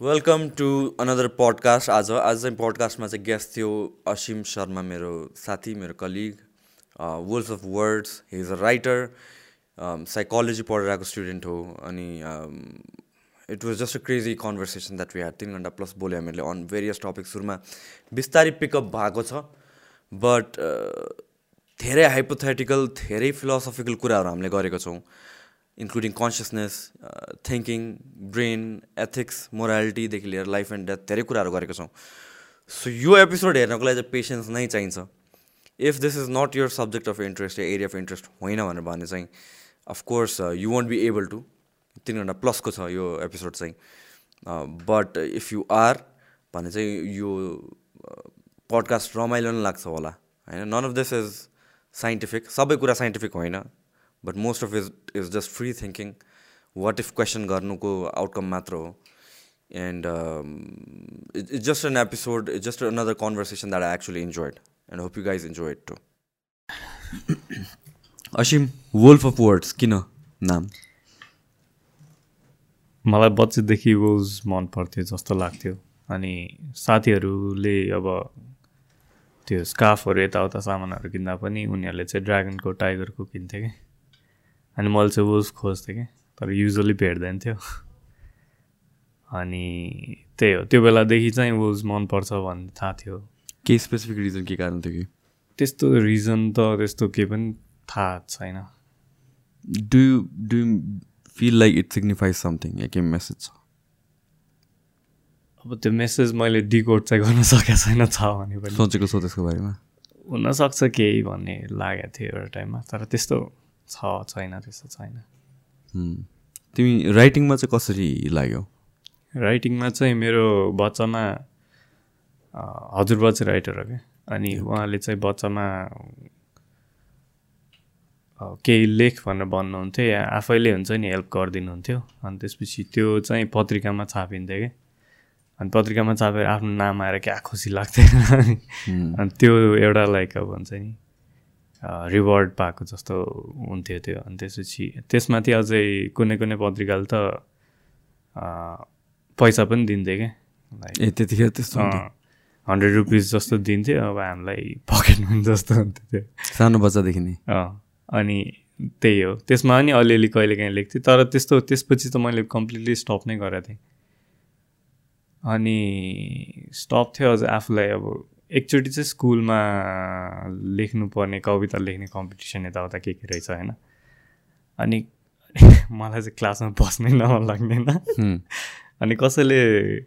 Welcome to another podcast आज आज चाहिँ पडकास्टमा चाहिँ गेस्ट थियो असिम शर्मा मेरो साथी मेरो colleague worlds of words he is a writer psychology पढेर आएको स्टुडेन्ट हो अनि it was just a crazy conversation that we had तिन घन्टा प्लस बोल्यो हामीले अन भेरियस टपिक सुरुमा बिस्तारै पिकअप भएको छ बट धेरै हाइपोथेटिकल धेरै फिलोसफिकल कुराहरू हामीले गरेको छौँ। Including consciousness thinking brain ethics मोरालिटीदेखि लिएर लाइफ एन्ड डेथ धेरै कुराहरू गरेको छौँ। सो यो एपिसोड हेर्नको लागि चाहिँ पेसेन्स नै चाहिन्छ। If this is not your subject of interest yeah area of interest होइन भनेर भने चाहिँ of course you won't be able to तिन घन्टा प्लसको छ यो एपिसोड चाहिँ। बट इफ यु आर भने चाहिँ यो पडकास्ट रमाइलो नै लाग्छ होला। होइन? None of this is scientific सबै कुरा साइन्टिफिक होइन। But most of is is just free thinking what if question गर्नुको आउटकम मात्र हो and it's just an episode it's just another conversation that I actually enjoyed and hope you guys enjoy it to Asim wolf of words किन नाम मलाई बच्चेदेखि Wolves मन पर्थ्यो जस्तो लाग्थ्यो। अनि साथीहरूले अब त्यो स्काफहरू यताउता सामानहरू किन्दा पनि उनीहरूले चाहिँ ड्रागनको टाइगरको किन्थ्यो कि? अनि मैले चाहिँ वुल्फ खोज्थेँ कि? तर युजली भेट्दैन थियो अनि त्यही हो। त्यो बेलादेखि चाहिँ वुल्स मनपर्छ भन्ने थाहा थियो। केही स्पेसिफिक रिजन के कारण थियो कि? त्यस्तो रिजन त त्यस्तो केही पनि थाहा छैन। Do do feel like it signifies something या के मेसेज छ? अब त्यो मेसेज मैले डिकोड चाहिँ गर्न सकेको छैन छ भने पनि। सोचेको छ त्यसको बारेमा? हुनसक्छ केही भन्ने लागेको थियो एउटा टाइममा। तर त्यस्तो छ छैन त्यस्तो छैन। तिमी राइटिङमा चाहिँ कसरी लाग्यो? राइटिङमा चाहिँ मेरो बच्चामा हजुरबा चाहिँ राइटर हो क्या। अनि उहाँले चाहिँ बच्चामा केही लेख भनेर भन्नुहुन्थ्यो या आफैले हुन्छ नि हेल्प गरिदिनुहुन्थ्यो। अनि त्यसपछि त्यो चाहिँ पत्रिकामा छापिन्थ्यो कि। अनि पत्रिकामा छापेर आफ्नो नाम आएर क्या खुसी लाग्थ्यो अनि त्यो एउटा लाइक अब हुन्छ नि। रिवार्ड पाएको जस्तो हुन्थ्यो त्यो। अनि त्यसपछि त्यसमाथि अझै कुनै कुनै पत्रिकाले त पैसा पनि दिन्थ्यो क्या ए त्यतिखेर त्यस्तो हन्ड्रेड रुपिस जस्तो दिन्थ्यो। अब हामीलाई पकेट मनी जस्तो हुन्थ्यो त्यो। सानो बच्चादेखि नै? अनि त्यही हो। त्यसमा पनि अलिअलि कहिले काहीँ लेख्थेँ। तर त्यस्तो त्यसपछि त मैले कम्प्लिटली स्टप नै गरेको थिएँ। अनि स्टप थियो अझ आफूलाई अब एकचोटि चाहिँ स्कुलमा लेख्नुपर्ने कविता लेख्ने कम्पिटिसन यताउता के के रहेछ होइन? अनि मलाई चाहिँ क्लासमा बस्नै नमन लाग्दैन। अनि कसैले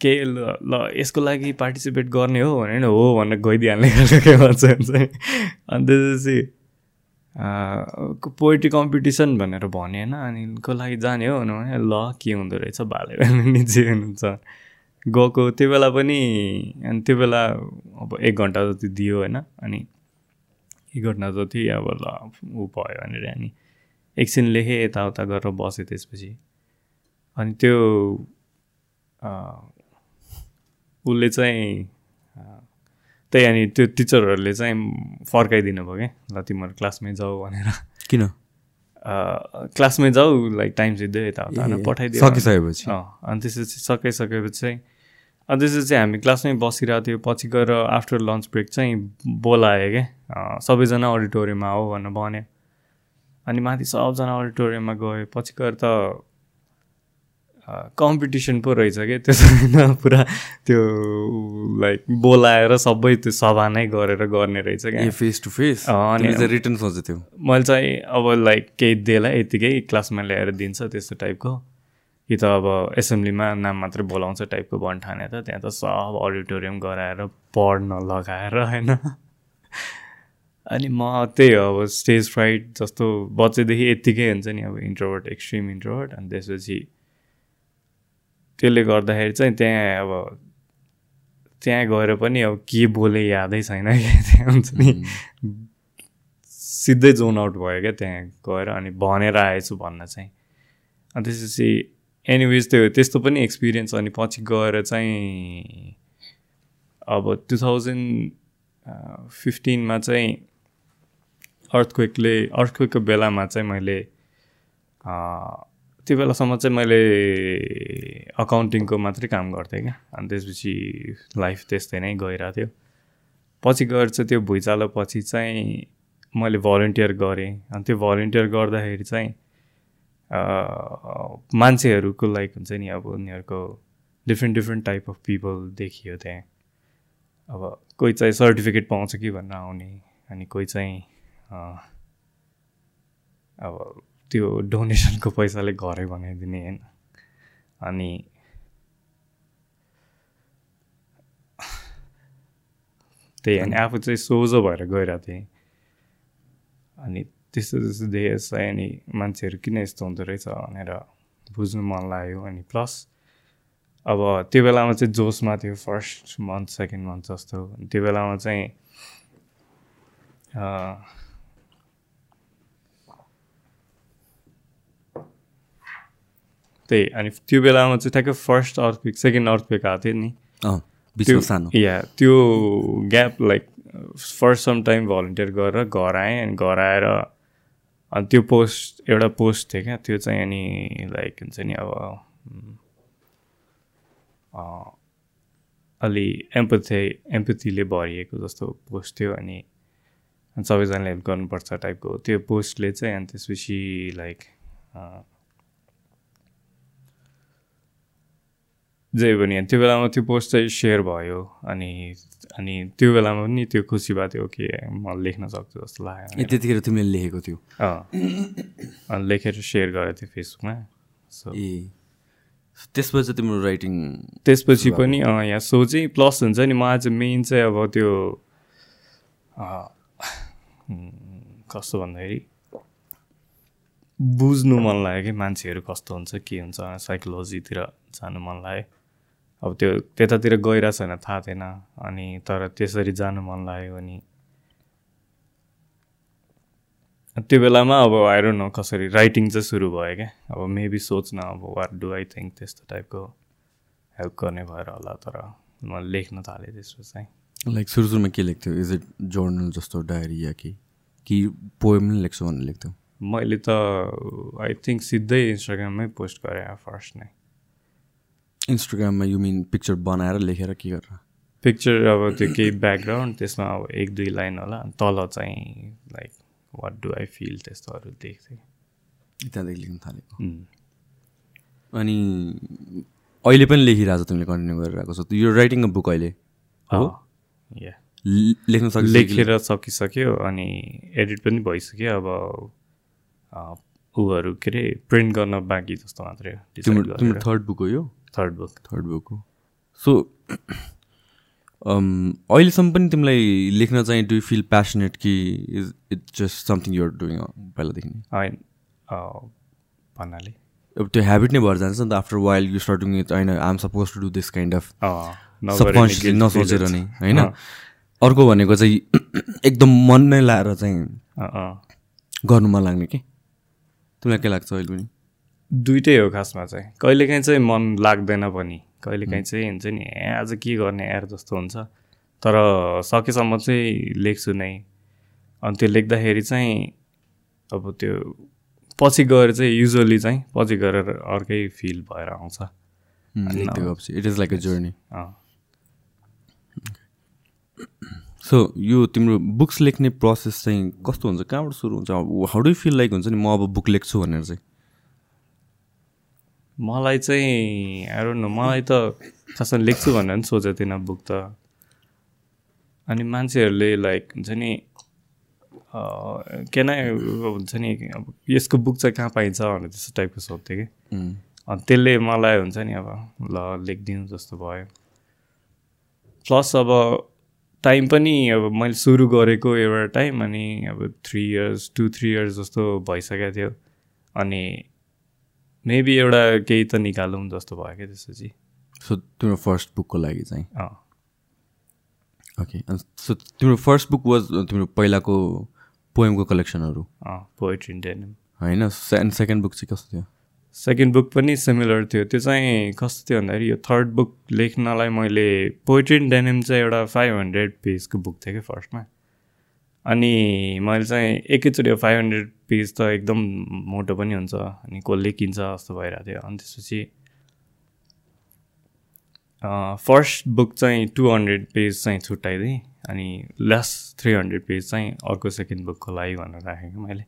के ल यसको लागि पार्टिसिपेट गर्ने हो भने हो भनेर गइदिइहाल्ने खालको के भन्छ अनि त्यसपछि पोइट्री कम्पिटिसन भनेर भने होइन अनि को लागि जाने हो भने ल के हुँदो रहेछ भालेर निजे हुनुहुन्छ। गएको त्यो बेला पनि अनि त्यो बेला अब एक घन्टा जति दियो होइन अनि एक घन्टा जति अब ल ऊ भयो भनेर अनि एकछिन लेखेँ यताउता गरेर बसेँ त्यसपछि। अनि त्यो उसले चाहिँ त्यही अनि त्यो टिचरहरूले चाहिँ फर्काइदिनु भयो क्या ल तिमीहरू क्लासमै जाऊ भनेर। किन? क्लासमै जाऊ लाइक टाइम सिद्धै यताउता पठाइदियो। सकिसकेपछि। अनि त्यसपछि सकाइसकेपछि चाहिँ अनि त्यसपछि चाहिँ हामी क्लासमै बसिरहेको थियो पछि गएर आफ्टर लन्च ब्रेक चाहिँ बोलायो क्या सबैजना अडिटोरियममा हो भनेर भन्यो। अनि माथि सबजना अडिटोरियममा गयो पछि गएर त कम्पिटिसन पो रहेछ क्या त्यो पुरा त्यो लाइक बोलाएर सबै त्यो सभा नै गरेर गर्ने रहेछ क्या। फेस टु फेस अनि रिटर्न सोचेको थियो। मैले चाहिँ अब लाइक केही दिएलाई यतिकै क्लासमा ल्याएर दिन्छ त्यस्तो टाइपको कि त अब एसेम्ब्लीमा नाम मात्रै बोलाउँछ टाइपको भन् ठाने त त्यहाँ त सब अडिटोरियम गराएर पढ्न लगाएर होइन? अनि म त्यही हो अब स्टेज फ्राइट जस्तो बच्चैदेखि यत्तिकै हुन्छ नि अब इन्ट्रोभर्ट एक्सट्रिम इन्ट्रोभर्ट अनि त्यसपछि त्यसले गर्दाखेरि चाहिँ त्यहाँ अब त्यहाँ गएर पनि अब के बोले यादै छैन क्या त्यहाँ हुन्छ नि। सिधै जोन आउट भयो क्या त्यहाँ गएर अनि भनेर आएछु भन्न चाहिँ। अनि त्यसपछि एनिवेज त्यो त्यस्तो पनि एक्सपिरियन्स अनि पछि गएर चाहिँ अब टु थाउजन्ड फिफ्टिनमा चाहिँ अर्थक्वेकले अर्थक्वेकको बेलामा चाहिँ मैले त्यो बेलासम्म चाहिँ मैले अकाउन्टिङको मात्रै काम गर्थेँ क्या। अनि त्यसपछि लाइफ त्यस्तै नै गइरहेको थियो पछि गएर चाहिँ त्यो भुइँचालो पछि चाहिँ मैले भलिन्टियर गरेँ। अनि त्यो भलिन्टियर गर्दाखेरि चाहिँ मान्छेहरूको लाइक हुन्छ नि अब उनीहरूको different different type of people देखियो त्यहाँ। अब कोही चाहिँ सर्टिफिकेट पाउँछ कि भनेर आउने अनि कोही चाहिँ अब त्यो डोनेसनको पैसाले घरै बनाइदिने होइन। अनि त्यही अनि आफू चाहिँ सोझो भएर गइरहेको थिएँ। अनि त्यस्तो त्यस्तो देखेर चाहिँ अनि मान्छेहरू किन यस्तो हुँदो रहेछ भनेर बुझ्नु मन लाग्यो अनि प्लस अब त्यो बेलामा चाहिँ जोसमा थियो फर्स्ट मन्थ सेकेन्ड मन्थ जस्तो त्यो बेलामा चाहिँ त्यही अनि त्यो बेलामा चाहिँ ठ्याक्कै फर्स्ट अर्थपिक सेकेन्ड अर्थपिक आएको थियो नि सानो या त्यो gap like first some time volunteer गरेर घर आएँ अनि घर आएर अनि त्यो पोस्ट एउटा पोस्ट थियो क्या त्यो चाहिँ अनि लाइक हुन्छ नि अब अलि एम्पथे एम्पथीले भरिएको जस्तो पोस्ट थियो अनि सबैजनाले हेल्प गर्नुपर्छ टाइपको त्यो पोस्टले चाहिँ अनि त्यसपछि लाइक जे पनि त्यो बेलामा त्यो पोस्ट चाहिँ सेयर भयो अनि अनि त्यो बेलामा पनि त्यो खुसी भएको थियो कि म लेख्न सक्छु जस्तो लाग्यो त्यतिखेर तिमीले लेखेको थियो। अनि लेखेर सेयर गरेको थियो फेसबुकमा। सो ए। त्यसपछि तिम्रो राइटिङ त्यसपछि पनि यहाँ सोचेँ प्लस हुन्छ नि म आज मेन चाहिँ अब त्यो कस्तो भन्दाखेरि बुझ्नु मन लाग्यो कि मान्छेहरू कस्तो हुन्छ के हुन्छ साइकोलोजीतिर जानु मन लाग्यो। अब त्यो त्यतातिर गइरहेको छैन थाहा थिएन। अनि तर त्यसरी जानु मन लाग्यो अनि। त्यो बेलामा अब आएर न कसरी राइटिङ चाहिँ सुरु भयो क्या? अब मेबी सोच्न अब वाट डु आई थिङ्क त्यस्तो टाइपको हेल्प गर्ने भएर होला तर म लेख्न थालेँ त्यसको चाहिँ। लाइक सुरु सुरुमा के लेख्थ्यो? इज इट जर्नल जस्तो डायरी या कि कि पोएम नै लेख्छु भनेर लेख्थ्यो? मैले त आई थिङ्क सिधै इन्स्टाग्राममै पोस्ट गरेँ फर्स्ट नै। इन्स्टाग्राममा यु मिन पिक्चर बनाएर लेखेर के गरेर? पिक्चर अब त्यो केही ब्याकग्राउन्ड त्यसमा अब एक दुई लाइन होला तल चाहिँ like what do I feel त्यस्तोहरू देख्थेँ। त्यहाँदेखि लेख्न थालेको। अनि अहिले पनि लेखिरहेको छ तिमीले कन्टिन्यू गरिरहेको छ यो राइटिङ अ बुक अहिले हो? लेख्न सक् लेखेर सकिसक्यो अनि एडिट पनि भइसक्यो अब ऊहरू के अरे प्रिन्ट गर्न बाँकी जस्तो मात्रै तिम्रो थर्ड बुक हो यो? थर्ड बुक थर्ड बुक हो। सो अहिलेसम्म पनि तिमीलाई लेख्न चाहिँ डु फिल प्यासनेट कि is it's just something you're doing पहिलादेखि होइन भन्नाले। अब त्यो हेबिट नै भएर जान्छ नि त after while you start doing it होइन I am suppose to do this kind of subconsciously नसोचेर नै होइन? अर्को भनेको चाहिँ एकदम मन नै लाएर चाहिँ गर्नु मन लाग्ने कि? तिमीलाई के लाग्छ अहिले पनि? दुइटै हो खासमा चाहिँ। कहिलेकाहीँ चाहिँ मन लाग्दैन पनि। कहिलेकाहीँ चाहिँ हुन्छ नि ए आज के गर्ने एयर जस्तो हुन्छ। तर सकेसम्म चाहिँ लेख्छु नै। अनि त्यो लेख्दाखेरि चाहिँ अब त्यो पछि गएर चाहिँ युजली चाहिँ पछि गएर अर्कै फिल भएर आउँछ। It is like a. Journey so यो तिम्रो बुक्स लेख्ने प्रोसेस चाहिँ कस्तो हुन्छ? कहाँबाट सुरु हुन्छ? हाउ डु फिल लाइक हुन्छ नि म अब बुक लेख्छु भनेर चाहिँ? मलाई चाहिँ आएर न मलाई त खासमा लेख्छु भनेर पनि सोचेको थिएन बुक त। अनि मान्छेहरूले लाइक हुन्छ नि के नै हुन्छ नि अब यसको बुक चाहिँ कहाँ पाइन्छ भनेर त्यस्तो टाइपको सोध्थेँ कि। अनि त्यसले मलाई हुन्छ नि अब ल लेखिदिनु जस्तो भयो। प्लस अब टाइम पनि अब मैले सुरु गरेको एउटा टाइम अनि अब three years two three years जस्तो भइसकेको थियो। अनि मेबी एउटा केही त निकालौँ जस्तो भयो क्या त्यसपछि सो तिम्रो फर्स्ट बुकको लागि चाहिँ? ओके सो तिम्रो फर्स्ट बुक वाज तिम्रो पहिलाको पोएमको कलेक्सनहरू पोएट्री डेनिम होइन एन्ड सेकेन्ड बुक चाहिँ कस्तो थियो? सेकेन्ड बुक पनि सिमिलर थियो। त्यो चाहिँ कस्तो थियो भन्दाखेरि यो थर्ड बुक लेख्नलाई मैले पोइट्री डेनिम चाहिँ एउटा फाइभ हन्ड्रेड पेजको बुक थियो कि फर्स्टमा अनि मैले चाहिँ एकैचोटि फाइभ हन्ड्रेड पेज त एकदम मोटो पनि हुन्छ अनि कसले किन्छ जस्तो भइरहेको थियो। अनि त्यसपछि फर्स्ट बुक चाहिँ टु हन्ड्रेड पेज चाहिँ छुट्याइदिएँ अनि लास्ट थ्री हन्ड्रेड पेज चाहिँ अर्को सेकेन्ड बुकको लागि भनेर राखेँ कि मैले।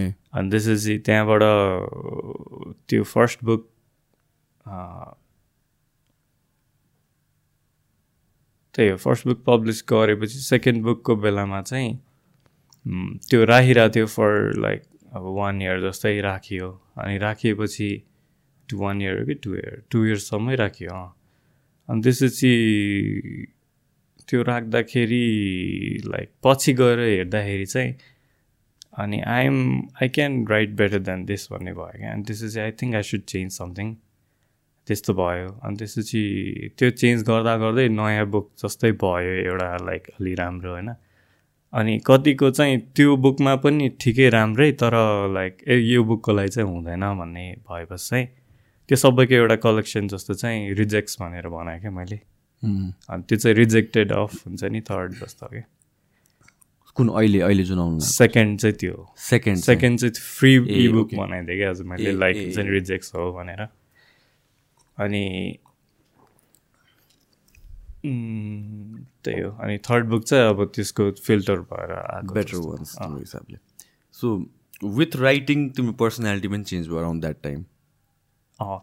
अनि त्यसपछि त्यहाँबाट त्यो फर्स्ट बुक त्यही हो फर्स्ट बुक पब्लिस गरेपछि सेकेन्ड बुकको बेलामा चाहिँ त्यो राखिरहेको थियो फर लाइक अब वान इयर जस्तै राखियो। अनि राखिएपछि टु वान इयर कि टु इयर टु इयर्ससम्मै राखियो अँ। अनि त्यसपछि त्यो राख्दाखेरि लाइक पछि गएर हेर्दाखेरि चाहिँ अनि I'm I can write better than this भन्ने भयो क्या। अनि त्यसपछि I think I should change something त्यस्तो भयो। अनि त्यसपछि त्यो चेन्ज गर्दा गर्दै नयाँ बुक जस्तै भयो एउटा लाइक अलि राम्रो होइन। अनि कतिको चाहिँ त्यो बुकमा पनि ठिकै राम्रै तर लाइक ए यो बुकको लागि चाहिँ हुँदैन भन्ने भएपछि चाहिँ त्यो सबैको एउटा कलेक्सन जस्तो चाहिँ रिजेक्ट्स भनेर बनाएँ क्या मैले। अनि त्यो चाहिँ रिजेक्टेड अफ हुन्छ नि थर्ड जस्तो क्या। कुन अहिले अहिले जुन आउनु सेकेन्ड चाहिँ त्यो सेकेन्ड सेकेन्ड चाहिँ। Free okay. बनाइदिएँ क्या आज मैले लाइक हुन्छ नि। रिजेक्ट्स हो भनेर। अनि त्यही हो। अनि थर्ड बुक चाहिँ अब त्यसको फिल्टर भएर आएको बेटर। वान्स हिसाबले। सो विथ राइटिङ तिम्रो पर्सनालिटी पनि चेन्ज भयो अराउन्ड द्याट टाइम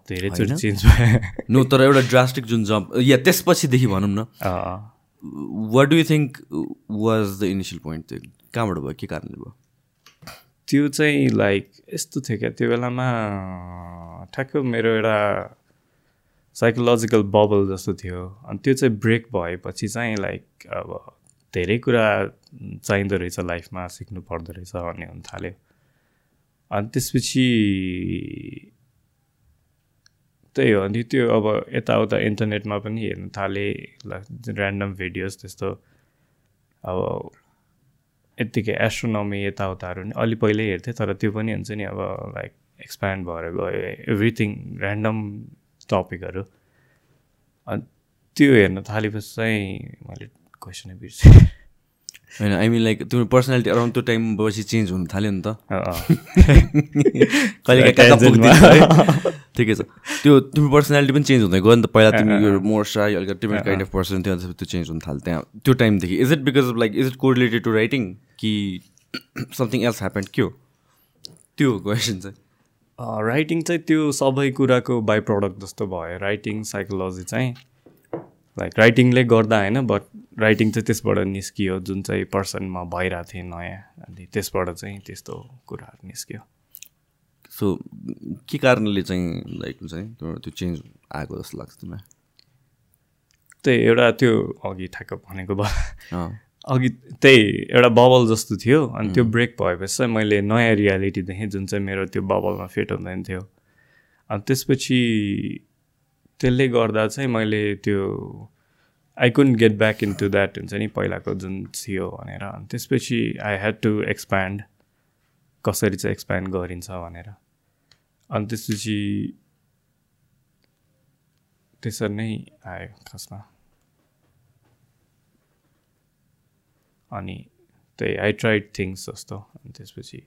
धेरैचोटि? चेन्ज भयो। नो तर एउटा ड्रास्टिक जुन जम्प या त्यसपछिदेखि भनौँ न। What do you think was the initial point त्यो कहाँबाट भयो? के कारणले भयो? त्यो चाहिँ लाइक यस्तो थियो क्या। त्यो बेलामा ठ्याक्क मेरो एउटा साइकोलोजिकल बबल जस्तो थियो। अनि त्यो चाहिँ ब्रेक भएपछि चाहिँ लाइक अब धेरै कुरा चाहिँदो रहेछ लाइफमा सिक्नु पर्दो रहेछ भन्ने हुन थाल्यो। अनि त्यसपछि त्यही हो अनि त्यो अब यताउता इन्टरनेटमा पनि हेर्नु थालेँ ऱ्यान्डम भिडियोज त्यस्तो। अब यत्तिकै एस्ट्रोनमी यताउताहरू नि अलि पहिल्यै हेर्थेँ तर त्यो पनि हुन्छ नि अब लाइक एक्सप्यान्ड भएर गयो एभ्रिथिङ ऱ्यान्डम टपिकहरू अनि त्यो हेर्न थालेपछि चाहिँ मैले क्वेसनै बिर्सेँ। होइन आई मिन लाइक तिम्रो पर्सनालिटी अराउन्ड त्यो टाइम पछि चेन्ज हुनु थाल्यो नि त। अँ, अँ। कहिले ठिकै छ। त्यो तिम्रो पर्सनालिटी पनि चेन्ज हुँदै गयो नि त। पहिला तिमी यो मोर साई अलिकति डिफ्रेन्ट काइन्ड अफ पर्सन थियो अन्त त्यो चेन्ज हुन थाल्यो त्यहाँ त्यो टाइमदेखि is it because of like is it correlated to writing कि समथिङ एल्स ह्यापन के हो? त्यो क्वेसन चाहिँ। राइटिङ चाहिँ त्यो सबै कुराको बाई प्रडक्ट जस्तो भयो। राइटिङ साइकोलोजी चाहिँ लाइक राइटिङले गर्दा होइन बट राइटिङ चाहिँ त्यसबाट निस्कियो जुन चाहिँ पर्सनमा भइरहेको थिएँ नयाँ। अनि त्यसबाट चाहिँ त्यस्तो कुराहरू निस्कियो। सो के कारणले चाहिँ लाइक हुन्छ नि त्यो चेन्ज आएको जस्तो लाग्छ तिमीलाई? त्यही एउटा त्यो अघि ठ्याक्क भनेको भयो। अघि त्यही एउटा बबल जस्तो थियो अनि त्यो ब्रेक भएपछि चाहिँ मैले नयाँ रियालिटी देखेँ जुन चाहिँ मेरो त्यो बबलमा फिट हुँदैन थियो। अनि त्यसपछि त्यसले गर्दा चाहिँ मैले त्यो I can get back in to that हुन्छ नि पहिलाको जुन थियो भनेर। अनि त्यसपछि आई ह्याड टु एक्सप्यान्ड कसरी चाहिँ एक्सप्यान्ड गरिन्छ भनेर। अनि त्यसपछि त्यसरी नै आयो खासमा। अनि त्यही आई ट्राइड थिङ्स जस्तो। अनि त्यसपछि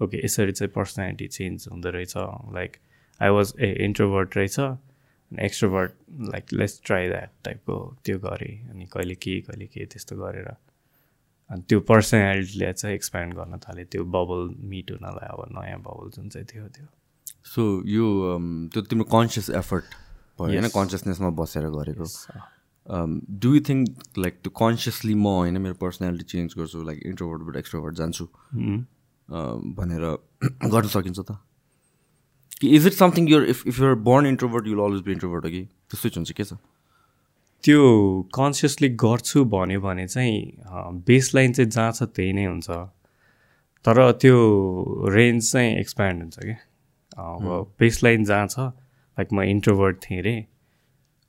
ओके यसरी चाहिँ पर्सनालिटी चेन्ज हुँदो रहेछ। Like I was a introvert रहेछ। अनि extrovert like let's try that टाइपको त्यो गरेँ। अनि कहिले के कहिले के त्यस्तो गरेर। अनि त्यो पर्सनालिटीले चाहिँ एक्सप्यान्ड गर्न थालेँ। त्यो बबल मिट हुनलाई अब नयाँ बबल जुन चाहिँ थियो त्यो। सो यो um, त्यो तिम्रो कन्सियस एफर्ट भयो होइन. कन्सियसनेसमा बसेर गरेको। डु यु थिङ्क लाइक त्यो कन्सियसली म होइन मेरो पर्सनालिटी चेन्ज गर्छु लाइक इन्ट्रोभर्टबाट एक्सट्रोभर्ट जान्छु। उम्. um, भनेर गर्न सकिन्छ त। कि is it something you're if if you're born introvert you'll always be introvert हो कि त्यस्तै चाहिँ हुन्छ के छ? त्यो कन्सियसली गर्छु भन्यो भने चाहिँ बेस लाइन चाहिँ जहाँ छ त्यही नै हुन्छ। तर त्यो रेन्ज चाहिँ एक्सप्यान्ड हुन्छ कि अब बेस लाइन जहाँ छ लाइक म इन्ट्रोभर्ट थिएँ अरे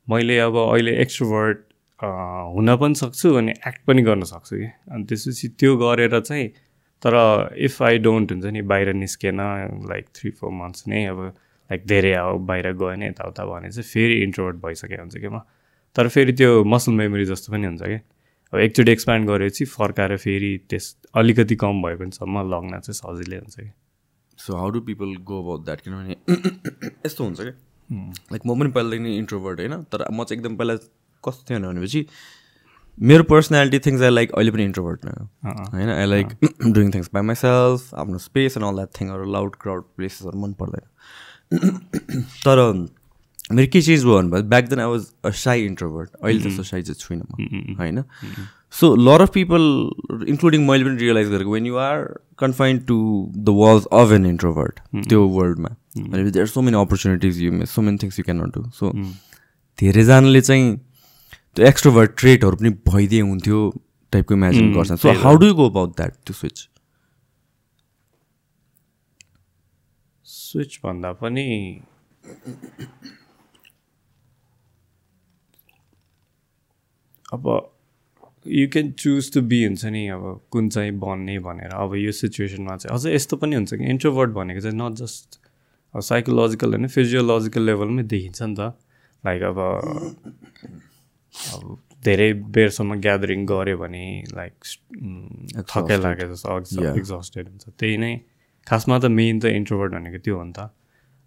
मैले अब अहिले एक्स्ट्रोभर्ट हुन पनि सक्छु अनि एक्ट पनि गर्न सक्छु कि। अनि त्यसपछि त्यो गरेर चाहिँ तर इफ आई डोन्ट हुन्छ नि बाहिर निस्केन लाइक थ्री फोर मन्थ्स नै अब लाइक धेरै अब बाहिर गएन यताउता भने चाहिँ फेरि इन्ट्रोभर्ट भइसकेको हुन्छ कि म। तर फेरि त्यो मसल मेमोरी जस्तो पनि हुन्छ क्या अब एकचोटि एक्सप्यान्ड गरेपछि फर्काएर फेरि त्यस अलिकति कम भयो भनेसम्म लग्न चाहिँ सजिलै हुन्छ कि। So how do people go about that किनभने यस्तो हुन्छ क्या लाइक म पनि पहिलादेखि नै इन्ट्रोभर्ट होइन? तर म चाहिँ एकदम पहिला कस्तो थियो भनेपछि मेरो पर्सनालिटी थिङ्स आई लाइक अहिले पनि इन्ट्रोभर्ट नै होइन? I like doing things by myself आफ्नो स्पेस एन्ड अल द्याट थिङहरू लाउड क्राउड प्लेसेसहरू मन पर्दैन। तर मेरो के चिज भयो भने back then I was a shy introvert अहिले त्यस्तो साई चाहिँ छुइनँ म होइन? So lot of people including मैले पनि रियलाइज गरेको when you are confined to the walls of an introvert त्यो वर्ल्डमा भनेपछि there so many opportunities you so many things you can not do so धेरैजनाले चाहिँ त्यो एक्स्ट्रोभर्ट ट्रेटहरू पनि भइदिए हुन्थ्यो टाइपको इमेजिन गर्छ so how do go about that त्यो स्विच स्विच भन्दा पनि अब you can choose to be हुन्छ नि अब कुन चाहिँ बन्ने भनेर। अब यो सिचुएसनमा चाहिँ अझै यस्तो पनि हुन्छ कि। इन्ट्रोभर्ट भनेको चाहिँ नट जस्ट साइकोलोजिकल होइन फिजियोलोजिकल लेभलमै देखिन्छ नि त। लाइक अब अब धेरै बेरसम्म ग्यादरिङ गऱ्यो भने लाइक थकै लाग्यो जस्तो एक्जस्टेड हुन्छ। त्यही नै खासमा त मेन त इन्ट्रोभर्ट भनेको त्यो हो नि त।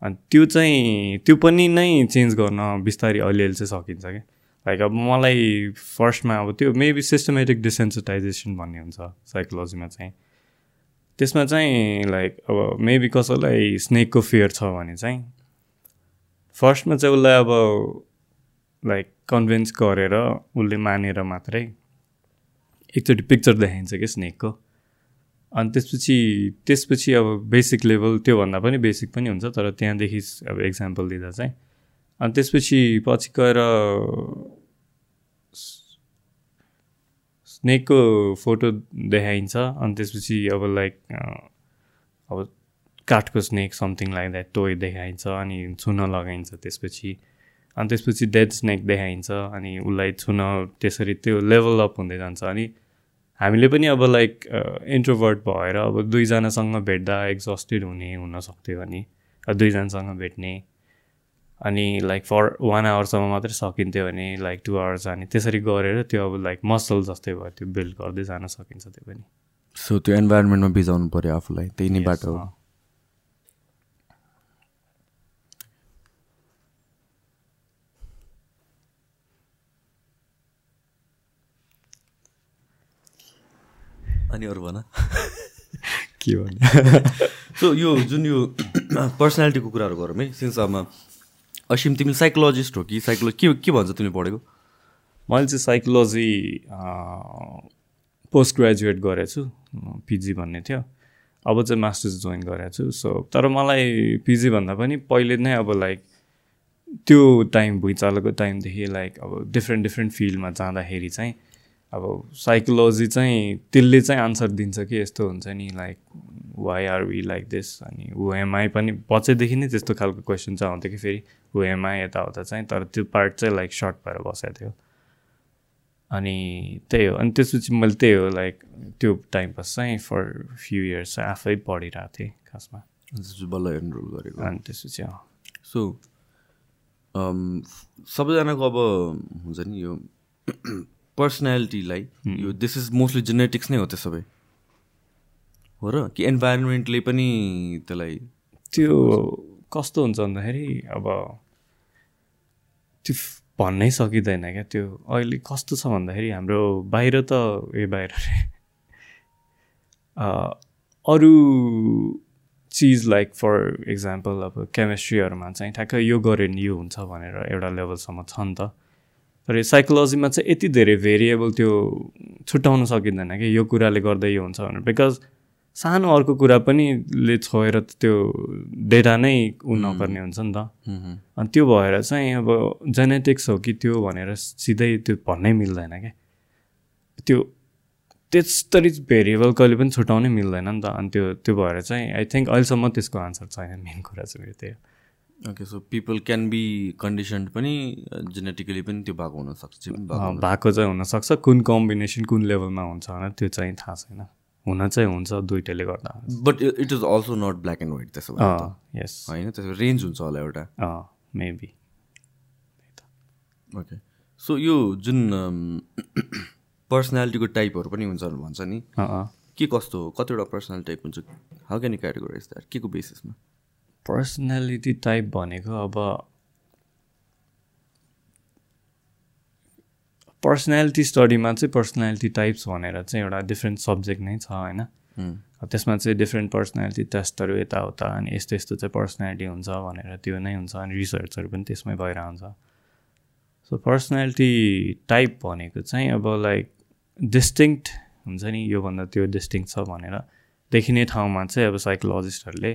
अनि त्यो चाहिँ त्यो पनि नै चेन्ज गर्न बिस्तारै अलिअलि चाहिँ सकिन्छ क्या। लाइक अब मलाई फर्स्टमा अब त्यो मेबी सिस्टमेटिक डिसेन्सिटाइजेसन भन्ने हुन्छ साइकोलोजीमा चाहिँ। त्यसमा चाहिँ लाइक अब मेबी कसैलाई स्नेकको फियर छ भने चाहिँ फर्स्टमा चाहिँ उसलाई अब लाइक कन्भिन्स गरेर उसले मानेर मात्रै एकचोटि पिक्चर देखाइन्छ कि स्नेकको अनि त्यसपछि त्यसपछि अब बेसिक लेभल त्योभन्दा पनि बेसिक पनि हुन्छ तर त्यहाँदेखि अब इक्जाम्पल दिँदा चाहिँ। अनि त्यसपछि पछि गएर स्नेकको फोटो देखाइन्छ अनि त्यसपछि अब लाइक अब काठको snake something like that toy देखाइन्छ अनि छुन लगाइन्छ त्यसपछि। अनि त्यसपछि डेड स्नेक देखाइन्छ अनि उसलाई छुन त्यसरी त्यो लेभल अप हुँदै जान्छ। अनि हामीले पनि अब लाइक इन्ट्रोभर्ट भएर अब दुईजनासँग भेट्दा एक्जस्टेड हुने हुनसक्थ्यो अनि दुईजनासँग भेट्ने। अनि लाइक फर वान आवरसम्म मात्रै सकिन्थ्यो भने लाइक टु आवर्स अनि त्यसरी गरेर त्यो अब लाइक मसल जस्तै भयो त्यो बिल्ड गर्दै जान सकिन्छ त्यो पनि। सो त्यो इन्भाइरोमेन्टमा बिजाउनु पऱ्यो आफूलाई त्यही नै बाटो हो। अनि अरू भन। के भन्ने सो यो जुन यो पर्सनालिटीको कुराहरू गरौँ है सिन्स अब असिम तिमी साइकोलोजिस्ट हो कि साइकोलोजी के के भन्छ तिमीले पढेको? मैले चाहिँ साइकोलोजी पोस्ट ग्रेजुएट गरेको छु पिजी भन्ने थियो। अब चाहिँ मास्टर्स जोइन गरेको छु। सो तर मलाई पिजी भन्दा पनि पहिले नै अब लाइक त्यो टाइम भुइँचालोको टाइमदेखि लाइक अब डिफ्रेन्ट डिफ्रेन्ट फिल्डमा जाँदाखेरि चाहिँ अब साइकोलोजी चाहिँ त्यसले चाहिँ आन्सर दिन्छ कि यस्तो हुन्छ नि like why are we like this अनि हुएमआई पनि पछिदेखि नै त्यस्तो खालको क्वेसन चाहिँ आउँथ्यो कि फेरि। हुएमआई यताउता चाहिँ तर त्यो पार्ट चाहिँ लाइक सर्ट भएर बसेको थियो। अनि त्यही हो। अनि त्यसपछि मैले त्यही हो लाइक त्यो टाइम पास चाहिँ फर फ्यु इयर्स चाहिँ आफै पढिरहेको थिएँ खासमा। बल्ल एनरोल गरेको। अनि त्यसपछि सो सबैजनाको अब हुन्छ नि यो पर्सनालिटीलाई यो दिस इज मोस्टली जेनेटिक्स नै हो त्यो सबै। हो र? कि इन्भाइरोमेन्टले पनि त्यसलाई त्यो कस्तो हुन्छ भन्दाखेरि अब त्यो भन्नै सकिँदैन क्या त्यो अहिले कस्तो छ भन्दाखेरि हाम्रो बाहिर त ए बाहिर अरू चिज लाइक फर इक्जाम्पल अब केमिस्ट्रीहरूमा चाहिँ ठ्याक्क यो गऱ्यो भने यो हुन्छ भनेर एउटा लेभलसम्म छ नि त। तर साइकोलोजीमा चाहिँ यति धेरै भेरिएबल त्यो छुट्याउन सकिँदैन कि यो कुराले गर्दा यो हुन्छ भनेर। बिकज सानो अर्को कुरा पनि ले छोएर त्यो डेटा नै उ नगर्ने हुन्छ नि त। अनि त्यो भएर चाहिँ अब जेनेटिक्स हो कि त्यो भनेर सिधै त्यो भन्नै मिल्दैन क्या त्यो त्यस्तरी भेरिएबल कहिले पनि छुट्याउनै मिल्दैन नि त। अनि त्यो त्यो भएर चाहिँ आई थिङ्क अहिलेसम्म त्यसको आन्सर छैन। मेन कुरा चाहिँ मेरो त्यही okay so people can be condition पनि जेनेटिकली पनि त्यो भएको हुनसक्छ भएको चाहिँ हुनसक्छ। कुन कम्बिनेसन कुन लेभलमा हुन्छ होइन त्यो चाहिँ थाहा छैन। हुन चाहिँ हुन्छ दुइटैले गर्दा। But it is also not black and white त्यसो यस होइन त्यसको रेन्ज हुन्छ होला एउटा। मेबी ओके सो यो जुन पर्सनालिटीको टाइपहरू पनि हुन्छ भन्छ नि। के कस्तो हो? कतिवटा पर्सनल टाइप हुन्छ? How can you categorise that के को बेसिसमा पर्सनालिटी टाइप भनेको अब पर्सनालिटी स्टडीमा चाहिँ पर्सनालिटी टाइप्स भनेर चाहिँ एउटा डिफ्रेन्ट सब्जेक्ट नै छ होइन? त्यसमा चाहिँ डिफ्रेन्ट पर्सनालिटी टेस्टहरू यताउता अनि यस्तो यस्तो चाहिँ पर्सनालिटी हुन्छ भनेर त्यो नै हुन्छ अनि रिसर्चहरू पनि त्यसमै भइरहेको हुन्छ सो पर्सनालिटी टाइप भनेको चाहिँ अब लाइक डिस्टिङ्क्ट हुन्छ नि योभन्दा त्यो डिस्टिङ्क्ट छ भनेर देखिने ठाउँमा चाहिँ अब साइकोलोजिस्टहरूले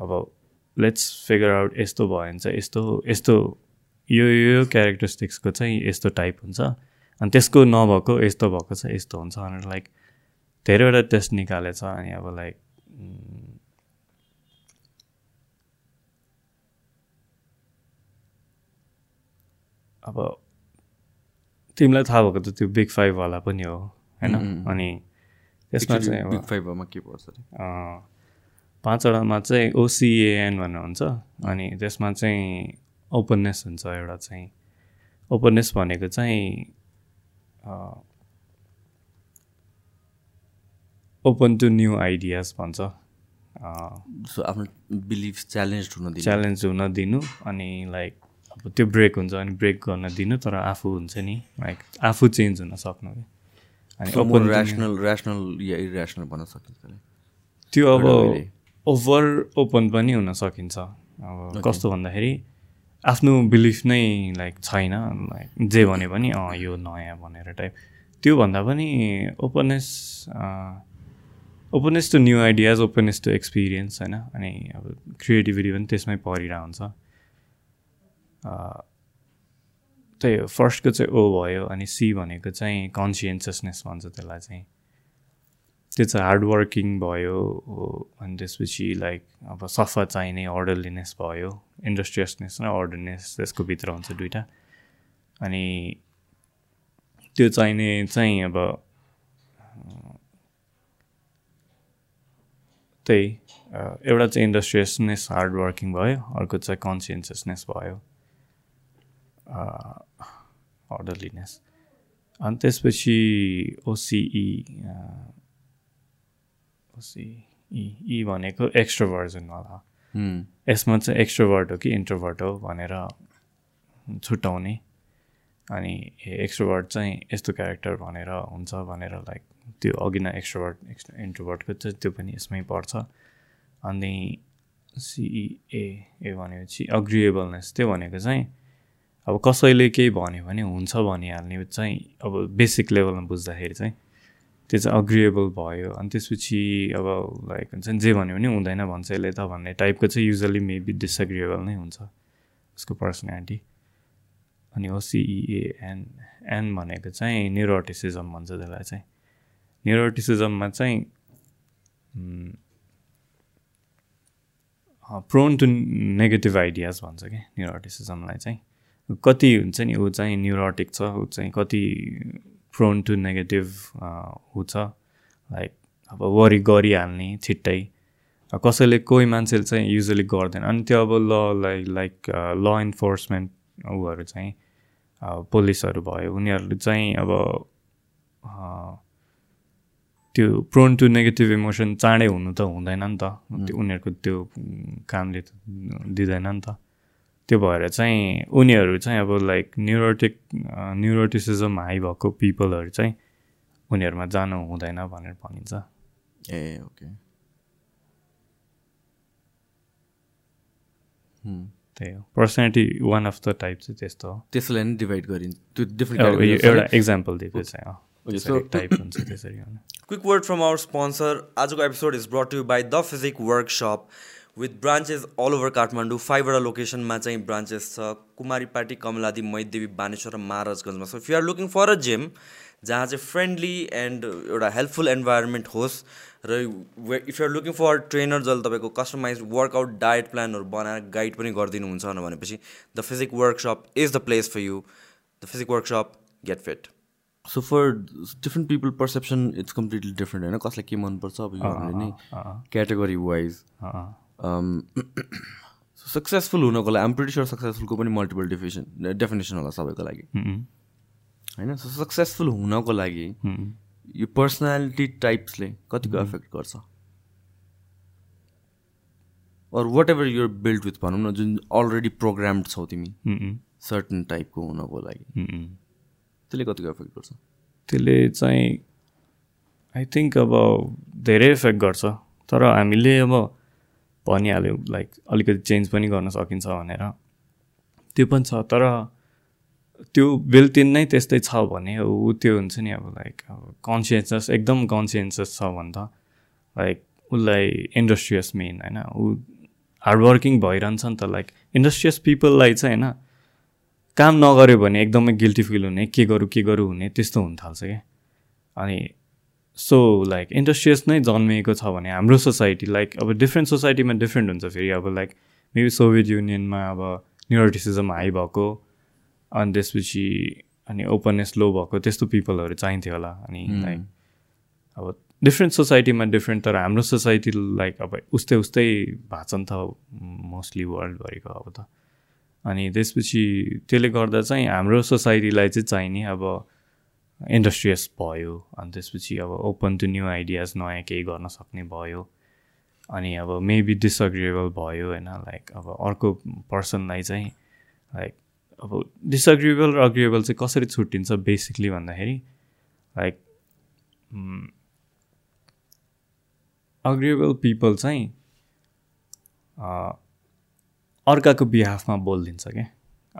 अब लेट्स फिगर आउट यस्तो भयो भने चाहिँ यस्तो यस्तो यो यो क्यारेक्टरिस्टिक्सको चाहिँ यस्तो टाइप हुन्छ। अनि त्यसको नभएको यस्तो भएको चाहिँ यस्तो हुन्छ भनेर लाइक धेरैवटा टेस्ट निकालेछ अनि अब लाइक अब तिमीलाई थाहा भएको त त्यो बिग फाइभवाला पनि हो होइन? अनि त्यसमा चाहिँ बिग फाइभमा के पर्छ पाँचवटामा चाहिँ ओसिएएन भन्ने हुन्छ। अनि त्यसमा चाहिँ ओपननेस हुन्छ एउटा चाहिँ। ओपननेस भनेको चाहिँ ओपन टु न्यू आइडियाज भन्छ। सो आफ्नो बिलिभ च्यालेन्ज हुन दिनु। च्यालेन्ज हुन दिनु अनि लाइक अब त्यो ब्रेक हुन्छ अनि ब्रेक गर्न दिनु तर आफू हुन्छ नि लाइक आफू चेन्ज हुन सक्नु अनि new- ऱ्यासनल ऱ्यासनल या इरेसनल भन्न सकिन्छ। त्यो अब। ओभर ओपन पनि हुन सकिन्छ। अब कस्तो भन्दाखेरि आफ्नो बिलिफ नै लाइक छैन लाइक जे भने पनि अँ यो नयाँ भनेर टाइप त्योभन्दा पनि openness openness to new ideas openness to experience होइन? अनि अब क्रिएटिभिटी पनि त्यसमै परिरहेको हुन्छ त्यही हो। फर्स्टको चाहिँ ओ भयो अनि सी भनेको चाहिँ कन्सियन्सियसनेस भन्छ त्यसलाई चाहिँ। त्यो चाहिँ हार्डवर्किङ भयो अनि त्यसपछि लाइक अब सफा चाहिने अर्डरलिनेस भयो इन्डस्ट्रियसनेस र अर्डरनेस त्यसको भित्र हुन्छ दुइटा अनि त्यो चाहिने चाहिँ अब त्यही एउटा चाहिँ इन्डस्ट्रियसनेस हार्डवर्किङ भयो अर्को चाहिँ कन्सियन्सियसनेस भयो अर्डरलिनेस अनि त्यसपछि ओसिई ओसिई ई भनेको एक्स्ट्रोभर्जनवाला हुँ। यसमा चाहिँ एक्स्ट्रोभर्ट हो कि इन्ट्रोभर्ट हो भनेर छुट्याउने। अनि एक्स्ट्रोभर्ट चाहिँ यस्तो क्यारेक्टर भनेर हुन्छ भनेर लाइक त्यो अघि नै एक्स्ट्रोभर्ट एक्स इन्ट्रोभर्टको चाहिँ त्यो पनि यसमै पर्छ। अनि सिइए ए भनेपछि अग्रिएबलनेस त्यो भनेको चाहिँ अब कसैले केही भन्यो भने हुन्छ भनिहाल्ने चाहिँ अब बेसिक लेभलमा बुझ्दाखेरि चाहिँ त्यो चाहिँ अग्रिएबल भयो। अनि त्यसपछि अब लाइक हुन्छ नि जे भन्यो भने हुँदैन भन्छ यसले त भन्ने टाइपको चाहिँ युजली मेबी डिसएग्रिएबल नै हुन्छ उसको पर्सनालिटी अनि ओसिइएएन एन भनेको चाहिँ न्युरोटिसिजम भन्छ त्यसलाई चाहिँ। न्युरोटिसिजममा चाहिँ प्रोन टु नेगेटिभ आइडियाज भन्छ कि न्युरोटिसिजमलाई चाहिँ। कति हुन्छ नि ऊ चाहिँ न्युरोटिक छ ऊ चाहिँ कति प्रोन टु नेगेटिभ ऊ छ लाइक अब वरि गरिहाल्ने छिट्टै। कसैले कोही मान्छेले चाहिँ युजली गर्दैन। अनि त्यो अब law like like law enforcement ऊहरू चाहिँ पुलिसहरू भयो उनीहरू चाहिँ अब अ, त्यो प्रोन टु नेगेटिभ इमोसन चाँडै हुनु त हुँदैन नि त। उनीहरूको त्यो कामले दिँदैन नि त। त्यो भएर चाहिँ उनीहरू चाहिँ अब लाइक न्युरोटिक न्युरोटिसिजम हाई भएको पिपलहरू चाहिँ उनीहरूमा जानु हुँदैन भनेर भनिन्छ। ए ओके त्यही हो। Personality one of the type चाहिँ त्यस्तो हो। त्यसलाई नै डिभाइड गरिन्छ त्यो यो डिफ्रेन्ट एउटा इक्जाम्पल दिएको चाहिँ टाइप हुन्छ त्यसरी Quick word from our sponsor. आजको episode is to you by the physique workshop with branches all over Kathmandu फाइभवटा लोकेसनमा चाहिँ ब्रान्चेस छ. कुमारीपाटी कमलादी मैदेवी बानेश्वर र महाराजगञ्जमा so if you are looking for a gym जहाँ चाहिँ फ्रेन्डली एन्ड एउटा हेल्पफुल इन्भाइरोमेन्ट होस् र if you're looking for trainer जसले तपाईँको कस्टमाइज वर्कआउट डायट प्लानहरू बनाएर गाइड पनि गरिदिनुहुन्छ भनेपछि the physique workshop is the place for you the physique workshop get fit so for different people perception it's completely different होइन? कसलाई के मनपर्छ अब यो नि क्याटेगोरी वाइज सक्सेसफुल हुनको लागि आम प्रिटी स्योर सक्सेसफुलको पनि मल्टिपल डेफिनेसन डेफिनेसन होला सबैको लागि। होइन? सक्सेसफुल हुनको लागि हुँ। यो पर्सनालिटी टाइप्सले कतिको एफेक्ट गर्छ? Or whatever your build with भनौँ न जुन अलरेडी प्रोग्राम्ड छौ तिमी सर्टन टाइपको हुनको लागि। त्यसले कतिको एफेक्ट गर्छ? त्यसले चाहिँ आई थिङ्क अब धेरै इफेक्ट गर्छ तर हामीले अब भनिहाल्यो लाइक अलिकति चेन्ज पनि गर्न सकिन्छ भनेर। त्यो पनि छ तर त्यो बिल्टिन नै त्यस्तै छ भने ऊ त्यो हुन्छ नि अब लाइक अब कन्सियसनेस एकदम कन्सियन्सियस छ भने त लाइक उसलाई इन्डस्ट्रियस मेन होइन? ऊ हार्डवर्किङ भइरहन्छ नि त लाइक इन्डस्ट्रियस पिपललाई चाहिँ होइन? काम नगऱ्यो भने एकदमै गिल्टी फिल हुने के गरौँ के गरौँ हुने त्यस्तो हुन थाल्छ क्या अनि सो लाइक इन्डस्ट्रियस नै जन्मिएको छ भने हाम्रो सोसाइटी लाइक अब डिफ्रेन्ट सोसाइटीमा डिफ्रेन्ट हुन्छ फेरि। अब लाइक मेबी सोभियत युनियनमा अब न्युरोटिसिजम हाई भएको अनि त्यसपछि अनि ओपननेस लो भएको त्यस्तो पिपलहरू चाहिन्थ्यो होला। अनि लाइक अब डिफ्रेन्ट सोसाइटीमा डिफ्रेन्ट तर हाम्रो सोसाइटी लाइक अब उस्तै उस्तै भएको छ नि त मोस्टली वर्ल्डभरिको अब त। अनि त्यसपछि त्यसले गर्दा चाहिँ हाम्रो सोसाइटीलाई चाहिँ चाहिने अब इन्डस्ट्रियस भयो अनि त्यसपछि अब ओपन टु न्यू आइडियाज नयाँ केही गर्न सक्ने भयो अनि अब मेबी डिसअग्रिएबल भयो होइन लाइक अब अर्को पर्सनलाई चाहिँ लाइक अब डिसअग्रिएबल र अग्रिएबल चाहिँ कसरी छुट्टिन्छ बेसिकली भन्दाखेरि लाइक अग्रिएबल पिपल चाहिँ अर्काको बिहाफमा बोलिदिन्छ क्या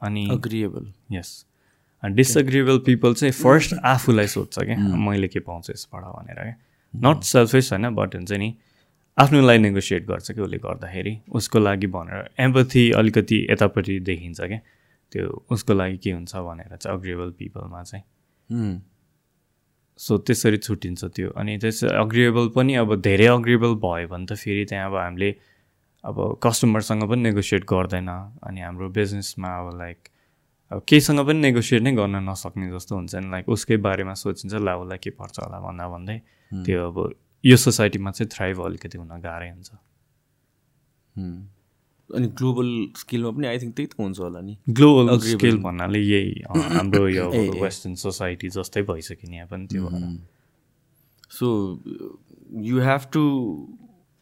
अनि अग्रिएबल यस डिसएग्रिएबल पिपल चाहिँ फर्स्ट आफूलाई सोध्छ क्या मैले के पाउँछु यसबाट भनेर क्या। नट सेल्फिस होइन बट हुन्छ नि आफ्नोलाई नेगोसिएट गर्छ कि उसले गर्दाखेरि उसको लागि भनेर। एम्पथी अलिकति यतापट्टि देखिन्छ क्या त्यो उसको लागि के हुन्छ भनेर चाहिँ अग्रिएबल पिपलमा चाहिँ। सो त्यसरी छुट्टिन्छ त्यो। अनि त्यस अग्रिएबल पनि अब धेरै अग्रिएबल भयो भने त फेरि त्यहाँ अब हामीले अब कस्टमरसँग पनि नेगोसिएट गर्दैन। अनि हाम्रो बिजनेसमा अब लाइक अब केहीसँग पनि नेगोसिएट नै गर्न नसक्ने जस्तो हुन्छ नि। लाइक उसकै बारेमा सोचिन्छ ला उसलाई के पर्छ होला भन्दा भन्दै। त्यो अब यो सोसाइटीमा चाहिँ थ्राइभ अलिकति हुन गाह्रै हुन्छ। अनि ग्लोबल स्केलमा पनि आई थिङ्क त्यही त हुन्छ होला नि। ग्लोबल. स्केल भन्नाले यही हाम्रो यो। वेस्टर्न सोसाइटी जस्तै भइसक्यो नि यहाँ पनि त्यो सो यु हेभ टु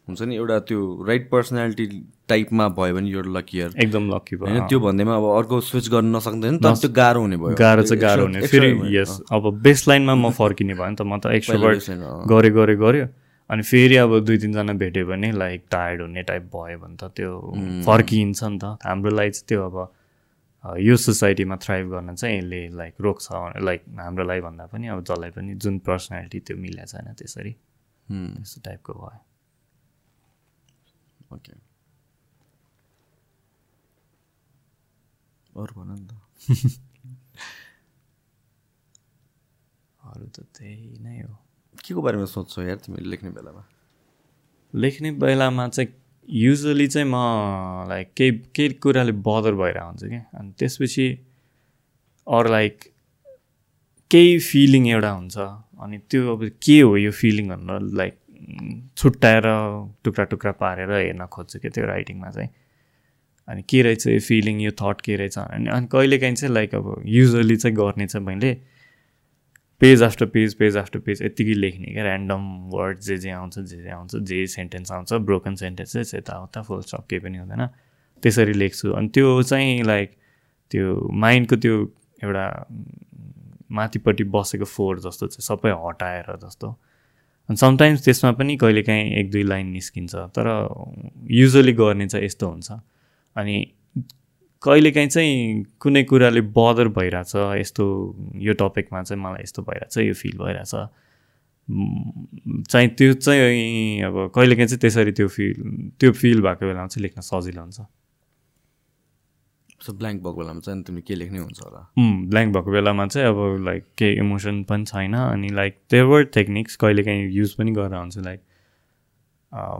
हुन्छ नि एउटा त्यो राइट पर्सनालिटी टाइपमा भयो भने यो लकियर एकदम लकी भयो। होइन त्यो भन्दैमा अब अर्को स्विच गर्न नसक्दैन तर त्यो गाह्रो हुने भयो। गाह्रो चाहिँ गाह्रो हुने। फेरि। यस अब बेस लाइनमा म फर्किने भयो नि त म त एक्स्ट्रोभर्ट baseline, अँ। गऱ्यो अनि फेरि अब दुई तिनजना भेट्यो भने लाइक टायर्ड हुने टाइप भयो भने त त्यो फर्किन्छ नि त। हाम्रो लागि चाहिँ त्यो अब यो सोसाइटीमा थ्राइभ गर्न चाहिँ यसले लाइक रोक्छ। लाइक हाम्रो लागि भन्दा पनि अब जसलाई पनि जुन पर्सनालिटी त्यो मिलेको छैन त्यसरी। त्यस्तो टाइपको भयो। ओके अरू भन नि त अरू त त्यही नै हो के को बारेमा सोध्छौ यार तिमीले लेख्ने बेलामा लेख्ने बेलामा चाहिँ युजली चाहिँ म लाइक केही केही कुराले बदर भइरहेको हुन्छ क्या अनि त्यसपछि अरू लाइक केही फिलिङ एउटा हुन्छ अनि त्यो अब के हो यो फिलिङ भनेर लाइक छुट्याएर टुक्रा टुक्रा पारेर हेर्न खोज्छु क्या त्यो राइटिङमा चाहिँ। अनि के रहेछ यो फिलिङ यो थट के रहेछ? अनि अनि कहिलेकाहीँ चाहिँ लाइक अब युजली चाहिँ गर्ने चाहिँ मैले page after page page after page यत्तिकै लेख्ने क्या। ऱ्यान्डम वर्ड जे जे आउँछ जे जे आउँछ जे सेन्टेन्स आउँछ ब्रोकन सेन्टेन्सेस यताउता फुल स्टप केही पनि हुँदैन। त्यसरी लेख्छु। अनि त्यो चाहिँ लाइक त्यो माइन्डको त्यो एउटा माथिपट्टि बसेको फोहोर जस्तो चाहिँ सबै हटाएर जस्तो। अनि समटाइम्स त्यसमा पनि कहिलेकाहीँ एक दुई लाइन निस्किन्छ तर युजली गर्ने चाहिँ यस्तो हुन्छ। अनि कहिलेकाहीँ चाहिँ कुनै कुराले बदर भइरहेछ यस्तो यो टपिकमा चाहिँ मलाई यस्तो भइरहेछ यो फिल भइरहेछ। चाहिँ त्यो चाहिँ अब कहिलेकाहीँ चाहिँ त्यसरी त्यो फिल त्यो फिल भएको बेलामा चाहिँ लेख्न सजिलो हुन्छ। सो ब्ल्याङ्क भएको बेलामा चाहिँ तिमीले के लेख्ने हुन्छ होला। ब्ल्याङ्क भएको बेलामा चाहिँ अब लाइक केही इमोसन पनि छैन अनि लाइक देवर टेक्निक्स कहिलेकाहीँ युज पनि गरेर हुन्छ लाइक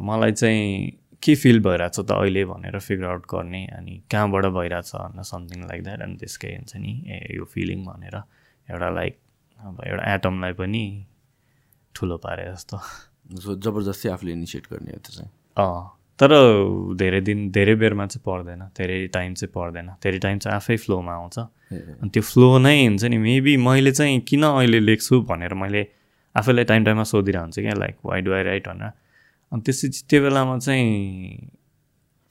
मलाई चाहिँ के फिल भइरहेछ त अहिले भनेर फिगर आउट गर्ने अनि कहाँबाट भइरहेछ भनेर समथिङ लाइक द्याट अनि त्यसकै हुन्छ नि ए यो फिलिङ भनेर एउटा लाइक अब एउटा एटमलाई पनि ठुलो पारे जस्तो। जबरजस्ती आफूले इनिसिएट गर्ने हो त्यो चाहिँ। अँ। तर धेरै दिन धेरै बेरमा चाहिँ पर्दैन धेरै टाइम चाहिँ पर्दैन। धेरै टाइम चाहिँ आफै फ्लोमा आउँछ। अनि त्यो फ्लो नै हुन्छ नि। मेबी मैले चाहिँ किन अहिले लेख्छु भनेर मैले आफैलाई टाइम टाइममा सोधिरहन्छु क्या like why do I write भनेर। अनि त्यसपछि त्यो बेलामा चाहिँ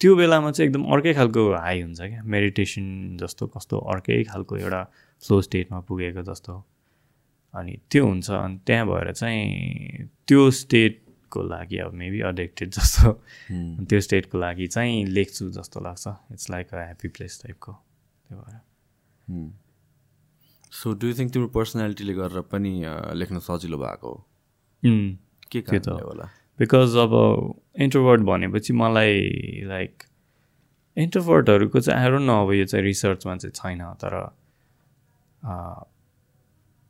त्यो बेलामा चाहिँ एकदम अर्कै खालको हाई हुन्छ क्या। मेडिटेसन जस्तो कस्तो अर्कै खालको एउटा फ्लो स्टेटमा पुगेको जस्तो। अनि त्यो हुन्छ। अनि त्यहाँ भएर चाहिँ त्यो स्टेटको लागि अब मेबी अडिक्टेड जस्तो। त्यो स्टेटको लागि चाहिँ लेख्छु जस्तो लाग्छ। It's like a happy place टाइपको त्यो भएर। सो डु थिङ्क तिम्रो पर्सनालिटीले गरेर पनि लेख्न सजिलो भएको हो? के त होला? बिकज अब इन्ट्रोभर्ट भनेपछि मलाई लाइक इन्ट्रोभर्टहरूको चाहिँ आएर न अब यो चाहिँ रिसर्चमा चाहिँ छैन तर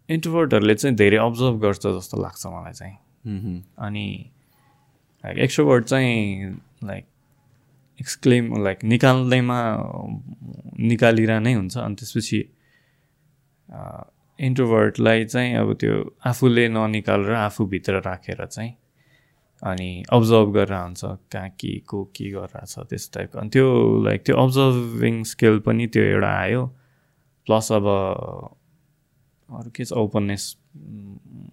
इन्ट्रोभर्टहरूले चाहिँ धेरै अब्जर्भ गर्छ जस्तो लाग्छ मलाई चाहिँ। अनि लाइक एक्सट्रोभर्ट चाहिँ लाइक एक्सक्लेम लाइक निकाल्दैमा निकालिरह नै हुन्छ। अनि त्यसपछि इन्ट्रोभर्टलाई चाहिँ अब त्यो आफूले ननिकालेर आफूभित्र राखेर चाहिँ अनि अब्जर्भ गरेर हुन्छ कहाँ के को के गरिरहेछ त्यस्तो टाइपको अनि त्यो लाइक त्यो अब्जर्भिङ स्किल पनि त्यो एउटा आयो। प्लस अब अरू के छ? Openness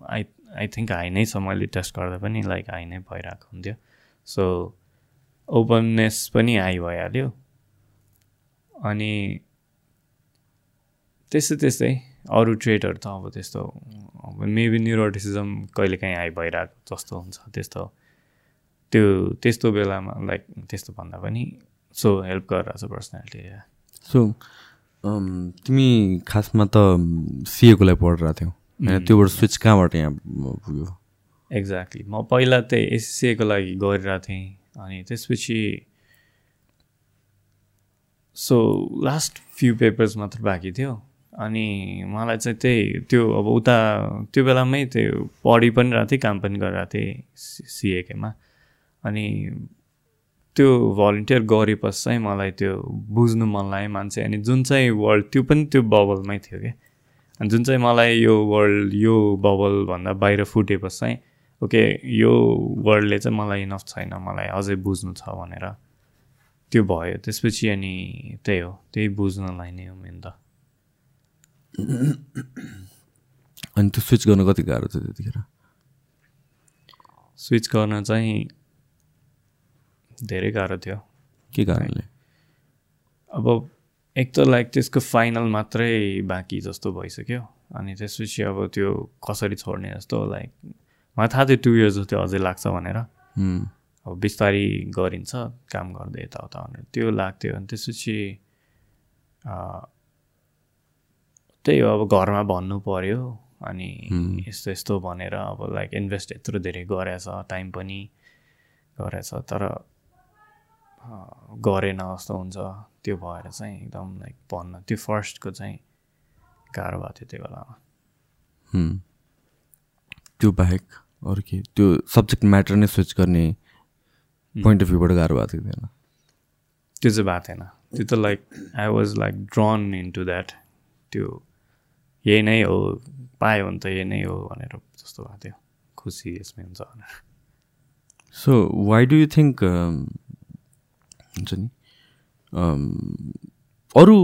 I I think high नै छ मैले टेस्ट गर्दा पनि लाइक हाई नै भइरहेको हुन्थ्यो. सो ओपननेस पनि हाई भइहाल्यो अनि त्यस्तै त्यस्तै अरू ट्रेडहरू त अब त्यस्तो मेबी न्युरोटिसिजम कहिलेकाहीँ हाई भइरहेको जस्तो हुन्छ त्यस्तो त्यो त्यस्तो बेलामा लाइक त्यस्तो भन्दा पनि सो हेल्प गरिरहेको छ पर्सनालिटी सो तिमी खासमा त सिएको लागि पढिरहेको थियौ? होइन त्योबाट स्विच कहाँबाट यहाँ पुग्यो? एक्ज्याक्टली म पहिला चाहिँ एससिएको लागि गरिरहेको थिएँ अनि त्यसपछि सो लास्ट फ्यु पेपर्स मात्र बाँकी थियो अनि मलाई चाहिँ त्यही त्यो अब उता त्यो बेलामै त्यो पढि पनि रहेको थिएँ काम पनि गरिरहेको थिएँ सिएकेमा अनि त्यो भलिन्टियर गरेपछि चाहिँ मलाई त्यो बुझ्नु मन लाग्यो मान्छे अनि जुन चाहिँ वर्ल्ड त्यो पनि त्यो बबलमै थियो क्या अनि जुन चाहिँ मलाई यो वर्ल्ड यो बबलभन्दा बाहिर फुटेपछि चाहिँ ओके यो वर्ल्डले चाहिँ मलाई इनफ छैन मलाई अझै बुझ्नु छ भनेर। त्यो भयो। त्यसपछि अनि त्यही हो। त्यही बुझ्नलाई नै हो मेन त। अनि त्यो स्विच गर्न कति गाह्रो थियो त्यतिखेर? स्विच गर्न चाहिँ धेरै गाह्रो थियो। के कारणले? अब एक त लाइक त्यसको फाइनल मात्रै बाँकी जस्तो भइसक्यो। अनि त्यसपछि अब त्यो कसरी छोड्ने जस्तो लाइक मलाई थाहा थियो टु इयर्स जस्तो अझै लाग्छ भनेर। अब बिस्तारै गरिन्छ काम गर्दै यताउता भनेर। त्यो लाग्थ्यो। अनि त्यसपछि त्यही हो अब घरमा भन्नु पऱ्यो अनि यस्तो यस्तो भनेर अब लाइक इन्भेस्ट यत्रो धेरै गरेछ टाइम पनि गरेछ। तर गरेन जस्तो हुन्छ। त्यो भएर चाहिँ एकदम लाइक भन्न त्यो फर्स्टको चाहिँ गाह्रो भएको थियो त्यो बेलामा। त्यो बाहेक अरू के त्यो सब्जेक्ट म्याटर नै स्विच गर्ने पोइन्ट अफ भ्यूबाट गाह्रो भएको थियो थिएन? त्यो चाहिँ भएको थिएन। त्यो त like I was like drawn into that त्यो यही नै हो पायो भने त यही नै हो भनेर जस्तो भएको थियो। खुसी यसमै हुन्छ भनेर। So why do you think हुन्छ नि। अरू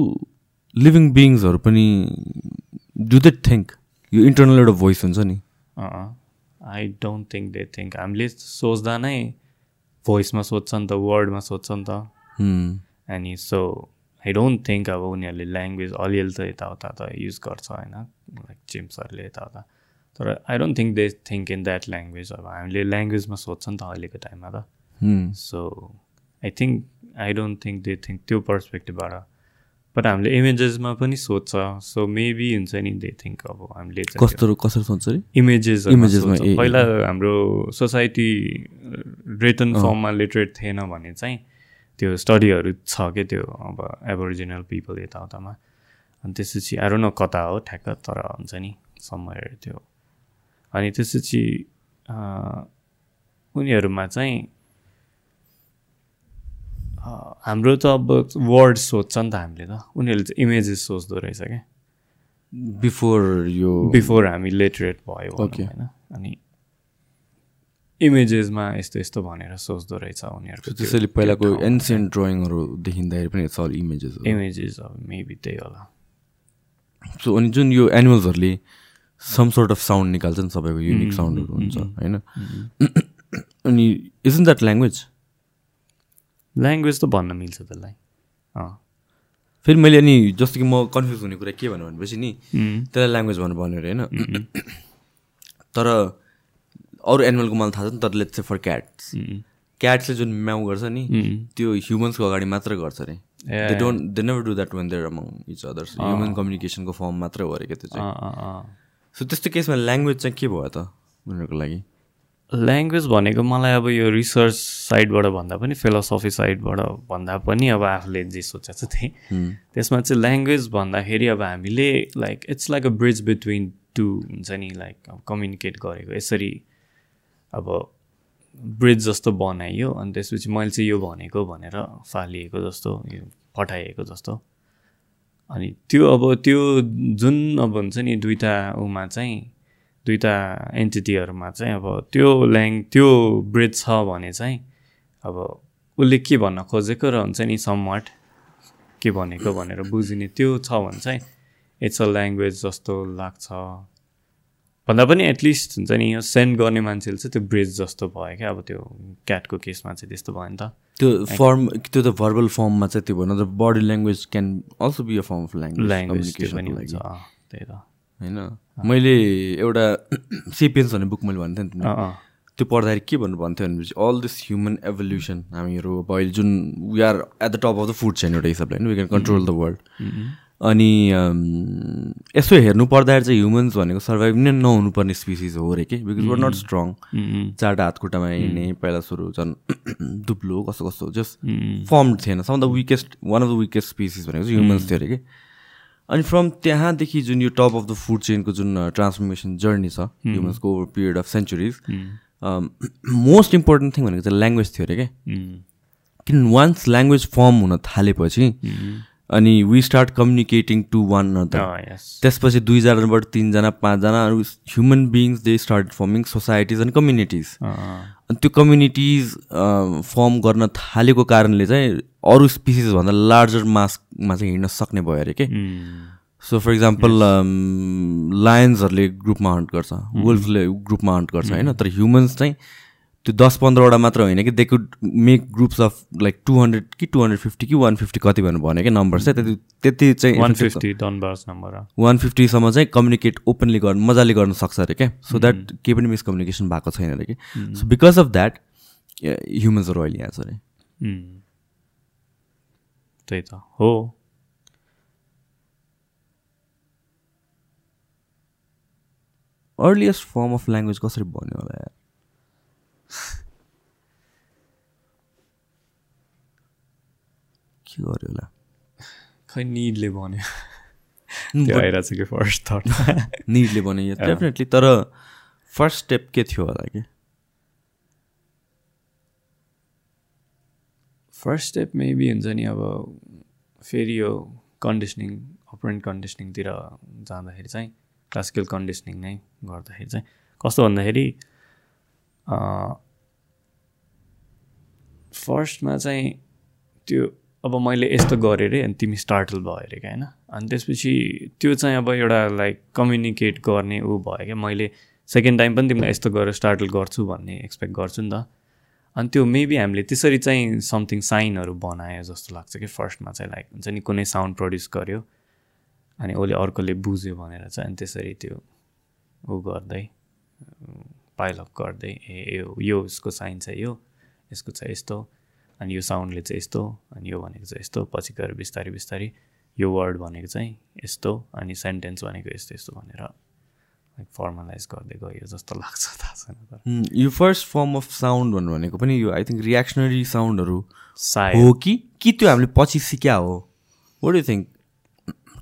लिभिङ बिङ्सहरू पनि डु दे थिङ्क यो इन्टरनल एउटा भोइस हुन्छ नि। I don't think they think हामीले सोच्दा नै भोइसमा सोध्छ नि त वर्डमा सोध्छ नि त। अनि सो आई डोन्ट थिङ्क अब उनीहरूले ल्याङ्ग्वेज अलिअलि त यताउता त युज गर्छ होइन लाइक चिम्सहरूले यताउता। तर I don't think they think in that language अब हामीले ल्याङ्ग्वेजमा सोध्छ नि त अहिलेको टाइममा त। So I think I don't think they think त्यो पर्सपेक्टिभबाट बट हामीले इमेजेसमा पनि सोध्छ। सो मेबी हुन्छ नि दे थिङ्क अब हामीले कस्तो कसरी सोध्छ इमेजेस इमेजेसमा पहिला हाम्रो सोसाइटी रिटर्न फर्ममा लिटरेट थिएन भने चाहिँ त्यो स्टडीहरू छ क्या त्यो अब एबोरिजिनल पिपल यताउतामा। अनि त्यसपछि आएर न कता हो ठ्याक्क तर हुन्छ नि समय त्यो। अनि त्यसपछि उनीहरूमा चाहिँ हाम्रो त अब वर्ड सोध्छ नि त हामीले त। उनीहरूले चाहिँ इमेजेस सोच्दो रहेछ क्या। बिफोर यो बिफोर हामी लिटरेट भयो होइन। अनि इमेजेसमा यस्तो यस्तो भनेर सोच्दो रहेछ उनीहरूको त्यो- त्यसैले पहिलाको एन्सियन्ट ड्रइङहरू देखिँदाखेरि पनि इट्स अल इमेजेस इमेजेस अब मेबी त्यही होला। सो अनि जुन यो एनिमल्सहरूले सम सोर्ट अफ साउन्ड निकाल्छ नि सबैको युनिक साउन्डहरू हुन्छ होइन? अनि इजन द्याट ल्याङ्ग्वेज ल्याङ्ग्वेज त भन्न मिल्छ त्यसलाई। अँ। फेरि मैले अनि जस्तो कि म कन्फ्युज हुने कुरा के भन्नु भनेपछि नि त्यसलाई ल्याङ्ग्वेज भन्नु भन्यो अरे होइन? तर अरू एनिमलको मलाई थाहा छ नि तर लेट्स से फर क्याट्स क्याट्सले जुन म्याउ गर्छ नि त्यो ह्युमन्सको अगाडि मात्र गर्छ अरे। They don't they never do that when they're among each others human कम्युनिकेसनको form मात्रै हो अरे क्या त्यो चाहिँ। सो त्यस्तो केसमा ल्याङ्ग्वेज चाहिँ के भयो त उनीहरूको लागि? ल्याङ्ग्वेज भनेको मलाई अब यो रिसर्च साइडबाट भन्दा पनि फिलोसफी साइडबाट भन्दा पनि अब आफूले जे सोचेको छ त्यही। त्यसमा चाहिँ ल्याङ्ग्वेज भन्दाखेरि अब हामीले like it's like a bridge between two हुन्छ नि लाइक कम्युनिकेट गरेको। यसरी अब ब्रिज जस्तो बनाइयो अनि त्यसपछि मैले चाहिँ यो भनेको भनेर फालिएको जस्तो यो पठाइएको जस्तो। अनि त्यो अब त्यो जुन अब हुन्छ नि दुइटा उमा चाहिँ दुइटा एन्टिटीहरूमा चाहिँ अब त्यो ल्याङ त्यो ब्रिज छ भने चाहिँ अब उसले के भन्न खोजेको र हुन्छ नि समवाट के भनेको भनेर बुझिने त्यो छ भने चाहिँ इट्स अ ल्याङ्ग्वेज जस्तो लाग्छ। भन्दा पनि एटलिस्ट हुन्छ नि यो सेन्ड गर्ने मान्छेले चाहिँ त्यो ब्रिज जस्तो भयो क्या अब त्यो क्याटको केसमा चाहिँ त्यस्तो भयो नि त। त्यो फर्म त्यो त भर्बल फर्ममा चाहिँ त्यो भन्नु त body language can also be a form of language language त्यही त। होइन? मैले एउटा सेपियन्स भन्ने बुक मैले भन्थेँ नि। त्यो पढ्दाखेरि के भन्नु भन्थ्यो भनेपछि अल दिस ह्युमन एभोल्युसन हामीहरू अब अहिले जुन we are at the top of the food chain एउटा हिसाबले होइन? We can control the world अनि यसो हेर्नु पर्दाखेरि चाहिँ ह्युमन्स भनेको सर्भाइभ नै नहुनुपर्ने स्पिसिज हो अरे कि? बिकज वर नट स्ट्रङ चारवटा हात खुट्टामा हिँड्ने पहिला सुरु झन् दुब्लो कस्तो कस्तो जस्ट फर्म थिएन। Some the weakest one of the weakest species भनेको चाहिँ ह्युमन्स थियो अरे कि? अनि फ्रम त्यहाँदेखि जुन यो टप अफ द फुड चेनको जुन ट्रान्सफर्मेसन जर्नी छ ह्युमन्सको over period of centuries most important thing भनेको चाहिँ ल्याङ्ग्वेज थियो अरे क्या किन वान्स ल्याङ्ग्वेज फर्म हुन थालेपछि अनि we start communicating to one yes. त्यसपछि दुईजनाबाट तिनजना पाँचजना human beings they start forming societies and communities. अनि त्यो कम्युनिटिज फर्म गर्न थालेको कारणले चाहिँ अरू स्पिसिसभन्दा लार्जर मासमा चाहिँ हिँड्न सक्ने भयो अरे के? सो फर इक्जाम्पल लायन्सहरूले ग्रुपमा हन्ट गर्छ वुल्फले ग्रुपमा हन्ट गर्छ होइन? तर ह्युमन्स चाहिँ त्यो दस पन्ध्रवटा मात्र होइन कि? They could make groups of like two hundred कि टु हन्ड्रेड फिफ्टी कि वान फिफ्टी कति भन्नु भन्यो कि? नम्बर चाहिँ त्यति त्यति चाहिँ वान फिफ्टी नम्बर। वान फिफ्टीसम्म चाहिँ कम्युनिकेट ओपनली गर्नु मजाले गर्न सक्छ अरे क्या सो द्याट केही पनि मिसकम्युनिकेसन भएको छैन अरे कि? सो बिकज अफ द्याट ह्युमन्सहरू अहिले यहाँ छ अरे. त्यही त हो अर्लिएस्ट फर्म अफ ल्याङ्ग्वेज कसरी बन्यो होला यार के गर्यो होला खै निडले भन्यो आइरहेको छ कि फर्स्ट थट निडले बन्यो डेफिनेटली तर फर्स्ट स्टेप के थियो होला कि फर्स्ट स्टेप मेबी हुन्छ नि अब फेरि यो कन्डिसनिङ अपरेन्ट कन्डिसनिङतिर जाँदाखेरि चाहिँ क्लासिकल कन्डिसनिङ नै गर्दाखेरि चाहिँ कस्तो भन्दाखेरि फर्स्टमा चाहिँ त्यो अब मैले यस्तो गरेँ अरे अनि तिमी स्टार्टल भयो अरे क्या होइन अनि त्यसपछि त्यो चाहिँ अब एउटा लाइक कम्युनिकेट गर्ने ऊ भयो क्या मैले सेकेन्ड टाइम पनि तिमीलाई यस्तो गरेर स्टार्टल गर्छु भन्ने एक्सपेक्ट गर्छु नि त अनि त्यो मेबी हामीले त्यसरी चाहिँ समथिङ साइनहरू बनायो जस्तो लाग्छ कि फर्स्टमा चाहिँ लाइक हुन्छ नि कुनै साउन्ड प्रड्युस गर्यो अनि उसले अर्कोले बुझ्यो भनेर चाहिँ अनि त्यसरी त्यो ऊ गर्दै पाइलअप गर्दै ए यो यसको साइन चाहिँ यो यसको चाहिँ यस्तो अनि यो साउन्डले चाहिँ यस्तो अनि यो भनेको चाहिँ यस्तो पछि गएर बिस्तारै बिस्तारै यो वर्ड भनेको चाहिँ यस्तो अनि सेन्टेन्स भनेको यस्तो यस्तो भनेर लाइक फर्मलाइज गर्दै गयो जस्तो लाग्छ थाहा छैन तर। यो फर्स्ट फर्म अफ साउन्ड भन्नु भनेको पनि यो आई थिङ्क रियाक्सनरी साउन्डहरू हो कि? कि त्यो हामीले पछि सिक्या हो? वाट यु थिङ्क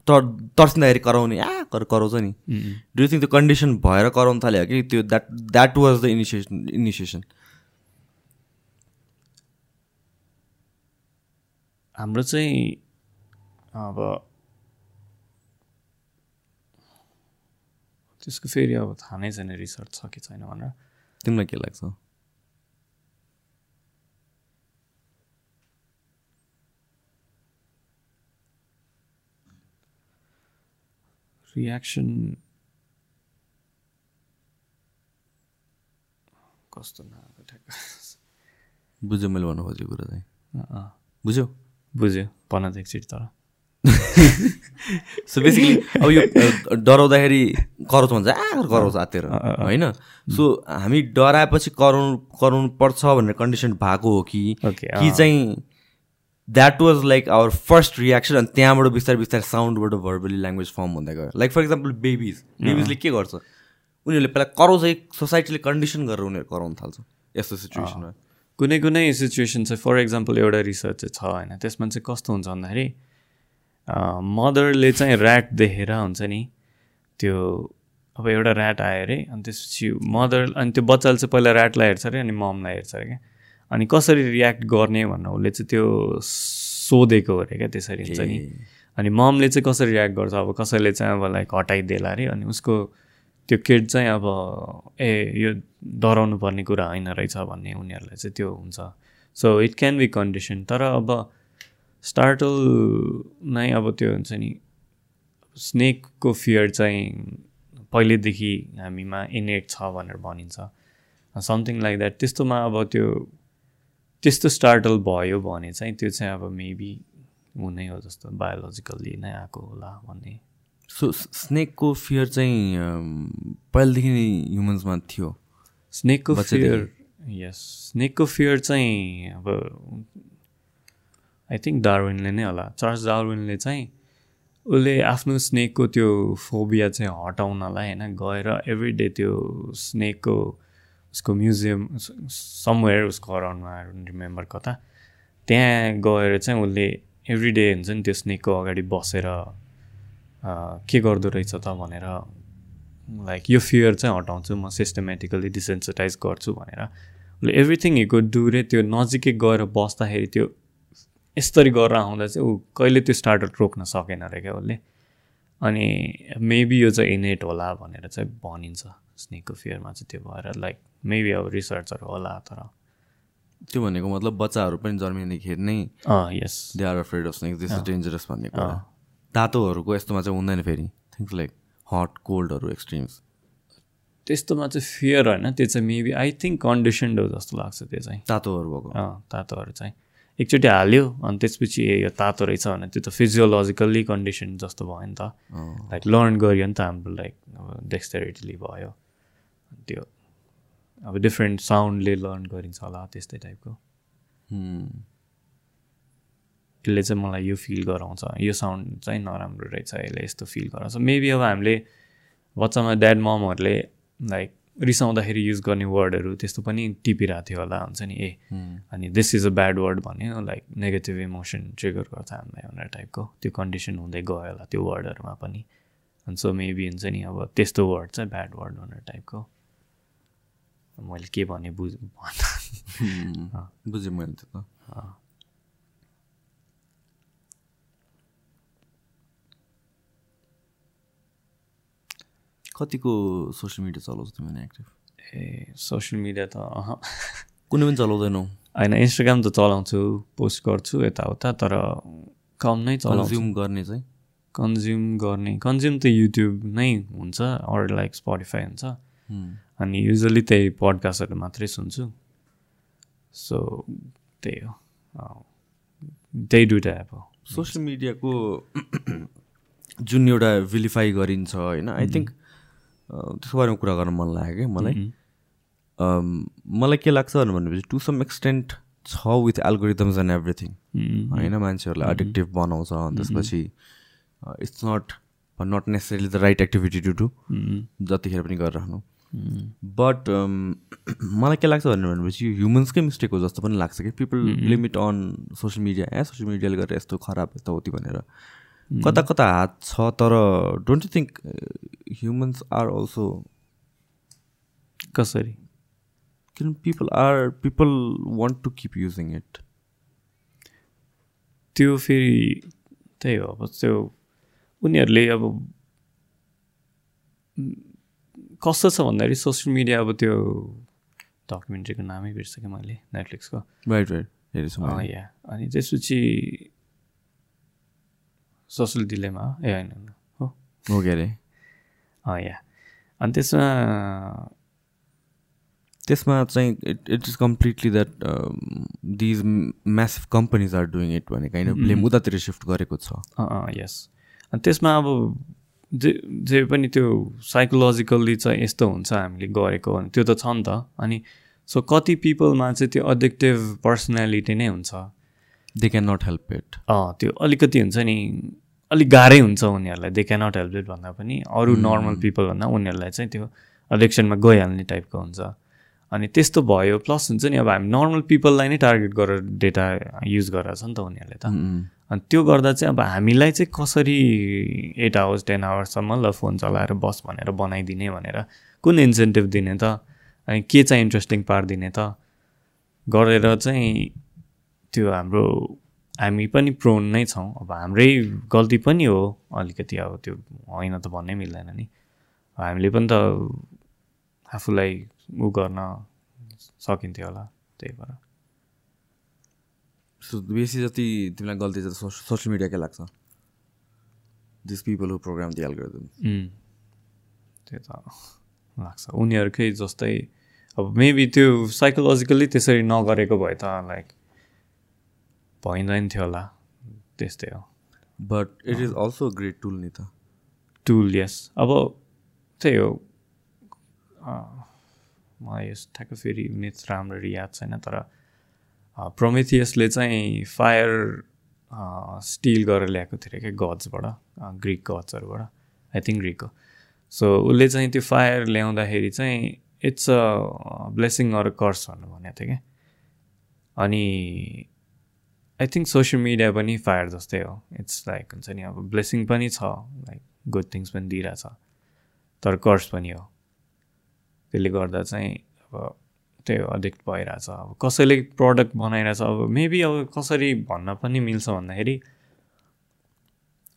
तर तर्सिँदाखेरि कराउने आ कर कराउँछ नि। डु यु थिङ्क त्यो कन्डिसन भएर कराउनु थाल्यो कि त्यो that that was the initiation initiation हाम्रो चाहिँ अब त्यसको फेरि अब थाहा नै छैन रिसर्च छ कि छैन भनेर। तिमीलाई के लाग्छ? रियाक्सन कस्तो नआएको ठ्याक्क। बुझ्यो मैले भन्नु खोजेको कुरा चाहिँ। बुझ्यो? बुझ्यो। भन त एकचोटि तर। सो बेसिकली अब यो डराउँदाखेरि कराउँछ भन्छ आ कराउँछ आत्तिर होइन? सो हामी डराएपछि कराउनु कराउनु पर्छ भनेर कन्डिसन भएको हो कि कि चाहिँ that was like our first reaction अनि त्यहाँबाट बिस्तारै बिस्तारै साउन्डबाट भर्बली ल्याङ्ग्वेज फर्म हुँदै गयो। लाइक फर इक्जाम्पल बेबिज बेबिजले के गर्छ? उनीहरूले पहिला कराउँछ एक सोसाइटीले कन्डिसन गरेर उनीहरू कराउन थाल्छ यस्तो सिचुएसनमा कुनै कुनै सिचुएसन चाहिँ फर इक्जाम्पल एउटा रिसर्च चाहिँ छ होइन त्यसमा चाहिँ कस्तो हुन्छ भन्दाखेरि मदरले चाहिँ ऱ्याट देखेर हुन्छ नि त्यो अब एउटा ऱ्याट आयो अरे अनि त्यसपछि मदर अनि त्यो बच्चाले चाहिँ पहिला ऱ्याटलाई हेर्छ अरे अनि ममलाई हेर्छ अरे क्या। अनि कसरी रियाक्ट गर्ने भनेर उसले चाहिँ त्यो सोधेको अरे क्या त्यसरी हुन्छ नि। अनि ममले चाहिँ कसरी रियाक्ट गर्छ अब कसैले चाहिँ अब लाइक हटाइदिएला अरे अनि उसको त्यो किड चाहिँ अब ए यो डराउनु पर्ने कुरा होइन रहेछ भन्ने उनीहरूलाई चाहिँ त्यो हुन्छ। So it can be condition तर अब स्टार्टल नै अब त्यो हुन्छ नि स्नेकको फियर चाहिँ पहिल्यैदेखि हामीमा इनेट छ भनेर भनिन्छ। समथिङ लाइक द्याट त्यस्तोमा अब त्यो त्यस्तो स्टार्टल भयो भने चाहिँ त्यो चाहिँ अब मेबी हुनै हो जस्तो बायोलोजिकल्ली नै आएको होला भन्ने। सो स्नेकको फियर चाहिँ पहिलादेखि नै ह्युमन्समा थियो। स्नेकको? फियर यस स्नेकको फियर चाहिँ अब आई थिङ्क डार्विनले नै होला। चार्ल्स डार्विनले चाहिँ उसले आफ्नो स्नेकको त्यो फोबिया चाहिँ हटाउनलाई होइन गएर एभ्री डे त्यो स्नेकको उसको म्युजियम समवेयर उसको अराउन्डमा रिमेम्बर कता त्यहाँ गएर चाहिँ उसले एभ्री डे हुन्छ नि त्यो स्नेकको अगाडि बसेर के गर्दो रहेछ त भनेर लाइक यो फियर चाहिँ हटाउँछु म सिस्टमेटिकली डिसेन्सिटाइज गर्छु भनेर। उसले एभ्रिथिङ हिको डुरे त्यो नजिकै गएर बस्दाखेरि त्यो यसरी गरेर आउँदा चाहिँ ऊ कहिले त्यो स्टार्टर रोक्न सकेन अरे क्या उसले। अनि मेबी यो चाहिँ इनेट होला भनेर चाहिँ भनिन्छ स्नेकको फियरमा चाहिँ त्यो भएर लाइक मेबी अब रिसर्चहरू होला तर। त्यो भनेको मतलब बच्चाहरू पनि जन्मिँदाखेरि नै yes they are afraid of snake this is dangerous भन्ने कुरा। तातोहरूको यस्तोमा चाहिँ हुँदैन फेरि। थिङ्स लाइक हट कोल्डहरू एक्सट्रिम्स त्यस्तोमा चाहिँ फियर होइन त्यो चाहिँ मेबी आई थिङ्क कन्डिसन्ड हो जस्तो लाग्छ त्यो चाहिँ। तातोहरू भएको तातोहरू चाहिँ। एकचोटि हाल्यो अनि त्यसपछि ए यो तातो रहेछ भने त्यो त फिजियोलोजिकल्ली कन्डिसन जस्तो भयो नि त। लाइक लर्न गरियो नि त हाम्रो लाइक अब डेक्सटेरिटीले भयो। त्यो अब डिफ्रेन्ट साउन्डले लर्न गरिन्छ होला त्यस्तै टाइपको. यसले चाहिँ मलाई यो फिल गराउँछ। यो साउन्ड चाहिँ नराम्रो रहेछ यसले यस्तो फिल गराउँछ। मेबी अब हामीले बच्चामा ड्याड ममहरूले लाइक रिसाउँदाखेरि युज गर्ने वर्डहरू त्यस्तो पनि टिपिरहेको थियो होला। हुन्छ नि ए अनि this is a bad word भन्यो लाइक नेगेटिभ इमोसन ट्रिगर गर्छ हामीलाई भनेर टाइपको त्यो कन्डिसन हुँदै गयो होला त्यो वर्डहरूमा पनि। अनि सो मेबी हुन्छ नि अब त्यस्तो वर्ड चाहिँ ब्याड वर्ड भनेर टाइपको मैले के भने बुझ भन्दा. बुझेँ मैले त्यो त। कतिको सोसियल मिडिया चलाउँछ तिमीले एक्टिभ? ए सोसियल मिडिया त कुनै पनि चलाउँदैनौ होइन इन्स्टाग्राम त चलाउँछु पोस्ट गर्छु यताउता तर कम नै कन्ज्युम गर्ने चाहिँ? कन्ज्युम गर्ने कन्ज्युम त युट्युब नै हुन्छ अरू लाइक स्पोटिफाई हुन्छ. अनि युजली त्यही पडकास्टहरू मात्रै सुन्छु। सो त्यही हो। त्यही दुइटा एप हो। सोसियल मिडियाको जुन एउटा विलिफाई गरिन्छ होइन आई थिङ्क त्यसको बारेमा कुरा गर्न मन लाग्यो क्या मलाई। मलाई के लाग्छ भनेपछि टु सम एक्सटेन्ट छ विथ एल्गोरिदम्स एन्ड एभ्रिथिङ. होइन मान्छेहरूलाई एडिक्टिभ बनाउँछ अनि त्यसपछि it's not not necessary the right activity to do. जतिखेर पनि गरिराख्नु बट मलाई के लाग्छ भनेर भनेपछि ह्युमन्सकै मिस्टेक हो जस्तो पनि लाग्छ कि people limit on social media uh social मिडियाले गर्दा यस्तो खराब यताउति भनेर। कता कता हात छ तर don't you think humans are also कसरी किन people are people want to keep using it त्यो फेरि त्यही हो अब त्यो उनीहरूले अब कस्तो छ भन्दाखेरि सोसियल मिडिया अब त्यो डकुमेन्ट्रीको नामै बिर्सेँ मैले नेटफ्लिक्सको राइट राइट। या अनि त्यसपछि सोसियल डिलेमा ए होइन हो हो के अरे अँ या अनि त्यसमा त्यसमा चाहिँ it it is completely that these massive companies are doing it भने काइन्ड अफ ब्लेम उतातिर सिफ्ट गरेको छ। यस अनि त्यसमा अब जे जे पनि त्यो साइकोलोजिकल्ली चाहिँ यस्तो हुन्छ हामीले गरेको त्यो त छ नि त। अनि सो कति पिपलमा चाहिँ त्यो अडिक्टिभ पर्सनालिटी नै हुन्छ। They can not help it त्यो अलिकति हुन्छ नि अलिक गाह्रै हुन्छ उनीहरूलाई। They can not help it भन्दा पनि अरू नर्मल पिपलभन्दा उनीहरूलाई चाहिँ त्यो एडिक्सनमा गइहाल्ने टाइपको हुन्छ। अनि त्यस्तो भयो प्लस हुन्छ नि अब हामी नर्मल पिपललाई नै टार्गेट गरेर डेटा युज गरेर छ नि त उनीहरूले त। अनि त्यो गर्दा चाहिँ अब हामीलाई चाहिँ कसरी एट आवर्स टेन आवर्ससम्म ल फोन चलाएर बस भनेर बनाइदिने भनेर कुन इन्सेन्टिभ दिने त? अनि के चाहिँ इन्ट्रेस्टिङ पारिदिने त? गरेर चाहिँ त्यो हाम्रो हामी पनि प्रोन नै छौँ। अब हाम्रै गल्ती पनि हो अलिकति अब त्यो होइन त भन्नै मिल्दैन नि। हामीले पनि त आफूलाई उ गर्न सकिन्थ्यो होला त्यही भएर। बेसी जति तिमीलाई गल्ती चाहिँ सोसियल मिडियाकै लाग्छ? दिस पिपल हु प्रोग्राम त्यो त लाग्छ। उनीहरूकै जस्तै अब मेबी त्यो साइकोलोजिकल्ली त्यसरी नगरेको भए त लाइक भइँदैन थियो होला। त्यस्तै हो। But it is also great tool नि त टुल यस अब त्यही हो। मलाई यस ठ्याक्क फेरि मिथ राम्ररी याद छैन तर प्रोमेथियसले चाहिँ फायर स्टिल गरेर ल्याएको थियो क्या गड्सबाट ग्रिक गड्सहरूबाट आई थिङ्क ग्रिकको सो उसले चाहिँ त्यो फायर ल्याउँदाखेरि चाहिँ it's a blessing or curse भन्नु भनेको थियो क्या। अनि आई थिङ्क सोसियल मिडिया पनि फायर जस्तै हो. इट्स लाइक हुन्छ नि अब ब्लेसिङ पनि छ लाइक गुड थिङ्स पनि दिइरहेछ। तर कर्स पनि हो। त्यसले गर्दा चाहिँ अब त्यही हो अडिक्ट भइरहेछ। अब कसैले प्रडक्ट बनाइरहेछ अब मेबी अब कसरी भन्न पनि मिल्छ भन्दाखेरि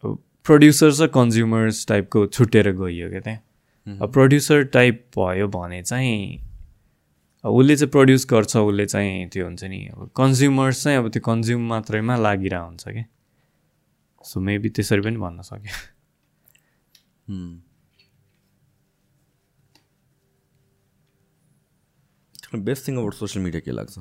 अब प्रड्युसर्स र कन्ज्युमर्स टाइपको छुट्टिएर गइयो क्या त्यहाँ। प्रड्युसर टाइप भयो भने चाहिँ उसले चाहिँ प्रड्युस गर्छ उसले चाहिँ त्यो हुन्छ नि अब कन्ज्युमर्स चाहिँ अब त्यो कन्ज्युम मात्रैमा लागिरहेको हुन्छ कि? सो मेबी त्यसरी पनि भन्न सक्यो। Best thing about social media के लाग्छ?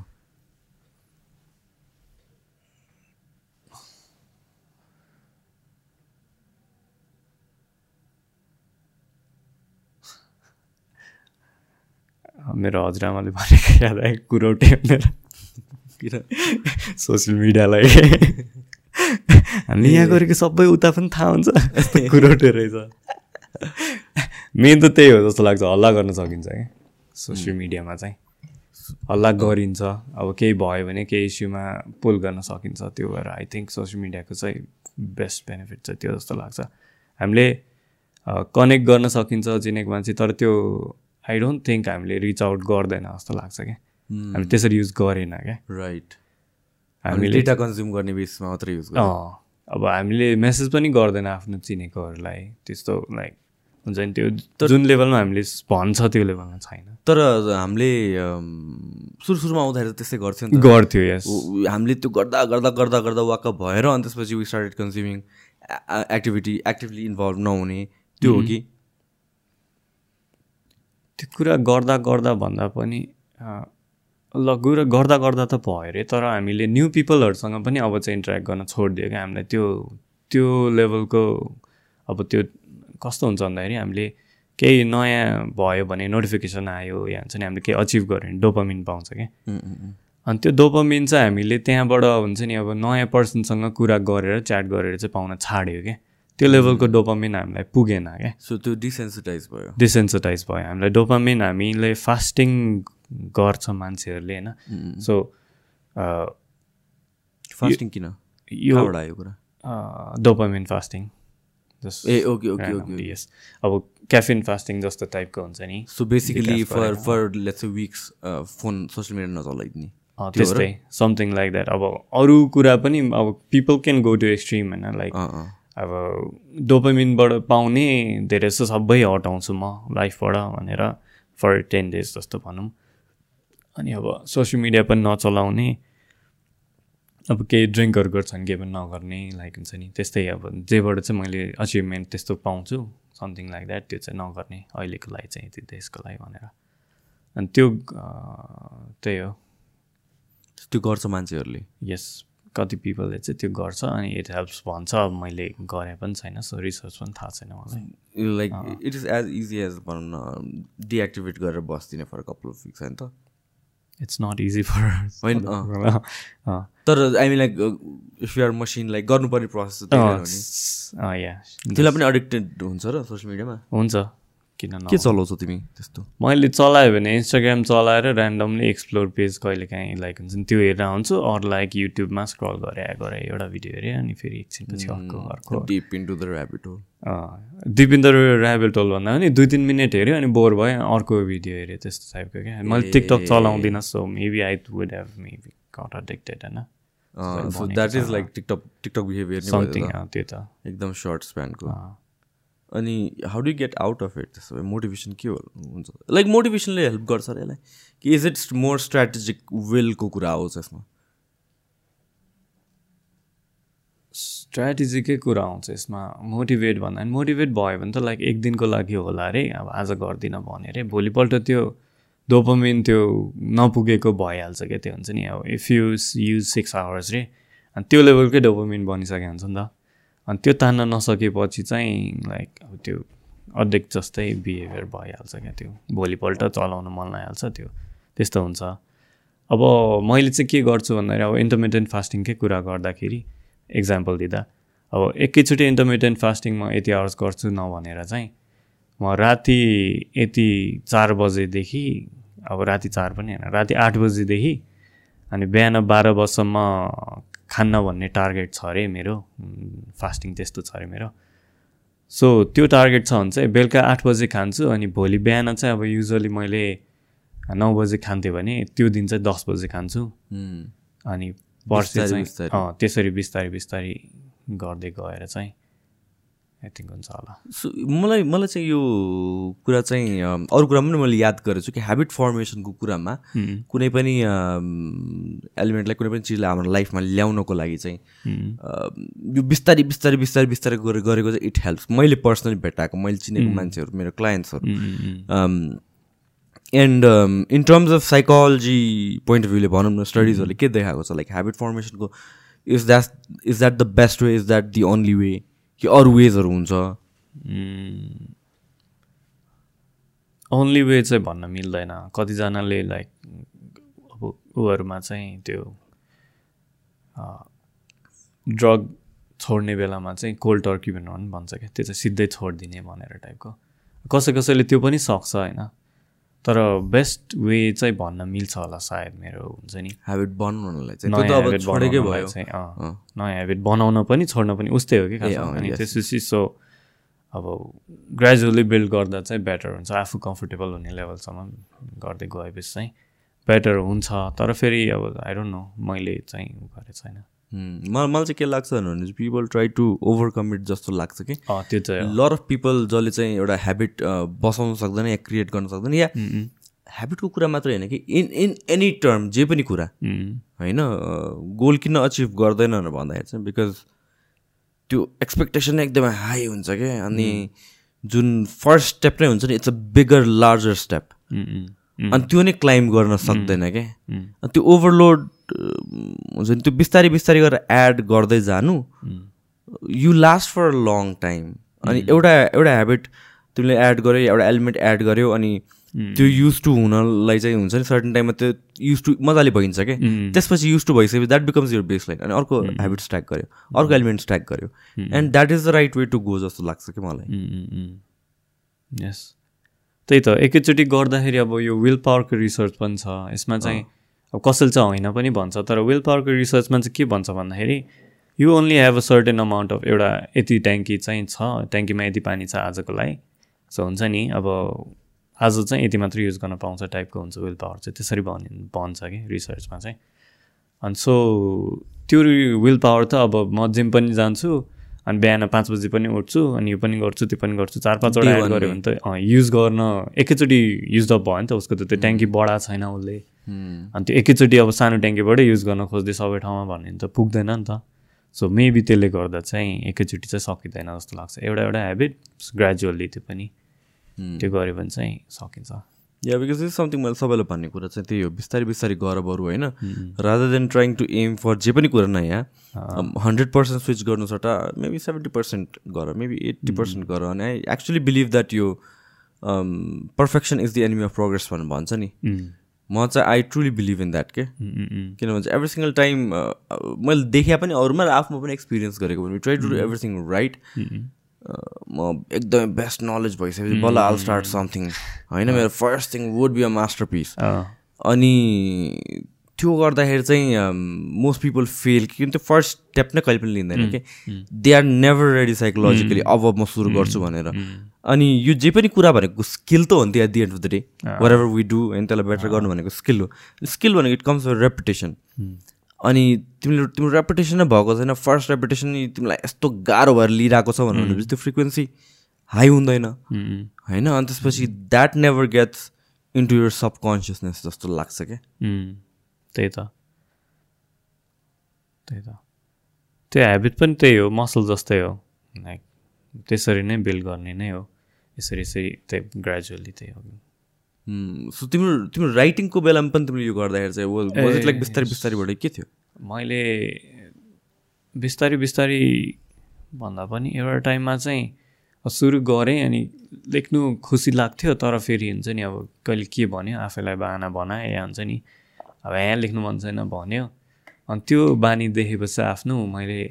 मेरो हजुरआमाले भनेको याद आयो कुरोटे मेरो। सोसियल मिडियालाई। हामीले यहाँ गरेको सबै उता पनि थाहा हुन्छ। कुरोटे रहेछ। मेन त त्यही हो जस्तो लाग्छ हल्ला गर्न सकिन्छ क्या सोसियल मिडियामा चाहिँ। हल्ला गरिन्छ। अब केही भयो भने केही इस्युमा पुल गर्न सकिन्छ। त्यो भएर आई थिङ्क सोसियल मिडियाको चाहिँ बेस्ट बेनिफिट चाहिँ त्यो जस्तो लाग्छ। हामीले कनेक्ट गर्न सकिन्छ चिनेको मान्छे तर त्यो आई डोन्ट थिङ्क हामीले रिच आउट गर्दैन जस्तो लाग्छ क्या। हामीले त्यसरी युज गरेन क्या। राइट हामीले डेटा कन्ज्युम गर्ने बेसमा मात्रै युज अँ अब हामीले मेसेज पनि गर्दैन आफ्नो चिनेकोहरूलाई। त्यस्तो लाइक हुन्छ नि त्यो जुन लेभलमा हामीले भन्छ त्यो लेभलमा छैन। तर हामीले सुरु सुरुमा आउँदाखेरि त्यस्तै गर्थ्यो नि गर्थ्यो यस हामीले त्यो गर्दा गर्दा गर्दा गर्दा वाक भएर अनि त्यसपछि we started consuming activity actively involve नहुने। त्यो हो कि? त्यो कुरा गर्दा गर्दा भन्दा पनि ल कुरा गर्दा गर्दा त भयो अरे तर हामीले न्यू पिपलहरूसँग पनि अब चाहिँ इन्टरेक्ट गर्न छोडिदियो क्या हामीलाई। त्यो त्यो लेभलको अब त्यो कस्तो हुन्छ भन्दाखेरि हामीले केही नयाँ भयो भने नोटिफिकेसन आयो या हुन्छ नि हामीले केही अचिभ गऱ्यो भने डोपामिन पाउँछ क्या। अनि त्यो डोपामिन चाहिँ हामीले त्यहाँबाट हुन्छ नि अब नयाँ पर्सनसँग कुरा गरेर च्याट गरेर चाहिँ पाउन छाड्यो क्या। त्यो लेभलको डोपामिन हामीलाई पुगेन क्या। सो त्यो डिसेन्सिटाइज भयो। डिसेन्सिटाइज भयो। हामीलाई डोपामिन हामीले फास्टिङ गर्छ मान्छेहरूले होइन? सो फास्टिङ किन? यो आयो कुरा? Dopamine fasting ah okay okay okay yes अब क्याफिन फास्टिङ जस्तो टाइपको हुन्छ नि। So basically for for let's weeks phone social media नचलाइदिने। त्यस्तै समथिङ लाइक द्याट अब अरू कुरा पनि अब people can go to extreme होइन? लाइक अब डोपामिनबाट पाउने धेरै जस्तो सबै हटाउँछु म लाइफबाट भनेर फर टेन डेज जस्तो भनौँ। अनि अब सोसियल मिडिया पनि नचलाउने। अब केही ड्रिङ्कहरू गर्छन् केही पनि नगर्ने लाइक हुन्छ नि। त्यस्तै अब जेबाट चाहिँ मैले अचिभमेन्ट त्यस्तो पाउँछु समथिङ लाइक द्याट त्यो चाहिँ नगर्ने अहिलेको लागि चाहिँ यति देशको लागि भनेर। अनि त्यो त्यही हो। त्यो गर्छ मान्छेहरूले? यस कति पिपलले चाहिँ त्यो गर्छ अनि इट हेल्प्स भन्छ। मैले गरेँ पनि छैन सो रिसर्च पनि थाहा छैन मलाई। Like it is as easy as भनौँ न डिएक्टिभेट गरेर बस्दिने फर कपाल अफ विक्स होइन त? इट्स नट इजी फर होइन तर I mean like if you're machine like गर्नुपर्ने प्रोसेस त्यसलाई पनि एडिक्टेड हुन्छ र सोसियल मिडियामा हुन्छ। किन के चलाउँछौ तिमी त्यस्तो? मैले चलायो भने इन्स्टाग्राम चलाएर ऱ्यान्डमली एक्सप्लोर पेज कहिले काहीँ लाइक हुन्छ नि त्यो हेरेर हुन्छु अरू लाइक युट्युबमा स्क्रल गरे गरे एउटा भिडियो हेरेँ अनि फेरि एकछिनपछि अर्को अर्को। Deep into the rabbit hole deep in the rabbit hole भन्दा पनि दुई तिन मिनट हेऱ्यो अनि बोर भयो अर्को भिडियो हेऱ्यो त्यस्तो टाइपको क्या। मैले टिकटक चलाउँदिनँ so maybe I would have maybe got addicted होइन? That is like TikTok TikTok behaviour something त्यो त। एकदम सर्ट स्प्यानको अनि how do get out of it त्यसो भए मोटिभेसन के हुन्छ। लाइक मोटिभेसनले हेल्प गर्छ अरे यसलाई कि इज इट्स मोर स्ट्राटेजिक विलको कुरा आउँछ यसमा? स्ट्राटेजीकै कुरा आउँछ यसमा। मोटिभेट भन्दा पनि मोटिभेट भयो भने त लाइक एक दिनको लागि होला अरे अब आज गर्दिनँ भने अरे भोलिपल्ट त्यो डोपोमिन त्यो नपुगेको भइहाल्छ क्या त्यो हुन्छ नि। अब if you use six hours रे अनि त्यो लेभलकै डोपोमिन बनिसकेको हुन्छ नि त। अनि त्यो तान्न नसकेपछि चाहिँ लाइक अब त्यो अध्यक्ष जस्तै बिहेभियर भइहाल्छ क्या त्यो। भोलिपल्ट चलाउनु मन लागिहाल्छ त्यो। त्यस्तो हुन्छ। अब मैले चाहिँ के गर्छु भन्दाखेरि अब इन्टरमिडियन्ट फास्टिङकै कुरा गर्दाखेरि इक्जाम्पल दिँदा अब एकैचोटि इन्टरमिडियन्ट फास्टिङ म यति आवर्स गर्छु नभनेर चाहिँ म राति यति चार बजेदेखि अब राति चार पनि होइन राति आठ बजीदेखि अनि बिहान बाह्र बजीसम्म खान्न भन्ने टार्गेट छ अरे मेरो। फास्टिङ त्यस्तो छ अरे मेरो। सो त्यो टार्गेट छ भने चाहिँ बेलुका आठ बजे खान्छु अनि भोलि बिहान चाहिँ अब युजली मैले नौ बजे खान्थेँ भने त्यो दिन चाहिँ दस बजे खान्छु। अनि पर्सि चाहिँ त्यसरी बिस्तारै बिस्तारै गर्दै गएर चाहिँ आई थिङ्क हुन्छ होला। सो मलाई मलाई चाहिँ यो कुरा चाहिँ अरू कुरा पनि मैले याद गरेको छु कि हेबिट फर्मेसनको कुरामा कुनै पनि एलिमेन्टलाई कुनै पनि चिजलाई हाम्रो लाइफमा ल्याउनको लागि चाहिँ यो बिस्तारै बिस्तारै बिस्तारै बिस्तारै गरेर गरेको चाहिँ इट हेल्प्स मैले पर्सनली भेटाएको मैले चिनेको मान्छेहरू मेरो क्लाइन्ट्सहरू and in terms of psychology point of भ्यूले भनौँ न स्टडिजहरूले के देखाएको छ? Like habit फर्मेसनको is that is that the best way is that the only way कि अरू वेजहरू हुन्छ। ओन्ली वे चाहिँ भन्न मिल्दैन। कतिजनाले लाइक अब उहरूमा चाहिँ त्यो ड्रग छोड्ने बेलामा चाहिँ कोल्ड टर्की भनेर पनि भन्छ क्या। त्यो चाहिँ सिधै छोडिदिने भनेर टाइपको कसै कसैले त्यो पनि सक्छ होइन? तर बेस्ट वे चाहिँ भन्न मिल्छ होला सायद मेरो हुन्छ नि। हेबिट बनाउनलाई नयाँ हेबिट बनाउनलाई चाहिँ नयाँ हेबिट बनाउन पनि छोड्न पनि उस्तै हो कि अनि त्यसपछि सो अब ग्रेजुअली बिल्ड गर्दा चाहिँ बेटर हुन्छ। आफू कम्फोर्टेबल हुने लेभलसम्म गर्दै गएपछि चाहिँ बेटर हुन्छ। तर फेरि अब आई डोन्ट नो मैले चाहिँ गरेको छैन। मलाई मलाई चाहिँ के लाग्छ भने people try to overcome it जस्तो लाग्छ कि। त्यो चाहिँ लर अफ पिपल जसले चाहिँ एउटा हेबिट बसाउन सक्दैन या क्रिएट गर्न सक्दैन या हेबिटको कुरा मात्रै होइन कि इन इन एनी टर्म जे पनि कुरा। होइन गोल किन अचिभ गर्दैन भन्दाखेरि चाहिँ बिकज त्यो एक्सपेक्टेसन एकदमै हाई हुन्छ क्या अनि जुन फर्स्ट स्टेप नै हुन्छ नि it's a bigger larger step अनि त्यो नै क्लाइम्ब गर्न सक्दैन क्या अनि त्यो ओभरलोड हुन्छ नि त्यो बिस्तारै बिस्तारै गरेर एड गर्दै जानु you last for a long time अनि एउटा एउटा हेबिट तिमीले एड गर्यो एउटा एलिमेन्ट एड गर्यो अनि त्यो युज टु हुनलाई चाहिँ हुन्छ नि सर्टन टाइममा त्यो युज टु मजाले भइन्छ क्या त्यसपछि युज टु भइसकेपछि that becomes your base line अनि अर्को हेबिट स्ट्याक गर्यो। अर्को एलिमेन्ट स्ट्याक गर्यो। And that is the right way to go जस्तो लाग्छ कि मलाई। यस त्यही त एकैचोटि गर्दाखेरि अब यो विल पावरको रिसर्च पनि छ। यसमा चाहिँ अब कसैले चाहिँ होइन पनि भन्छ तर विल पावरको रिसर्चमा चाहिँ के भन्छ भन्दाखेरि you only have a certain amount of एउटा यति ट्याङ्की चाहिँ छ ट्याङ्कीमा यति पानी छ आजको लागि। सो हुन्छ नि अब आज चाहिँ यति मात्र युज गर्न पाउँछ टाइपको हुन्छ विल पावर चाहिँ। त्यसरी भन् भन्छ कि रिसर्चमा चाहिँ। अनि सो त्यो विल पावर त अब म जिम पनि जान्छु अनि बिहान पाँच बजी पनि उठ्छु अनि यो पनि गर्छु त्यो पनि गर्छु चार पाँचवटा एड गऱ्यो भने त युज गर्न एकैचोटि युज अप भयो नि त उसको त त्यो ट्याङ्की बढा छैन उसले। अनि त्यो एकैचोटि अब सानो ट्याङ्कीबाटै युज गर्न खोज्दै सबै ठाउँमा भन्यो भने त पुग्दैन नि त। सो मेबी त्यसले गर्दा चाहिँ एकैचोटि चाहिँ सकिँदैन जस्तो लाग्छ। एउटा एउटा हेबिट ग्रेजुअल्ली त्यो पनि त्यो गऱ्यो भने चाहिँ सकिन्छ। या बिकज इज समथिङ मैले सबैलाई भन्ने कुरा चाहिँ त्यही हो। बिस्तारै बिस्तारै गर बरु होइन? Rather than trying to aim for जे पनि कुरा नयाँ हन्ड्रेड पर्सेन्ट स्विच गर्नु सट्टा मेबी सेभेन्टी पर्सेन्ट गर मेबी एट्टी पर्सेन्ट गर। अनि आई एक्चुली बिलिभ द्याट यो perfection is the enemy of progress भनेर भन्छ नि। म चाहिँ I truly believe in that के किनभने चाहिँ एभ्री सिङ्गल टाइम मैले देखे पनि अरूमा र आफ्नो पनि एक्सपिरियन्स गरेको भने try to do everything right म एकदमै बेस्ट नलेज भइसकेपछि बल्ल आल स्टार्ट समथिङ होइन मेरो first thing would be a masterpiece अनि त्यो गर्दाखेरि चाहिँ मोस्ट पिपल फेल कि त्यो फर्स्ट स्टेप नै कहिले पनि लिँदैन कि they are never ready psychologically अब म सुरु गर्छु भनेर। अनि यो जे पनि कुरा भनेको स्किल त हो नि at the end of the day whatever we do होइन त्यसलाई बेटर गर्नु भनेको स्किल हो। स्किल भनेको इट कम्स रेपुटेसन अनि तिमीले तिम्रो रेपुटेसन नै भएको छैन फर्स्ट रेपुटेसन तिमीलाई यस्तो गाह्रो भएर लिइरहेको छ भनेपछि त्यो फ्रिक्वेन्सी हाई हुँदैन। होइन? अनि त्यसपछि that never gets into your subconsciousness जस्तो लाग्छ क्या। त्यही त त्यही त त्यो हेबिट पनि त्यही हो मसल जस्तै हो लाइक त्यसरी नै बिल्ड गर्ने नै हो यसरी यसरी त्यही ग्रेजुअली त्यही हो सो तिम्रो तिम्रो राइटिङको बेलामा पनि तिमीले यो गर्दाखेरि चाहिँ लाइक बिस्तारै बिस्तारैबाट के थियो मैले बिस्तारै बिस्तारै भन्दा पनि एउटा टाइममा चाहिँ सुरु गरेँ अनि लेख्नु खुसी लाग्थ्यो तर फेरि हुन्छ नि अब कहिले के भन्यो आफैलाई बाना बनाए या हुन्छ नि अब यहाँ लेख्नु मन छैन भन्यो। अनि त्यो बानी देखेपछि आफ्नो मैले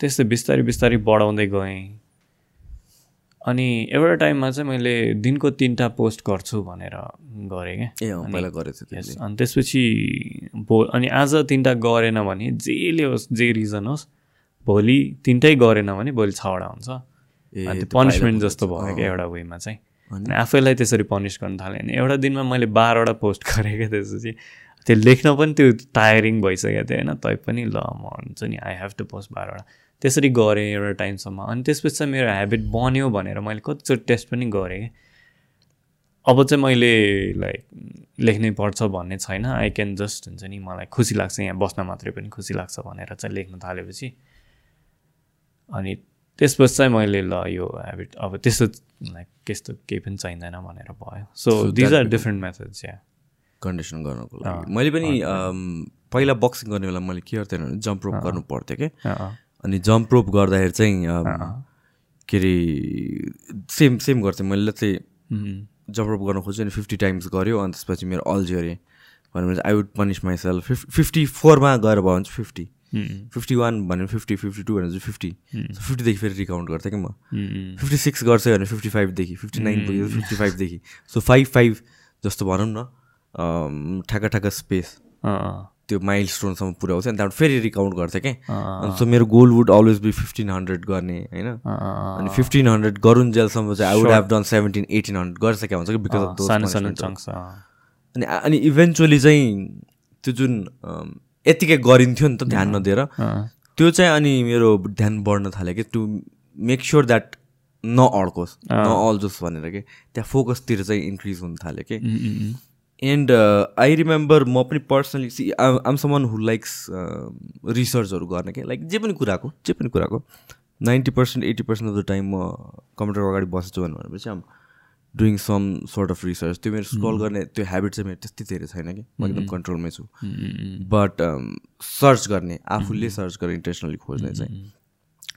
त्यस्तै बिस्तारै बिस्तारै बढाउँदै गएँ। अनि एउटा टाइममा चाहिँ मैले दिनको तिनवटा पोस्ट गर्छु भनेर गरेँ क्या। अनि त्यसपछि भो अनि आज तिनवटा गरेन भने जेले होस् जे रिजन होस् भोलि तिनटै गरेन भने भोलि छवटा हुन्छ। अनि पनिसमेन्ट जस्तो भयो क्या एउटा वेमा चाहिँ। अनि आफैलाई त्यसरी पनिस गर्न थालेँ अनि एउटा दिनमा मैले बाह्रवटा पोस्ट गरेँ क्या त्यसपछि त्यो लेख्न पनि त्यो टायरिङ भइसकेको थियो होइन? तै पनि ल म हुन्छ नि आई हेभ टु पोस्ट बाह्रवटा। त्यसरी गरेँ एउटा टाइमसम्म अनि त्यसपछि चाहिँ मेरो हेबिट बन्यो भनेर मैले कतिचोटि टेस्ट पनि गरेँ। अब चाहिँ मैले लाइक लेख्नै पर्छ भन्ने छैन। आई क्यान जस्ट हुन्छ नि मलाई खुसी लाग्छ यहाँ बस्न मात्रै पनि खुसी लाग्छ भनेर चाहिँ लेख्न थालेपछि। अनि त्यसपछि चाहिँ मैले ल यो हेबिट अब त्यस्तो लाइक त्यस्तो केही पनि चाहिँदैन भनेर भयो। So these are different methods yeah condition गर्नुको लागि। मैले पनि पहिला बक्सिङ गर्ने बेला मैले के गर्थेँ भने जम्प रोप गर्नु पर्थ्यो क्या अनि जम्प रोप गर्दाखेरि चाहिँ के अरे सेम सेम गर्थेँ। मैले चाहिँ जम्प रोप गर्न खोज्छु अनि फिफ्टी टाइम्स गऱ्यो अनि त्यसपछि मेरो अल्झ्यो अरे भनेपछि आई वुड पनिस माइसेल्फ फिफ फिफ्टी फोरमा गएर भयो भने चाहिँ फिफ्टी फिफ्टी वान भन्यो फिफ्टी फिफ्टी टू भने चाहिँ फिफ्टी फिफ्टीदेखि फेरि रिकाउन्ट गर्थेँ कि म? फिफ्टी सिक्स गर्छ भने फिफ्टी फाइभदेखि फिफ्टी नाइन पुग्यो फिफ्टी फाइभदेखि सो फाइभ फाइभ जस्तो भनौँ न ठ्याक्क ठ्याक्क स्पेस त्यो माइल स्टोनसम्म पुऱ्याउँछ अनि त्यहाँबाट फेरि रिकाउन्ट गर्थेँ क्या अनि सो मेरो goal would always be fifteen hundred गर्ने होइन? अनि फिफ्टिन हन्ड्रेड गरुन् जेलसम्म चाहिँ I would have done seventeen eighteen hundred गरिसकेको हुन्छ कि बिकज अनि अनि इभेन्चुली चाहिँ त्यो जुन यत्तिकै गरिन्थ्यो नि त ध्यान नदिएर। त्यो चाहिँ अनि मेरो ध्यान बढ्न थाल्यो कि टु मेक स्योर द्याट नअड्कोस् नअल्झोस् भनेर कि त्यहाँ फोकसतिर चाहिँ इन्क्रिज हुन थाल्यो कि। एन्ड आई रिमेम्बर म पनि personally see I'm someone who likes रिसर्चहरू गर्ने क्या लाइक जे पनि कुराको जे पनि कुराको। Ninety percent eighty percent of the time म कम्प्युटर अगाडि बस्छु भनेपछि doing some sort of research त्यो मेरो स्क्रल गर्ने त्यो हेबिट चाहिँ मेरो त्यति धेरै छैन कि। म एकदम कन्ट्रोलमै छु। बट सर्च गर्ने आफूले सर्च गर्ने इन्टेन्सनली खोज्ने चाहिँ।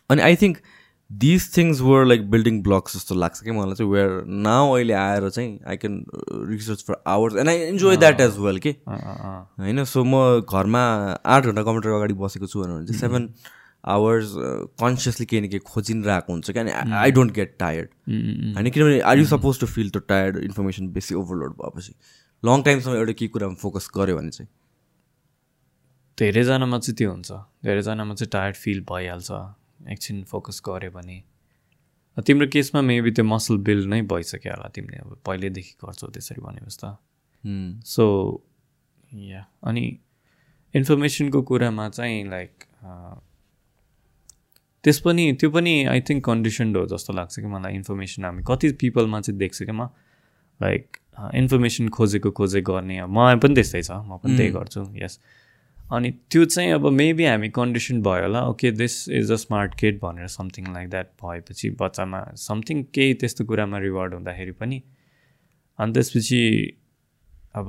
अनि I think these things were like building blocks जस्तो लाग्छ कि मलाई चाहिँ वेयर नाउ अहिले आएर चाहिँ I can research for hours and I enjoy that as well के? होइन सो म घरमा आठ घन्टा कम्प्युटर अगाडि बसेको छु भने चाहिँ सेभेन आवर्स कन्सियसली केही न केही खोजिरहेको हुन्छ क्या आई डोन्ट गेट टायर्ड होइन किनभने are you suppose to feel to tired information बेसी ओभरलोड भएपछि? लङ टाइमसम्म एउटा केही कुरामा फोकस गऱ्यो भने चाहिँ। धेरैजनामा चाहिँ त्यो हुन्छ। धेरैजनामा चाहिँ टायर्ड फिल भइहाल्छ। एकछिन फोकस गऱ्यो भने। तिम्रो केसमा मेबी त्यो मसल बिल्ड नै भइसक्यो होला तिमीले। अब पहिल्यैदेखि गर्छौ त्यसरी भनेपछि त। सो या अनि इन्फर्मेसनको कुरामा चाहिँ लाइक त्यस पनि त्यो पनि आई थिङ्क कन्डिसन्ड हो जस्तो लाग्छ कि मलाई इन्फर्मेसन हामी कति पिपलमा चाहिँ देख्छु क्या म लाइक इन्फर्मेसन खोजेको खोजे गर्ने। अब मलाई पनि त्यस्तै छ म पनि त्यही गर्छु यस अनि त्यो चाहिँ अब मेबी हामी कन्डिसन भयो होला okay this is a smart kid भनेर समथिङ लाइक द्याट भएपछि बच्चामा समथिङ केही त्यस्तो कुरामा रिवार्ड हुँदाखेरि पनि। अनि त्यसपछि अब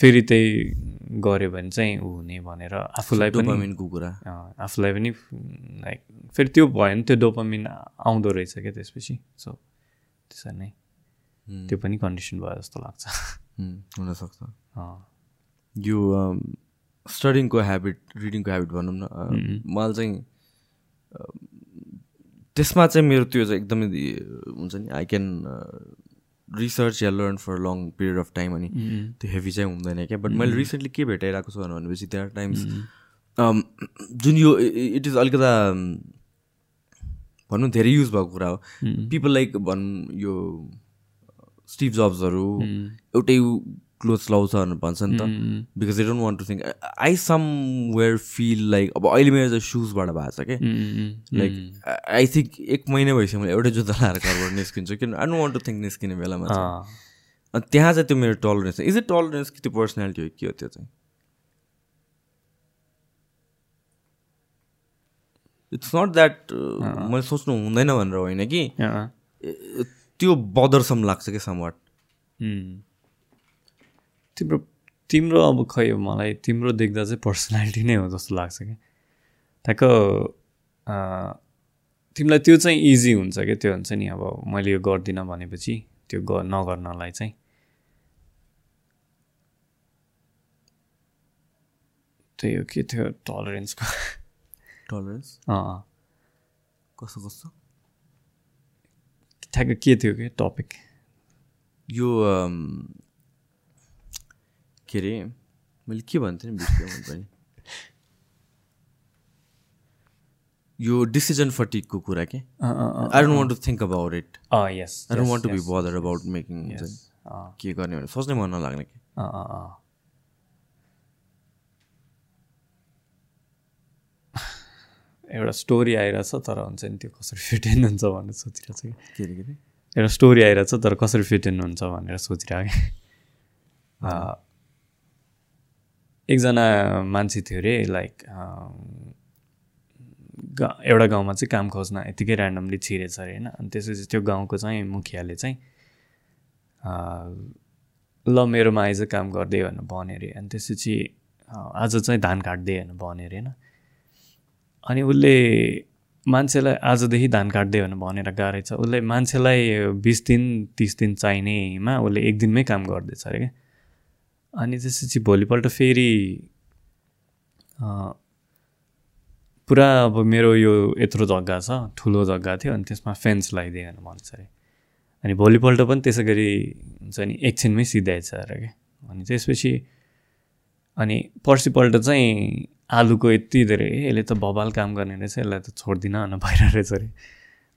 फेरि त्यही गऱ्यो भने चाहिँ ऊ हुने भनेर आफूलाई पनि कुरा। आफूलाई पनि लाइक फेरि त्यो भयो भने त्यो डोपामिन आउँदो रहेछ क्या त्यसपछि। सो त्यसरी नै त्यो पनि कन्डिसन भयो जस्तो लाग्छ। हुनसक्छ। यो स्टडिङको ह्याबिट रिडिङको ह्याबिट भनौँ न मलाई चाहिँ त्यसमा चाहिँ मेरो त्यो चाहिँ एकदमै हुन्छ नि I can research yeah learn for long period of time अनि त्यो हेभी चाहिँ हुँदैन क्या। बट मैले रिसेन्टली के भेटाइरहेको छु भनेपछि त्यहाँ टाइम्स जुन यो इट इज अलिकता अम, भनौँ धेरै युज भएको कुरा हो। पिपल लाइक भनौँ यो स्टिभ जब्सहरू एउटै क्लोथ्स लाउँछ भनेर भन्छ नि त because they don't want to think I somewhere feel like अब अहिले मेरो चाहिँ सुजबाट भएको छ क्या लाइक आई थिङ्क एक महिना भइसक्यो मैले एउटै जुत्ता लाएर घरबाट निस्किन्छु किन? I don't want to think निस्किने बेलामा अनि त्यहाँ चाहिँ त्यो मेरो टलरेन्स इज इट टलरेन्स कि त्यो पर्सनालिटी हो कि के हो त्यो चाहिँ? इट्स नट द्याट मैले सोच्नु हुँदैन भनेर होइन कि? त्यो बदरसम लाग्छ क्या समवाट. तिम्रो तिम्रो अब खै मलाई तिम्रो देख्दा चाहिँ पर्सनालिटी नै हो जस्तो लाग्छ कि ठ्याक्क तिमीलाई त्यो चाहिँ इजी हुन्छ क्या त्यो हुन्छ नि अब मैले यो गर्दिनँ भनेपछि त्यो ग नगर्नलाई चाहिँ। त्यही हो के थियो टलरेन्सको टलरेन्स अँ कस्तो कस्तो? ठ्याक्क के थियो कि टपिक यो के अरे मैले के भन्थेँ नि बिर्सेँ मैले पनि यो डिसिजन फटिकको कुरा के I don't want to think about it yes I don't want to be bother about making के गर्ने भने सोच्नै मन नलाग्ने कि एउटा स्टोरी आइरहेछ तर हुन्छ नि त्यो कसरी फिट इन हुन्छ भनेर सोचिरहेको छु कि के अरे के अरे एउटा स्टोरी आइरहेछ तर कसरी फिट इन हुन्छ भनेर सोचिरहेको एकजना मान्छे थियो अरे लाइक गा एउटा गाउँमा चाहिँ काम खोज्न यत्तिकै ऱ्यान्डमली छिरेछ अरे होइन? अनि त्यसपछि त्यो गाउँको चाहिँ मुखियाले चाहिँ अँ, ल मेरोमा आइज काम गरिदियो भनेर भन्यो अरे। अनि त्यसपछि अँ, आज चाहिँ धान काट्दे भनेर भन्यो अरे होइन? अनि उसले मान्छेलाई आजदेखि धान काट्दे भनेर भनेर गाह्रै छ। उसले मान्छेलाई बिस दिन तिस दिन चाहिनेमा उसले एक दिनमै काम गर्दैछ अरे क्या। अनि त्यसपछि भोलिपल्ट फेरि पुरा अब मेरो यो यत्रो जग्गा छ ठुलो जग्गा थियो अनि त्यसमा फेन्स लगाइदियो भनेर भन्छ अरे। अनि भोलिपल्ट पनि त्यसै गरी हुन्छ नि एकछिनमै सिधाएछ अरे। क्या अनि त्यसपछि अनि पर्सिपल्ट चाहिँ आलुको यति धेरै यसले त बबाल काम गर्ने रहेछ यसलाई त छोड्दिनँ भनेर भइरहेको रहेछ अरे।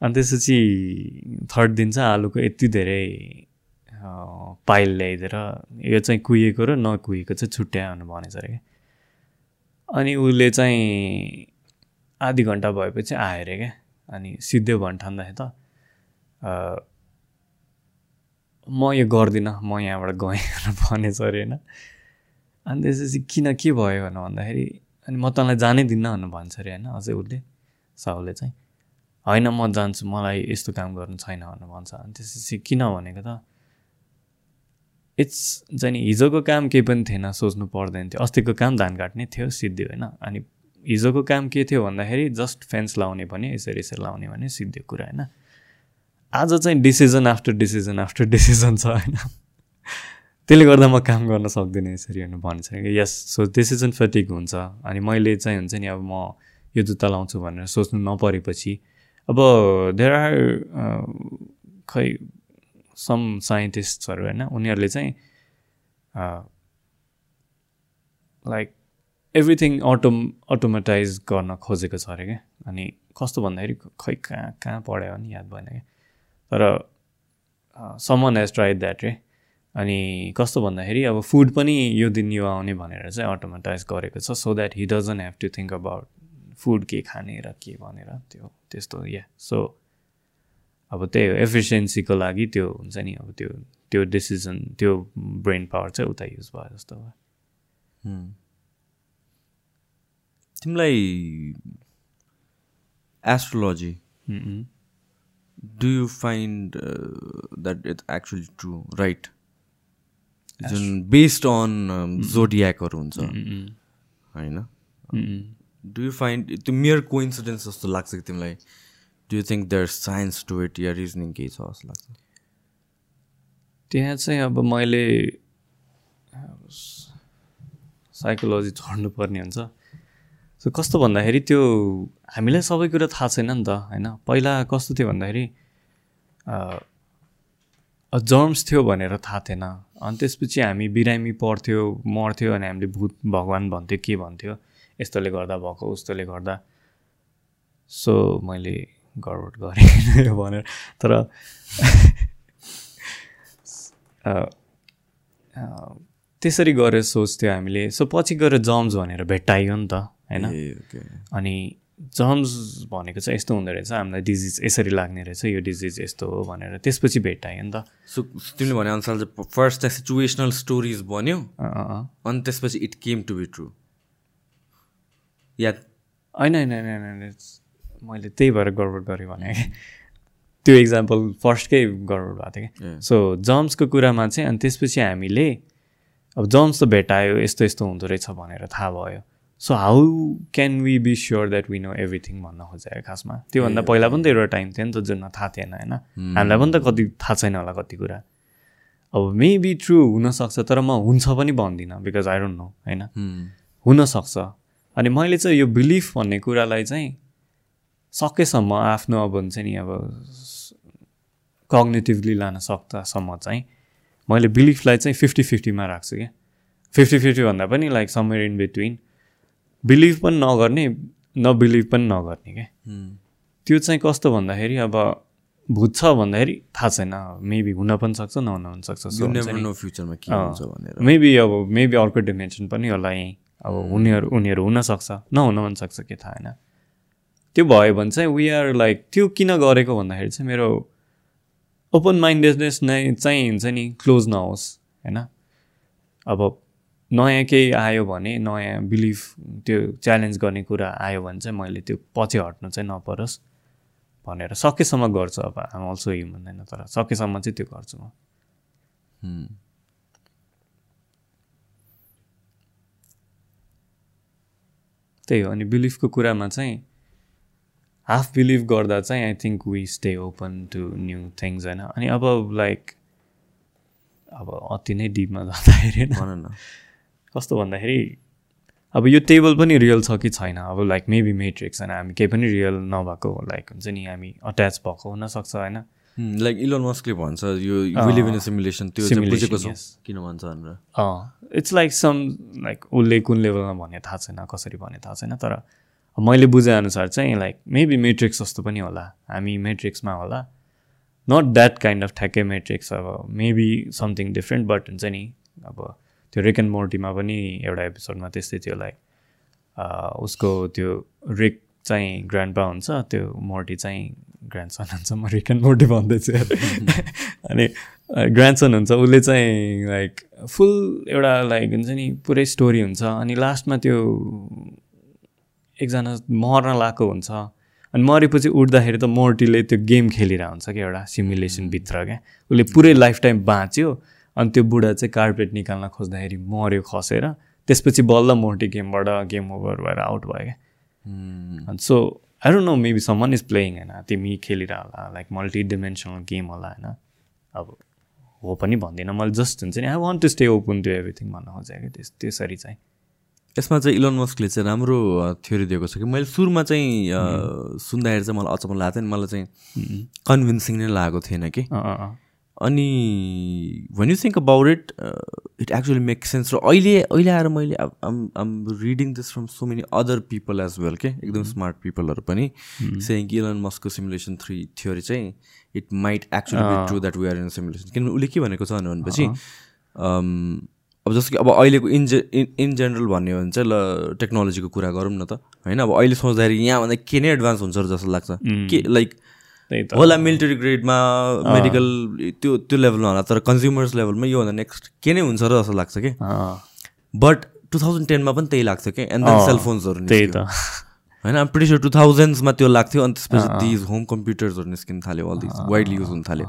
अनि त्यसपछि थर्ड दिन चाहिँ आलुको यति धेरै पाइल ल्याइदिएर यो चाहिँ कुहिएको र नकुहिएको चाहिँ छुट्यायो भनेछ अरे अनि उसले चाहिँ आधी घन्टा भएपछि आयो अरे क्या। अनि सिधै भन् ठान्दाखेरि त म यो गर्दिनँ म यहाँबाट गएँ भनेछ अरे होइन। अनि त्यसपछि किन के भयो भनेर भन्दाखेरि अनि म तँलाई जानै दिन्न भनेर भन्छ अरे होइन अझै उसले साहुले चाहिँ। होइन म जान्छु मलाई यस्तो काम गर्नु छैन भनेर भन्छ। अनि त्यसपछि किन भनेको त इट्स नि हिजोको काम केही पनि थिएन सोच्नु पर्दैन थियो। अस्तिको काम धान काट्ने थियो सिद्धि होइन। अनि हिजोको काम के थियो भन्दाखेरि जस्ट फेन्स लाउने भने यसरी यसरी लाउने भने सिद्धि कुरा होइन। आज चाहिँ decision after decision after decision छ होइन। त्यसले गर्दा म काम गर्न सक्दिनँ यसरी भनेर भन्छ कि यस सो डिसिजन फटिक हुन्छ। अनि मैले चाहिँ हुन्छ नि अब म यो जुत्ता लाउँछु भनेर सोच्नु नपरेपछि अब देयर आर खै सम साइन्टिस्टहरू होइन? उनीहरूले चाहिँ लाइक एभ्रिथिङ अटोम अटोमेटाइज गर्न खोजेको छ अरे क्या? अनि कस्तो भन्दाखेरि खै कहाँ कहाँ पढायो भने याद भएन क्या? तर समन हेज ट्राइड द्याट रे। अनि कस्तो भन्दाखेरि अब फुड पनि यो दिन यो आउने भनेर चाहिँ अटोमेटाइज गरेको छ so that he doesn't have to think about food के खाने र के भनेर त्यो त्यस्तो या सो अब त्यही हो एफिसियन्सीको लागि त्यो हुन्छ नि अब त्यो त्यो डिसिजन त्यो ब्रेन पावर चाहिँ उता युज भयो जस्तो भयो। तिमीलाई astrology do you find that it's actually true right जुन बेस्ड अन जोडियाकहरू हुन्छ। होइन? डु यु फाइन्ड त्यो मियर कोइन्सिडेन्स जस्तो लाग्छ कि तिमीलाई? Do you think there science to it yeah reasoning केही छ जस्तो लाग्छ त्यहाँ चाहिँ अब मैले साइकोलोजी छोड्नुपर्ने हुन्छ। सो कस्तो भन्दाखेरि त्यो हामीलाई सबै कुरा थाहा छैन नि त होइन? पहिला कस्तो थियो भन्दाखेरि जर्म्स थियो भनेर थाहा थिएन। अनि त्यसपछि हामी बिरामी पर्थ्यो मर्थ्यो अनि हामीले भूत भगवान् भन्थ्यो के भन्थ्यो? यस्तोले गर्दा भएको उस्तोले गर्दा। सो मैले गडबड गरेँ भनेर। तर त्यसरी गरेर सोच्थ्यो हामीले। सो पछि गएर जम्स भनेर भेट्टाइयो नि त होइन? अनि जम्स भनेको चाहिँ यस्तो हुँदो रहेछ हामीलाई डिजिज यसरी लाग्ने रहेछ यो डिजिज यस्तो हो भनेर। त्यसपछि भेट्टायो नि त। सो तिमीले भने अनुसार चाहिँ फर्स्ट चाहिँ सिचुएसनल स्टोरिज बन्यो अनि त्यसपछि it came to be true या होइन होइन होइन मैले त्यही भएर गडबड गरेँ भने त्यो इक्जाम्पल फर्स्टकै गडबड भएको थियो कि सो जम्सको कुरामा चाहिँ अनि त्यसपछि हामीले अब जम्स त भेटायो यस्तो यस्तो हुँदो रहेछ भनेर थाहा भयो। So how can we be sure that we know everything भन्न खोजेँ खासमा? त्योभन्दा पहिला पनि त एउटा टाइम थियो नि त जुनमा थाहा थिएन होइन? हामीलाई पनि त कति थाहा छैन होला कति कुरा। अब मेबी ट्रु हुनसक्छ तर म हुन्छ पनि भन्दिनँ बिकज आई डोन्ट नो होइन? हुनसक्छ। अनि मैले चाहिँ यो बिलिफ भन्ने कुरालाई चाहिँ सकेसम्म आफ्नो अब हुन्छ नि अब कग्नेटिभली लान सक्दासम्म चाहिँ मैले बिलिफलाई चाहिँ फिफ्टी फिफ्टीमा राख्छु क्या। फिफ्टी फिफ्टी भन्दा पनि like somewhere in between believe पनि नगर्ने नबिलिभ पनि नगर्ने क्या। त्यो चाहिँ कस्तो भन्दाखेरि अब भूत छ भन्दाखेरि थाहा छैन। मेबी हुन पनि सक्छ नहुन पनि सक्छ। मेबी अब मेबी अर्को डिमेन्सन पनि होला यहीँ। अब उनीहरू उनीहरू हुनसक्छ नहुन पनि सक्छ के थाहा होइन। त्यो भयो भने चाहिँ वी आर लाइक त्यो किन गरेको भन्दाखेरि चाहिँ मेरो ओपन माइन्डेडनेस नै चाहिँ हुन्छ नि क्लोज नहोस् होइन? अब नयाँ केही आयो भने नयाँ बिलिफ त्यो च्यालेन्ज गर्ने कुरा आयो भने चाहिँ मैले त्यो पछि हट्नु चाहिँ नपरोस् भनेर सकेसम्म गर्छु अब. आम अल्सो ह्युमन होइन? तर सकेसम्म चाहिँ त्यो गर्छु म। त्यही हो। अनि बिलिफको कुरामा चाहिँ हाफ बिलिभ गर्दा चाहिँ I think we stay open to new things होइन? अनि अब लाइक अब अति नै डिपमा जाँदाखेरि कस्तो भन्दाखेरि अब यो टेबल पनि रियल छ कि छैन? अब लाइक मेबी मेट्रिक्स होइन? हामी केही पनि रियल नभएको लाइक हुन्छ नि हामी अट्याच भएको हुनसक्छ होइन? लाइक इलोन मस्कले भन्छ यो सिमुलेसन त्यो किन भन्छ भनेर। इट्स लाइक सम लाइक उसले कुन लेभलमा भन्ने थाहा छैन कसरी भन्ने थाहा छैन तर मैले बुझेअनुसार चाहिँ लाइक मेबी मेट्रिक्स जस्तो पनि होला। हामी मेट्रिक्समा होला। नट द्याट काइन्ड अफ ठ्याक्कै मेट्रिक्स अब मेबी समथिङ डिफ्रेन्ट बट हुन्छ नि अब त्यो रिक एन्ड मोर्टीमा पनि एउटा एपिसोडमा त्यस्तै थियो लाइक उसको त्यो रिक चाहिँ ग्रान्डपा हुन्छ त्यो मोर्टी चाहिँ ग्रान्डसन हुन्छ। म रिक एन्ड मोर्टी भन्दैछु। अनि ग्रान्डसन हुन्छ उसले चाहिँ लाइक फुल एउटा लाइक हुन्छ नि पुरै स्टोरी हुन्छ। अनि लास्टमा त्यो एकजना मर्न लगाएको हुन्छ। अनि मरेपछि उठ्दाखेरि त मोर्टीले त्यो गेम खेलिरहेको हुन्छ क्या एउटा सिमुलेसनभित्र क्या। उसले पुरै लाइफ टाइम बाँच्यो अनि त्यो बुढा चाहिँ कार्पेट निकाल्न खोज्दाखेरि मऱ्यो खसेर। त्यसपछि बल्ल मोर्टी गेमबाट गेम ओभर भएर आउट भयो क्या। अनि so I don't know maybe someone is playing होइन तिमी खेलिरह होला लाइक मल्टी डिमेन्सनल गेम होला होइन। अब हो पनि भन्दिनँ मैले जस्ट हुन्छ नि I want to stay open to everything भन्न खोजेँ कि त्यस त्यसरी चाहिँ। यसमा चाहिँ इलोन मस्कले चाहिँ राम्रो थ्योरी दिएको छ कि? मैले सुरुमा चाहिँ सुन्दाखेरि चाहिँ मलाई अचम्म लागेको थियो नि मलाई चाहिँ कन्भिन्सिङ नै लागेको थिएन कि। अनि भन you think about it it actually make sense र अहिले अहिले आएर मैले I'm I'm reading this from so many other people as well के? एकदम स्मार्ट पिपलहरू पनि सेङ कि इलन मस्कको सिमुलेसन थ्री थ्योरी चाहिँ it might actually true that we are in simulation किनभने उसले के भनेको छ भनेपछि अब जस्तो कि अब अहिलेको इन जे इन इन जेनरल भन्यो भने चाहिँ ल टेक्नोलोजीको कुरा गरौँ न त। होइन अब अहिले सोच्दाखेरि यहाँभन्दा के नै एडभान्स हुन्छ जस्तो लाग्छ। के लाइक होला मिलिटरी ग्रेडमा मेडिकल त्यो त्यो लेभलमा होला तर कन्ज्युमर्स लेभलमा योभन्दा नेक्स्ट के नै हुन्छ र जस्तो लाग्छ कि? बट टु थाउजन्ड टेनमा पनि त्यही लाग्छ कि? एन्ड देन सेलफोन्सहरू त्यही त। होइन प्रिटी स्योर टु थाउजन्ड्समा त्यो लाग्थ्यो अनि त्यसपछि दिज होम कम्प्युटर्सहरू निस्किन थाल्यो अल दिज वाइडली युज हुन थाल्यो।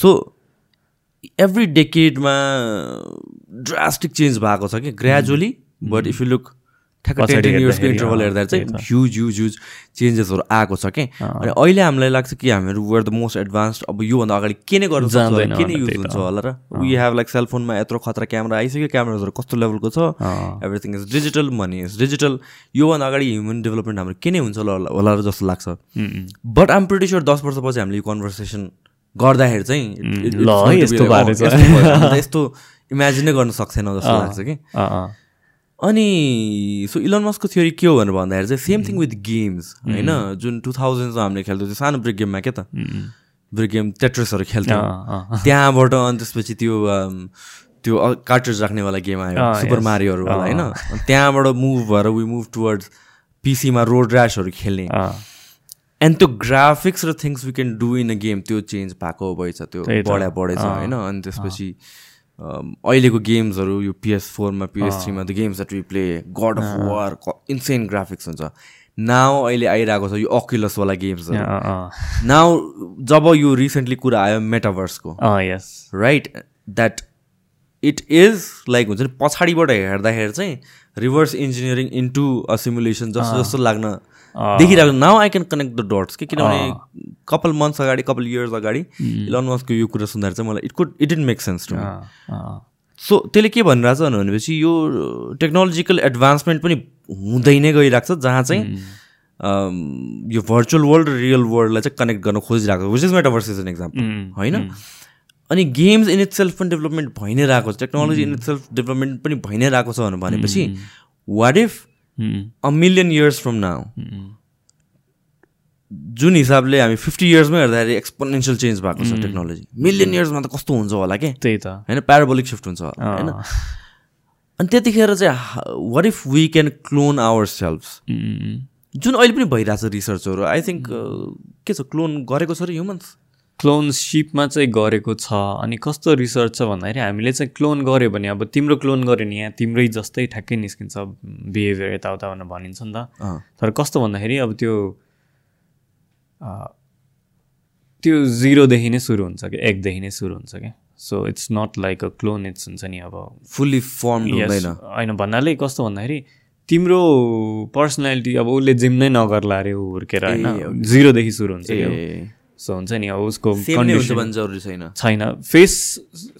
सो एभ्री डेकेडमा ड्रास्टिक चेन्ज भएको छ कि? Gradually but if you look ठ्याक्क टेन पछाडि टेन इयर्सको हेर्दाखेरि, इन्टरभल हेर्दा चाहिँ ह्युज ह्युज ह्युज चेन्जेसहरू आएको छ कि? अनि अहिले हामीलाई लाग्छ कि हामीहरू वर द मोस्ट एडभान्स अब योभन्दा अगाडि के नै गर्न जान्दैन के नै युज हुन्छ। होला र? वी हेभ लाइक सेलफोनमा यत्रो खतरा क्यामेरा आइसक्यो क्यामेराजहरू कस्तो लेभलको छ? Everything is digital money is digital योभन्दा अगाडि ह्युमन डेभलपमेन्ट हाम्रो के नै हुन्छ होला होला र जस्तो लाग्छ। बट आम प्रिटी स्योर दस वर्षपछि हामीले यो कन्भर्सेसन गर्दाखेरि चाहिँ ल, यस्तो। यस्तो इमेजिनै गर्न सक्थेनौँ जस्तो लाग्छ कि। अनि सो इलोन मस्कको थ्योरी के हो भनेर भन्दाखेरि चाहिँ सेम थिङ विथ गेम्स होइन? जुन टु थाउजन्डमा हामीले खेल्थ्यौँ त्यो सानो ब्रेक गेममा क्या त। ब्रेक गेम टेट्रसहरू खेल्थ्यौँ। त्यहाँबाट अनि त्यसपछि त्यो त्यो कार्टेज राख्नेवाला गेम आयो सुपर. मारियोहरूवाला होइन? त्यहाँबाट मुभ भएर वी मुभ टुवर्ड्स पिसीमा रोड ऱ्यासहरू खेल्ने। एन्ड त्यो ग्राफिक्स र things we can do in a game त्यो चेन्ज भएको भएछ त्यो त। बढा बढेछ। होइन? अनि त्यसपछि अहिलेको गेम्सहरू यो पिएस फोरमा PS थ्रीमा the games that we play God of War insane graphics हुन्छ। नाउ अहिले आइरहेको छ यो अक्युलसवाला गेम्सहरू अँ, नाउ जब यो रिसेन्टली कुरा आयो मेटाभर्सको. Right that it is like हुन्छ नि पछाडिबाट हेर्दाखेरि चाहिँ reverse engineering into a simulation जस्तो जस्तो लाग्न। देखिरहेको now I can connect the dots कि किनभने कपाल मन्थ्स अगाडि कपाल इयर्स अगाडि इलोन मस्कको यो कुरा सुन्दाखेरि चाहिँ मलाई it could it ain't make sense to so त्यसले के भनिरहेछ भनेपछि यो टेक्नोलोजिकल एडभान्समेन्ट पनि हुँदै नै गइरहेको छ जहाँ चाहिँ यो भर्चुअल वर्ल्ड र रियल वर्ल्डलाई चाहिँ कनेक्ट गर्न खोजिरहेको छ which is metaverse is an example um, होइन? अनि गेम्स इन इट सेल्फ पनि डेभलपमेन्ट भइ नै रहेको छ technology in itself development पनि भइ नै रहेको छ भनेपछि what if a million years from now जुन हिसाबले हामी फिफ्टी इयर्समै हेर्दाखेरि एक्सपोनेन्सियल चेन्ज भएको छ टेक्नोलोजी मिलियन इयर्समा त कस्तो हुन्छ होला के? त्यही त। होइन प्याराबोलिक सिफ्ट हुन्छ होला होइन? अनि त्यतिखेर चाहिँ what if we can clone our self जुन अहिले पनि भइरहेछ रिसर्चहरू आई थिङ्क के छ क्लोन गरेको छ र ह्युमन्स क्लोनसिपमा चाहिँ गरेको छ। अनि कस्तो रिसर्च छ भन्दाखेरि हामीले चाहिँ क्लोन गऱ्यो भने अब तिम्रो क्लोन गऱ्यो नि यहाँ तिम्रै जस्तै ठ्याक्कै निस्किन्छ बिहेभियर यताउता भनेर भनिन्छ नि त। तर कस्तो भन्दाखेरि अब त्यो त्यो जिरोदेखि नै सुरु हुन्छ कि एकदेखि नै सुरु हुन्छ क्या so it's not like a clone it's हुन्छ नि अब फुल्ली फर्म हुँदैन। होइन भन्नाले कस्तो भन्दाखेरि तिम्रो पर्सनालिटी अब उसले जिम नै नगर्ला अरे ऊ हुर्केर होइन जिरोदेखि सुरु हुन्छ सो हुन्छ नि अब उसको जरुरी छैन। छैन। फेस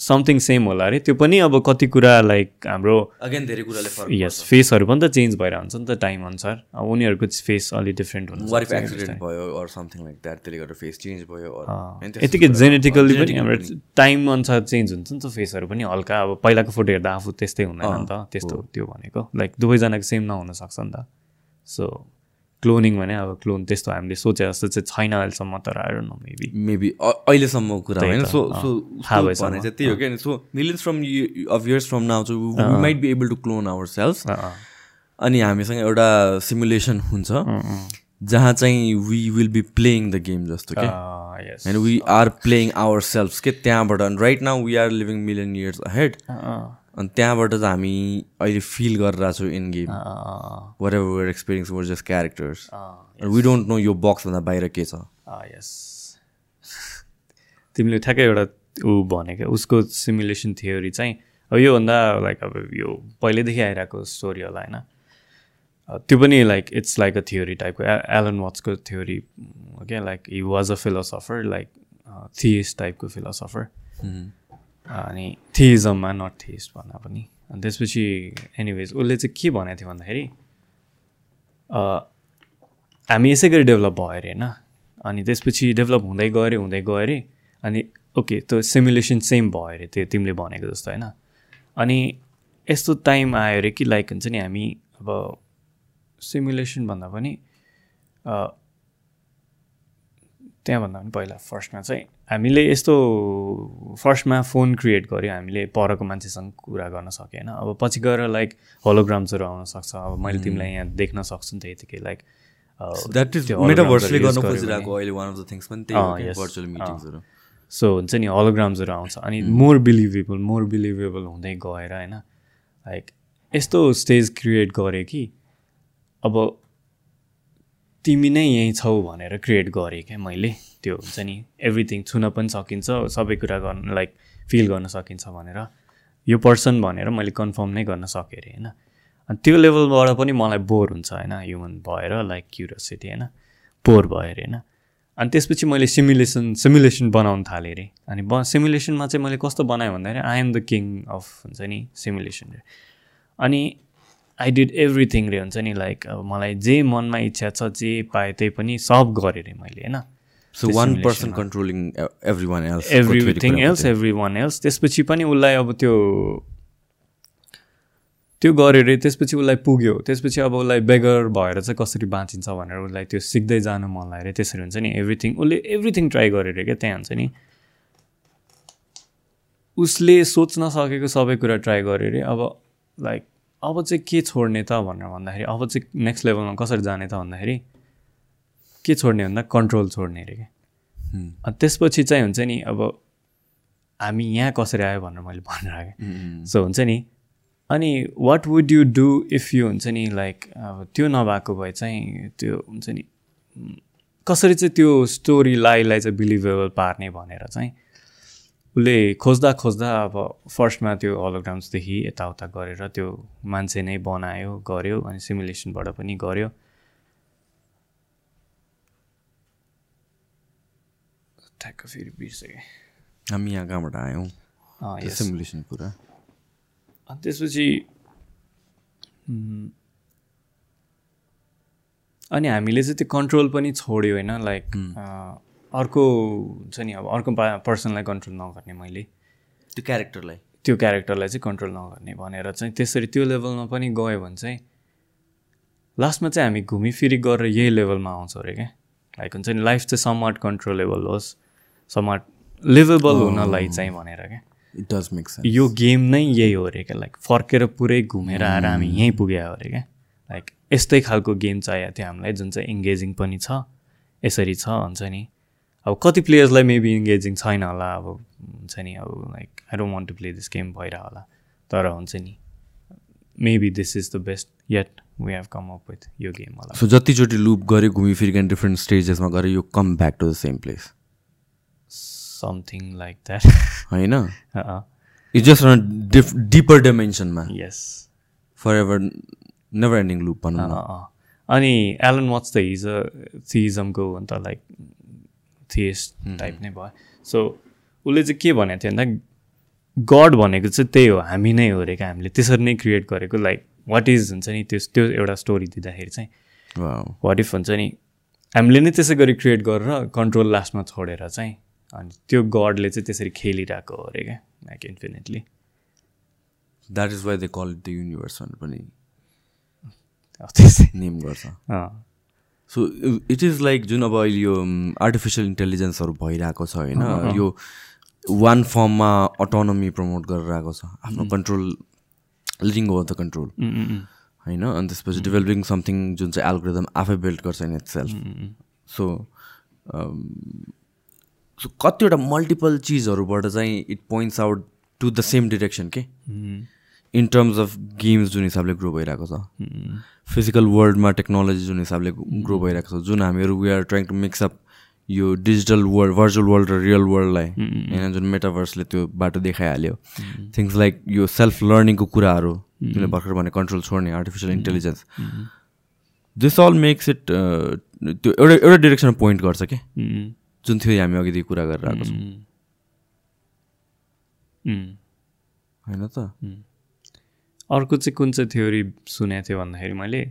समथिङ सेम होला अरे त्यो पनि अब कति कुरा लाइक हाम्रो अगेन धेरै कुराले यस फेसहरू पनि त चेन्ज भएर हुन्छ नि त टाइम अनुसार। अब उनीहरूको फेस अलिक डिफ्रेन्ट हुन्छ वाट इफ एक्सिडेन्ट भयो अर समथिङ लाइक द्याट त्यसले गर्दा फेस चेन्ज भयो or- होइन, त्यस्तो यतिकै जेनेटिकल्ली पनि हाम्रो टाइम अनुसार चेन्ज हुन्छ नि त फेसहरू पनि। हल्का अब पहिलाको फोटो हेर्दा आफू त्यस्तै हुँदैन नि त। त्यस्तो त्यो भनेको। लाइक दुवैजनाको सेम नहुन सक्छ नि त। सो क्लोनिङ भने अब क्लोन त्यस्तो हामीले सोचे जस्तो चाहिँ छैन अहिलेसम्म तर आएर न मेबी मेबी अहिलेसम्मको कुरा होइन। सो। सो थाहा भएसम्म, भने चाहिँ त्यही हो क्या so millions from of years from now चाहिँ might be able to clone our self अनि हामीसँग एउटा सिमुलेसन हुन्छ जहाँ चाहिँ we will be playing the game जस्तो क्या होइन we are playing our self के त्यहाँबाट। Right now we are living million years ahead अनि त्यहाँबाट चाहिँ हामी अहिले फिल गरिरहेको छौँ in game whatever we're experience we're just characters we don't know यो बक्सभन्दा बाहिर के छ। यस तिमीले ठ्याक्कै एउटा ऊ भने क्या उसको सिमुलेसन थियोरी चाहिँ अब योभन्दा लाइक अब यो पहिल्यैदेखि आइरहेको स्टोरी होला होइन त्यो पनि like it's like a theory टाइपको एलन वाट्सको थियोरी क्या like he was a philosopher like theist टाइपको फिलोसफर अनि थिइजममा नट थिइस्ट भन्दा पनि। अनि त्यसपछि एनिवेज उसले चाहिँ के भनेको थियो भन्दाखेरि हामी यसै गरी डेभलप भयो अरे होइन अनि त्यसपछि डेभलप हुँदै गयो अरे हुँदै गयो अरे अनि ओके त्यो सिमुलेसन सेम भयो अरे त्यो तिमीले भनेको जस्तो होइन? अनि यस्तो टाइम आयो अरे कि लाइक हुन्छ नि हामी अब सिमुलेसन भन्दा पनि त्यहाँभन्दा पनि पहिला फर्स्टमा चाहिँ हामीले यस्तो फर्स्टमा फोन क्रिएट गऱ्यो हामीले परको मान्छेसँग कुरा गर्न सक्यो होइन अब पछि गएर लाइक होलोग्राम्सहरू आउन सक्छ। अब मैले तिमीलाई यहाँ देख्न सक्छु नि त यतिकै लाइक द्याट इज त्यो holograms मेटाभर्सले हरू use गर्न गर्यो खोजिरहेको अहिले वान अफ द थिङ्स पनि त्यही हो अँ, yes. भर्चुअल मिटिङ्सहरू सो हुन्छ नि हलोग्राम्सहरू आउँछ। अनि मोर बिलिभेबल मोर बिलिभेबल हुँदै गएर होइन लाइक यस्तो स्टेज क्रिएट गरेँ कि अब तिमी नै यहीँ छौ भनेर क्रिएट गरेँ क्या मैले। त्यो हुन्छ नि एभ्रिथिङ छुन पनि सकिन्छ सबै कुरा गर्न लाइक फिल गर्न सकिन्छ भनेर यो पर्सन भनेर मैले कन्फर्म नै गर्न सकेँ अरे होइन? अनि त्यो लेभलबाट पनि मलाई बोर हुन्छ होइन? ह्युमन भएर लाइक क्युरियोसिटी होइन? बोर भयो अरे होइन? अनि त्यसपछि मैले सिमुलेसन सिमुलेसन बनाउनु थालेँ अरे। अनि ब सिमुलेसनमा चाहिँ मैले कस्तो बनाएँ भन्दाखेरि I am the king of हुन्छ नि सिमुलेसन रे। अनि आई डिड एभ्रिथिङ रे हुन्छ नि लाइक अब मलाई जे मनमा इच्छा छ जे पाएँ त्यही पनि सब गरेँ रे मैले होइन? So one person controlling everyone else everything else everyone else त्यसपछि पनि उसलाई अब त्यो त्यो गरेर रे त्यसपछि उसलाई पुग्यो। त्यसपछि अब उसलाई बेगर भएर चाहिँ कसरी बाँचिन्छ भनेर उसलाई त्यो सिक्दै जानु मन लाग्यो अरे। त्यसरी हुन्छ नि एभ्रिथिङ उसले एभ्रिथिङ ट्राई गरेर क्या त्यहाँ हुन्छ नि। उसले सोच्न सकेको सबै कुरा ट्राई गरेर रे अब लाइक अब चाहिँ के छोड्ने त भनेर भन्दाखेरि अब चाहिँ नेक्स्ट लेभलमा कसरी जाने त भन्दाखेरि के छोड्ने भन्दा कन्ट्रोल छोड्ने अरे क्या। अनि त्यसपछि चाहिँ हुन्छ नि अब हामी यहाँ कसरी आयो भनेर मैले भनेर आएँ सो हुन्छ नि अनि what would you do if you हुन्छ नि लाइक अब त्यो नभएको भए चाहिँ त्यो हुन्छ नि कसरी चाहिँ त्यो स्टोरी लाइलाई चाहिँ बिलिभेबल पार्ने भनेर चाहिँ उसले खोज्दा खोज्दा अब फर्स्टमा त्यो होलोग्राम्सदेखि यताउता गरेर त्यो मान्छे नै बनायो गर्यो अनि सिमुलेसनबाट पनि गर्यो। ठ्याक्क फेरि बिर्सेँ हामी यहाँ कहाँबाट आयौँ. सिमुलेसन कुरा अनि त्यसपछि अनि हामीले चाहिँ त्यो कन्ट्रोल पनि छोड्यो होइन? लाइक अँ, अर्को हुन्छ नि अब अर्को पर्सनलाई कन्ट्रोल नगर्ने मैले। त्यो क्यारेक्टरलाई त्यो क्यारेक्टरलाई चाहिँ कन्ट्रोल नगर्ने भनेर चाहिँ त्यसरी त्यो लेभलमा पनि गयो भने चाहिँ लास्टमा चाहिँ हामी घुमिफिरी गरेर यही लेभलमा आउँछौँ अरे क्या। लाइक हुन्छ नि लाइफ चाहिँ समट कन्ट्रोलेबल होस्। समट लिभेबल हुनलाई चाहिँ भनेर क्या। इट डज मेक सेन्स यो गेम नै यही हो अरे क्या लाइक फर्केर पुरै घुमेर आएर हामी यहीँ पुग्यो अरे क्या। लाइक यस्तै खालको गेम चाहिएको थियो हामीलाई जुन चाहिँ इङ्गेजिङ पनि छ यसरी छ हुन्छ नि। अब कति प्लेयर्सलाई मेबी इङ्गेजिङ छैन होला अब हुन्छ नि अब like I don't want to play this game भइरह होला। तर हुन्छ नि maybe this is the best yet we have come up with यो गेम होला सो जतिचोटि लुप गऱ्यो घुमिफिरिकन डिफ्रेन्ट स्टेजेसमा गऱ्यो यो come back to the same place something like that होइन? It just diff deeper डाइमेन्सनमा yes forever never ending loop भनौँ न। अँ। अनि एलन वाट्स त हिज थिइजमको अन्त लाइक थिएस्ट टाइप नै भयो। सो उसले चाहिँ के भनेको थियो भन्दा गड भनेको चाहिँ त्यही हो हामी नै हो अरे क्या हामीले। त्यसरी नै क्रिएट गरेको लाइक वाट इज हुन्छ नि त्यो त्यो एउटा स्टोरी दिँदाखेरि चाहिँ. वाट इफ हुन्छ नि हामीले नै त्यसै गरी क्रिएट गरेर कन्ट्रोल लास्टमा छोडेर चाहिँ अनि त्यो गडले चाहिँ त्यसरी खेलिरहेको हो अरे क्या like infinitely that is why they call it the universe भनेर पनि त्यसै। नेम गर्छ। सो इट इज लाइक जुन अब अहिले यो आर्टिफिसियल इन्टेलिजेन्सहरू भइरहेको छ होइन यो वान फर्ममा अटोनोमी प्रमोट गरेर आएको छ। आफ्नो कन्ट्रोल लिङ ओभर द कन्ट्रोल। होइन अनि त्यसपछि डेभलपिङ समथिङ जुन चाहिँ एल्गोरिदम आफै बिल्ड गर्छ इन इट सेल्फ सो कतिवटा मल्टिपल चिजहरूबाट चाहिँ it points out to the same direction के? इन टर्म्स अफ गेम्स जुन हिसाबले ग्रो भइरहेको छ। फिजिकल वर्ल्डमा टेक्नोलोजी जुन हिसाबले ग्रो भइरहेको छ। जुन हामीहरू we are trying to mix up यो डिजिटल वर्ल्ड भर्चुअल वर्ल्ड र रियल वर्ल्डलाई होइन जुन मेटाभर्सले त्यो बाटो देखाइहाल्यो। थिङ्स लाइक यो सेल्फ लर्निङको कुराहरू जुन भर्खर भने कन्ट्रोल छोड्ने artificial intelligence this all makes it त्यो एउटा एउटा डिरेक्सनमा पोइन्ट गर्छ कि। जुन थियो हामी अघिदेखि कुरा गरेर आएको छौँ। होइन त? अर्को चाहिँ कुन चाहिँ थ्योरी सुनेको थियो भन्दाखेरि मैले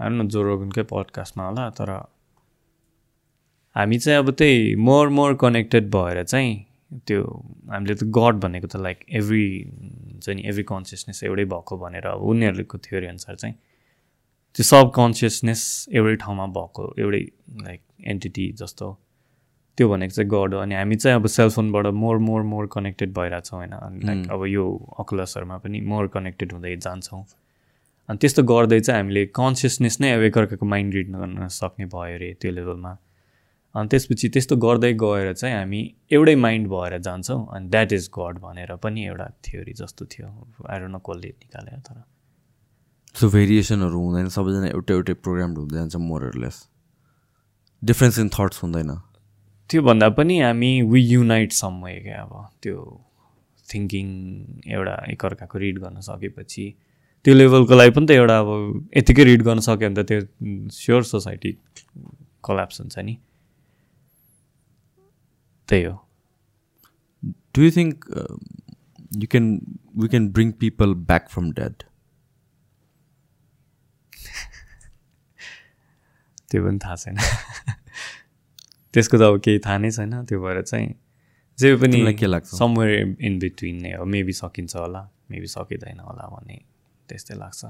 होइन जो रोगनकै पडकास्टमा होला तर हामी चाहिँ अब त्यही मोर मोर कनेक्टेड भएर चाहिँ त्यो हामीले त गड भनेको त लाइक एभ्री हुन्छ नि एभ्री कन्सियसनेस एउटै भएको भनेर अब उनीहरूको थ्योरी अनुसार चाहिँ त्यो सब कन्सियसनेस एउटै ठाउँमा भएको एउटै लाइक एन्टिटी जस्तो त्यो भनेको चाहिँ गड हो अनि हामी चाहिँ अब सेलफोनबाट मोर मोर मोर कनेक्टेड भइरहेछौँ होइन। अनि लाइक अब यो अकुलसहरूमा पनि मोर कनेक्टेड हुँदै जान्छौँ। अनि त्यस्तो गर्दै चाहिँ हामीले कन्सियसनेस नै अब एकअर्काको माइन्ड रिड गर्न सक्ने भयो अरे त्यो लेभलमा। अनि त्यसपछि त्यस्तो गर्दै गएर चाहिँ हामी एउटै माइन्ड भएर जान्छौँ अनि द्याट इज गड भनेर पनि एउटा थ्योरी जस्तो थियो। आएर न कसले निकालेर तर। सो भेरिएसनहरू हुँदैन सबैजना एउटै एउटै प्रोग्राम हुँदै जान्छ मोरलेस डिफ्रेन्स इन थट्स हुँदैन। त्योभन्दा पनि हामी वी युनाइट सम वे क्या अब त्यो थिङ्किङ एउटा एकअर्काको रिड गर्न सकेपछि त्यो लेभलको लागि पनि त एउटा अब यतिकै रिड गर्न सक्यो भने त त्यो स्योर सोसाइटी कलाप्स हुन्छ नि। त्यही हो। Do you think you can we can bring people back from dead त्यो पनि थाहा छैन। त्यसको त अब केही थाहा नै छैन त्यो भएर चाहिँ जे पनि के लाग्छ? समवेयर इन बिट्विन नै हो मेबी सकिन्छ होला मेबी सकिँदैन होला भन्ने त्यस्तै लाग्छ।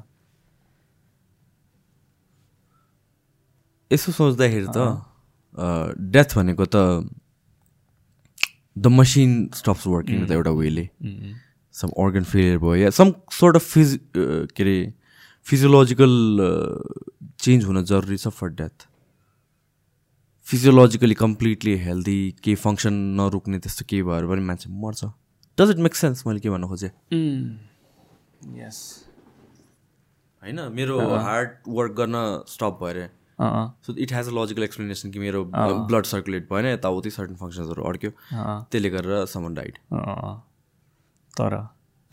यसो सोच्दाखेरि त डेथ भनेको त द मसिन स्टप्स वर्किङ त एउटा वेले। सम अर्गन फेलियर भयो या सम सोर्ट अफ फिज के अरे फिजियोलोजिकल चेन्ज हुन जरुरी छ for death physiologically completely healthy केही फङ्सन नरोक्ने त्यस्तो केही भएर पनि मान्छे मर्छ। डज इट मेक सेन्स मैले के भन्न खोजेँ। यस होइन मेरो हार्ट वर्क गर्न स्टप भएर। So it has a logical explanation कि मेरो ब्लड सर्कुलेट भएन यताउति सर्टन फङ्सन्सहरू अड्क्यो। त्यसले गरेर समन डाइड तर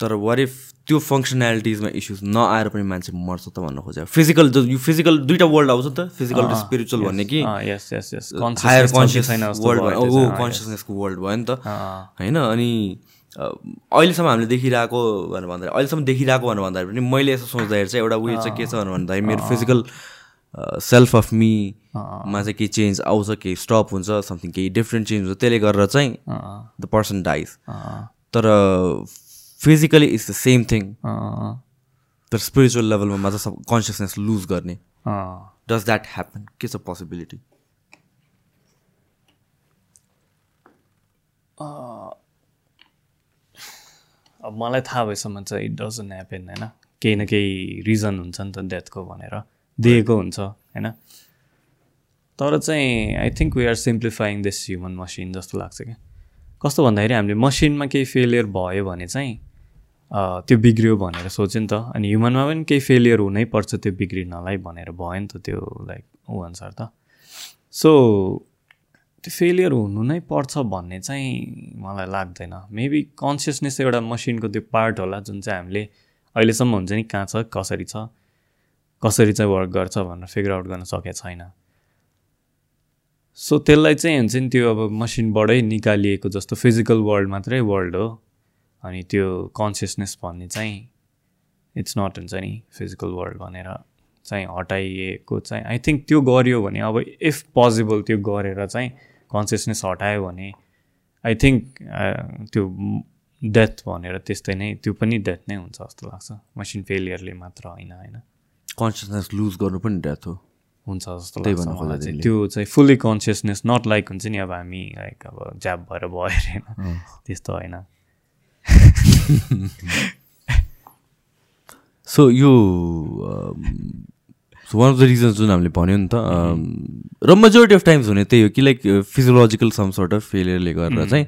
तर वाट इफ त्यो फङ्सनालिटिजमा इस्युज नआएर पनि मान्छे मर्छ त भन्न खोजेँ फिजिकल यो फिजिकल दुइटा वर्ल्ड आउँछ नि त फिजिकल र स्पिरिचुअल भन्ने कि। Yes yes yes higher conscious world भयो ओ कन्सियसनेसको वर्ल्ड भयो नि त। होइन अनि अहिलेसम्म हामीले देखिरहेको भनेर भन्दाखेरि अहिलेसम्म देखिरहेको भनेर भन्दाखेरि पनि मैले यसो सोच्दाखेरि चाहिँ एउटा उयो चाहिँ के छ भनेर भन्दाखेरि मेरो फिजिकल सेल्फ अफ मा चाहिँ केही चेन्ज आउँछ केही स्टप हुन्छ समथिङ केही डिफ्रेन्ट चेन्ज हुन्छ। त्यसले गरेर चाहिँ द पर्सन डाइज तर physically is the same thing तर स्पिरिचुअल लेभलमा मात्र सब कन्सियसनेस लुज गर्ने डज द्याट ह्यापन के छ पोसिबिलिटी अब मलाई थाहा भएसम्म चाहिँ इट डजन्ट ह्यापन होइन केही न केही रिजन हुन्छ नि त डेथको भनेर। दिएको हुन्छ होइन तर चाहिँ I think we are simplifying this human machine जस्तो लाग्छ क्या। कस्तो भन्दाखेरि हामीले मसिनमा केही फेलियर भयो भने चाहिँ त्यो बिग्रियो भनेर सोच्यो नि त। अनि ह्युमनमा पनि केही फेलियर हुनैपर्छ त्यो बिग्रिनलाई भनेर भयो नि त त्यो लाइक ऊ अनुसार त। सो त्यो फेलियर हुनु नै पर्छ भन्ने चाहिँ मलाई लाग्दैन। मेबी कन्सियसनेस एउटा मसिनको त्यो पार्ट होला जुन चाहिँ हामीले अहिलेसम्म हुन्छ नि कहाँ छ कसरी छ कसरी चाहिँ वर्क गर्छ भनेर फिगर आउट गर्न सकेको छैन। सो त्यसलाई चाहिँ हुन्छ नि त्यो अब मसिनबाटै निकालिएको जस्तो फिजिकल वर्ल्ड मात्रै वर्ल्ड हो। अनि त्यो कन्सियसनेस भन्ने चाहिँ इट्स नट हुन्छ नि फिजिकल वर्ल्ड भनेर चाहिँ हटाइएको चाहिँ आई थिङ्क त्यो गरियो भने अब इफ पोसिबल त्यो गरेर चाहिँ कन्सियसनेस हटायो भने आई थिङ्क त्यो डेथ भनेर त्यस्तै नै त्यो पनि डेथ नै हुन्छ जस्तो लाग्छ। मसिन फेलियरले मात्र होइन होइन। कन्सियसनेस लुज गर्नु पनि डेथ हो। हुन्छ जस्तो लाग्छ मलाई चाहिँ। त्यो चाहिँ फुल्ली कन्सियसनेस नट लाइक हुन्छ नि अब हामी लाइक अब ज्याब भएर भयो अरे होइन। त्यस्तो होइन। सो यो वान अफ द रिजन्स जुन हामीले भन्यो नि त um, र मेजोरिटी अफ टाइम्स हुने त्यही हो कि like physiological some sort of फेलियरले गरेर चाहिँ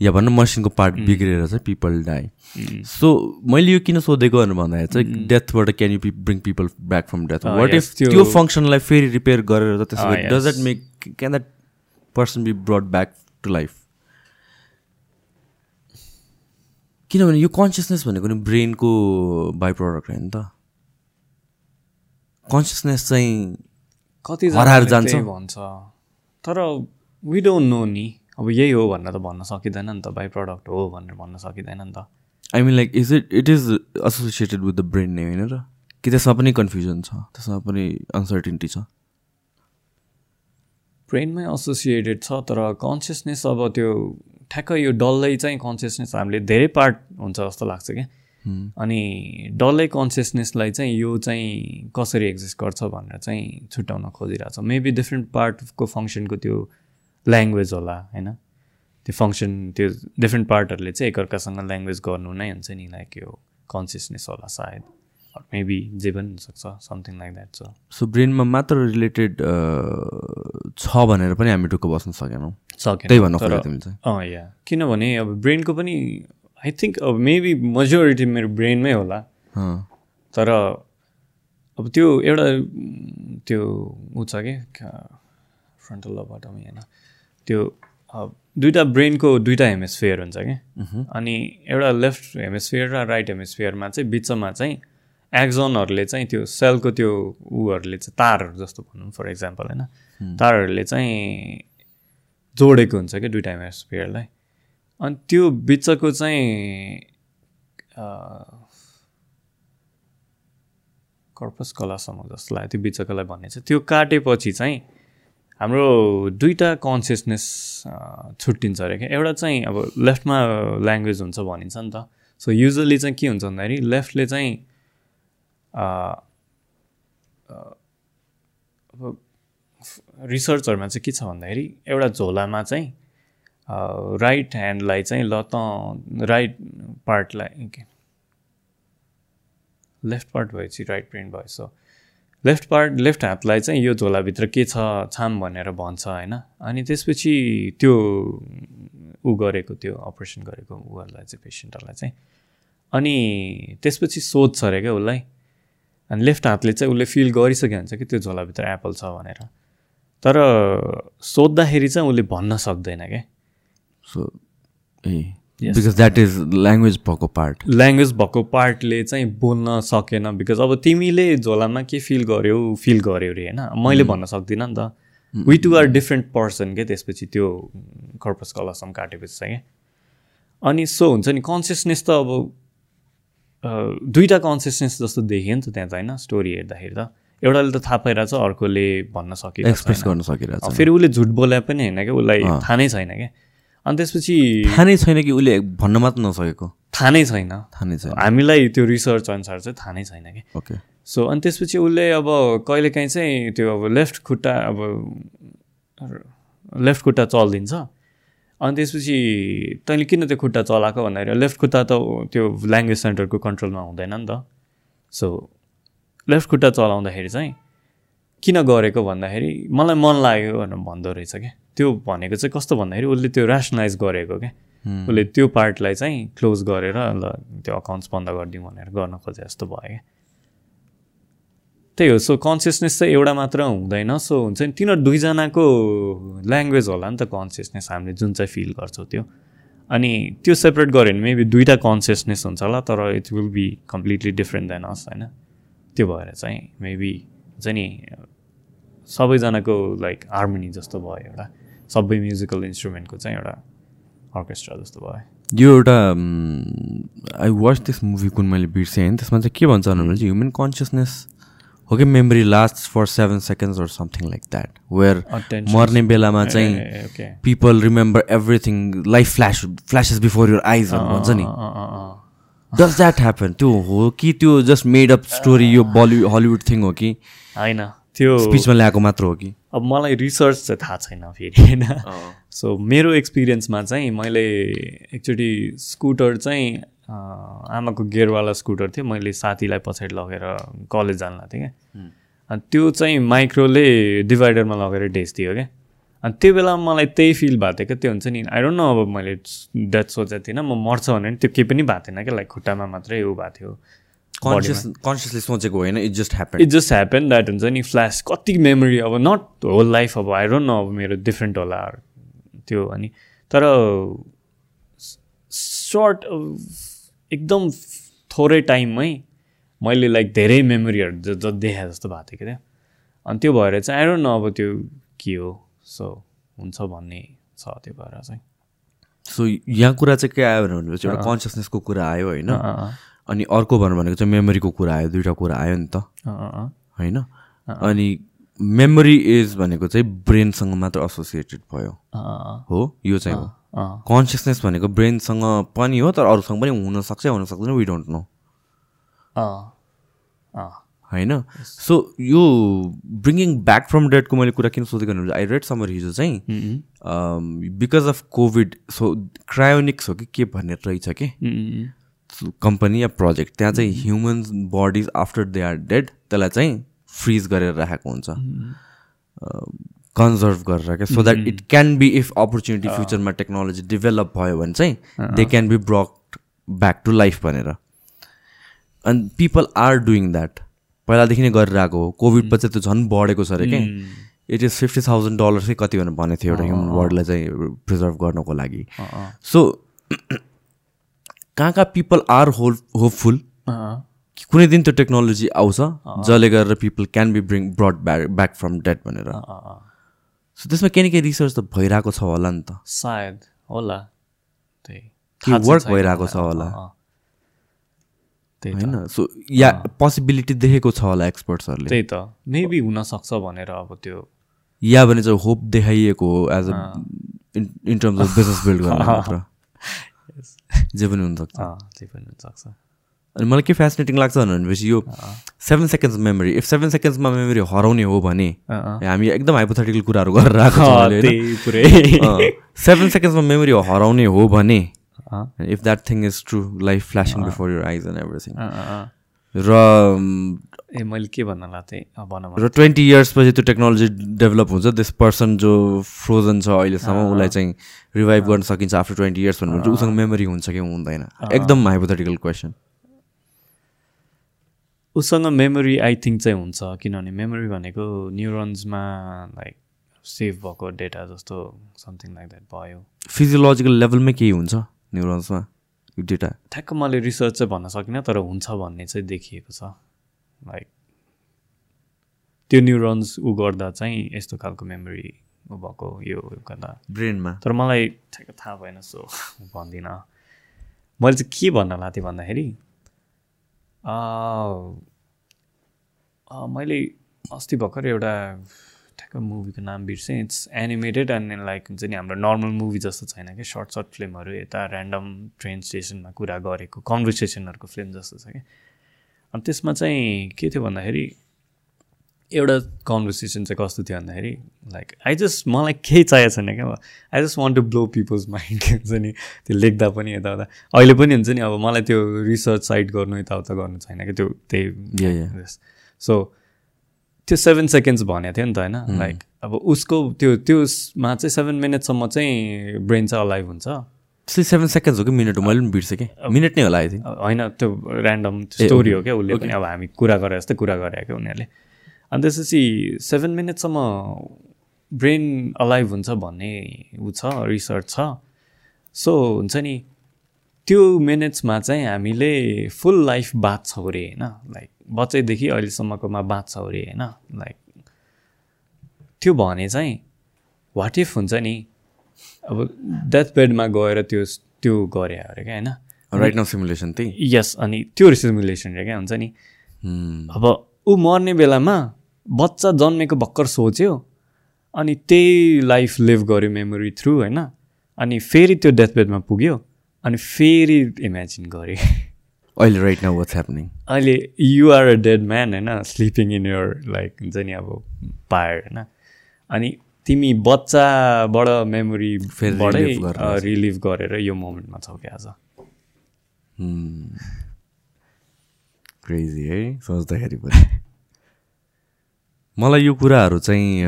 या भन्न मसिनको पार्ट बिग्रेर चाहिँ पिपल डाई सो मैले यो किन सोधेको भनेर भन्दाखेरि चाहिँ डेथबाट can you bring people back from death what if त्यो- फङ्सनलाई फेरि रिपेयर गरेर त त्यसो does. That make can that person be brought back to life किनभने यो कन्सियसनेस भनेको नि ब्रेनको बाई प्रडक्ट होइन त। कन्सियसनेस चाहिँ कति हराएर जान्छ। भन्छ। तर वी डोन्ट नो नि। अब यही हो भनेर त भन्न सकिँदैन नि त। बाई प्रडक्ट हो भनेर भन्न सकिँदैन नि त। I mean like is it it is associated with the brain नै होइन र? कि त्यसमा पनि कन्फ्युजन छ? त्यसमा पनि अनसर्टिनिटी छ? ब्रेनमै एसोसिएटेड छ तर कन्सियसनेस अब त्यो ठ्याक्क यो डल्लै चाहिँ कन्सियसनेस हामीले धेरै पार्ट हुन्छ जस्तो लाग्छ क्या। अनि डल्लै कन्सियसनेसलाई चाहिँ यो चाहिँ कसरी एक्जिस्ट गर्छ भनेर चाहिँ छुट्याउन खोजिरहेको छ मेबी डिफ्रेन्ट पार्टको फङ्सनको त्यो ल्याङ्ग्वेज होला होइन? त्यो फङ्सन त्यो डिफ्रेन्ट पार्टहरूले चाहिँ एकअर्कासँग ल्याङ्ग्वेज गर्नु नै हुन्छ नि लाइक यो कन्सियसनेस होला सायद। मेबी जे पनि हुनसक्छ समथिङ लाइक द्याट छ सो ब्रेनमा मात्र रिलेटेड छ भनेर पनि हामी ढुक्क बस्न सकेनौँ। सकेन। त्यही भन्न अँ या किनभने अब ब्रेनको पनि आई थिङ्क अब मेबी मेजोरिटी मेरो ब्रेनमै होला। तर अब त्यो एउटा त्यो ऊ छ कि? फ्रन्टल लबटमी होइन। त्यो दुइटा ब्रेनको दुइटा हेमिस्फियर हुन्छ कि? अनि एउटा लेफ्ट हेमिस्फियर र राइट हेमिस्फियरमा चाहिँ बिचमा चाहिँ एक्जनहरूले चाहिँ त्यो सेलको त्यो उहरूले चाहिँ तारहरू जस्तो भनौँ फर इक्जाम्पल होइन। तारहरूले चाहिँ जोडेको हुन्छ कि दुइटा हेमिस्फियरलाई अनि त्यो बिचको चाहिँ कर्पस कलासम्म जस्तो लाग्यो त्यो बिचकोलाई भन्ने चाहिँ त्यो काटेपछि चाहिँ हाम्रो दुईवटा कन्सियसनेस छुट्टिन्छ अरे क्या। एउटा चाहिँ अब लेफ्टमा ल्याङ्ग्वेज हुन्छ भनिन्छ नि त। सो युजली चाहिँ के हुन्छ भन्दाखेरि लेफ्टले चाहिँ अब रिसर्चहरूमा चाहिँ के छ भन्दाखेरि एउटा झोलामा चाहिँ राइट ह्यान्डलाई चाहिँ ल त राइट पार्टलाई के लेफ्ट पार्ट भएपछि राइट भयो सो लेफ्ट पार्ट लेफ्ट हातलाई चाहिँ यो झोलाभित्र के छ छाम भनेर भन्छ होइन? अनि त्यसपछि त्यो ऊ गरेको त्यो अपरेसन गरेको उहरूलाई चाहिँ पेसेन्टहरूलाई चाहिँ। अनि त्यसपछि सोध्छ अरे क्या उसलाई। अनि लेफ्ट हातले चाहिँ उसले फिल गरिसकेको हुन्छ कि त्यो झोलाभित्र एप्पल छ भनेर। तर सोद्धाखेरि चाहिँ उसले भन्न सक्दैन क्या so uh. Because that is language भएको पार्ट ल्याङ्ग्वेज भएको पार्टले चाहिँ बोल्न सकेन बिकज अब तिमीले झोलामा के फिल गर्यौ फिल गर्यौ अरे होइन? मैले भन्न सक्दिनँ नि त। We two are different person के? त्यसपछि त्यो कर्पस कलासम्म काटेपछि चाहिँ क्या अनि सो हुन्छ नि कन्सियसनेस त अब दुईवटा कन्सियसनेस जस्तो देखियो नि त त्यहाँ त होइन? स्टोरी हेर्दाखेरि त। एउटाले त थाहा पाइरहेछ अर्कोले भन्न सकिरहेको एक्सप्रेस। गर्न सकिरहेछ। फेरि उसले झुट बोले पनि होइन क्या उसलाई थाहा नै छैन क्या। अनि त्यसपछि थाहा नै छैन कि उसले भन्न मात्र नसकेको? थाहा नै छैन। थाहा नै छैन। हामीलाई त्यो रिसर्च अनुसार चाहिँ थाहा नै छैन कि ओके सो अनि त्यसपछि उसले अब कहिलेकाहीँ चाहिँ त्यो अब लेफ्ट खुट्टा अब लेफ्ट खुट्टा चलिदिन्छ। अनि त्यसपछि तैँले किन त्यो खुट्टा चलाएको भन्दाखेरि लेफ्ट खुट्टा त त्यो ल्याङ्ग्वेज सेन्टरको कन्ट्रोलमा हुँदैन नि त। सो लेफ्ट खुट्टा चलाउँदाखेरि चाहिँ किन गरेको भन्दाखेरि मलाई मन लाग्यो भनेर भन्दो रहेछ क्या। त्यो भनेको चाहिँ कस्तो भन्दाखेरि उसले त्यो ऱ्यासनलाइज गरेको क्या। उसले त्यो पार्टलाई चाहिँ क्लोज गरेर ल त्यो अकाउन्ट्स बन्द गरिदिउँ भनेर गर्न खोजे जस्तो भयो क्या। त्यही हो। सो कन्सियसनेस चाहिँ एउटा मात्र हुँदैन। सो हुन्छ नि तिनीहरू दुईजनाको ल्याङ्ग्वेज होला नि त कन्सियसनेस हामीले जुन चाहिँ फिल गर्छौँ त्यो। अनि त्यो सेपरेट गऱ्यो भने मेबी दुइटा कन्सियसनेस हुन्छ होला तर it will be completely different than us होइन? त्यो भएर चाहिँ मेबी हुन्छ नि सबैजनाको लाइक हार्मोनी जस्तो भयो एउटा सबै म्युजिकल इन्स्ट्रुमेन्टको चाहिँ एउटा अर्केस्ट्रा जस्तो भयो यो एउटा आई वाच दिस मुभी कुन मैले बिर्सेँ होइन त्यसमा चाहिँ के भन्छ भने चाहिँ ह्युमन कन्सियसनेस हो कि memory last for seven seconds or something like that where. मर्ने बेलामा चाहिँ people remember everything life flash flashes before your आइजहरू भन्छ नि। डज द्याट ह्यापन त्यो हो कि त्यो जस्ट मेड अप स्टोरी यो बलिउड हलिउड थिङ हो कि? होइन। त्यो स्पिचमा ल्याएको मात्र हो कि? अब मलाई रिसर्च चाहिँ थाहा छैन फेरि होइन। सो मेरो एक्सपिरियन्समा चाहिँ मैले एकचोटि स्कुटर चाहिँ आमाको गेयरवाला स्कुटर थियो। मैले साथीलाई पछाडि लगेर कलेज जान लाग्थेँ क्या। अनि त्यो चाहिँ माइक्रोले डिभाइडरमा लगेर ढेस्दियो क्या। अनि त्यो बेला मलाई त्यही फिल भएको थियो क्या त्यो हुन्छ नि आई डोन्ट नो अब मैले डेथ सोचेको थिइनँ म मर्छ भने त्यो केही पनि भएको थिएन क्या लाइक खुट्टामा मात्रै ऊ भएको थियो। कन्सियस कन्सियसली सोचेको होइन it just happen it just happen that हुन्छ नि फ्ल्यास कति मेमोरी अब नट होल लाइफ अब आई डोन्ट नो अब मेरो डिफ्रेन्ट होला त्यो अनि तर सर्ट एकदम थोरै टाइममै मैले लाइक धेरै मेमोरीहरू देखाए जस्तो भएको थियो कि त्यो। अनि त्यो भएर चाहिँ आई डोन्ट नो अब त्यो के हो। सो हुन्छ भन्ने छ त्यो भएर चाहिँ। सो यहाँ कुरा चाहिँ के आयो भनेपछि एउटा कन्सियसनेसको कुरा आयो होइन। अनि अर्को भन्नु भनेको चाहिँ मेमोरीको कुरा आयो दुइटा कुरा आयो नि त। होइन? अनि मेमोरी इज भनेको चाहिँ ब्रेनसँग मात्र एसोसिएटेड भयो। हो? यो चाहिँ हो। कन्सियसनेस भनेको ब्रेनसँग पनि हो तर अरूसँग पनि हुनसक्छ हुन सक्दैन वी डोन्ट नो होइन? सो यो ब्रिङ्गिङ ब्याक फ्रम डेडको मैले कुरा किन सोधेको भने आई रेड समर हिजो चाहिँ because of Covid so cryonics हो कि के भन्ने रहेछ कि? कम्पनी या प्रोजेक्ट त्यहाँ चाहिँ humans bodies after they are dead त्यसलाई चाहिँ फ्रिज गरेर राखेको हुन्छ। कन्जर्भ गरेर क्या so that it can be if opportunity फ्युचरमा टेक्नोलोजी डेभलप भयो भने चाहिँ they can be brought back to life भनेर। And people are doing that पहिलादेखि नै गरेर आएको हो। कोभिड पछि त्यो झन् बढेको छ अरे क्या। It is fifty thousand dollar चाहिँ कति भनेर भनेको थियो एउटा ह्युमन बडीलाई चाहिँ प्रिजर्भ गर्नको लागि। सो कहाँ कहाँ पिपल आर होल होपफुल कुनै दिन त्यो टेक्नोलोजी आउँछ जसले गरेर people can be bring brought back back from dead भनेर। सो त्यसमा केही न केही रिसर्च त भइरहेको छ होला नि त। सायद होला। वर्क भइरहेको छ होला। होइन? सो या पोसिबिलिटी देखेको छ होला एक्सपर्ट्सहरूले त्यही त। मेबी हुनसक्छ भनेर अब त्यो। या भने चाहिँ होप देखाइएको हो as a. In terms of business build गर्न जे पनि हुनसक्छ। त्यही पनि हुनसक्छ। अनि मलाई के फेसिनेटिङ लाग्छ भनेपछि यो seven seconds memory if seven सेकेन्ड्समा memory हराउने हो भने। हामी एकदम हाइपोथेटिकल कुराहरू गरेर सेभेन सेकेन्ड्समा मेमोरी हराउने हो भने if that thing is true life flashing before your eyes and everything. र ए मैले के भन्न लाग्थेँ थिएँ अँ, भन र ट्वेन्टी इयर्सपछि त्यो टेक्नोलोजी डेभलप हुन्छ। दिस पर्सन जो फ्रोजन छ अहिलेसम्म उसलाई चाहिँ रिभाइभ गर्न सकिन्छ आफ्टर ट्वेन्टी इयर्स भन्नु चाहिँ उसँग मेमोरी हुन्छ कि हुँदैन। एकदम हाइपोथेटिकल क्वेसन उसँग मेमोरी आई थिङ्क चाहिँ हुन्छ। किनभने मेमोरी भनेको न्युरोन्समा लाइक सेभ भएको डेटा जस्तो समथिङ लाइक द्याट भयो। फिजियोलोजिकल लेभलमै केही हुन्छ। न्युरोन्समा यो डेटा। ठ्याक्क मैले रिसर्च चाहिँ भन्न सकिनँ तर हुन्छ भन्ने चाहिँ देखिएको छ। लाइक त्यो न्युरोन्स उ गर्दा चाहिँ यस्तो खालको मेमोरी भएको यो गर्दा। ब्रेनमा। तर मलाई ठ्याक्क थाहा भएन सो भन्दिनँ। मैले चाहिँ के भन्न थिएँ भन्दाखेरि मैले अस्ति भर्खर एउटा मुभीको नाम बिर्सेँ। इट्स एनिमेटेड एन्ड लाइक हुन्छ नि हाम्रो नर्मल मुभी जस्तो छैन कि सर्ट सर्ट फिल्महरू यता ऱ्यान्डम ट्रेन स्टेसनमा कुरा गरेको कन्भर्सेसनहरूको फिल्म जस्तो छ कि अनि त्यसमा चाहिँ के थियो भन्दाखेरि एउटा कन्भर्सेसन चाहिँ कस्तो थियो भन्दाखेरि लाइक आई जस्ट मलाई केही चाहिएको छैन क्या। I just want to blow people's mind हुन्छ नि। त्यो लेख्दा पनि यताउता अहिले पनि हुन्छ नि अब मलाई त्यो रिसर्च साइट गर्नु यताउता गर्नु छैन कि त्यो. त्यही सो त्यो सेभेन सेकेन्ड्स भनेको थियो नि त होइन? लाइक अब उसको त्यो त्योमा चाहिँ सेभेन मिनटसम्म चाहिँ ब्रेन चाहिँ अलाइभ हुन्छ। त्यसले सेभेन सेकेन्ड्स हो कि मिनट मैले पनि बिर्सेँ कि। मिनट नै होला थिङ्क होइन त्यो ऱ्यान्डम स्टोरी हो क्या उसले पनि। अब हामी कुरा गरे जस्तै कुरा गरे क्या उनीहरूले। अनि त्यसपछि सेभेन मिनटसम्म ब्रेन अलाइभ हुन्छ भन्ने ऊ छ रिसर्च छ। सो हुन्छ नि त्यो मिनट्समा चाहिँ हामीले फुल लाइफ बाँच्छौँ अरे होइन? लाइक बच्चैदेखि अहिलेसम्मकोमा बाँच्छौँ अरे होइन? लाइक त्यो भने चाहिँ वाट इफ हुन्छ नि? अब डेथ बेडमा गएर त्यो त्यो गरे अरे क्या होइन? राइट नाउ सिमुलेसन त्यही? यस अनि त्यो सिमुलेसन रे क्या हुन्छ नि? Hmm. अब ऊ मर्ने बेलामा बच्चा जन्मेको भर्खर सोच्यो अनि त्यही लाइफ लिभ गर्यो मेमोरी थ्रु होइन? अनि फेरि त्यो डेथ बेडमा पुग्यो। अनि फेरि इमेजिन गरेँ। अहिले राइट नाउ वाट्स ह्यापनिङ अहिले युआर अ डेड म्यान होइन? स्लिपिङ इन यर लाइक हुन्छ नि अब पायर होइन? अनि तिमी बच्चाबाट मेमोरी फेरि रिलिभ गरेर यो मोमेन्टमा छौ क्या आज? क्रेजी है सोच्दाखेरि पनि। मलाई यो कुराहरू चाहिँ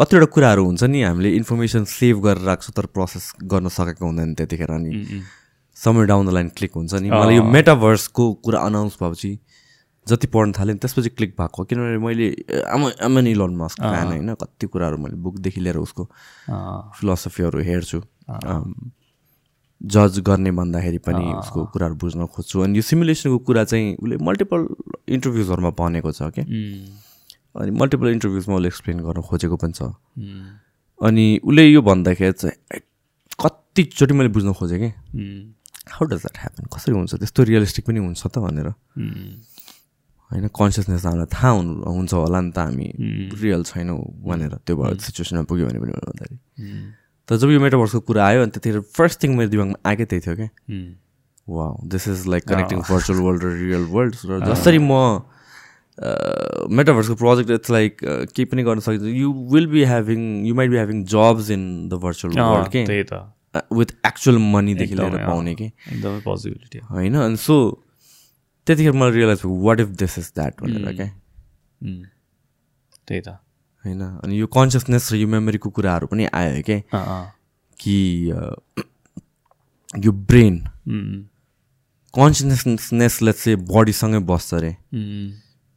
कतिवटा कुराहरू हुन्छ नि हामीले इन्फर्मेसन सेभ गरेर राख्छौँ तर प्रोसेस गर्न सकेको हुँदैन त्यतिखेर अनि समय डाउन द लाइन क्लिक हुन्छ नि। मलाई यो मेटाभर्सको कुरा अनाउन्स भएपछि जति पढ्न थालेँ नि त्यसपछि क्लिक भएको किनभने मैले आम आमन इलोन मस्क फ्यान होइन। कति कुराहरू मैले बुकदेखि लिएर उसको फिलोसफीहरू हेर्छु। जज गर्ने भन्दाखेरि पनि उसको कुराहरू बुझ्न खोज्छु। अनि यो सिमुलेसनको कुरा चाहिँ उसले मल्टिपल इन्टरभ्युजहरूमा भनेको छ क्या अनि मल्टिपल इन्टरभ्युजमा उसले एक्सप्लेन गर्न खोजेको पनि छ। अनि उसले यो भन्दाखेरि चाहिँ कतिचोटि मैले बुझ्न खोजेँ कि। हाउ डज द्याट ह्यापन कसरी हुन्छ? त्यस्तो रियलिस्टिक पनि हुन्छ त भनेर। होइन कन्सियसनेस हामीलाई थाहा हुनु हुन्छ होला नि त हामी। रियल छैनौँ भनेर। त्यो भयो सिचुएसनमा पुग्यो भने पनि भन्दाखेरि। तर जब यो मेटाभर्सको कुरा आयो अनि त्यतिखेर फर्स्ट थिङ मेरो दिमागमा आएकै त्यही थियो क्या वा this is like connecting virtual world र रियल वर्ल्ड र जसरी म मेटाभर्सको प्रोजेक्ट इट्स लाइक केही पनि गर्न सकिन्छ। You will be having you might be having jobs in the virtual world के विथ एक्चुअल मनीदेखि लिएर एकदमै, पाउने कि एकदमै पोसिबिलिटी हो होइन अनि सो त्यतिखेर मलाई रियलाइज भयो what if this is that भनेर क्या उम्, त्यही त। होइन अनि यो कन्सियसनेस र यो मेमोरीको कुराहरू पनि आयो क्या अँ। कि अ, यो ब्रेन उम्, कन्सियसनेसले चाहिँ बडीसँगै बस्छ अरे। उम्,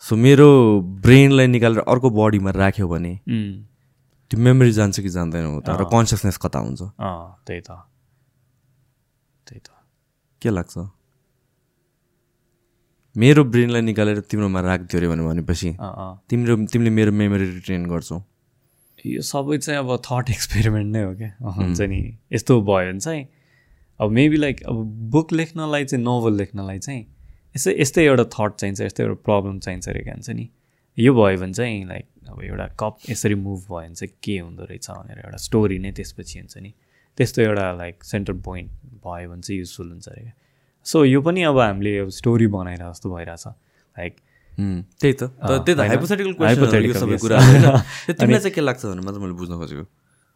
सो मेरो ब्रेनलाई निकालेर अर्को बडीमा राख्यो भने त्यो मेमोरी जान्छ कि जान्दैन हो त र कन्सियसनेस कता हुन्छ? त्यही त। त्यही त। के लाग्छ? मेरो ब्रेनलाई निकालेर तिम्रोमा राखिदियो अरे भने भनेपछि। तिम्रो तिमीले मेरो मेमोरी रिटेन गर्छौ। यो सबै चाहिँ अब थट एक्सपेरिमेन्ट नै हो क्या। हुन्छ नि। यस्तो भयो भने चाहिँ अब मेबी लाइक अब बुक लेख्नलाई चाहिँ नोभल लेख्नलाई चाहिँ यस्तै यस्तै एउटा थट चाहिन्छ यस्तै एउटा प्रब्लम चाहिन्छ अरे क्या हुन्छ नि। यो भयो भने चाहिँ लाइक अब एउटा कप यसरी मुभ भयो भने चाहिँ के हुँदो रहेछ भनेर एउटा स्टोरी नै त्यसपछि हुन्छ नि। त्यस्तो एउटा लाइक सेन्टर पोइन्ट भयो भने चाहिँ युजफुल हुन्छ अरे क्या। सो यो पनि अब हामीले स्टोरी बनाएर जस्तो भइरहेछ। लाइक त्यही त। त्यही त? हाइपोथेटिकल सबै? त्यो तिमीलाई चाहिँ के लाग्छ भने मात्र मैले बुझ्न खोजेको।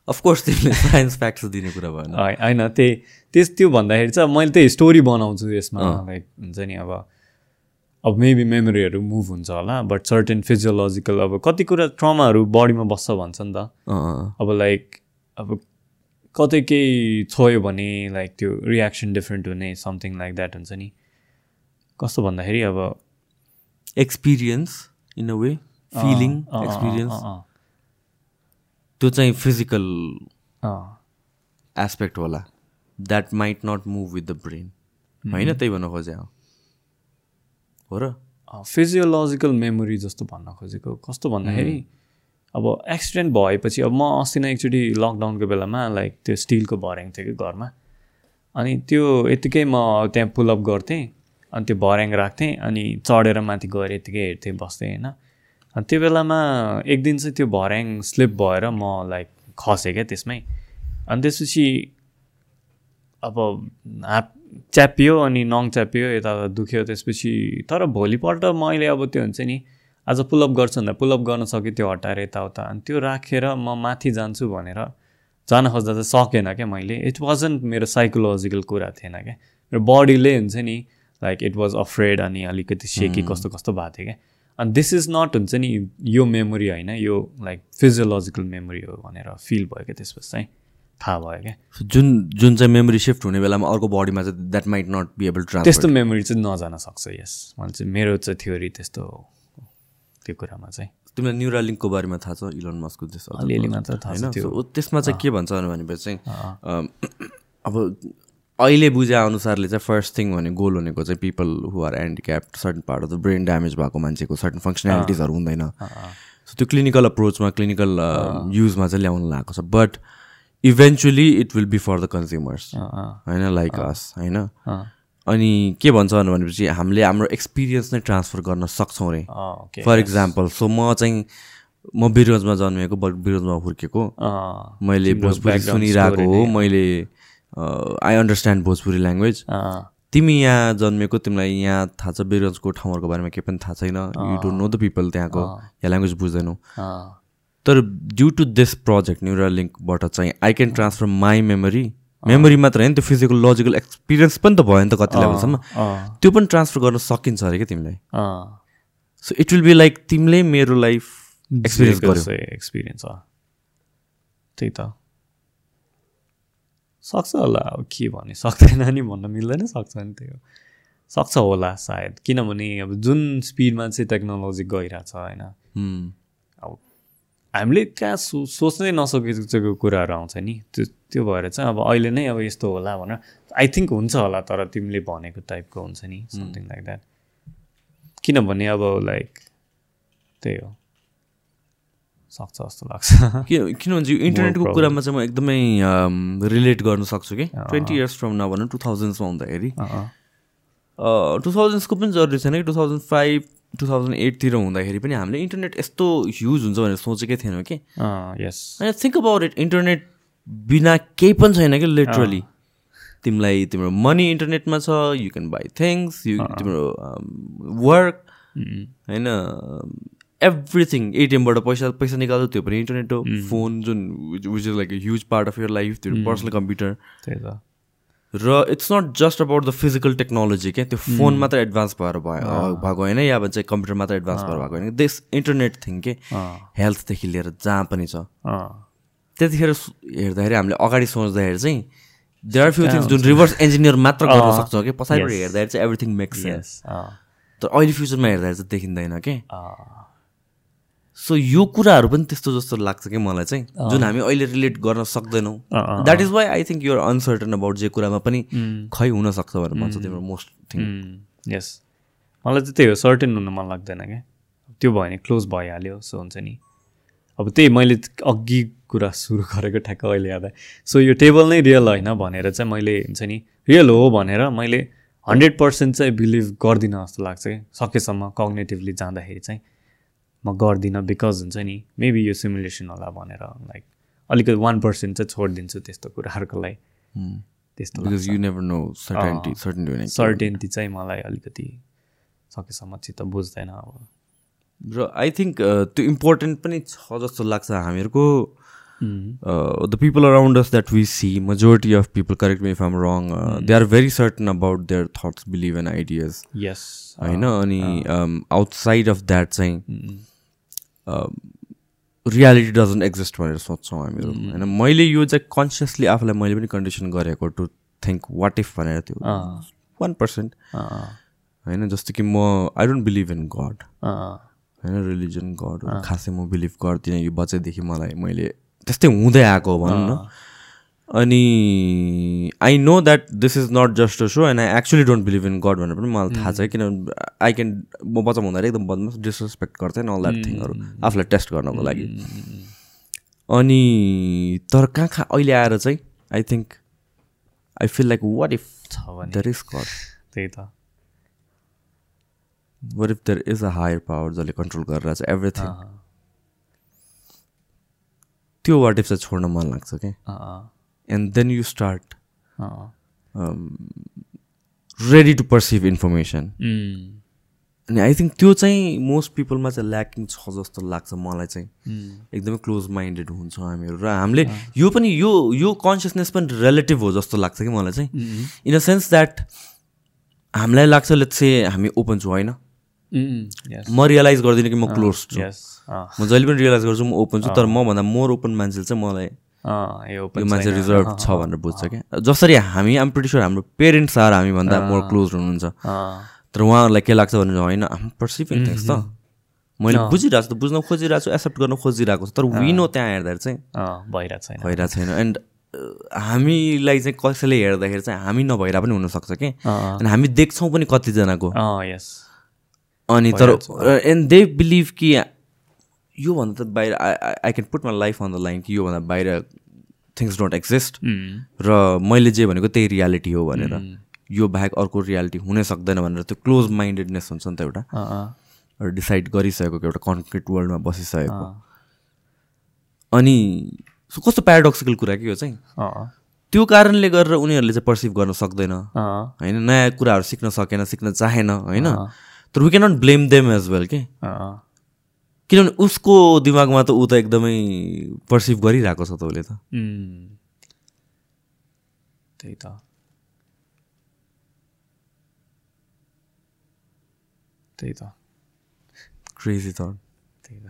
अफकोर्स तिमीले साइन्स फ्याक्ट्स दिने कुरा भएन। होइन त्यही त्यस त्यो भन्दाखेरि चाहिँ मैले त्यही स्टोरी बनाउँछु यसमा लाइक हुन्छ नि अब अब मेबी मेमोरीहरू मुभ हुन्छ होला बट सर्टेन फिजियोलोजिकल अब कति कुरा ट्रमाहरू बडीमा बस्छ भन्छ नि त। अब लाइक अब कतै केही छोयो भने लाइक त्यो रियाक्सन डिफ्रेन्ट हुने समथिङ लाइक द्याट हुन्छ नि। कस्तो भन्दाखेरि अब experience in a way feeling experience त्यो चाहिँ फिजिकल एस्पेक्ट होला. That might not move with the brain होइन त्यही भन्न खोजे हो र? फिजियोलोजिकल मेमोरी जस्तो भन्न खोजेको। कस्तो भन्दाखेरि अब एक्सिडेन्ट भएपछि अब म अस्ति नै एकचोटि लकडाउनको बेलामा लाइक त्यो स्टिलको भर्याङ थियो कि घरमा। अनि त्यो यत्तिकै म त्यहाँ पुलअप गर्थेँ अनि त्यो भर्याङ राख्थेँ अनि चढेर माथि गएर यत्तिकै हेर्थेँ बस्थेँ होइन। त्यो बेलामा एक दिन चाहिँ त्यो भर्याङ स्लिप भएर म लाइक खसेँ क्या त्यसमै। अनि त्यसपछि अब हात च्यापियो अनि नङ च्यापियो यता दुख्यो त्यसपछि। तर भोलिपल्ट मैले अब त्यो हुन्छ नि आज पुलअप गर्छु भन्दा पुलअप गर्न सक्यो त्यो हटाएर यताउता। अनि त्यो राखेर म माथि जान्छु भनेर जान खोज्दा चाहिँ सकेन क्या मैले। इट वाजन्ट मेरो साइकोलोजिकल कुरा थिएन क्या। मेरो बडीले हुन्छ नि लाइक इट वाज अफ्रेड अनि अलिकति सेकी कस्तो कस्तो भएको थियो क्या। अनि दिस इज नट हुन्छ नि यो मेमोरी होइन यो लाइक फिजियोलोजिकल मेमोरी हो भनेर फिल भयो क्या त्यसपछि चाहिँ थाहा भयो क्या? जुन जुन चाहिँ मेमोरी सिफ्ट हुने बेलामा अर्को बडीमा चाहिँ that might not be able transfer त्यस्तो मेमोरी चाहिँ नजान सक्छ यस मैले चाहिँ मेरो चाहिँ थ्योरी त्यस्तो हो त्यो कुरामा चाहिँ। तिमीलाई न्युरा लिङ्कको बारेमा थाहा छ इलोन मस्कको त्यस अलिअलि मात्र थाहा छ त्यसमा चाहिँ के भन्छ भनेपछि चाहिँ अब अहिले बुझे अनुसारले चाहिँ फर्स्ट थिङ भने गोल भनेको चाहिँ people who are handicapped certain part of the brain damage भएको मान्छेको सर्टन फङ्सनालिटिजहरू हुँदैन। सो त्यो क्लिनिकल अप्रोचमा क्लिनिकल युजमा चाहिँ ल्याउनु लागेको छ। But eventually it will be for the consumers होइन लाइक अस होइन। अनि के भन्छ भनेपछि हामीले हाम्रो एक्सपिरियन्स नै ट्रान्सफर गर्न सक्छौँ रे। फर इक्जाम्पल सो म चाहिँ म बिरगन्जमा जन्मेको बट बिरगन्जमा हुर्केको। मैले भोजपुरी सुनिरहेको हो मैले आई अन्डरस्ट्यान्ड भोजपुरी ल्याङ्ग्वेज तिमी यहाँ जन्मेको तिमीलाई यहाँ थाहा छ बिरगन्जको ठाउँहरूको बारेमा केही पनि थाहा छैन। You don't know the people त्यहाँको। यहाँ ल्याङ्ग्वेज बुझ्दैनौ। तर due to this project neural लिङ्कबाट चाहिँ I can transfer my memory memory मात्र होइन त्यो फिजिकल लजिकल एक्सपिरियन्स पनि त भयो नि त कति लेभलसम्म त्यो पनि ट्रान्सफर गर्न सकिन्छ अरे क्या तिमीलाई। So it will be like तिमीले मेरो लाइफ एक्सपिरियन्स गर्यो। एक्सपिरियन्स त्यही त। सक्छ होला अब के भने सक्दैन नि भन्न मिल्दैन सक्छ नि त्यो। सक्छ होला सायद किनभने अब जुन स्पिडमा चाहिँ टेक्नोलोजी गइरहेछ होइन। अब हामीले कहाँ सो सोच्नै नसकेको कुराहरू आउँछ नि। त्यो त्यो भएर चाहिँ अब अहिले नै अब यस्तो होला भनेर आई थिङ्क हुन्छ होला तर तिमीले भनेको टाइपको हुन्छ नि समथिङ लाइक द्याट किनभने अब लाइक त्यही हो। सक्छ जस्तो लाग्छ। किन किनभने इन्टरनेटको. कुरामा चाहिँ म एकदमै रिलेट गर्न सक्छु कि। Twenty years from now two थाउजन्ड्समा हुँदाखेरि। टु थाउजन्ड्सको पनि जरुरी छैन कि two thousand five two thousand एटतिर हुँदाखेरि पनि हामीले इन्टरनेट यस्तो ह्युज हुन्छ भनेर सोचेकै थिएनौँ कि। यस अनि थिङ्क अबाउट इट इन्टरनेट बिना केही पनि छैन कि लिटरली तिमीलाई तिम्रो मनी इन्टरनेटमा छ you can buy things you तिम्रो वर्क होइन एभ्रिथिङ एटिएमबाट पैसा पैसा निकाल्दा त्यो पनि इन्टरनेट हो। फोन जुन which is like huge part of your life त्यो पर्सनल कम्प्युटर त्यही त। र it's not just about the physical technology क्या? त्यो फोन मात्र एडभान्स भएर भयो भएको होइन या भन्छ कम्प्युटर मात्र एडभान्स भएर भएको होइन। दिस इन्टरनेट थिङ के हेल्थदेखि लिएर जहाँ पनि छ। त्यतिखेर हेर्दाखेरि हामीले अगाडि सोच्दाखेरि चाहिँ देयर आर फ्यु थिङ्स जुन रिभर्स इन्जिनियर मात्र गर्न सक्छौँ कि पछाडिबाट. हेर्दाखेरि चाहिँ एभ्रिथिङ मेक्स सेन्स तर अहिले फ्युचरमा हेर्दाखेरि चाहिँ देखिँदैन के सो यो कुराहरू पनि त्यस्तो जस्तो लाग्छ कि मलाई चाहिँ जुन हामी अहिले रिलेट गर्न सक्दैनौँ। That is why I think you're uncertain about जे कुरामा पनि खै हुनसक्छ भनेर भन्छ तिम्रो मोस्ट थिङ यस मलाई चाहिँ त्यही हो सर्टेन हुन मन लाग्दैन क्या। त्यो भयो भने क्लोज भइहाल्यो सो हुन्छ नि। अब त्यही मैले अघि कुरा सुरु गरेको ठ्याक्क अहिले याद आयो। सो यो टेबल नै रियल होइन भनेर चाहिँ मैले हुन्छ नि रियल हो भनेर मैले हन्ड्रेड पर्सेन्ट चाहिँ बिलिभ गर्दिनँ जस्तो लाग्छ कि सकेसम्म कग्नेटिभली जाँदाखेरि चाहिँ। म गर्दिनँ बिकज हुन्छ नि मेबी यो सिमुलेसन होला भनेर लाइक अलिकति वान पर्सेन्ट चाहिँ छोडिदिन्छु त्यस्तो कुराहरूको लागि। त्यस्तो because you never know certainty चाहिँ मलाई अलिकति सकेसम्म चित्त बुझ्दैन अब। र आई थिङ्क त्यो इम्पोर्टेन्ट पनि छ जस्तो लाग्छ हामीहरूको the people around us that we see majority of people correct me if I'm wrong they are very certain about their thoughts belief and ideas yes होइन अनि आउटसाइड अफ द्याट चाहिँ reality doesn't exist भनेर सोध्छौँ हामीहरू होइन मैले यो चाहिँ कन्सियसली आफूलाई मैले पनि कन्डिसन गरेको टु थिङ्क वाट इफ भनेर त्यो वान पर्सेन्ट होइन जस्तो कि म I don't believe in God होइन रिलिजन गडहरू खासै म बिलिभ गर्दिनँ यो बच्चैदेखि मलाई मैले त्यस्तै हुँदै आएको भनौँ न। अनि I know that this is not just a so and I actually don't believe in God भनेर पनि मलाई थाहा छ। किनभने आई क्यान म बच्चा हुँदाखेरि एकदम बदमास डिसरेस्पेक्ट गर्थेँ अल द्याट थिङहरू आफूलाई टेस्ट गर्नको लागि। अनि तर कहाँ कहाँ अहिले आएर चाहिँ I think I feel like what if there is God त्यही त। What if there is a higher power जसले कन्ट्रोल गरेर चाहिँ एभ्रिथिङ त्यो वाट इफ चाहिँ छोड्न मन लाग्छ क्या and then you start ready to perceive information अनि आई थिङ्क त्यो चाहिँ मोस्ट पिपलमा चाहिँ ल्याकिङ छ जस्तो लाग्छ मलाई चाहिँ। एकदमै क्लोज माइन्डेड हुन्छ हामीहरू र हामीले यो पनि यो यो कन्सियसनेस पनि रिलेटिभ हो जस्तो लाग्छ कि मलाई चाहिँ। इन अ सेन्स द्याट हामीलाई लाग्छ लेट से हामी ओपन छु होइन? म रियलाइज गर्दिनँ कि म क्लोज छु। यस म जहिले पनि रियलाइज गर्छु म ओपन छु तर मभन्दा मोर ओपन मान्छेले चाहिँ मलाई यो मान्छे रिजर्भ छ भनेर बुझ्छ क्या? जसरी हामी आम प्रिटी स्योर हाम्रो पेरेन्ट्स आएर हामीभन्दा मोर क्लोज हुनुहुन्छ। तर उहाँहरूलाई के लाग्छ भने होइन पर्सिभिङ थिङ्स त। मैले बुझिरहेको छु त बुझ्न खोजिरहेको छु एक्सेप्ट गर्न खोजिरहेको छु। तर विनो त्यहाँ हेर्दाखेरि चाहिँ भइरहेको छैन। भइरहेको छैन। एन्ड हामीलाई चाहिँ कसैले हेर्दाखेरि चाहिँ हामी नभइरहेको पनि हुनसक्छ कि? अनि हामी देख्छौँ पनि कतिजनाको। यस अनि तर एन्ड दे बिलिभ कि योभन्दा त बाहिर I can put my life on the line कि योभन्दा बाहिर थिङ्स डोन्ट एक्जिस्ट र मैले जे भनेको त्यही रियालिटी हो भनेर। यो बाहेक अर्को रियालिटी हुनै सक्दैन भनेर त्यो क्लोज माइन्डेडनेस हुन्छ नि त एउटा। डिसाइड गरिसकेको एउटा कन्क्रिट वर्ल्डमा बसिसकेको। अनि सो कस्तो प्याराडक्सिकल कुरा कि यो चाहिँ? त्यो कारणले गरेर उनीहरूले चाहिँ पर्सिभ गर्न सक्दैन। होइन नयाँ कुराहरू सिक्न सकेन सिक्न चाहेन होइन। तर we cannot blame them as well के। किनभने उसको दिमागमा त ऊ त एकदमै पर्सिभ गरिरहेको छ त। उसले त त्यही त। त्यही त। क्रेजी थट त्यही त।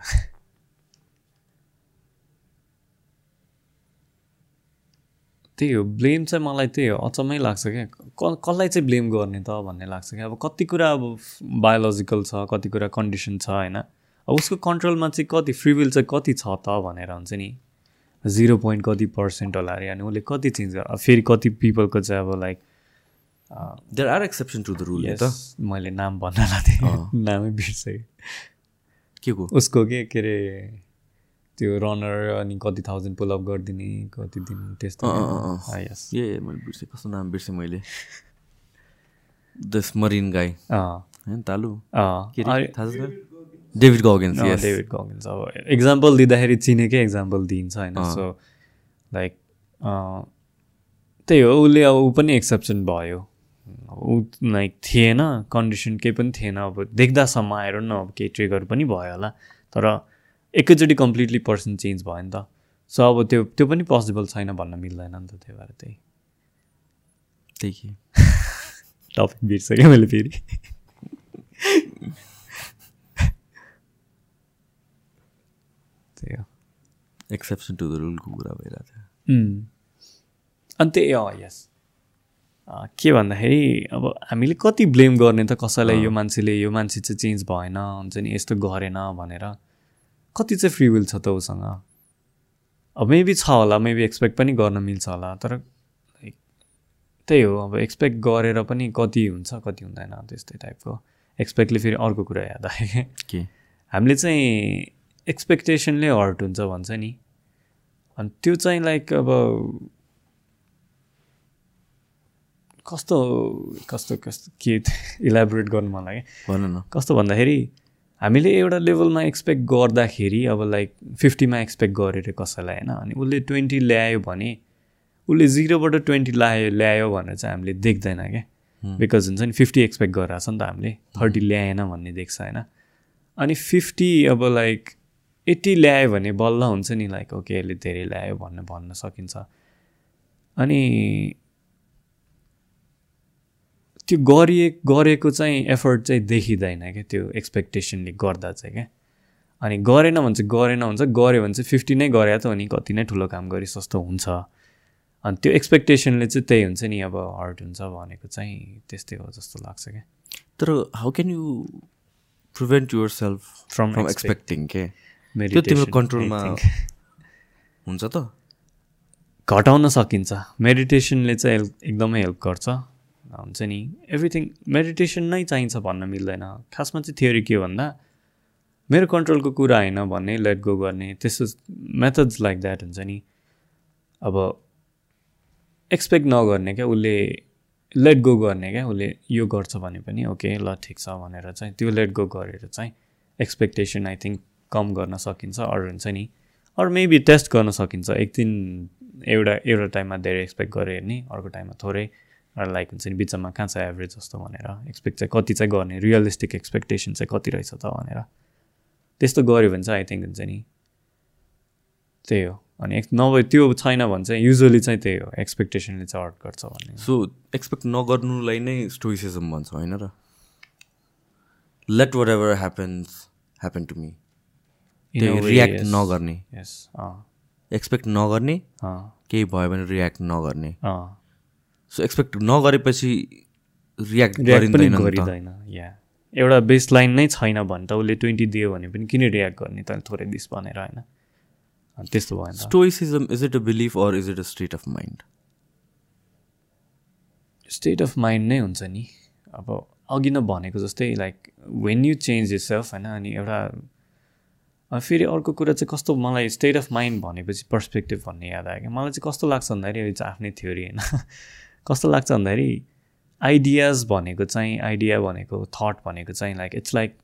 त्यही हो ब्लेम चाहिँ मलाई त्यही हो अचम्मै लाग्छ क्या। क कसलाई चाहिँ ब्लेम गर्ने त भन्ने लाग्छ क्या? अब कति कुरा अब बायोलोजिकल छ कति कुरा कन्डिसन छ होइन? अब उसको कन्ट्रोलमा चाहिँ कति फ्रिविल चाहिँ कति छ त भनेर हुन्छ नि? जिरो पोइन्ट कति पर्सेन्ट होला अरे अनि उसले कति चेन्ज गर फेरि कति पिपलको चाहिँ अब like there are exception to the rule त। मैले नाम भन्न लाथेँ नामै बिर्सेँ। के को? उसको के के अरे त्यो रनर अनि कति थाउजन्ड पुलअप गरिदिने कति दिन त्यस्तो यस ए मैले बिर्सेँ कस्तो नाम बिर्सेँ मैले? दस मरिन गाई होइन तालु? थाहा छ डेभिड गगन्स डेभिड गगन्स अब इक्जाम्पल दिँदाखेरि चिनेकै इक्जाम्पल दिइन्छ होइन? सो लाइक त्यही हो उसले अब ऊ पनि एक्सेप्सन भयो। ऊ लाइक थिएन कन्डिसन केही पनि थिएन अब देख्दासम्म आएर न अब केही ट्रिगर पनि भयो होला। तर एकैचोटि कम्प्लिटली पर्सन चेन्ज भयो नि त। सो अब त्यो त्यो पनि पोसिबल छैन भन्न मिल्दैन नि त त्यही भएर त्यही। त्यही कि। टपिक बिर्सकेँ मैले फेरि? त्यही हो एक्सेप्सन टु द रुलको कुरा भइरहेको थियो. अनि त्यही अँ यस के भन्दाखेरि अब हामीले कति ब्लेम गर्ने त कसैलाई यो मान्छेले यो मान्छे चाहिँ चेन्ज भएन हुन्छ नि यस्तो गरेन भनेर कति चाहिँ फ्री विल छ त उसँग अब मेबी छ होला मेबी एक्सपेक्ट पनि गर्न मिल्छ होला तर त्यही हो अब एक्सपेक्ट गरेर पनि कति हुन्छ कति हुँदैन त्यस्तै टाइपको एक्सपेक्टले फेरि अर्को कुरा याद आयो के हामीले चाहिँ एक्सपेक्टेसनले हर्ट हुन्छ भन्छ नि। अनि त्यो चाहिँ लाइक अब कस्तो कस्तो कस्तो के इलाबोरेट गर्नु मन लाग्यो। भन न। कस्तो भन्दाखेरि हामीले एउटा लेभलमा एक्सपेक्ट गर्दाखेरि अब लाइक फिफ्टीमा एक्सपेक्ट गरेर कसैलाई होइन? अनि उसले ट्वेन्टी ल्यायो भने उसले जिरोबाट ट्वेन्टी ल्यायो ल्यायो भनेर चाहिँ हामीले देख्दैन क्या। बिकज हुन्छ नि फिफ्टी एक्सपेक्ट गरिरहेको छ नि त हामीले। थर्टी ल्याएन भन्ने देख्छ होइन? अनि फिफ्टी अब लाइक एट्टी ल्यायो भने बल्ल हुन्छ नि लाइक ओके यसले धेरै ल्यायो भन्ने भन्न सकिन्छ। अनि त्यो गरिए गरेको चाहिँ एफर्ट चाहिँ देखिँदैन क्या त्यो एक्सपेक्टेसनले गर्दा चाहिँ क्या। अनि गरेन भने चाहिँ गरेन हुन्छ गऱ्यो भने चाहिँ फिफ्टी नै गरे त हो नि कति नै ठुलो काम गरे जस्तो हुन्छ। अनि त्यो एक्सपेक्टेसनले चाहिँ त्यही हुन्छ नि अब हर्ट हुन्छ भनेको चाहिँ त्यस्तै हो जस्तो लाग्छ क्या। तर how can you prevent yourself from expecting. Expecting के त्यो तिम्रो कन्ट्रोलमा. हुन्छ त? घटाउन सकिन्छ। मेडिटेसनले चाहिँ हेल्प एकदमै हेल्प गर्छ। हुन्छ नि। एभ्रिथिङ मेडिटेसन नै चाहिन्छ भन्न मिल्दैन। खासमा चाहिँ थ्योरी के भन्दा मेरो कन्ट्रोलको कुरा होइन भन्ने लेट गो गर्ने त्यस्तो मेथड्स लाइक द्याट हुन्छ नि। अब एक्सपेक्ट नगर्ने क्या उसले लेट गो गर्ने क्या उसले यो गर्छ भने पनि ओके ल ठिक छ भनेर चाहिँ त्यो लेट गो गरेर चाहिँ एक्सपेक्टेसन आई थिङ्क कम गर्न सकिन्छ अरू हुन्छ नि। अरू मेबी टेस्ट गर्न सकिन्छ। एक दिन एउटा एउटा टाइममा धेरै एक्सपेक्ट गऱ्यो भने अर्को टाइममा थोरै लाइक हुन्छ नि बिचमा कहाँ छ एभरेज जस्तो भनेर एक्सपेक्ट चाहिँ कति चाहिँ गर्ने रियलिस्टिक एक्सपेक्टेसन चाहिँ कति रहेछ त भनेर। त्यस्तो गऱ्यो भने चाहिँ आई थिङ्क हुन्छ नि त्यही हो। अनि एक नभए त्यो छैन भने चाहिँ युजली चाहिँ त्यही हो एक्सपेक्टेसनले चाहिँ हर्ट गर्छ भन्ने। सो एक्सपेक्ट नगर्नुलाई नै स्टोइसिजम भन्छ होइन र? Let whatever happens happen to me In a त्यही way, रियाक्ट yes. नगर्ने। एक्सपेक्ट नगर्ने अँ केही भयो भने रियाक्ट नगर्ने। सो एक्सपेक्ट नगरेपछि रियाक्ट रियाक्ट गरिँदैन या एउटा बेस लाइन नै छैन भने त उसले ट्वेन्टी दियो भने पनि किन रियाक्ट गर्ने त थोरै दिस भनेर होइन? त्यस्तो भयो नि त। Stoicism is it a belief or is it a state of mind state of mind नै हुन्छ नि। अब अघि नै भनेको जस्तै like when you change self होइन अनि एउटा फेरि अर्को कुरा चाहिँ कस्तो मलाई स्टेट अफ माइन्ड भनेपछि पर्सपेक्टिभ भन्ने याद आयो क्या। मलाई चाहिँ कस्तो लाग्छ भन्दाखेरि यो चाहिँ आफ्नै थ्योरी होइन। कस्तो लाग्छ भन्दाखेरि आइडियाज भनेको चाहिँ आइडिया भनेको थट भनेको चाहिँ लाइक इट्स लाइक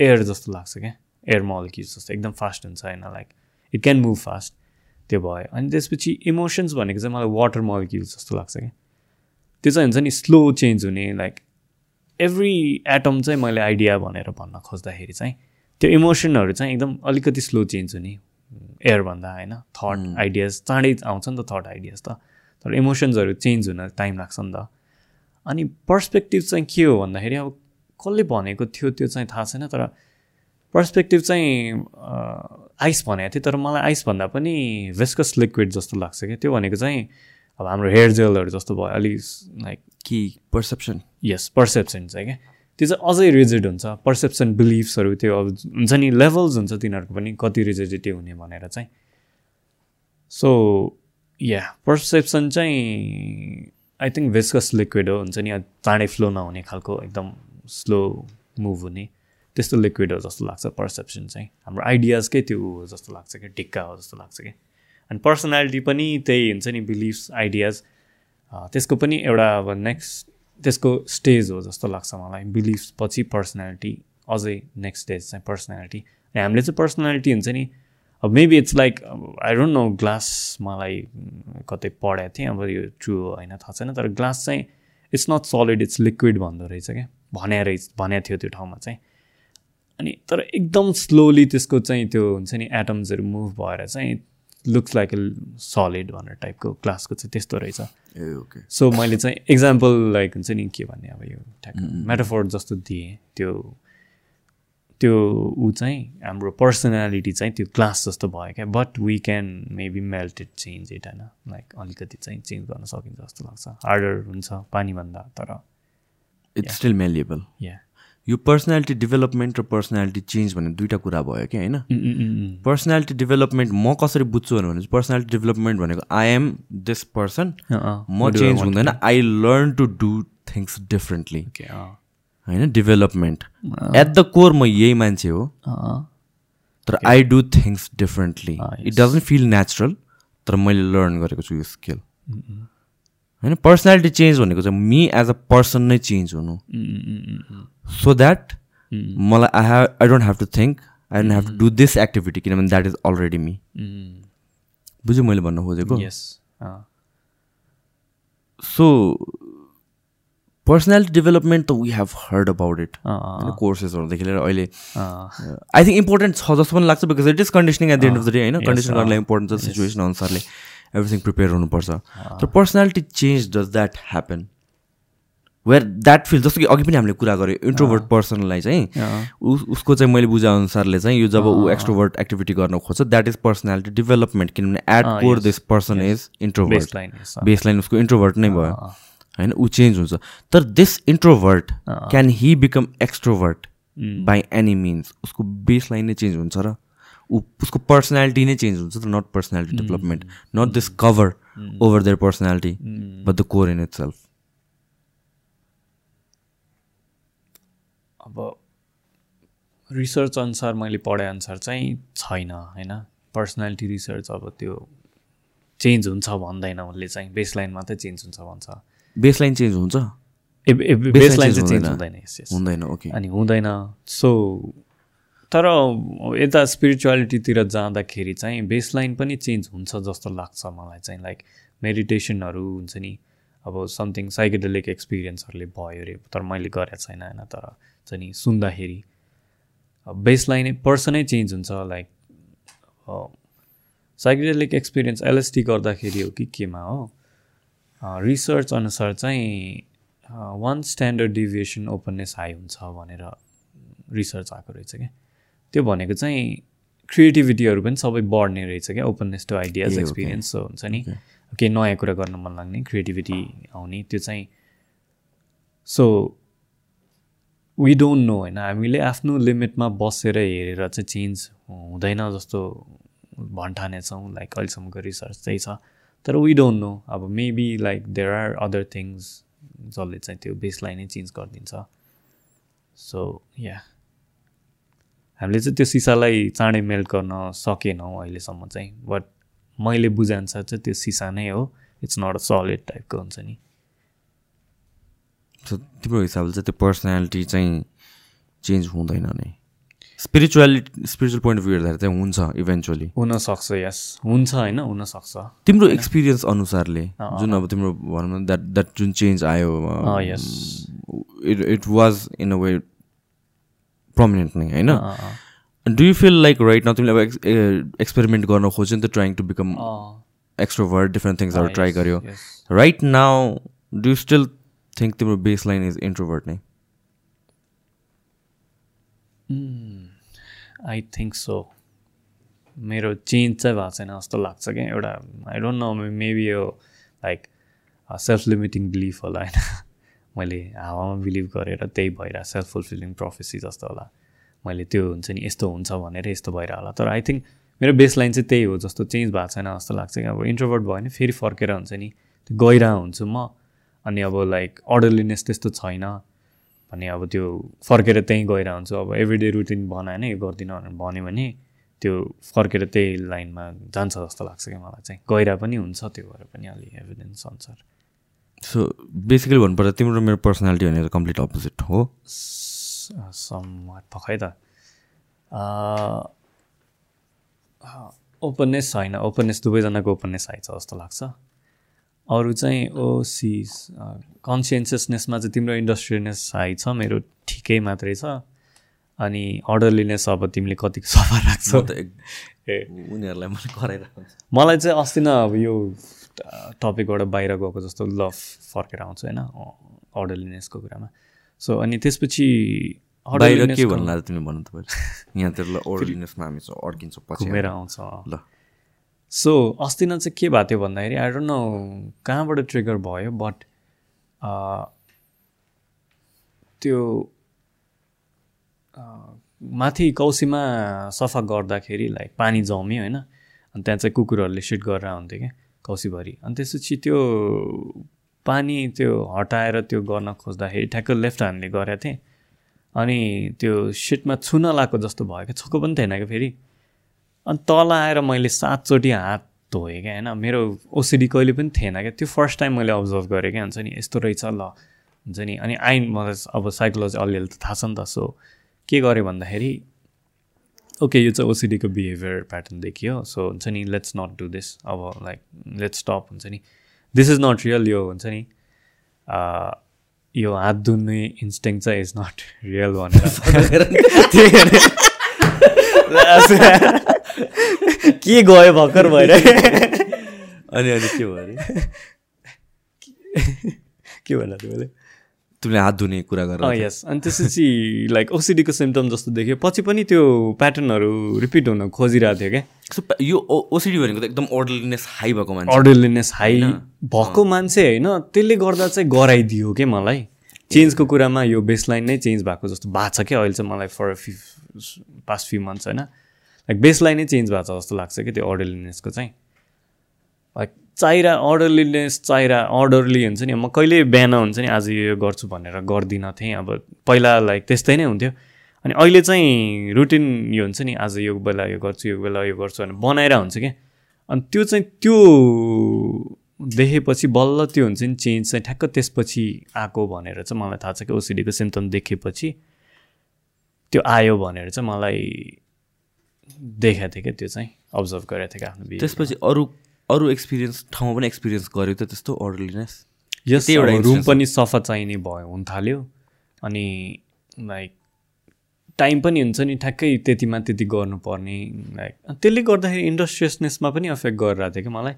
एयर जस्तो लाग्छ क्या। एयर मलिक्युल्स जस्तो एकदम फास्ट हुन्छ होइन like it can move fast त्यो भयो। अनि त्यसपछि इमोसन्स भनेको चाहिँ मलाई वाटर मलिक्युल्स जस्तो लाग्छ क्या। त्यो चाहिँ हुन्छ नि स्लो चेन्ज हुने लाइक एभ्री एटम चाहिँ मैले आइडिया भनेर भन्न खोज्दाखेरि चाहिँ त्यो इमोसनहरू चाहिँ एकदम अलिकति स्लो चेन्ज हुने एयरभन्दा होइन? थट आइडियाज चाँडै आउँछ नि त थट आइडियाज त। तर इमोसन्सहरू चेन्ज हुन टाइम लाग्छ नि त। अनि पर्सपेक्टिभ चाहिँ के हो भन्दाखेरि अब कसले भनेको थियो त्यो चाहिँ थाहा छैन तर पर्सपेक्टिभ चाहिँ आइस भनेको थियो। तर मलाई आइस भन्दा पनि भेस्कस लिक्विड जस्तो लाग्छ क्या। त्यो भनेको चाहिँ अब हाम्रो हेयर जेलहरू जस्तो भयो। अलिक लाइक कि पर्सेप्सन यस पर्सेप्सन चाहिँ क्या। त्यो चाहिँ अझै रिजिड हुन्छ। पर्सेप्सन बिलिफ्सहरू त्यो अब हुन्छ नि लेभल्स हुन्छ तिनीहरूको पनि कति रिजिडिटी हुने भनेर चाहिँ। सो या पर्सेप्सन चाहिँ आई थिङ्क भेस्कस लिक्विड हो हुन्छ नि चाँडै फ्लो नहुने खालको एकदम स्लो मुभ हुने। त्यस्तो लिक्विड हो जस्तो लाग्छ पर्सेप्सन चाहिँ। हाम्रो आइडियाजकै त्यो हो जस्तो लाग्छ क्या टिक्का हो जस्तो लाग्छ कि अनि पर्सनालिटी पनि त्यही हुन्छ नि बिलिफ्स आइडियाज त्यसको पनि एउटा अब नेक्स्ट त्यसको स्टेज हो जस्तो लाग्छ मलाई। बिलिफ्स पछि पर्सनालिटी अझै नेक्स्ट स्टेज चाहिँ पर्सनालिटी। अनि हामीले चाहिँ पर्सनालिटी हुन्छ नि अब maybe it's like I don't know glass मलाई कतै पढाएको थिएँ अब यो ट्रु होइन थाहा छैन तर ग्लास चाहिँ it's not solid it's liquid भन्दो रहेछ क्या। भने रहेछ भनेको थियो त्यो ठाउँमा चाहिँ। अनि तर एकदम स्लोली त्यसको चाहिँ त्यो हुन्छ नि एटम्सहरू मुभ भएर चाहिँ लुक्स लाइक ए सलिड भनेर टाइपको क्लासको चाहिँ त्यस्तो रहेछ। ए ओके सो मैले चाहिँ इक्जाम्पल लाइक हुन्छ नि के भन्ने अब यो ठ्याक्क मेटाफोर जस्तो दिएँ। त्यो त्यो ऊ चाहिँ हाम्रो पर्सनालिटी चाहिँ त्यो क्लास जस्तो भयो क्या। But we can maybe melted change it होइन? लाइक अलिकति चाहिँ चेन्ज गर्न सकिन्छ जस्तो लाग्छ। हार्डर हुन्छ पानीभन्दा तर इट्स स्टिल मेलिएबल या यो पर्सनालिटी डेभलपमेन्ट र पर्सनालिटी चेन्ज भन्ने दुइटा कुरा भयो कि होइन? पर्सनालिटी डेभलपमेन्ट म कसरी बुझ्छु भने पर्सनालिटी डेभलपमेन्ट भनेको आई एम दिस पर्सन म चेन्ज हुँदैन I learn to do things differently होइन? डेभलपमेन्ट एट द कोर म यही मान्छे हो। तर I do things differently it doesn't feel natural तर मैले लर्न गरेको छु यो स्किल होइन पर्सनालिटी चेन्ज भनेको चाहिँ मी एज अ पर्सन नै चेन्ज हुनु। सो द्याट मलाई I have I don't have to think I don't have to do this activity किनभने द्याट इज अलरेडी मी बुझ्यो मैले भन्न खोजेको? सो पर्सनालिटी डेभलपमेन्ट त we have heard about it होइन कोर्सेसहरूदेखि लिएर अहिले। आई थिङ्क इम्पोर्टेन्ट छ जस्तो पनि लाग्छ because it is conditioning at the end of the day होइन? कन्डिसन गर्नलाई इम्पोर्टेन्ट छ सिचुएसन अनुसारले। एभ्रिथिङ प्रिपेयर हुनुपर्छ तर personality change does that happen where that feel जस्तो कि अघि पनि हामीले कुरा गऱ्यो इन्ट्रोभर्ट पर्सनलाई चाहिँ उसको चाहिँ मैले बुझे अनुसारले चाहिँ यो जब ऊ एक्स्ट्रोभर्ट एक्टिभिटी गर्न खोज्छ द्याट इज पर्सनालिटी डेभलपमेन्ट किनभने at core this person is introvert baseline उसको इन्ट्रोभर्ट नै भयो। होइन ऊ चेन्ज हुन्छ। तर this introvert can he become extrovert by any means उसको बेसलाइन नै चेन्ज हुन्छ र। ऊ उसको पर्सनालिटी नै चेन्ज हुन्छ त not personality development not this cover over there personality but the core in itself अब रिसर्च अनुसार मैले पढाएअनुसार चाहिँ छैन होइन? पर्सनालिटी रिसर्च अब त्यो चेन्ज हुन्छ भन्दैन उसले चाहिँ बेसलाइन मात्रै चेन्ज हुन्छ भन्छ। बेसलाइन चेन्ज हुन्छ? बेसलाइन चाहिँ चेन्ज हुँदैन। हुँदैन ओके अनि हुँदैन सो तर यता स्पिरिचुअलिटीतिर जाँदाखेरि चाहिँ बेसलाइन पनि चेन्ज हुन्छ जस्तो लाग्छ मलाई चाहिँ लाइक मेडिटेसनहरू हुन्छ नि अब समथिङ साइकेडेलिक एक्सपिरियन्सहरूले भयो अरे तर मैले गरेको छैन होइन तर चाहिँ नि सुन्दाखेरि बेसलाइन पर्सनै चेन्ज हुन्छ लाइक साइकेडेलिक एक्सपिरियन्स एलएसटी गर्दाखेरि हो कि केमा हो रिसर्च अनुसार चाहिँ one standard deviation openness high हुन्छ भनेर रिसर्च आएको रहेछ क्या। त्यो भनेको चाहिँ क्रिएटिभिटीहरू पनि सबै बढ्ने रहेछ क्या ओपननेस टु आइडियाज एक्सपिरियन्स हुन्छ नि। केही नयाँ कुरा गर्न मन लाग्ने क्रिएटिभिटी आउने त्यो चाहिँ सो वी डोन्ट नो होइन। हामीले आफ्नो लिमिटमा बसेर हेरेर चाहिँ चेन्ज हुँदैन जस्तो भन्ठानेछौँ लाइक अहिलेसम्मको रिसर्च चाहिँ छ। तर वी डोन्ट नो अब maybe like there are other things जसले चाहिँ त्यो बेसलाई नै चेन्ज गरिदिन्छ। सो या हामीले चाहिँ त्यो सिसालाई चाँडै मेल्ट गर्न सकेनौँ अहिलेसम्म चाहिँ। बट मैले बुझाअनुसार चाहिँ त्यो सिसा नै हो। इट्स नट अ सलिड टाइपको हुन्छ नि। तिम्रो हिसाबले चाहिँ त्यो पर्सनालिटी चाहिँ चेन्ज हुँदैन नै। Spirituality spiritual point of view हेर्दाखेरि चाहिँ हुन्छ इभेन्चुअली हुनसक्छ यस हुन्छ होइन हुनसक्छ। तिम्रो एक्सपिरियन्स अनुसारले जुन अब तिम्रो भनौँ न द्याट द्याट जुन चेन्ज आयो it it was in a way prominent नै? होइन do you feel like right न तिमीले अब एक्सपेरिमेन्ट गर्न खोज्यो नि त trying to become extrovert different थिङ्सहरू try गर्यो right now do you still think तिम्रो बेस लाइन इज इन्ट्रोभर्ट नै आई थिङ्क सो मेरो चेन्ज चाहिँ भएको छैन जस्तो लाग्छ क्या एउटा आई डोन्ट नो मेबी यो लाइक सेल्फ लिमिटिङ बिलिफ होला होइन। मैले हावामा बिलिभ गरेर त्यही भएर सेल्फ फुलफिलिङ प्रोफेसी जस्तो होला। मैले त्यो हुन्छ नि यस्तो हुन्छ भनेर यस्तो भएर होला। तर आई थिङ्क मेरो बेस लाइन चाहिँ त्यही हो जस्तो चेन्ज भएको छैन जस्तो लाग्छ कि। अब इन्ट्रोभर्ट भयो भने फेरि फर्केर हुन्छ नि त्यो गइरह हुन्छु म। अनि अब लाइक अर्डरलिनेस त्यस्तो छैन। भने अब त्यो फर्केर त्यहीँ गएर हुन्छु। अब एभ्रिडे रुटिन बनायो होइन यो गर्दिनँ भनेर भन्यो भने त्यो फर्केर त्यही लाइनमा जान्छ जस्तो लाग्छ क्या मलाई चाहिँ। गहिरा पनि हुन्छ त्यो भएर पनि अलि एभिडेन्स अनुसार। सो बेसिकली भन्नुपर्दा तिम्रो मेरो पर्सनालिटी भनेर कम्प्लिट अपोजिट हो। खै त। ओपननेस छैन। ओपननेस दुवैजनाको ओपननेस आइछ जस्तो लाग्छ। अरू चाहिँ ओ सिस कन्सियन्सियसनेसमा चाहिँ तिम्रो इन्डस्ट्रियलनेस हाई छ मेरो ठिकै मात्रै छ। अनि अर्डरलिनेस अब तिमीले कतिको सफा राख्छौ। उनीहरूलाई कराइरहेको मलाई चाहिँ अस्ति नै अब यो टपिकबाट बाहिर गएको जस्तो लभ फर्केर आउँछ होइन? अर्डरलिनेसको कुरामा। सो अनि त्यसपछि बाहिर के भन्नु तिमीले भन्नु तपाईँले यहाँतिर ल ओर्डिनेसमा हामी चाहिँ अड्किन्छौँ पछि घुमेर आउँछ। ल। सो अस्ति नै चाहिँ के भएको थियो भन्दाखेरि आई डोन्ट नो कहाँबाट ट्रिगर भयो बट त्यो माथि कौसीमा सफा गर्दाखेरि लाइक पानी जम्यो होइन? अनि त्यहाँ चाहिँ कुकुरहरूले सिट गरेर हुन्थ्यो क्या। कौसीभरि अनि त्यसपछि त्यो पानी त्यो हटाएर त्यो गर्न खोज्दाखेरि ठ्याक्क लेफ्ट ह्यान्डले गरेको थिएँ। अनि त्यो सिटमा छुन लगाएको जस्तो भयो क्या छोको पनि थिएन क्या फेरि। अनि तल आएर मैले सातचोटि हात धोएँ क्या होइन? मेरो ओसिडी कहिले पनि थिएन क्या। त्यो फर्स्ट टाइम मैले अब्जर्भ गरेँ क्या हुन्छ नि? यस्तो रहेछ ल हुन्छ नि? अनि आइन मलाई अब साइकोलोजी अलिअलि त थाहा छ नि त सो के गरेँ भन्दाखेरि ओके यो चाहिँ ओसिडीको बिहेभियर प्याटर्न देखियो सो हुन्छ नि लेट्स नट डु दिस अब लाइक लेट्स स्टप हुन्छ नि दिस इज नट रियल यो हुन्छ नि यो हात धुने इन्स्टिङ चाहिँ इज नट रियल भनेर के गयो भर्खर भएर अनि अनि के भयो अरे के भन्नु तिमीले तिमीले हात धुने कुरा अँ गरेर यस अनि त्यसपछि लाइक ओसिडीको सिम्टम जस्तो देख्यो। पछि पनि त्यो प्याटर्नहरू रिपिट हुन खोजिरहेको थियो क्या। सो यो ओसिडी भनेको त एकदम अर्डरलिनेस हाई भएको मान्छे। अर्डरलिनेस हाई भएको मान्छे होइन? त्यसले गर्दा चाहिँ गराइदियो क्या मलाई। चेन्जको कुरामा यो बेसलाइन नै चेन्ज भएको जस्तो भएको छ क्या अहिले चाहिँ मलाई for few past few months होइन? लाइक बेसलाइन नै चेन्ज भएको छ जस्तो लाग्छ कि त्यो अर्डरलिनेसको चाहिँ। लाइक चाहिरा अर्डरलिनेस चाहिरा अर्डरली हुन्छ नि। म कहिले बिहान हुन्छ नि आज यो गर्छु भनेर गर्दिनँ थिएँ। अब पहिला लाइक त्यस्तै नै हुन्थ्यो। अनि अहिले चाहिँ रुटिन यो हुन्छ नि आज यो बेला यो गर्छु यो बेला यो गर्छु भनेर बनाएर हुन्छ क्या। अनि त्यो चाहिँ त्यो देखेपछि बल्ल त्यो हुन्छ नि चेन्ज चाहिँ ठ्याक्क त्यसपछि आएको भनेर चाहिँ मलाई थाहा छ कि ओसिडीको सिम्टम देखेपछि त्यो आयो भनेर चाहिँ मलाई देखाएको थियो क्या त्यो चाहिँ अब्जर्भ गरेको थिएँ कि आफ्नो। त्यसपछि अरू अरू एक्सपिरियन्स ठाउँमा पनि एक्सपिरियन्स गर्यो त त्यस्तो अर्डरलिनेस यस एउटा रुम पनि सफा चाहिने भयो हुन थाल्यो। अनि लाइक टाइम पनि हुन्छ नि ठ्याक्कै त्यतिमा त्यति गर्नुपर्ने लाइक त्यसले गर्दाखेरि इन्डस्ट्रियसनेसमा पनि अफेक्ट गरिरहेको थियो कि मलाई।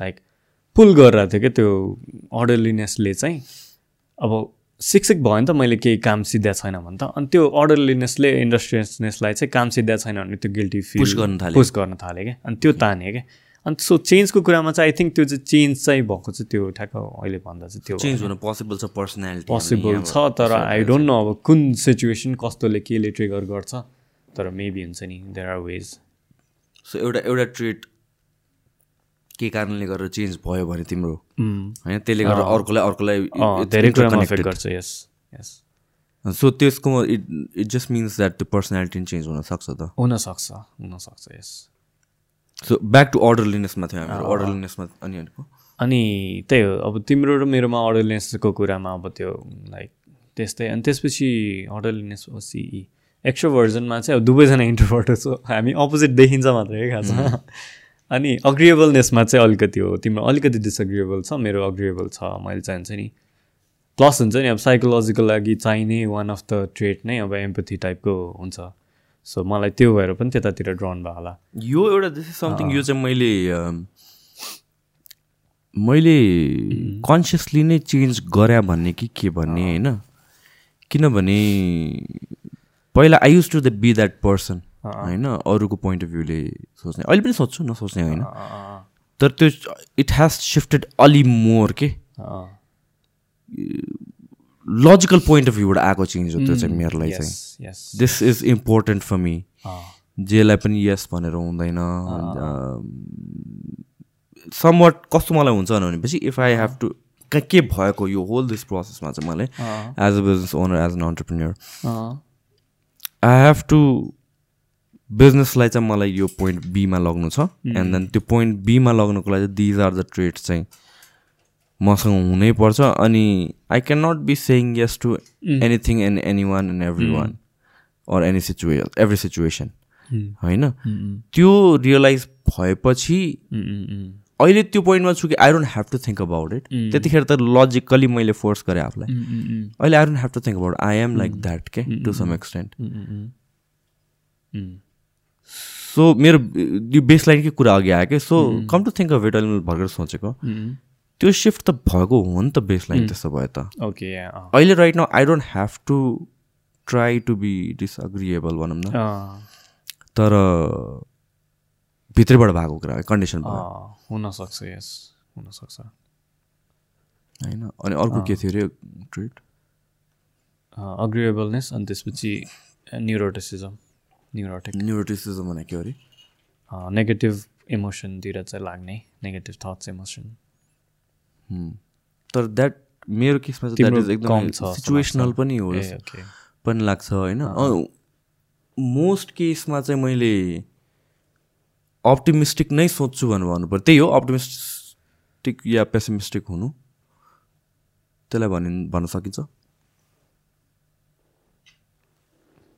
लाइक पुल गरिरहेको थियो क्या त्यो अर्डरलिनेसले चाहिँ। अब शिक्षक भयो नि त मैले केही काम सिद्ध्या छैन भने त। अनि त्यो अर्डरलिनेसले इन्डस्ट्रियसनेसलाई चाहिँ काम सिद्ध्या छैन भने त्यो गिल्टी फिल गर्न थाल्यो। पुस गर्न थाल्यो क्या। अनि त्यो तान्यो क्या। अनि सो चेन्जको कुरामा चाहिँ आई थिङ्क त्यो चाहिँ चेन्ज चाहिँ भएको चाहिँ त्यो ठ्याक्क अहिले भन्दा चाहिँ त्यो चेन्ज हुनु पोसिबल छ पर्सनालिटी पोसिबल छ तर आई डोन्ट नो अब कुन सिचुएसन कस्तोले केले ट्रिगर गर्छ तर मेबी हुन्छ नि देयर आर वेज सो एउटा एउटा ट्रेट के कारणले गर्दा चेन्ज भयो भने तिम्रो? होइन त्यसले गर्दा अर्कोलाई अर्कोलाई धेरै कुरामा गर्छ यस यस सो त्यसको it it just means that त्यो पर्सनालिटी चेन्ज हुनसक्छ त? हुनसक्छ हुनसक्छ यस सो ब्याक टु अर्डरलिनेसमा थियो हाम्रो अर्डरलिनेसमा अनि अनि त्यही हो अब तिम्रो र मेरोमा अर्डरलिनेसको कुरामा अब त्यो लाइक त्यस्तै। अनि त्यसपछि अर्डरलिनेस हो सिई एक्स्ट्रो भर्जनमा चाहिँ अब दुवैजना इन्टरभर्टर छ हामी अपोजिट देखिन्छ मात्रै खास अनि अग्रिएबलनेसमा चाहिँ अलिकति हो तिम्रो अलिकति डिसअग्रिएबल छ मेरो अग्रिएबल छ मैले चाहन्छ नि। प्लस हुन्छ नि अब साइकोलोजीको लागि चाहिने वान अफ द ट्रेट नै अब एम्पथी टाइपको हुन्छ। सो मलाई त्यो भएर पनि त्यतातिर ड्रन भयो होला। यो एउटा दिस इज समथिङ यो चाहिँ मैले मैले कन्सियसली नै चेन्ज गरे भन्ने कि के भन्ने होइन? किनभने पहिला I use to the be that person होइन? अरूको पोइन्ट अफ भ्यूले सोच्ने। अहिले पनि सोध्छु नसोच्ने होइन। तर त्यो इट हेज सिफ्टेड अलि मोर के? लजिकल पोइन्ट अफ भ्यूबाट आएको चेन्ज हो त्यो चाहिँ मेरो लागि चाहिँ this is important for me जेलाई पनि यस भनेर हुँदैन समवट कस्तो मलाई हुन्छ भनेपछि इफ आई हेभ टु के भएको यो होल दिस प्रोसेसमा चाहिँ मलाई as a business owner as an entrepreneur I have to बिजनेसलाई चाहिँ मलाई यो पोइन्ट बीमा लग्नु छ एन्ड देन त्यो पोइन्ट बीमा लग्नुको लागि दिज आर द ट्रेड्स चाहिँ मसँग हुनैपर्छ अनि I cannot be saying yes to anything and anyone and everyone or any situation every situation होइन? त्यो रियलाइज भएपछि उम्, अहिले त्यो पोइन्टमा छु कि I don't have to think about it त्यतिखेर त लजिकली मैले फोर्स गरेँ आफूलाई। अहिले I don't have to think about I am like that के टु सम एक्सटेन्ट सो मेरो यो बेस लाइनकै कुरा अघि आयो कि so come to think of it अहिले मैले भर्खर सोचेको। त्यो सिफ्ट त भएको हो नि त बेस लाइन त्यसो भए त। ओके अँ, अहिले right now I don't have to try to be disagreeable भनौँ न। अँ, तर भित्रबाट भएको कुरा कन्डिसन भयो। अँ, हुनसक्छ यस हुनसक्छ। होइन? अनि अर्को के थियो अरे ट्रिट? अग्रिएबलनेस अनि त्यसपछि न्युरोटिसिजम न्युरोटिक न्युरोटिसिजम भने के अरे नेगेटिभ इमोसनतिर चाहिँ लाग्ने नेगेटिभ थट्स इमोसन। तर द्याट मेरो केसमा चाहिँ द्याट इज एकदम सिचुएसनल। पनि हो पनि लाग्छ होइन? मोस्ट केसमा चाहिँ मैले अप्टिमिस्टिक नै सोध्छु भनेर भन्नु पर्यो त्यही हो अप्टिमिस्टिक या पेसिमिस्टिक हुनु। त्यसलाई भनि भन्न सकिन्छ?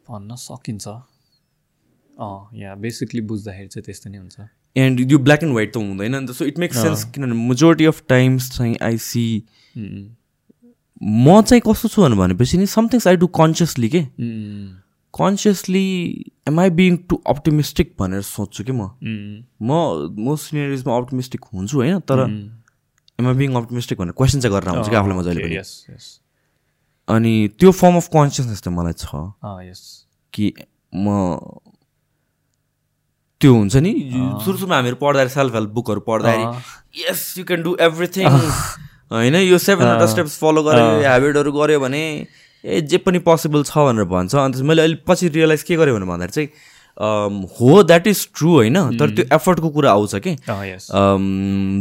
भन्न सकिन्छ। अँ या बेसिकली बुझ्दाखेरि चाहिँ त्यस्तो नै हुन्छ। एन्ड यो ब्ल्याक एन्ड व्हाइट त हुँदैन नि त सो इट मेक्स सेन्स किनभने मेजोरिटी अफ टाइम्स चाहिँ आई सी म चाहिँ कस्तो छु भनेपछि नि समथिङ्स आई डु कन्सियसली के consciously am I being too optimistic भनेर सोध्छु कि म म म सिनेरिजमा अप्टिमिस्टिक हुन्छु होइन तर एम आई बिङ अप्टिमिस्टिक भनेर क्वेसन चाहिँ गरेर आउँछु कि आफूलाई मजाले पनि अनि त्यो फर्म अफ कन्सियसनेस चाहिँ मलाई छ कि म त्यो हुन्छ नि? सुरु सुरुमा हामीहरू पढ्दाखेरि सेल्फ हेल्प बुकहरू पढ्दाखेरि yes you can do everything होइन यो सेभेन हन्ड्रेड स्टेप्स फलो गर्यो यो हेबिटहरू गऱ्यो भने ए जे पनि पोसिबल छ भनेर भन्छ। अन्त मैले अहिले पछि रियलाइज के गरेँ भनेर भन्दाखेरि चाहिँ हो द्याट इज ट्रु होइन? तर त्यो एफर्टको कुरा आउँछ कि?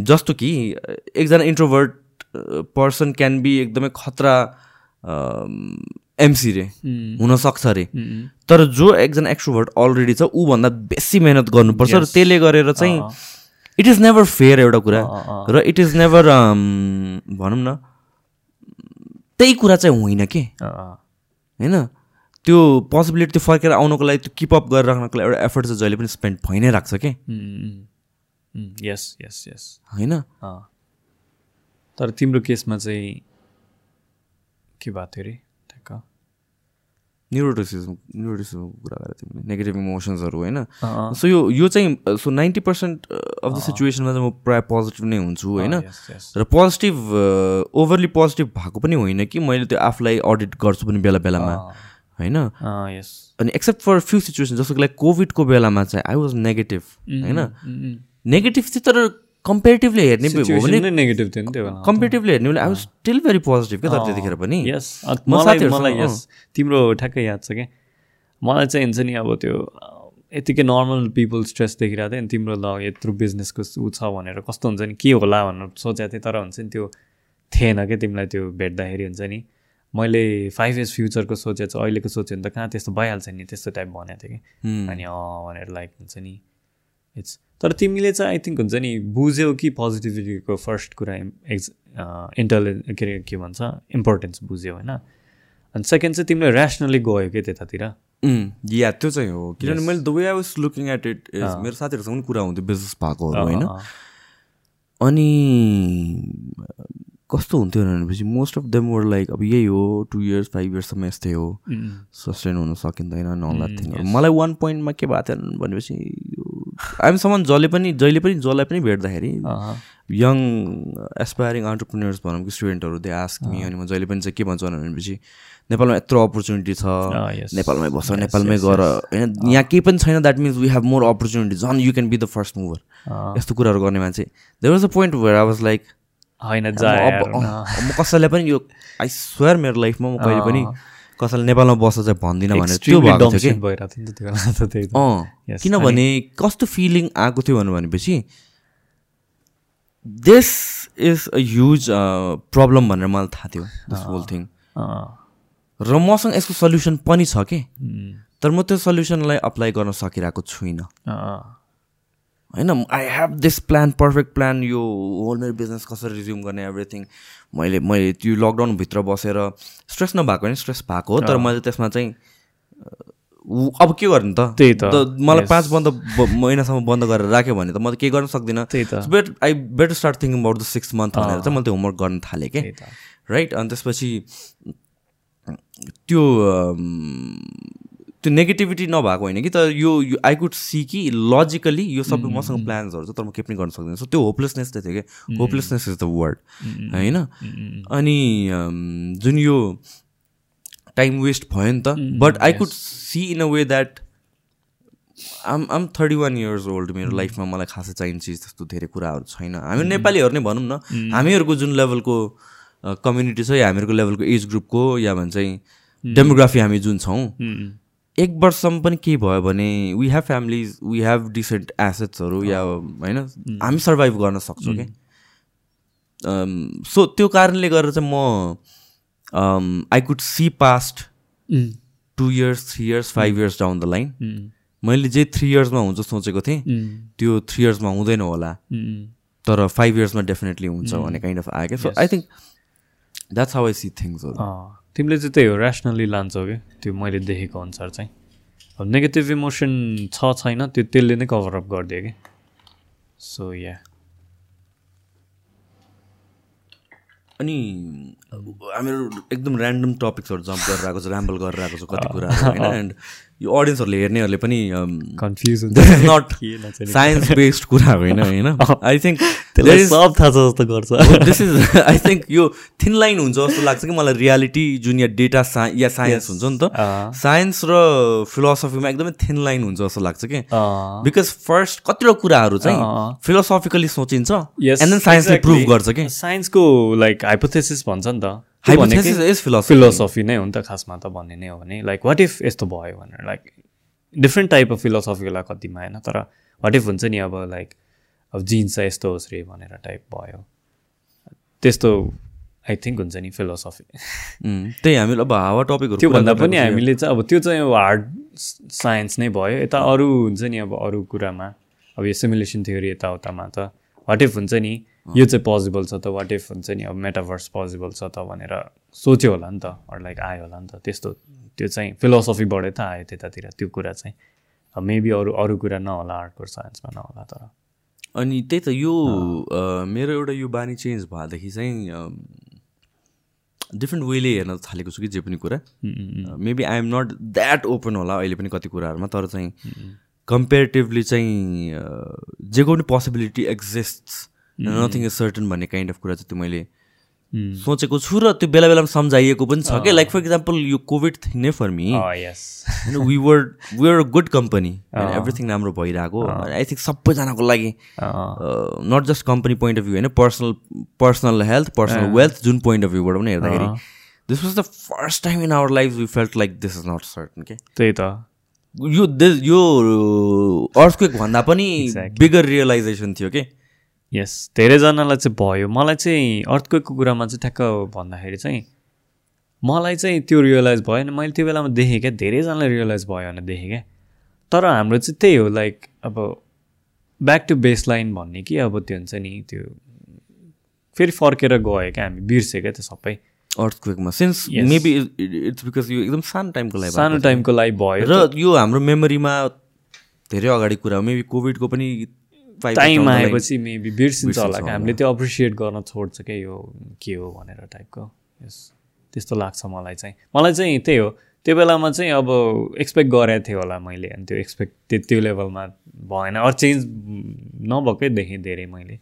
जस्तो कि एकजना इन्ट्रोभर्ट पर्सन क्यान बी एकदमै खतरा एमसी रे। हुनसक्छ अरे तर जो एकजना एक्सट्रोभर्ट अलरेडी छ ऊभन्दा बेसी मेहनत गर्नुपर्छ र त्यसले गरेर चाहिँ इट इज नेभर फेयर एउटा कुरा। र इट इज नेभर भनौँ न त्यही कुरा चाहिँ होइन के? होइन? त्यो पोसिबिलिटी त्यो फर्केर आउनको लागि त्यो किपअप गरेर राख्नको लागि एउटा एफर्ट चाहिँ जहिले पनि स्पेन्ड भइ नै राख्छ के? यस यस यस होइन? तर तिम्रो केसमा चाहिँ के भएको थियो अरे न्युरोटिसिजम न्युरोटिसिजमको कुरा गरेर तिमीले नेगेटिभ इमोसन्सहरू होइन? सो यो यो चाहिँ so ninety percent of the सिचुएसनमा चाहिँ म प्रायः पोजिटिभ नै हुन्छु होइन? र पोजिटिभ ओभरली पोजिटिभ भएको पनि होइन कि मैले त्यो आफूलाई अडिट गर्छु पनि बेला बेलामा होइन? अनि एक्सेप्ट फर फ्यु सिचुएसन जस्तो कि लाइक कोभिडको बेलामा चाहिँ आई वाज नेगेटिभ होइन? नेगेटिभ चाहिँ तर कम्पेरिटिभली हेर्ने हो भने नेगेटिभ थियो नि त्यो कम्पेरिटिभली हेर्ने भने I was still very positive क्या तर त्यतिखेर पनि। यस मलाई यस तिम्रो ठ्याक्कै याद छ क्या। मलाई चाहिँ हुन्छ नि अब त्यो यतिकै नर्मल पिपल स्ट्रेस देखिरहेको थियो नि। तिम्रो ल यत्रो बिजनेसको ऊ छ भनेर कस्तो हुन्छ नि के होला भनेर सोचेको थिएँ। तर हुन्छ नि त्यो थिएन क्या तिमीलाई त्यो भेट्दाखेरि हुन्छ नि। मैले फाइभ इयर्स फ्युचरको सोचेको छु अहिलेको सोच्यो भने त कहाँ त्यस्तो भइहाल्छ नि त्यस्तो टाइप भनेको थिएँ कि। अनि अँ भनेर लाइक हुन्छ नि। इट्स तर तिमीले चाहिँ आई थिङ्क हुन्छ नि बुझ्यौ कि पोजिटिभिटीको फर्स्ट कुरा एक्ज इन्टेलि के अरे के भन्छ? इम्पोर्टेन्स बुझ्यौ होइन? अनि सेकेन्ड चाहिँ तिमीले ऱ्यासनली गयो क्या त्यतातिर? या त्यो चाहिँ हो। किनभने मैले the way I was looking at it is मेरो साथीहरूसँग पनि कुरा हुन्थ्यो बिजनेस भएकोहरू होइन? अँ, अनि कस्तो हुन्थ्यो भनेपछि most of them were like अब यही हो टु इयर्स फाइभ इयर्ससम्म यस्तै हो। सस्टेन हुन सकिँदैन नला थिङ मलाई वान पोइन्टमा के भएको थियो भनेपछि आइमसम्म जसले पनि जहिले पनि जसलाई पनि भेट्दाखेरि यङ एसपायरिङ अन्टरप्रिन्यर्स भनौँ कि स्टुडेन्टहरू दे आस्क मी अनि म जहिले पनि चाहिँ के भन्छु भनेपछि नेपालमा यत्रो अपर्च्युनिटी छ. नेपालमै बस Yes, नेपालमै गर। होइन यहाँ केही पनि छैन that means we have more opportunity झन् you can be the first mover यस्तो कुराहरू गर्ने मान्छे। There was a point where I was like होइन म कसैलाई पनि यो आई स्वेयर मेरो लाइफमा म कहिले पनि कसैलाई नेपालमा बस्छ चाहिँ भन्दिनँ भनेर त्यो थियो किनभने कस्तो फिलिङ आएको थियो भनेपछि this is a huge problem भनेर मलाई थाहा थियो दिस होल थिङ र मसँग यसको सल्युसन पनि छ कि। तर म त्यो सल्युसनलाई अप्लाई गर्न सकिरहेको छुइनँ। होइन I have this plan perfect plan यो होल मेरो बिजनेस कसरी रिज्युम गर्ने एभ्रिथिङ मैले मैले त्यो लकडाउनभित्र बसेर स्ट्रेस नभएको होइन स्ट्रेस भएको हो तर मैले त्यसमा चाहिँ अब के गर्नु त? त्यही त, मलाई. पाँच बन्द महिनासम्म बन्द गरेर राख्यो भने त म त केही गर्न सक्दिनँ। त्यही त। Bet I better start thinking about the six month भनेर चाहिँ मैले त्यो होमवर्क गर्न थालेँ कि? राइट अनि त्यसपछि त्यो त्यो नेगेटिभिटी नभएको होइन कि तर यो आई कुड सी कि लजिकली यो सबै मसँग प्लान्सहरू छ तर म केही पनि गर्न सक्दिनँ। सो त्यो होपलेसनेस चाहिँ थियो कि होपलेसनेस इज द वर्ड होइन? अनि um, जुन यो टाइम वेस्ट भयो नि त but I could see in a way that um um thirty one years old मेरो लाइफमा मलाई खासै चाहिने चिज त्यस्तो धेरै कुराहरू छैन। हामी नेपालीहरू नै भनौँ न। हामीहरूको जुन लेभलको कम्युनिटी छ या हामीहरूको लेभलको एज ग्रुपको या भन्छ डेमोग्राफी हामी जुन छौँ एक वर्षसम्म पनि केही भयो भने we have families we have decent एसेट्सहरू या होइन हामी सर्भाइभ गर्न सक्छौँ कि सो त्यो कारणले गर्दा चाहिँ म I could see past two years three years five years down the line मैले जे थ्री इयर्समा हुन्छ सोचेको थिएँ त्यो थ्री इयर्समा हुँदैन होला। तर फाइभ इयर्समा डेफिनेटली हुन्छ भन्ने काइन्ड अफ आयो क्या। So I think that's how I see थिङ्सहरू तिमीले चाहिँ त्यही हो ऱ्यासनली लान्छौ कि? त्यो मैले देखेको अनुसार चाहिँ। अब नेगेटिभ इमोसन छ छैन त्यो त्यसले नै कभरअप गरिदियो कि? सो या अनि हामीहरू एकदम ऱ्यान्डम टपिक्सहरू जम्प गरेर आएको छ ऱ्याम्बल गरेर आएको छ कति कुराहरू होइन? एन्ड यो अडियन्सहरूले हेर्नेहरूले पनि कन्फ्युज नट साइन्स बेस्ड कुरा होइन होइन। आई थिङ्क सब थाहा छ जस्तो गर्छ। दिस इज आई थिङ्क यो थिन लाइन हुन्छ जस्तो लाग्छ कि मलाई रियालिटी जुन या डेटा सा या साइन्स हुन्छ नि त। साइन्स र फिलोसफीमा एकदमै थिन लाइन हुन्छ जस्तो लाग्छ कि। बिकज फर्स्ट कतिवटा कुराहरू चाहिँ फिलोसफिकली सोचिन्छ। एन्ड देन साइन्सले प्रुभ गर्छ कि। साइन्सको लाइक हाइपोथेसिस भन्छ नि त। हाइपोथेसिस इज फिलोसफी फिलोसफी नै हो नि त खासमा त भन्ने नै हो भने। लाइक वाट इफ यस्तो भयो भनेर? Like different type of philosophy होला कतिमा होइन? तर वाट इफ हुन्छ नि अब लाइक अब जिन्स चाहिँ यस्तो होस् रे भनेर टाइप भयो। त्यस्तो आई थिङ्क हुन्छ नि फिलोसफी त्यही हामीले अब हावा टपिकहरू त्योभन्दा पनि हामीले चाहिँ अब त्यो चाहिँ अब हार्ड साइन्स नै भयो। यता अरू हुन्छ नि अब अरू कुरामा अब यो सिमुलेसन थ्योरी यताउतामा त। वाट इफ हुन्छ नि यो चाहिँ पोजिबल छ त? वाट इफ हुन्छ नि अब मेटाभर्स पोजिबल छ त भनेर सोच्यो होला नि त अरू लाइक आयो होला नि त। त्यस्तो त्यो चाहिँ फिलोसफीबाटै त आयो त्यतातिर त्यो कुरा चाहिँ। मेबी अरू अरू कुरा नहोला आर्टको साइन्समा नहोला तर। अनि त्यही त यो मेरो एउटा यो बानी चेन्ज भएदेखि चाहिँ डिफ्रेन्ट वेले हेर्न थालेको छु कि जे पनि कुरा। Maybe I am not that open होला अहिले पनि कति कुराहरूमा तर चाहिँ कम्पेरिटिभली चाहिँ जेको पनि possibility exist nothing is certain भन्ने काइन्ड अफ कुरा चाहिँ त्यो मैले सोचेको छु र त्यो बेला बेलामा सम्झाइएको पनि छ क्या लाइक फर इक्जाम्पल यो कोभिड थिङ नै फर मी होइन we were we are a good company everything राम्रो भइरहेको। आई थिङ्क सबैजनाको लागि not just company point of view होइन personal personal health personal wealth जुन पोइन्ट अफ भ्यूबाट पनि हेर्दाखेरि this was the first time in our life we felt like this is not certain के त्यही त। यो यो अर्थक्वेक भन्दा पनि बिगर रियलाइजेसन थियो कि यस धेरैजनालाई चाहिँ भयो। मलाई चाहिँ अर्थक्वेकको कुरामा चाहिँ ठ्याक्क भन्दाखेरि चाहिँ मलाई चाहिँ त्यो रियलाइज भएन। मैले त्यो बेलामा देखेँ क्या। धेरैजनालाई रियलाइज भयो भने देखेँ क्या। तर हाम्रो चाहिँ त्यही हो लाइक अब ब्याक टु बेस लाइन भन्ने कि अब त्यो हुन्छ नि त्यो फेरि फर्केर गयो क्या हामी बिर्स्यो क्या त्यो सबै। अर्थक्वेकमा। सिन्स मेबी इट्स बिकज यो एकदम सानो टाइमको लागि सानो टाइमको लागि भयो र यो हाम्रो मेमोरीमा धेरै अगाडि कुरा हो। मेबी कोभिडको पनि टाइम आएपछि मेबी बिर्सिन्छ होला कि हामीले त्यो एप्रिसिएट गर्न छोड्छ क्या यो के हो भनेर टाइपको यस त्यस्तो लाग्छ मलाई चाहिँ। मलाई चाहिँ त्यही हो। त्यो बेलामा चाहिँ अब एक्सपेक्ट गरेको थियो होला मैले। अनि त्यो एक्सपेक्ट त्यो त्यो लेभलमा भएन। अरू चेन्ज नभएकै देखेँ धेरै मैले।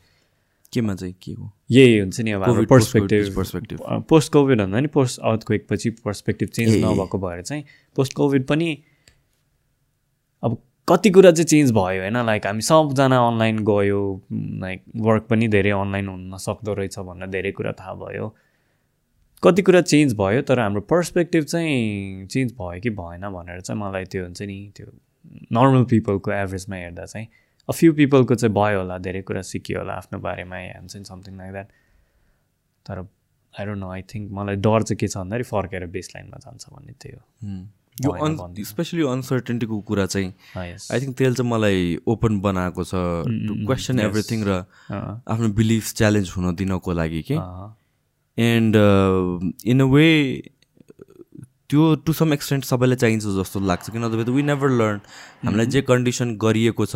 केमा चाहिँ के हो? यही हुन्छ नि अब पर्सपेक्टिभ पर्सपेक्टिभ पोस्ट कोभिड भन्दा नि पोस्ट अर्थक्वेक पछि पर्सपेक्टिभ चेन्ज नभएको भएर चाहिँ पोस्ट कोभिड पनि अब कति कुरा चाहिँ चेन्ज भयो होइन? लाइक हामी सबजना अनलाइन गयो लाइक वर्क पनि धेरै अनलाइन हुन सक्दो रहेछ भनेर धेरै कुरा थाहा भयो। कति कुरा चेन्ज भयो तर हाम्रो पर्सपेक्टिभ चाहिँ चेन्ज भयो कि भएन भनेर चाहिँ मलाई त्यो हुन्छ नि त्यो नर्मल पिपलको एभरेजमा हेर्दा चाहिँ। अ फ्यु पिपलको चाहिँ भयो होला धेरै कुरा सिकियो होला आफ्नो बारेमा हुन्छ नि समथिङ लाइक द्याट तर I don't know I think मलाई डर चाहिँ के छ भन्दाखेरि फर्केर बेस लाइनमा जान्छ भन्ने त्यही हो। यो अन स्पेसली अनसर्टेन्टीको कुरा चाहिँ आई थिङ्क त्यसले चाहिँ मलाई ओपन बनाएको छ टु क्वेसन एभ्रिथिङ र आफ्नो बिलिफ च्यालेन्ज हुन दिनको लागि कि। एन्ड इन अ वे त्यो टु सम एक्सटेन्ट सबैलाई चाहिन्छ जस्तो लाग्छ किन वी नेभर लर्न हामीलाई जे कन्डिसन गरिएको छ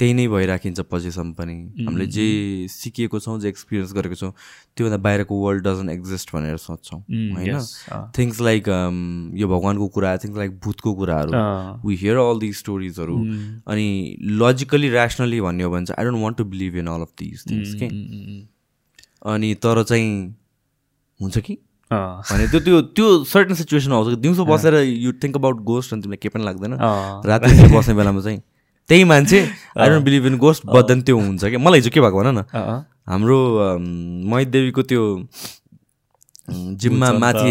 त्यही नै भइराखिन्छ पछिसम्म पनि। हामीले जे सिकिएको छौँ जे एक्सपिरियन्स गरेको छौँ त्योभन्दा बाहिरको वर्ल्ड डजन्ट एक्जिस्ट भनेर सोच्छौँ होइन। थिङ्स लाइक यो भगवान्को कुरा थिङ्स लाइक भूतको कुराहरू। वी हियर अल दिज स्टोरिजहरू अनि लजिकली ऱ्यासनली भन्ने हो भने चाहिँ I don't want to believe in all of these things के। अनि तर चाहिँ हुन्छ कि? भने त्यो त्यो त्यो सर्टन सिचुएसन आउँछ दिउँसो बसेर यु थिङ्क अबाउट गोस्ट अनि तिमीलाई केही पनि लाग्दैन। राति बस्ने बेलामा चाहिँ त्यही मान्छे I don't believe in ghost but then त्यो हुन्छ क्या। मलाई हिजो के भएको भन न? हाम्रो मैदेवीको त्यो जिममा माथि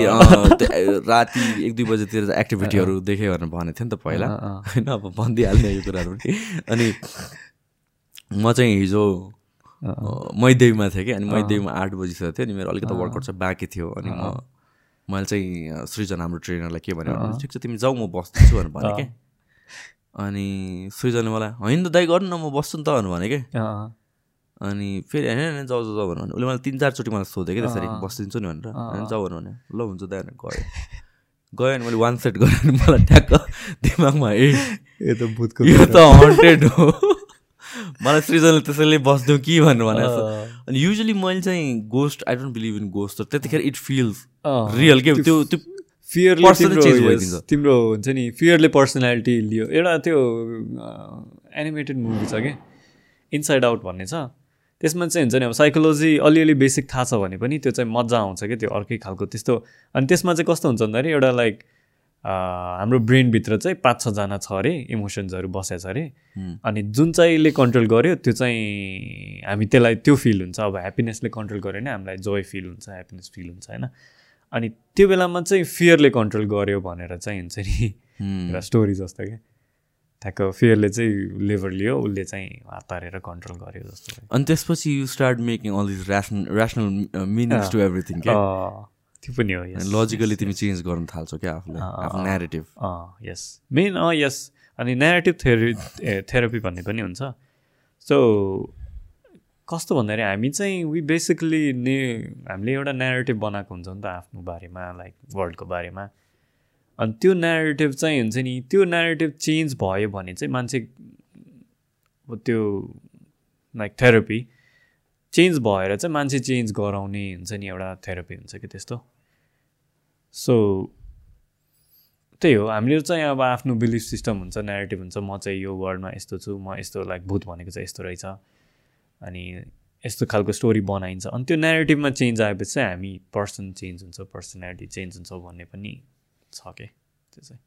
राति एक दुई बजेतिर एक्टिभिटीहरू देखेँ भनेर भनेको थियो नि त पहिला। होइन अब भनिदिइहाल्ने यो कुराहरू पनि। अनि म चाहिँ हिजो मैदेवीमा थिएँ कि। अनि मैदेवीमा आठ बजीसम्म थियो। अनि मेरो अलिकति वर्कआउट चाहिँ बाँकी थियो। अनि म मैले चाहिँ सृजन हाम्रो ट्रेनरलाई के भने ठिक छ तिमी जाऊ म बस्दैछु भनेर भने क्या। अनि सृजनले मलाई होइन त दाइ गर्नु न म बस्छु नि त भनेर भने क्या अनि फेरि होइन होइन जाऊ जाऊ भनेर भने उसले मलाई तिन चारचोटि मलाई सोधेँ कि त्यसरी बसिदिन्छु नि भनेर। अनि जाऊ भनेर भने ल हुन्छ दाइ गयो। गयो अनि मैले वान सेट गरेँ अनि मलाई ट्याक्क दिमागमा ए यो त भूतको यो त हन्टेड हो। मलाई सृजनले त्यसैले बस्दिउँ कि भनेर भने। अनि युजली मैले चाहिँ ghost I don't believe in ghost त्यतिखेर इट फिल्स। रियल के? त्यो त्यो फियरले तिम्रो। तिम्रो हुन्छ नि फियरले पर्सनालिटी लियो। एउटा त्यो एनिमेटेड मुभी छ कि? इनसाइड आउट भन्ने छ। त्यसमा चाहिँ हुन्छ नि अब साइकोलोजी अलिअलि बेसिक थाहा छ भने पनि त्यो चाहिँ मजा आउँछ कि त्यो अर्कै खालको त्यस्तो। अनि त्यसमा चाहिँ कस्तो हुन्छ भन्दाखेरि एउटा लाइक हाम्रो ब्रेनभित्र चाहिँ पाँच छजना छ अरे इमोसन्सहरू बसेको छ अरे अनि जुन चाहिँले कन्ट्रोल गर्यो त्यो चाहिँ हामी त्यसलाई त्यो फिल हुन्छ। अब ह्याप्पिनेसले कन्ट्रोल गर्यो भने हामीलाई जोय फिल हुन्छ ह्याप्पिनेस फिल हुन्छ होइन? अनि त्यो बेलामा चाहिँ फियरले कन्ट्रोल गर्यो भनेर चाहिँ हुन्छ नि। एउटा स्टोरी जस्तो क्या ठ्याक्क फियरले चाहिँ लेभर लियो उसले चाहिँ हात हारेर कन्ट्रोल गर्यो जस्तो। अनि त्यसपछि you start making all this rational rational meanings to everything क्या त्यो पनि हो. लजिकली तिमी चेन्ज गर्न थाल्छौ क्या आफूलाई आफ्नो नेरेटिभ अँ यस मेन अँ यस अनि नेगेटिभ थेरी थेरापी भन्ने पनि हुन्छ। सो कस्तो भन्दाखेरि हामी चाहिँ वी बेसिकली ने हामीले एउटा नेरेटिभ बनाएको हुन्छ नि त आफ्नो बारेमा लाइक वर्ल्डको बारेमा। अनि त्यो नेरेटिभ चाहिँ हुन्छ नि त्यो नेरेटिभ चेन्ज भयो भने चाहिँ मान्छे त्यो लाइक थेरापी चेन्ज भएर चाहिँ मान्छे चेन्ज गराउने हुन्छ नि एउटा थेरापी हुन्छ कि त्यस्तो। सो त्यही हो हामीले चाहिँ अब आफ्नो बिलिफ सिस्टम हुन्छ नेगेटिभ हुन्छ म चाहिँ यो वर्ल्डमा यस्तो छु म यस्तो लाइक भूत भनेको चाहिँ यस्तो रहेछ। अनि यस्तो खालको स्टोरी बनाइन्छ। अनि त्यो नेगेटिभमा चेन्ज आएपछि चाहिँ हामी पर्सन चेन्ज हुन्छ पर्सनालिटी चेन्ज हुन्छ भन्ने पनि छ के? त्यो चाहिँ।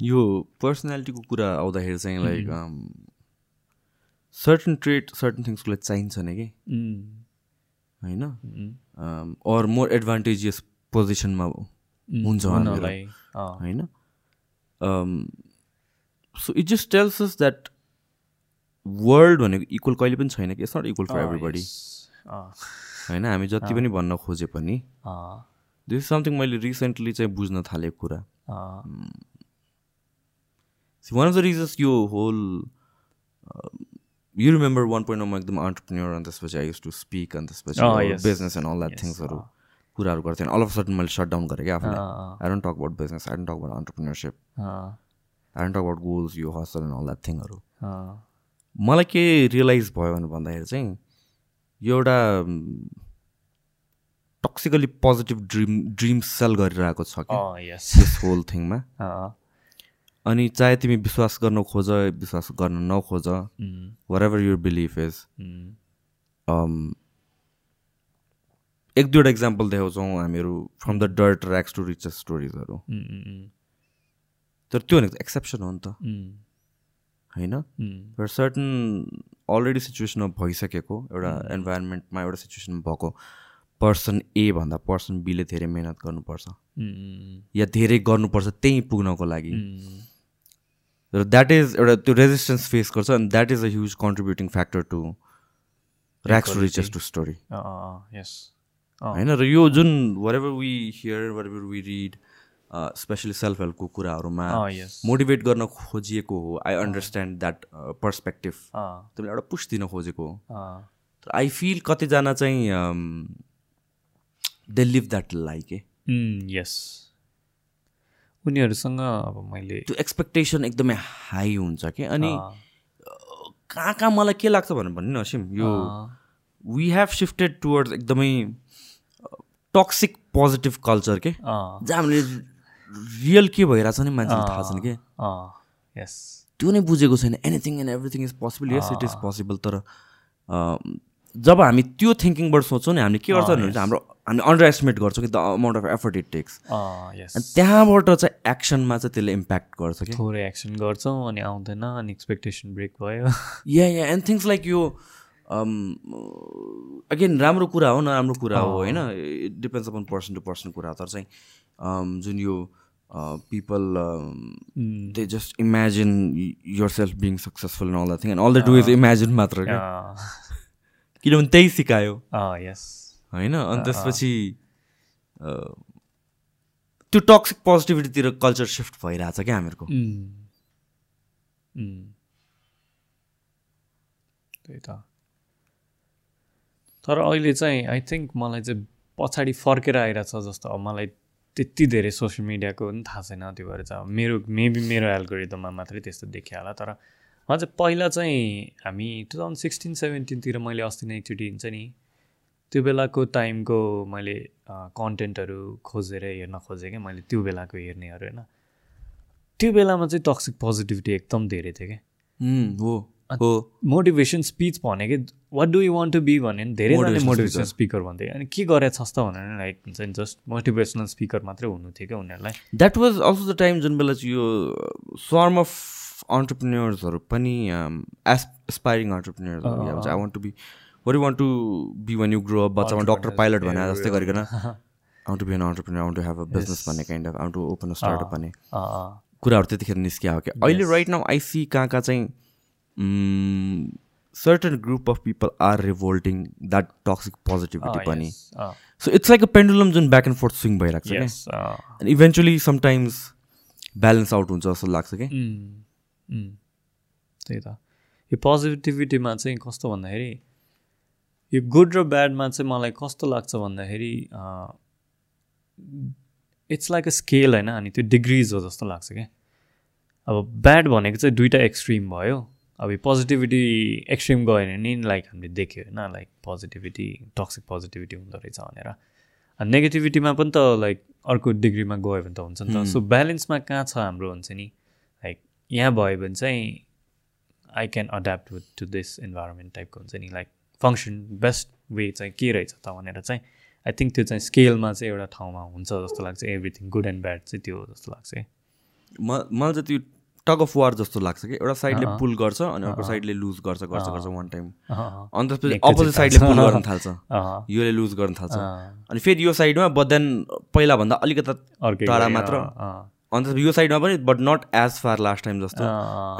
यो पर्सनालिटीको कुरा आउँदाखेरि चाहिँ लाइक सर्टन ट्रेट सर्टन थिङ्सको लागि चाहिन्छ नि कि? होइन? अर मोर एडभान्टेजियस पोजिसनमा हुन्छ होइन? So it just tells us that world भनेको इक्वल कहिले पनि छैन कि? It's not equal for everybody होइन हामी जति पनि भन्न खोजे पनि। दिस समथिङ मैले रिसेन्टली चाहिँ बुझ्न थालेको कुरा। वान अफ द रिजन्स यो whole you remember one point म एकदम अन्टरप्रिन्यर अनि त्यसपछि आई युज टु स्पिक अनि Oh, त्यसपछि. बिजनेस एन्ड अल द्याट थिङ्सहरू। कुराहरू गर्थेँ अल अफ सडन मैले सट डाउन गरेँ क्या आफूलाई I don't talk about business I don't talk about entrepreneurship अँ, I don't talk about goals यो हसल एन्ड अल द्याट थिङहरू मलाई के रियलाइज भयो भनेर भन्दाखेरि चाहिँ यो एउटा toxically positive dream dream sell गरिरहेको छ कि? होल थिङमा अँ, अनि चाहे तिमी विश्वास गर्न खोज विश्वास गर्न नखोज वर एभर युर बिलिफ इज एक दुईवटा इक्जाम्पल देखाउँछौँ हामीहरू from the dirt rags to riches स्टोरिजहरू तर त्यो भनेको एक्सेप्सन हो नि त। उम्, होइन? र सर्टन अलरेडी सिचुएसनमा भइसकेको एउटा इन्भाइरोमेन्टमा एउटा सिचुएसनमा भएको पर्सन ए भन्दा पर्सन बीले धेरै मिहिनेत गर्नुपर्छ। या धेरै गर्नुपर्छ त्यहीँ पुग्नको लागि। र द्याट इज एउटा त्यो रेजिस्टेन्स फेस गर्छ अनि that is a huge contributing factor to rags to riches to story होइन? र यो जुन wherever we hear wherever we read especially self हेल्पको कुराहरूमा मोटिभेट गर्न खोजिएको हो। आई अन्डरस्ट्यान्ड द्याट पर्सपेक्टिभ तिमीले एउटा पुस दिन खोजेको हो। तर आई फिल कतिजना चाहिँ they live that like um, yes. उनीहरूसँग अब मैले त्यो एक्सपेक्टेसन एकदमै हाई हुन्छ कि अनि कहाँ कहाँ मलाई के लाग्छ भनेर भन्नु न असिम यो वी हेभ सिफ्टेड टुवर्ड्स एकदमै टक्सिक पोजिटिभ कल्चर के जहाँ हामीले रियल के भइरहेछ नि मान्छेलाई थाहा छैन कि? यस त्यो नै बुझेको छैन। Anything and everything is possible yes it is possible तर जब हामी त्यो थिङ्किङबाट सोच्छौँ नि हामीले के गर्छ भने हाम्रो हामीले अन्डर एस्टिमेट गर्छौँ कि the amount of effort it takes त्यहाँबाट चाहिँ एक्सनमा चाहिँ त्यसले इम्प्याक्ट गर्छ कि? थोरै एक्सन गर्छौँ अनि आउँदैन अनि एक्सपेक्टेसन ब्रेक भयो। Yeah yeah and things like यो अगेन राम्रो कुरा हो नराम्रो कुरा हो होइन? It depends upon person to person कुरा तर चाहिँ जुन यो people they just imagine yourself being successful all the thing and all the do is imagine मात्र क्या किनभने त्यही सिकायो यस होइन अनि त्यसपछि त्यो टक्सिक पोजिटिभिटीतिर कल्चर सिफ्ट भइरहेछ क्या हामीहरूको त्यही त। तर अहिले चाहिँ आई थिङ्क मलाई चाहिँ पछाडि फर्केर आइरहेछ जस्तो अब मलाई त्यति धेरै सोसियल मिडियाको पनि थाहा छैन त्यो भएर चाहिँ मेरो मेबी मेरो एल्गोरिदममा मात्रै त्यस्तो देखियो होला तर अझ पहिला चाहिँ हामी टु थाउजन्ड सिक्सटिन सेभेन्टिनतिर मैले अस्ति नै एकचोटि हुन्छ नि त्यो बेलाको टाइमको मैले कन्टेन्टहरू खोजेर हेर्न खोजेँ क्या मैले त्यो बेलाको हेर्नेहरू होइन। त्यो बेलामा चाहिँ टक्सिक पोजिटिभिटी एकदम धेरै थियो क्या हो। मोटिभेसन स्पिच भनेकै what do you want to be भने धेरैजनाले मोटिभेसन स्पिकर भन्थे अनि के गरेछ त भनेर लाइक हुन्छ नि जस्ट मोटिभेसनल स्पिकर मात्रै हुनु थियो क्या उनीहरूलाई। That was also the time जुन बेला चाहिँ यो सर्म अफ अन्टरप्रिन्यर्सहरू पनि as aspiring अन्टरप्रिन्यर्सहरू I want to be what you want to be when you grow up बच्चामा डक्टर पाइलट भने जस्तै गरिकन out to be an entrepreneur out to have a business भन्ने kind of out to open a startup भन्ने कुराहरू त्यतिखेर निस्कियो क्या। अहिले राइट नाउ आइसी कहाँ कहाँ चाहिँ certain group of people are revolting that toxic positivity पनि so it's like a pendulum जुन ब्याक एन्ड फोर्थ स्विङ भइरहेको छ क्या इभेन्चुली समटाइम्स ब्यालेन्स आउट हुन्छ जस्तो लाग्छ कि त्यही त यो पोजिटिभिटीमा चाहिँ कस्तो भन्दाखेरि यो गुड र ब्याडमा चाहिँ मलाई कस्तो लाग्छ भन्दाखेरि इट्स लाइक अ स्केल होइन अनि त्यो डिग्रिज हो जस्तो लाग्छ क्या अब ब्याड भनेको चाहिँ दुइटा एक्सट्रिम भयो अब यो पोजिटिभिटी एक्सट्रिम गयो भने नि लाइक हामीले देख्यो होइन लाइक पोजिटिभिटी टक्सिक पोजिटिभिटी हुँदो रहेछ भनेर। नेगेटिभिटीमा पनि त लाइक अर्को डिग्रीमा गयो भने त हुन्छ नि त। सो ब्यालेन्समा कहाँ छ हाम्रो हुन्छ नि? लाइक यहाँ भयो भने चाहिँ I can adapt with to this environment टाइपको हुन्छ नि। लाइक फङ्सन बेस्ट वे चाहिँ के रहेछ त भनेर चाहिँ आई थिङ्क त्यो चाहिँ स्केलमा चाहिँ एउटा ठाउँमा हुन्छ जस्तो लाग्छ। एभ्रिथिङ गुड एन्ड ब्याड चाहिँ त्यो जस्तो लाग्छ। म मलाई चाहिँ त्यो टग अफ वार जस्तो लाग्छ कि? एउटा साइडले पुल गर्छ अनि अर्को साइडले लुज गर्छ गर्छ गर्छ वान टाइम अनि त्यसपछि अपोजिट साइडले पुल गर्न थाल्छ। योले लुज गर्न थाल्छ। अनि फेरि यो साइडमा बट देन पहिलाभन्दा अलिकता टाढा मात्र। अन्त यो साइडमा पनि but not as far last time जस्तो।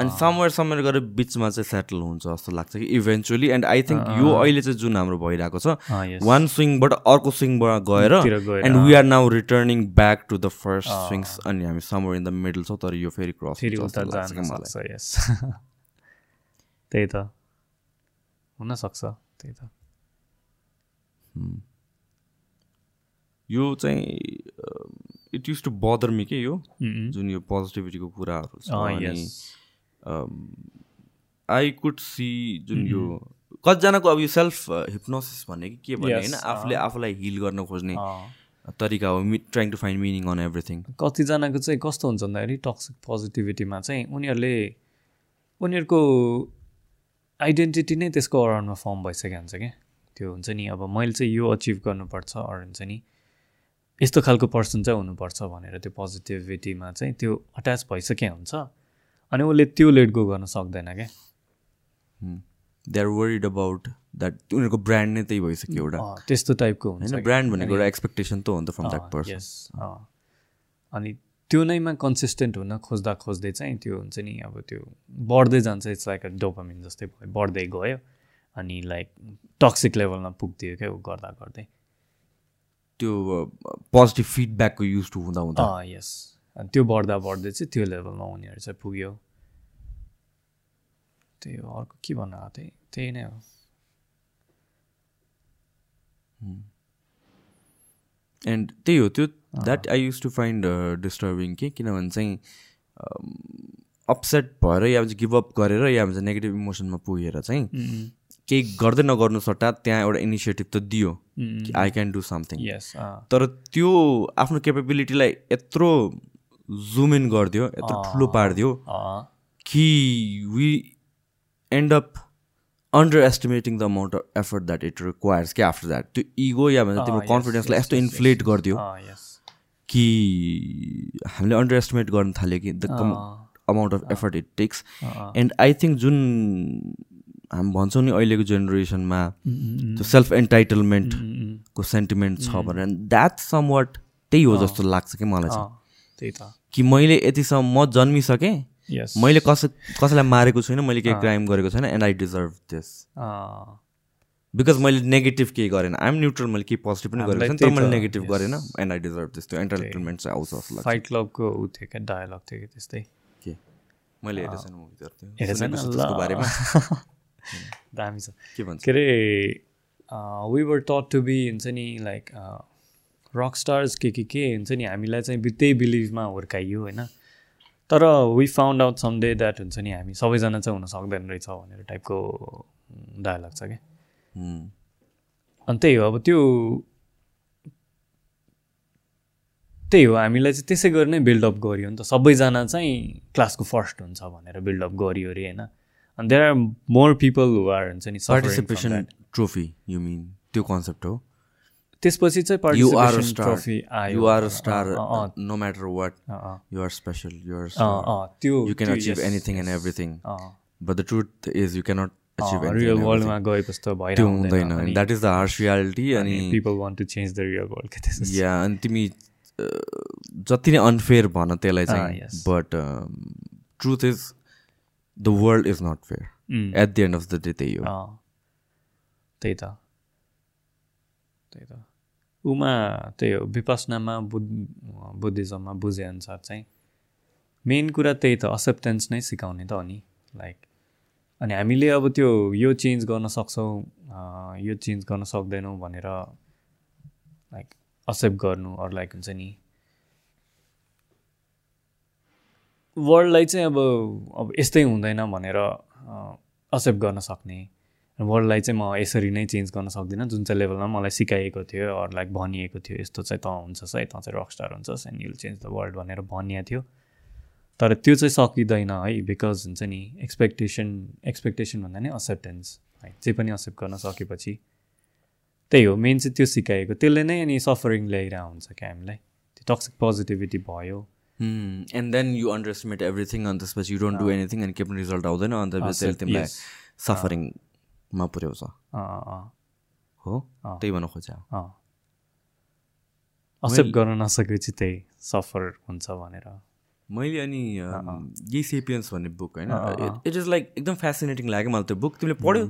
अनि समवेयर समवेयर गरेर बिचमा चाहिँ सेटल हुन्छ जस्तो लाग्छ कि इभेन्चुली एन्ड आई थिङ्क यो अहिले चाहिँ जुन हाम्रो भइरहेको छ वान स्विङबाट अर्को स्विङबाट गएर and we are now returning back to the first swings अनि हामी समवेयर इन द मिडल छौँ तर यो फेरि क्रस त्यही त। हुनसक्छ त्यही त। यो चाहिँ it use to bother me के यो? जुन यो पोजिटिभिटीको कुराहरू छ अनि आई कुड सी जुन यो कतिजनाको अब यो सेल्फ हिप्नोसिस भन्ने कि के भन्ने होइन? आफूले आफूलाई हिल गर्न खोज्ने तरिका हो me trying to find meaning on everything कतिजनाको चाहिँ कस्तो हुन्छ भन्दाखेरि टक्सिक पोजिटिभिटीमा चाहिँ उनीहरूले उनीहरूको आइडेन्टिटी नै त्यसको अराउन्डमा फर्म भइसकेको हुन्छ क्या त्यो हुन्छ नि अब मैले चाहिँ यो अचिभ गर्नुपर्छ अरू हुन्छ नि यस्तो खालको पर्सन चाहिँ हुनुपर्छ भनेर त्यो पोजिटिभिटीमा चाहिँ त्यो अट्याच भइसके हुन्छ। अनि उसले त्यो लेट गो गर्न सक्दैन क्या। They are worried about that उनीहरूको ब्रान्ड नै त्यही भइसक्यो एउटा। त्यस्तो टाइपको हुन्छ ब्रान्ड भनेको एउटा एक्सपेक्टेसन त हो नि त फ्रम द्याट पर्सन अनि त्यो नैमा कन्सिस्टेन्ट हुन खोज्दा खोज्दै चाहिँ त्यो हुन्छ नि अब त्यो बढ्दै जान्छ। इट्स लाइक अ डोपामिन जस्तै भयो बढ्दै गयो। अनि लाइक टक्सिक लेभलमा पुग्थ्यो क्या ऊ गर्दा गर्दै। त्यो पोजिटिभ फिडब्याकको युज टु हुँदा हुँदा। यस त्यो बढ्दा बढ्दै चाहिँ त्यो लेभलमा उनीहरू चाहिँ पुग्यो। त्यही हो अर्को के भन्नु आएको थिएँ? त्यही नै हो। एन्ड त्यही हो त्यो that I use to find disturbing के? किनभने चाहिँ अपसेट भएर या गिभअप गरेर या भन्छ नेगेटिभ इमोसनमा पुगेर चाहिँ केही गर्दै नगर्नु सट्टा त्यहाँ एउटा इनिसिएटिभ त दियो कि आई क्यान डु समथिङ तर त्यो आफ्नो क्यापेबिलिटीलाई यत्रो जुम इन गरिदियो यत्रो ठुलो पारिदियो कि we end up underestimating the amount of effort that it requires कि आफ्टर द्याट त्यो इगो या भन्छ तिम्रो कन्फिडेन्सलाई यस्तो इन्फ्लेट गरिदियो कि हामीले अन्डर एस्टिमेट गर्न थाल्यो कि the amount of effort it takes and I think जुन हामी भन्छौँ नि अहिलेको जेनेरेसनमा त्यो सेल्फ एन्टाइटलमेन्टको सेन्टिमेन्ट छ भनेर। द्याट सम वाट त्यही हो जस्तो लाग्छ कि मलाई चाहिँ। त्यही त। कि मैले यतिसम्म म जन्मिसकेँ मैले कसै कसैलाई मारेको छुइनँ मैले केही क्राइम गरेको छैन and I deserve this because मैले नेगेटिभ केही गरेन। आइएम न्युट्रल मैले केही पोजिटिभ पनि गरेको छैन तर मैले नेगेटिभ गरेन एन्ड आई डिजर्भ दिस त्यो एन्टरटेनमेन्ट चाहिँ आउँछ जस्तो लाग्छ। फाइट क्लबको ऊ थियो क्या डायलग थियो कि त्यस्तै। के? मैले हेरेको छैन मुभी। बारेमा। दामी छ के भन्छ के अरे वी वर टट टु बी हुन्छ नि लाइक रक स्टार्स के के के हुन्छ नि हामीलाई चाहिँ त्यही बिलिभमा हुर्काइयो होइन तर we found out some day that हुन्छ नि हामी सबैजना चाहिँ हुन सक्दैन रहेछ भनेर टाइपको डायलग छ क्या। अनि त्यही हो अब त्यो त्यही हो हामीलाई चाहिँ त्यसै गरी नै बिल्डअप गरियो नि त सबैजना चाहिँ क्लासको फर्स्ट हुन्छ भनेर बिल्डअप गरियो अरे होइन अनि there are more people who are हुन्छ नि पार्टिसिपेसन. ट्रोफी यु मिन त्यो कन्सेप्ट हो त्यसपछि चाहिँ स्टार trophy आयो you are star no matter what you are special you are त्यो you can achieve anything and. Everything but the truth is you cannot achieve real वर्ल्डमा गएपछि त भइरहेको हुँदैन that is the harsh reality अनि people want to change the real world या अनि तिमी जति नै अनफेयर भन त्यसलाई चाहिँ. But truth is the world is not fair at the end of the day त्यही हो त्यही त त्यही त उमा त्यही हो विपसनामा बुद्ध बुद्धिज्ममा बुझेअनुसार चाहिँ मेन कुरा त्यही त एक्सेप्टेन्स नै सिकाउने त हो नि लाइक अनि हामीले अब त्यो यो चेन्ज गर्न सक्छौँ यो चेन्ज गर्न सक्दैनौँ भनेर लाइक एक्सेप्ट गर्नु अरू लाइक हुन्छ नि वर्ल्डलाई चाहिँ अब अब यस्तै हुँदैन भनेर एक्सेप्ट गर्न सक्ने। वर्ल्डलाई चाहिँ म यसरी नै चेन्ज गर्न सक्दिनँ। जुन चाहिँ लेभलमा मलाई सिकाइएको थियो अरू लाइक भनिएको थियो यस्तो चाहिँ तँ हुन्छस् है तँ चाहिँ rock star हुन्छस् and you'll change the world भनेर भनिएको थियो। तर त्यो चाहिँ सकिँदैन है बिकज हुन्छ नि एक्सपेक्टेसन एक्सपेक्टेसन भन्दा नि एक्सेप्टेन्स है जे पनि एक्सेप्ट गर्न सकेपछि। त्यही हो मेन चाहिँ त्यो सिकाएको त्यसले नै अनि सफरिङ ल्याइरहेको हुन्छ क्या हामीलाई त्यो टक्सिक पोजिटिभिटी भयो। And then you underestimate everything अनि त्यसपछि यु डोन्ट डु एनिथिङ अनि केही पनि रिजल्ट आउँदैन अन्त त्यसले तिमीलाई. सफरिङमा पुर्याउँछ हो। त्यही भन्न खोज्या अँ एक्सेप्ट गर्न नसकेपछि त्यही सफर हुन्छ भनेर। मैले अनि अम, यही सेपियन्स भन्ने बुक होइन इट इज लाइक एकदम फेसिनेटिङ लाग्यो मलाई त्यो बुक तिमीले पढ्यो?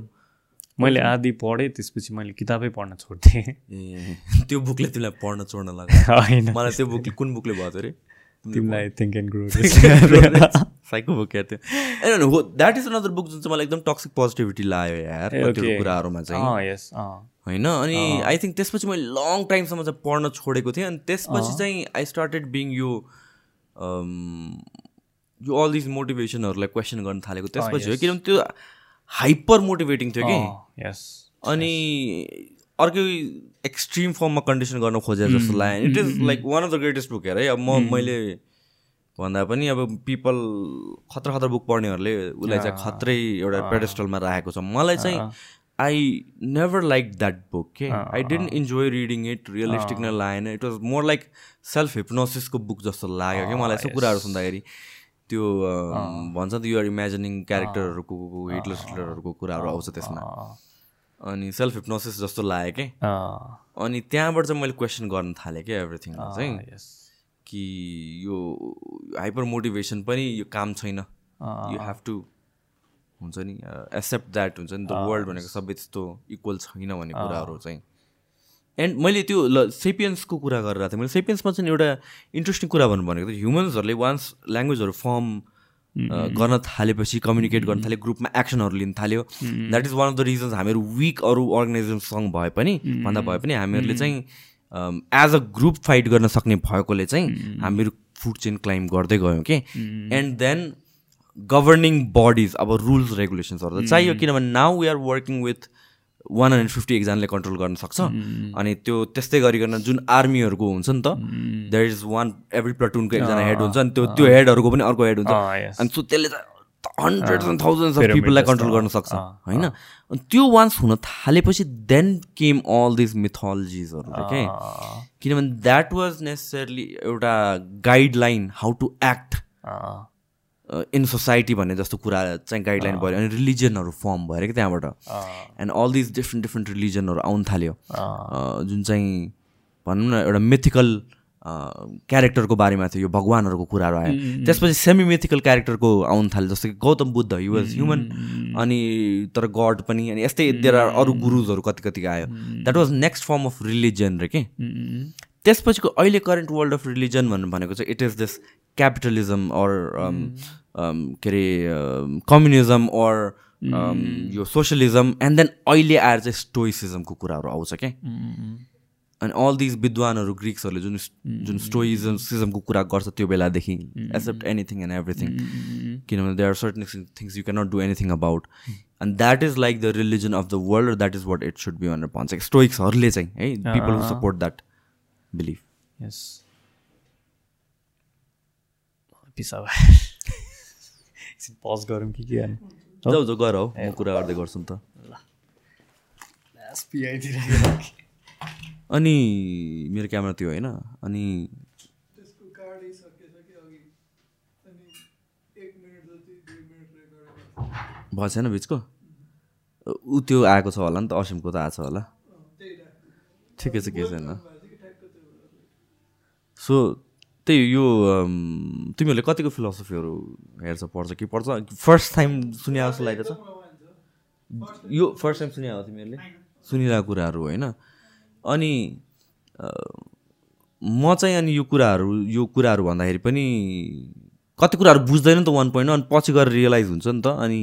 मैले आधी पढेँ त्यसपछि मैले किताबै पढ्न छोडिदिएँ। ए त्यो बुकले तिमीलाई पढ्न छोड्न लाग्यो। होइन। मलाई त्यो बुकले कुन बुकले भयो अरे तिमीलाई think and grow psycho book या त्यो एन्ड हो द्याट इज अनदर बुक जुन चाहिँ मलाई एकदम टक्सिक पोजिटिभिटी लाग्यो यार. कुराहरूमा चाहिँ होइन अनि आई थिङ्क त्यसपछि मैले लङ टाइमसम्म चाहिँ पढ्न छोडेको थिएँ अनि त्यसपछि चाहिँ आई स्टार्टेड बिङ यो यो अल दिस मोटिभेसनहरूलाई क्वेसन गर्न थालेको त्यसपछि हो किनभने त्यो हाइपर मोटिभेटिङ थियो कि? यस अनि अर्कै एक्सट्रिम फर्ममा कन्डिसन गर्न खोजे जस्तो लाग्यो it is like one of the greatest book हेर है। अब म मैले भन्दा पनि अब पिपल खतरा खतरा बुक पढ्नेहरूले उसलाई चाहिँ खत्रै एउटा पेडेस्टलमा राखेको छ। मलाई चाहिँ I never like that book के I didn't enjoy reading it realistic नै लागेन it was more like self हिप्नोसिसको book जस्तो लाग्यो क्या मलाई यस्तो कुराहरू सुन्दाखेरि त्यो भन्छ नि त युआर इमेजिनिङ क्यारेक्टरहरूको हिटलर हिटलरहरूको कुराहरू आउँछ त्यसमा। अनि सेल्फ हिप्नोसिस जस्तो लाग्यो कि। अनि त्यहाँबाट चाहिँ मैले क्वेसन गर्न थालेँ क्या एभ्रिथिङमा चाहिँ। कि यो हाइपर मोटिभेसन पनि यो काम छैन। यु हेभ टु हुन्छ नि एक्सेप्ट द्याट हुन्छ नि द वर्ल्ड भनेको सबै त्यस्तो इक्वल छैन भन्ने कुराहरू चाहिँ। एन्ड मैले त्यो ल सेपियन्सको कुरा गरेर थिएँ मैले सेपियन्समा चाहिँ एउटा इन्ट्रेस्टिङ कुरा भन्नु भनेको त ह्युमन्सहरूले वान्स ल्याङ्ग्वेजहरू फर्म गर्न थालेपछि कम्युनिकेट गर्न थाल्यो ग्रुपमा एक्सनहरू लिन थाल्यो। That is one of the reasons हामीहरू विक अरू अर्गनाइजेसनसँग भए पनि भन्दा भए पनि हामीहरूले चाहिँ एज अ ग्रुप फाइट गर्न सक्ने भएकोले चाहिँ हामीहरू फुड चेन क्लाइम्ब गर्दै गयौँ कि एन्ड देन गभर्निङ बडिज अब रुल्स रेगुलेसन्सहरू त चाहियो किनभने now we are working with one hundred fifty एकजनाले कन्ट्रोल गर्न सक्छ। अनि त्यो त्यस्तै गरिकन जुन आर्मीहरूको हुन्छ नि त देयर इज वान एभ्री प्लटुनको एकजना हेड हुन्छ अनि त्यो त्यो हेडहरूको पनि अर्को हेड हुन्छ. अनि सो त्यसले त हन्ड्रेड्स एन्ड थाउजन्ड्स अफ पिपललाई कन्ट्रोल गर्न सक्छ होइन? अनि त्यो वान्स हुन थालेपछि देन केम अल दिस मिथोलोजिजहरू के किनभने द्याट वाज नेसेसरली एउटा guideline how to act in society भन्ने जस्तो कुरा चाहिँ गाइडलाइन भयो अनि रिलिजनहरू फर्म भएर कि त्यहाँबाट। And all this different different रिलिजनहरू आउनु थाल्यो। जुन चाहिँ भनौँ न एउटा मिथिकल क्यारेक्टरको बारेमा थियो यो भगवान्हरूको कुराहरू आयो। त्यसपछि सेमी मिथिकल क्यारेक्टरको आउनु थाल्यो जस्तो कि Gautam Buddha he was human अनि तर गड पनि अनि यस्तै देयर आर अरू गुरुजहरू कति कतिको आयो that was next form of religion रे के? त्यसपछिको अहिले करेन्ट वर्ल्ड अफ रिलिजन भन्नु भनेको चाहिँ it is this capitalism or के अरे कम्युनिजम अर यो सोसियलिजम एन्ड देन अहिले आएर चाहिँ स्टोइसिजमको कुराहरू आउँछ क्या? अनि अल दिज विद्वानहरू ग्रिक्सहरूले जुन जुन स्टोइजम सिजमको कुरा गर्छ त्यो बेलादेखि एक्सेप्ट एनिथिङ एन्ड एभ्रिथिङ किनभने they are certain things you cannot do anything about and that is like the religion of the world that is what it should be भनेर भन्छ स्टोइक्सहरूले चाहिँ है people who support that belief yes. पिसा एकछिन pause गरौँ कि के जाऊ गर हौ म कुरा गर्दै गर्छु नि त अनि मेरो क्यामेरा त्यो होइन अनि त्यसको कार्डै सकेछ कि अघि अनि एक मिनट जति दुई मिनट रेकर्ड भएको छैन बिचको? ऊ त्यो आएको छ होला नि त असिमको त आएको छ होला। ठिकै छ छैन। कि त्यो। सो त्यही यो तिमीहरूले कतिको फिलोसफीहरू हेर्छ पढ्छ कि पढ्छ? फर्स्ट टाइम सुनिया जस्तो लागेको छ। यो फर्स्ट टाइम सुनिया हो तिमीहरूले? सुनिरहेको कुराहरू होइन? अनि म चाहिँ अनि यो कुराहरू यो कुराहरू भन्दाखेरि पनि कति कुराहरू बुझ्दैन नि त वान पोइन्ट अनि पछि गएर रियलाइज हुन्छ नि त। अनि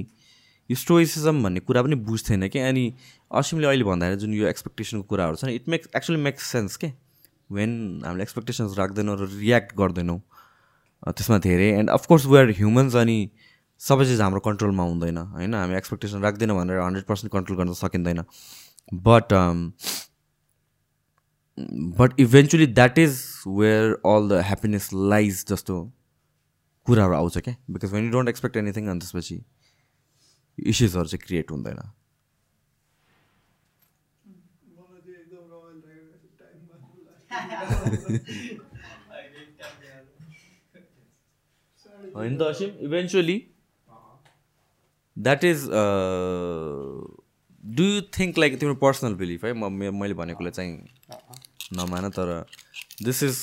यो स्टोइसिजम भन्ने कुरा पनि बुझ्थेन कि? अनि असिमले अहिले भन्दाखेरि जुन यो एक्सपेक्टेसनको कुराहरू छ नि it makes actually makes sense के? वेन हामीले एक्सपेक्टेसन्स राख्दैनौँ र रियाक्ट गर्दैनौँ त्यसमा धेरै. And of course we are humans अनि सबै चिज हाम्रो कन्ट्रोलमा हुँदैन होइन? हामी एक्सपेक्टेसन राख्दैनौँ भनेर हन्ड्रेड पर्सेन्ट कन्ट्रोल गर्न सकिँदैन. But but eventually that is where all the happiness lies जस्तो कुराहरू आउँछ क्या? Because when you don't expect anything अनि त्यसपछि इस्युजहरू चाहिँ क्रिएट हुँदैन मलाई चाहिँ एकदम रमाइलो लाग्यो टाइम होइन त Asim eventually that is do you think like तिम्रो पर्सनल बिलिफ है? म मैले भनेकोले चाहिँ नमान तर this is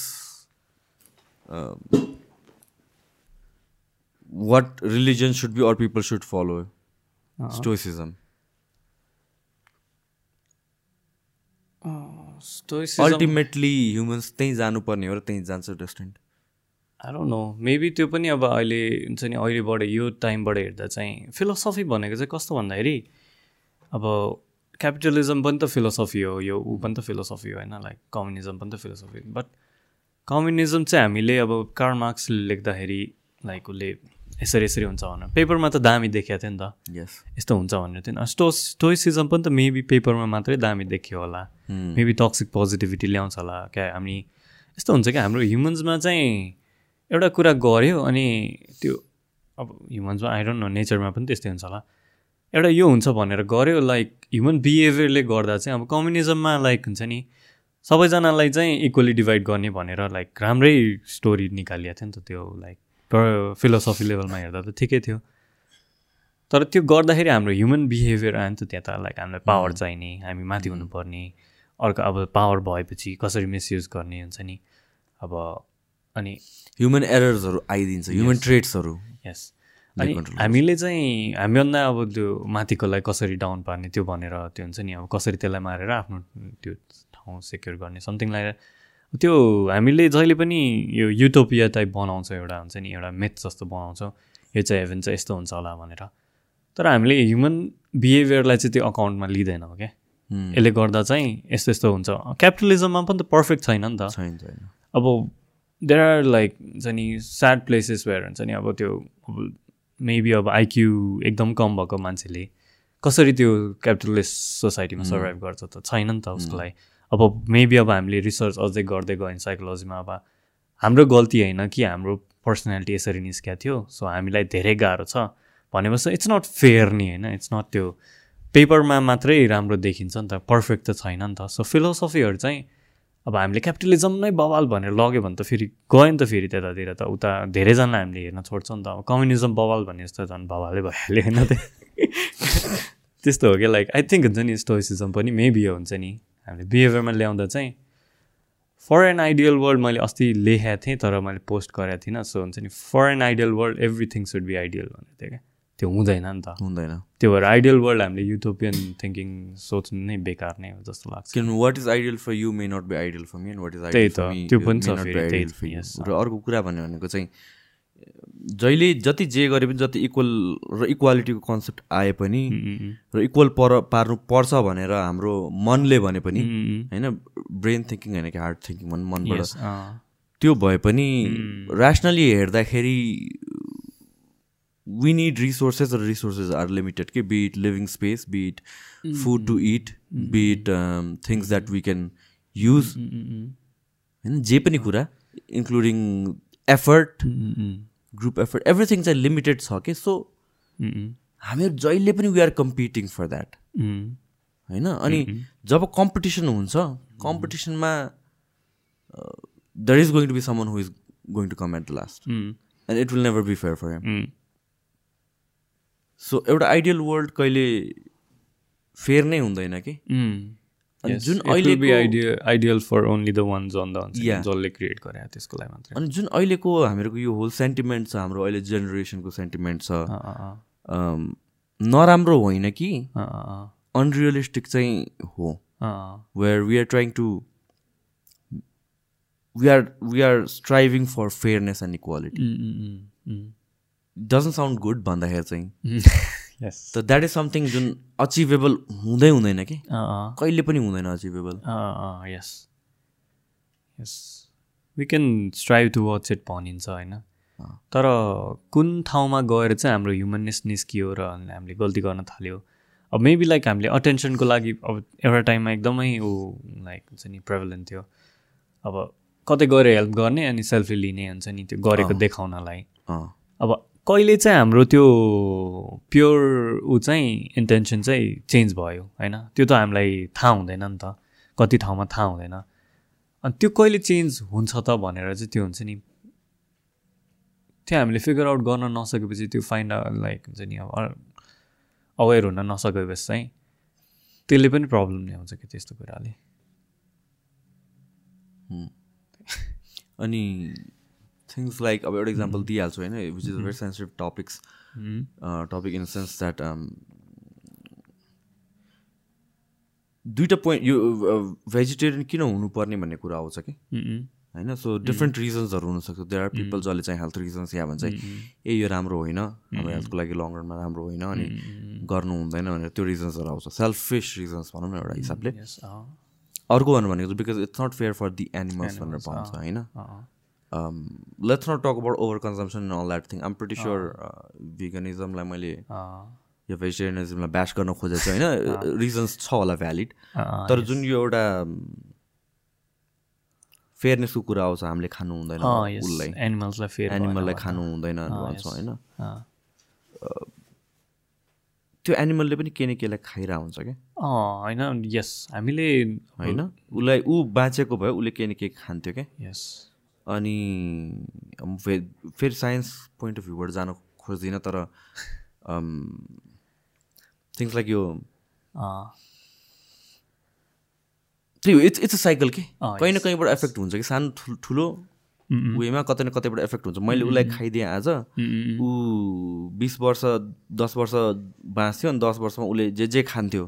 what religion should be or people should follow stoicism ultimately humans त्यहीँ जानुपर्ने हो र त्यहीँ जान्छ destined I don't know maybe त्यो पनि अब अहिले हुन्छ नि अहिलेबाट यो टाइमबाट हेर्दा चाहिँ फिलोसफी भनेको चाहिँ कस्तो भन्दाखेरि अब क्यापिटलिजम पनि त फिलोसफी हो यो ऊ पनि त फिलोसफी हो होइन लाइक कम्युनिजम पनि त फिलोसफी बट कम्युनिजम चाहिँ हामीले अब कार्ल मार्क्स लेख्दाखेरि लाइक उसले यसरी यसरी हुन्छ भनेर। पेपरमा त दामी देखाएको थियो नि त। यस यस्तो हुन्छ भनेर थियो नि। स्टो स्टोइसिजम पनि त मेबी पेपरमा मात्रै दामी देखियो होला। मेबी टक्सिक पोजिटिभिटी ल्याउँछ होला। क्या हामी यस्तो हुन्छ क्या हाम्रो ह्युमन्समा चाहिँ एउटा कुरा गऱ्यो अनि त्यो अब ह्युमन्समा आइडोन्ट नो नेचरमा पनि त्यस्तै हुन्छ होला। एउटा यो हुन्छ भनेर गऱ्यो लाइक ह्युमन बिहेभियरले गर्दा चाहिँ अब कम्युनिजममा लाइक हुन्छ नि सबैजनालाई चाहिँ इक्वली डिभाइड गर्ने भनेर लाइक राम्रै स्टोरी निकालिएको थियो नि त त्यो लाइक फिलोसफी लेभलमा हेर्दा त ठिकै थियो। तर त्यो गर्दाखेरि हाम्रो ह्युमन बिहेभियर आयो नि त त्यहाँ त लाइक हामीलाई पावर चाहिने हामी माथि हुनुपर्ने अर्को अब पावर भएपछि कसरी मिसयुज गर्ने हुन्छ नि? अब अनि ह्युमन एरर्सहरू आइदिन्छ ह्युमन ट्रेट्सहरू यस अनि हामीले चाहिँ हामीभन्दा अब त्यो माथिकोलाई कसरी डाउन पार्ने त्यो भनेर त्यो हुन्छ नि अब कसरी त्यसलाई मारेर आफ्नो त्यो ठाउँ सेक्योर गर्ने समथिङ लाइक त्यो हामीले जहिले पनि यो युटोपिया टाइप बनाउँछ एउटा हुन्छ नि एउटा मेथ जस्तो बनाउँछौँ यो चाहिँ हेभेन चाहिँ यस्तो हुन्छ होला भनेर। तर हामीले ह्युमन बिहेभियरलाई चाहिँ त्यो अकाउन्टमा लिँदैनौँ क्या यसले गर्दा चाहिँ यस्तो यस्तो हुन्छ। क्यापिटलिजममा पनि त पर्फेक्ट छैन नि त। छैन छैन। अब देयर आर लाइक हुन्छ नि स्याड प्लेसेस वेयर हुन्छ नि अब त्यो अब मेबी अब आइक्यू एकदम कम भएको मान्छेले कसरी त्यो क्यापिटलिस्ट सोसाइटीमा सर्भाइभ गर्छ त छैन नि त उसको लागि। अब मेबी अब हामीले रिसर्च अझै गर्दै गयौँ साइकोलोजीमा अब हाम्रो गल्ती होइन कि हाम्रो पर्सनालिटी यसरी निस्किएको थियो सो हामीलाई धेरै गाह्रो छ। भनेपछि इट्स नट फेयर नि होइन इट्स नट त्यो पेपरमा मात्रै राम्रो देखिन्छ नि त पर्फेक्ट त छैन नि त। सो फिलोसफीहरू चाहिँ अब हामीले क्यापिटलिजम नै बवाल भनेर लग्यो भने त फेरि गयो नि त फेरि त्यतातिर त उता धेरैजना हामीले हेर्न छोड्छ नि त। अब कम्युनिजम बवाल भने जस्तो झन् बवालै भइहाल्यो होइन त्यस्तो हो क्या लाइक आई थिङ्क हुन्छ नि स्टोइसिजम पनि मेबी हुन्छ नि। हामीले बिहेभियरमा ल्याउँदा चाहिँ फर एन आइडियल वर्ल्ड मैले अस्ति लेखेको थिएँ तर मैले पोस्ट गरेको थिइनँ। सो हुन्छ नि for an ideal world everything should be ideal भनेको थिएँ क्या। त्यो हुँदैन नि त। हुँदैन। त्यो भएर आइडियल वर्ल्ड हामीले युटोपियन थिङ्किङ सोच्नु नै बेकार नै हो जस्तो लाग्छ। किनभने what is ideal for you may not be ideal for me and what is त्यही आइडियल त, फर मी त्यो पनि छ फेरि, त्यही. र अर्को कुरा भन्यो भनेको चाहिँ जहिले जति जे गरे पनि जति इक्वल र इक्वालिटीको कन्सेप्ट आए पनि र इक्वल पर पार्नु पर्छ भनेर हाम्रो मनले भने पनि होइन ब्रेन थिङ्किङ होइन कि हार्ड थिङ्किङ भनौँ मनबाट त्यो भए पनि ऱ्यासनली हेर्दाखेरि वी निड रिसोर्सेस र रिसोर्सेस आर लिमिटेड के be it living space be it food to it be it things that we can use होइन जे पनि कुरा including effort group effort everything चाहिँ लिमिटेड छ कि सो हामीहरू जहिले पनि we are competing for that होइन? अनि जब कम्पिटिसन हुन्छ कम्पिटिसनमा there is going to be someone who is going to come at the last and it will never be fair for him so एउटा आइडियल वर्ल्ड कहिले fair नै हुँदैन कि? Yes, जुन on the हुन्छ नि, Yeah. जसले क्रिएट गरे त्यसको लागि मात्रै। अनि जुन अहिलेको हामीहरूको यो होल सेन्टिमेन्ट छ हाम्रो अहिले जेनेरेसनको सेन्टिमेन्ट छ नराम्रो होइन कि? अनरियलिस्टिक चाहिँ हो। Where we are trying to we are we are striving for fairness and equality. Doesn't sound good भन्दाखेरि चाहिँ. त द्याट इज समथिङ जुन अचिभेबल हुँदै हुँदैन कि कहिले पनि हुँदैन अचिभेबल अँ, yes. Yes. We can strive towards it भनिन्छ होइन तर कुन ठाउँमा गएर चाहिँ हाम्रो ह्युमननेस निस्कियो र हामीले गल्ती गर्न थाल्यो अब मेबी लाइक हामीले अटेन्सनको लागि अब एउटा टाइममा एकदमै ऊ लाइक हुन्छ नि प्रेभलेन्ट थियो अब कतै गएर हेल्प गर्ने अनि सेल्फी लिने हुन्छ नि त्यो गरेको देखाउनलाई अब कहिले चाहिँ हाम्रो त्यो प्योर ऊ चाहिँ इन्टेन्सन चाहिँ चेन्ज भयो होइन? त्यो त हामीलाई थाहा हुँदैन नि त। कति ठाउँमा थाहा हुँदैन। अनि त्यो कहिले चेन्ज हुन्छ त भनेर चाहिँ त्यो हुन्छ नि। त्यो हामीले फिगर आउट गर्न नसकेपछि त्यो फाइन्ड लाइक हुन्छ नि अब अवेर हुन नसकेपछि चाहिँ त्यसले पनि प्रब्लम ल्याउँछ कि त्यस्तो कुराले। अनि थिङ्स लाइक अब एउटा इक्जाम्पल दिइहाल्छु होइन which is very sensitive topics topic in sense that दुइटा पोइन्ट यो भेजिटेरियन किन हुनुपर्ने भन्ने कुरा आउँछ कि? होइन सो डिफ्रेन्ट रिजन्सहरू हुनसक्छ। देयर आर पिपल जसले चाहिँ हेल्थ रिजन्स या भन्छ ए यो राम्रो होइन अब हेल्थको लागि लङ रनमा राम्रो होइन अनि गर्नु हुँदैन भनेर त्यो रिजन्सहरू आउँछ। सेल्फिस रिजन्स भनौँ न एउटा हिसाबले। अर्को भन्नु भनेको because it's not fair for the animals भनेर भन्छ होइन? Let's not talk about over consumption all that thing um pretty sure भिगनिजमलाई मैले यो भेजिटेरियनिजमलाई ब्यास गर्न खोजेको छु होइन? रिजन्स छ होला भ्यालिड तर जुन यो एउटा फेयरनेसको कुरा आउँछ हामीले खानु हुँदैन उसलाई। एनिमल्सलाई एनिमललाई खानु हुँदैन भन्छ होइन? त्यो एनिमलले पनि के न केलाई खाइरहेको हुन्छ क्या? होइन? यस हामीले होइन? उसलाई ऊ बाँचेको भयो उसले के न के खान्थ्यो क्या? यस अनि फे फेरि साइन्स पोइन्ट अफ भ्यूबाट जान खोज्दिनँ तर थिङ्स लाइक यो त्यही हो इट्स इट्स अ साइकल के? कहीँ न कहीँबाट एफेक्ट हुन्छ कि? सानो ठुलो ठुलो वेमा कतै न कतैबाट एफेक्ट हुन्छ। मैले उसलाई खाइदिएँ आज। ऊ बिस वर्ष दस वर्ष बाँच्थ्यो अनि दस वर्षमा उसले जे जे खान्थ्यो।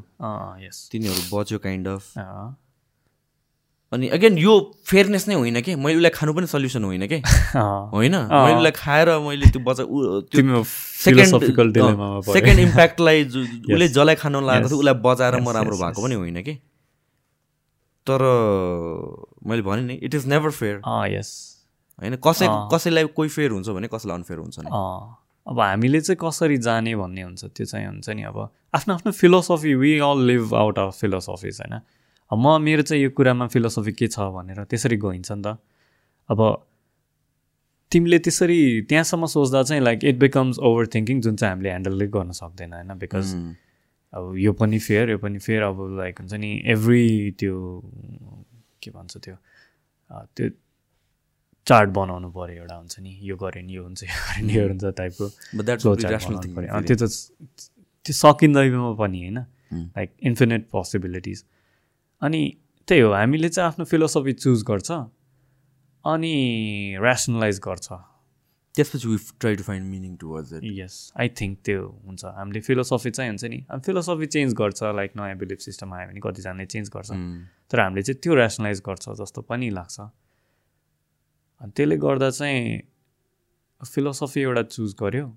तिनीहरू बच्यो काइन्ड अफ अनि अगेन यो फेयरनेस नै होइन कि? मैले उसलाई खानु पनि सल्युसन होइन कि? होइन? मैले उसलाई खाएर मैले त्यो बच्चा त्यो सेकेन्ड सेकेन्ड इम्प्याक्टलाई उसले जसलाई खानु लागेको थियो उसलाई बचाएर म राम्रो भएको पनि होइन कि? तर मैले भने नि it is never fair yes होइन? कसै कसैलाई कोही फेयर हुन्छ भने कसैलाई अनफेयर हुन्छ नि। अब हामीले चाहिँ कसरी जाने भन्ने हुन्छ त्यो चाहिँ हुन्छ नि अब आफ्नो आफ्नो philosophy we all live out of philosophies होइन? म मेरो चाहिँ यो कुरामा फिलोसफी के छ भनेर त्यसरी गइन्छ नि त। अब तिमीले त्यसरी त्यहाँसम्म सोच्दा चाहिँ like it becomes over thinking जुन चाहिँ हामीले ह्यान्डलै गर्न सक्दैन होइन? Because Mm. अब यो पनि फेयर यो पनि फेयर अब लाइक हुन्छ नि एभ्री त्यो के भन्छ त्यो त्यो चार्ट बनाउनु पऱ्यो एउटा हुन्छ नि। यो गऱ्यो नि यो हुन्छ यो गऱ्यो नि यो हुन्छ टाइपको. त्यो त त्यो सकिँदैमा पनि होइन. लाइक इन्फिनिट पोसिबिलिटिज अनि त्यही हो हामीले चाहिँ आफ्नो फिलोसफी चुज गर्छ अनि ऱ्यासनलाइज गर्छ। त्यसपछि we try to find meaning towards it yes I think त्यो हुन्छ। हामीले फिलोसफी चाहिँ हुन्छ नि हामी फिलोसफी चेन्ज गर्छ लाइक नयाँ बिलिफ सिस्टम आयो भने कतिजनाले चेन्ज गर्छ। Mm. तर हामीले चाहिँ त्यो ऱ्यासनलाइज गर्छ जस्तो पनि लाग्छ। अनि त्यसले गर्दा चाहिँ फिलोसफी एउटा चुज गर्यो।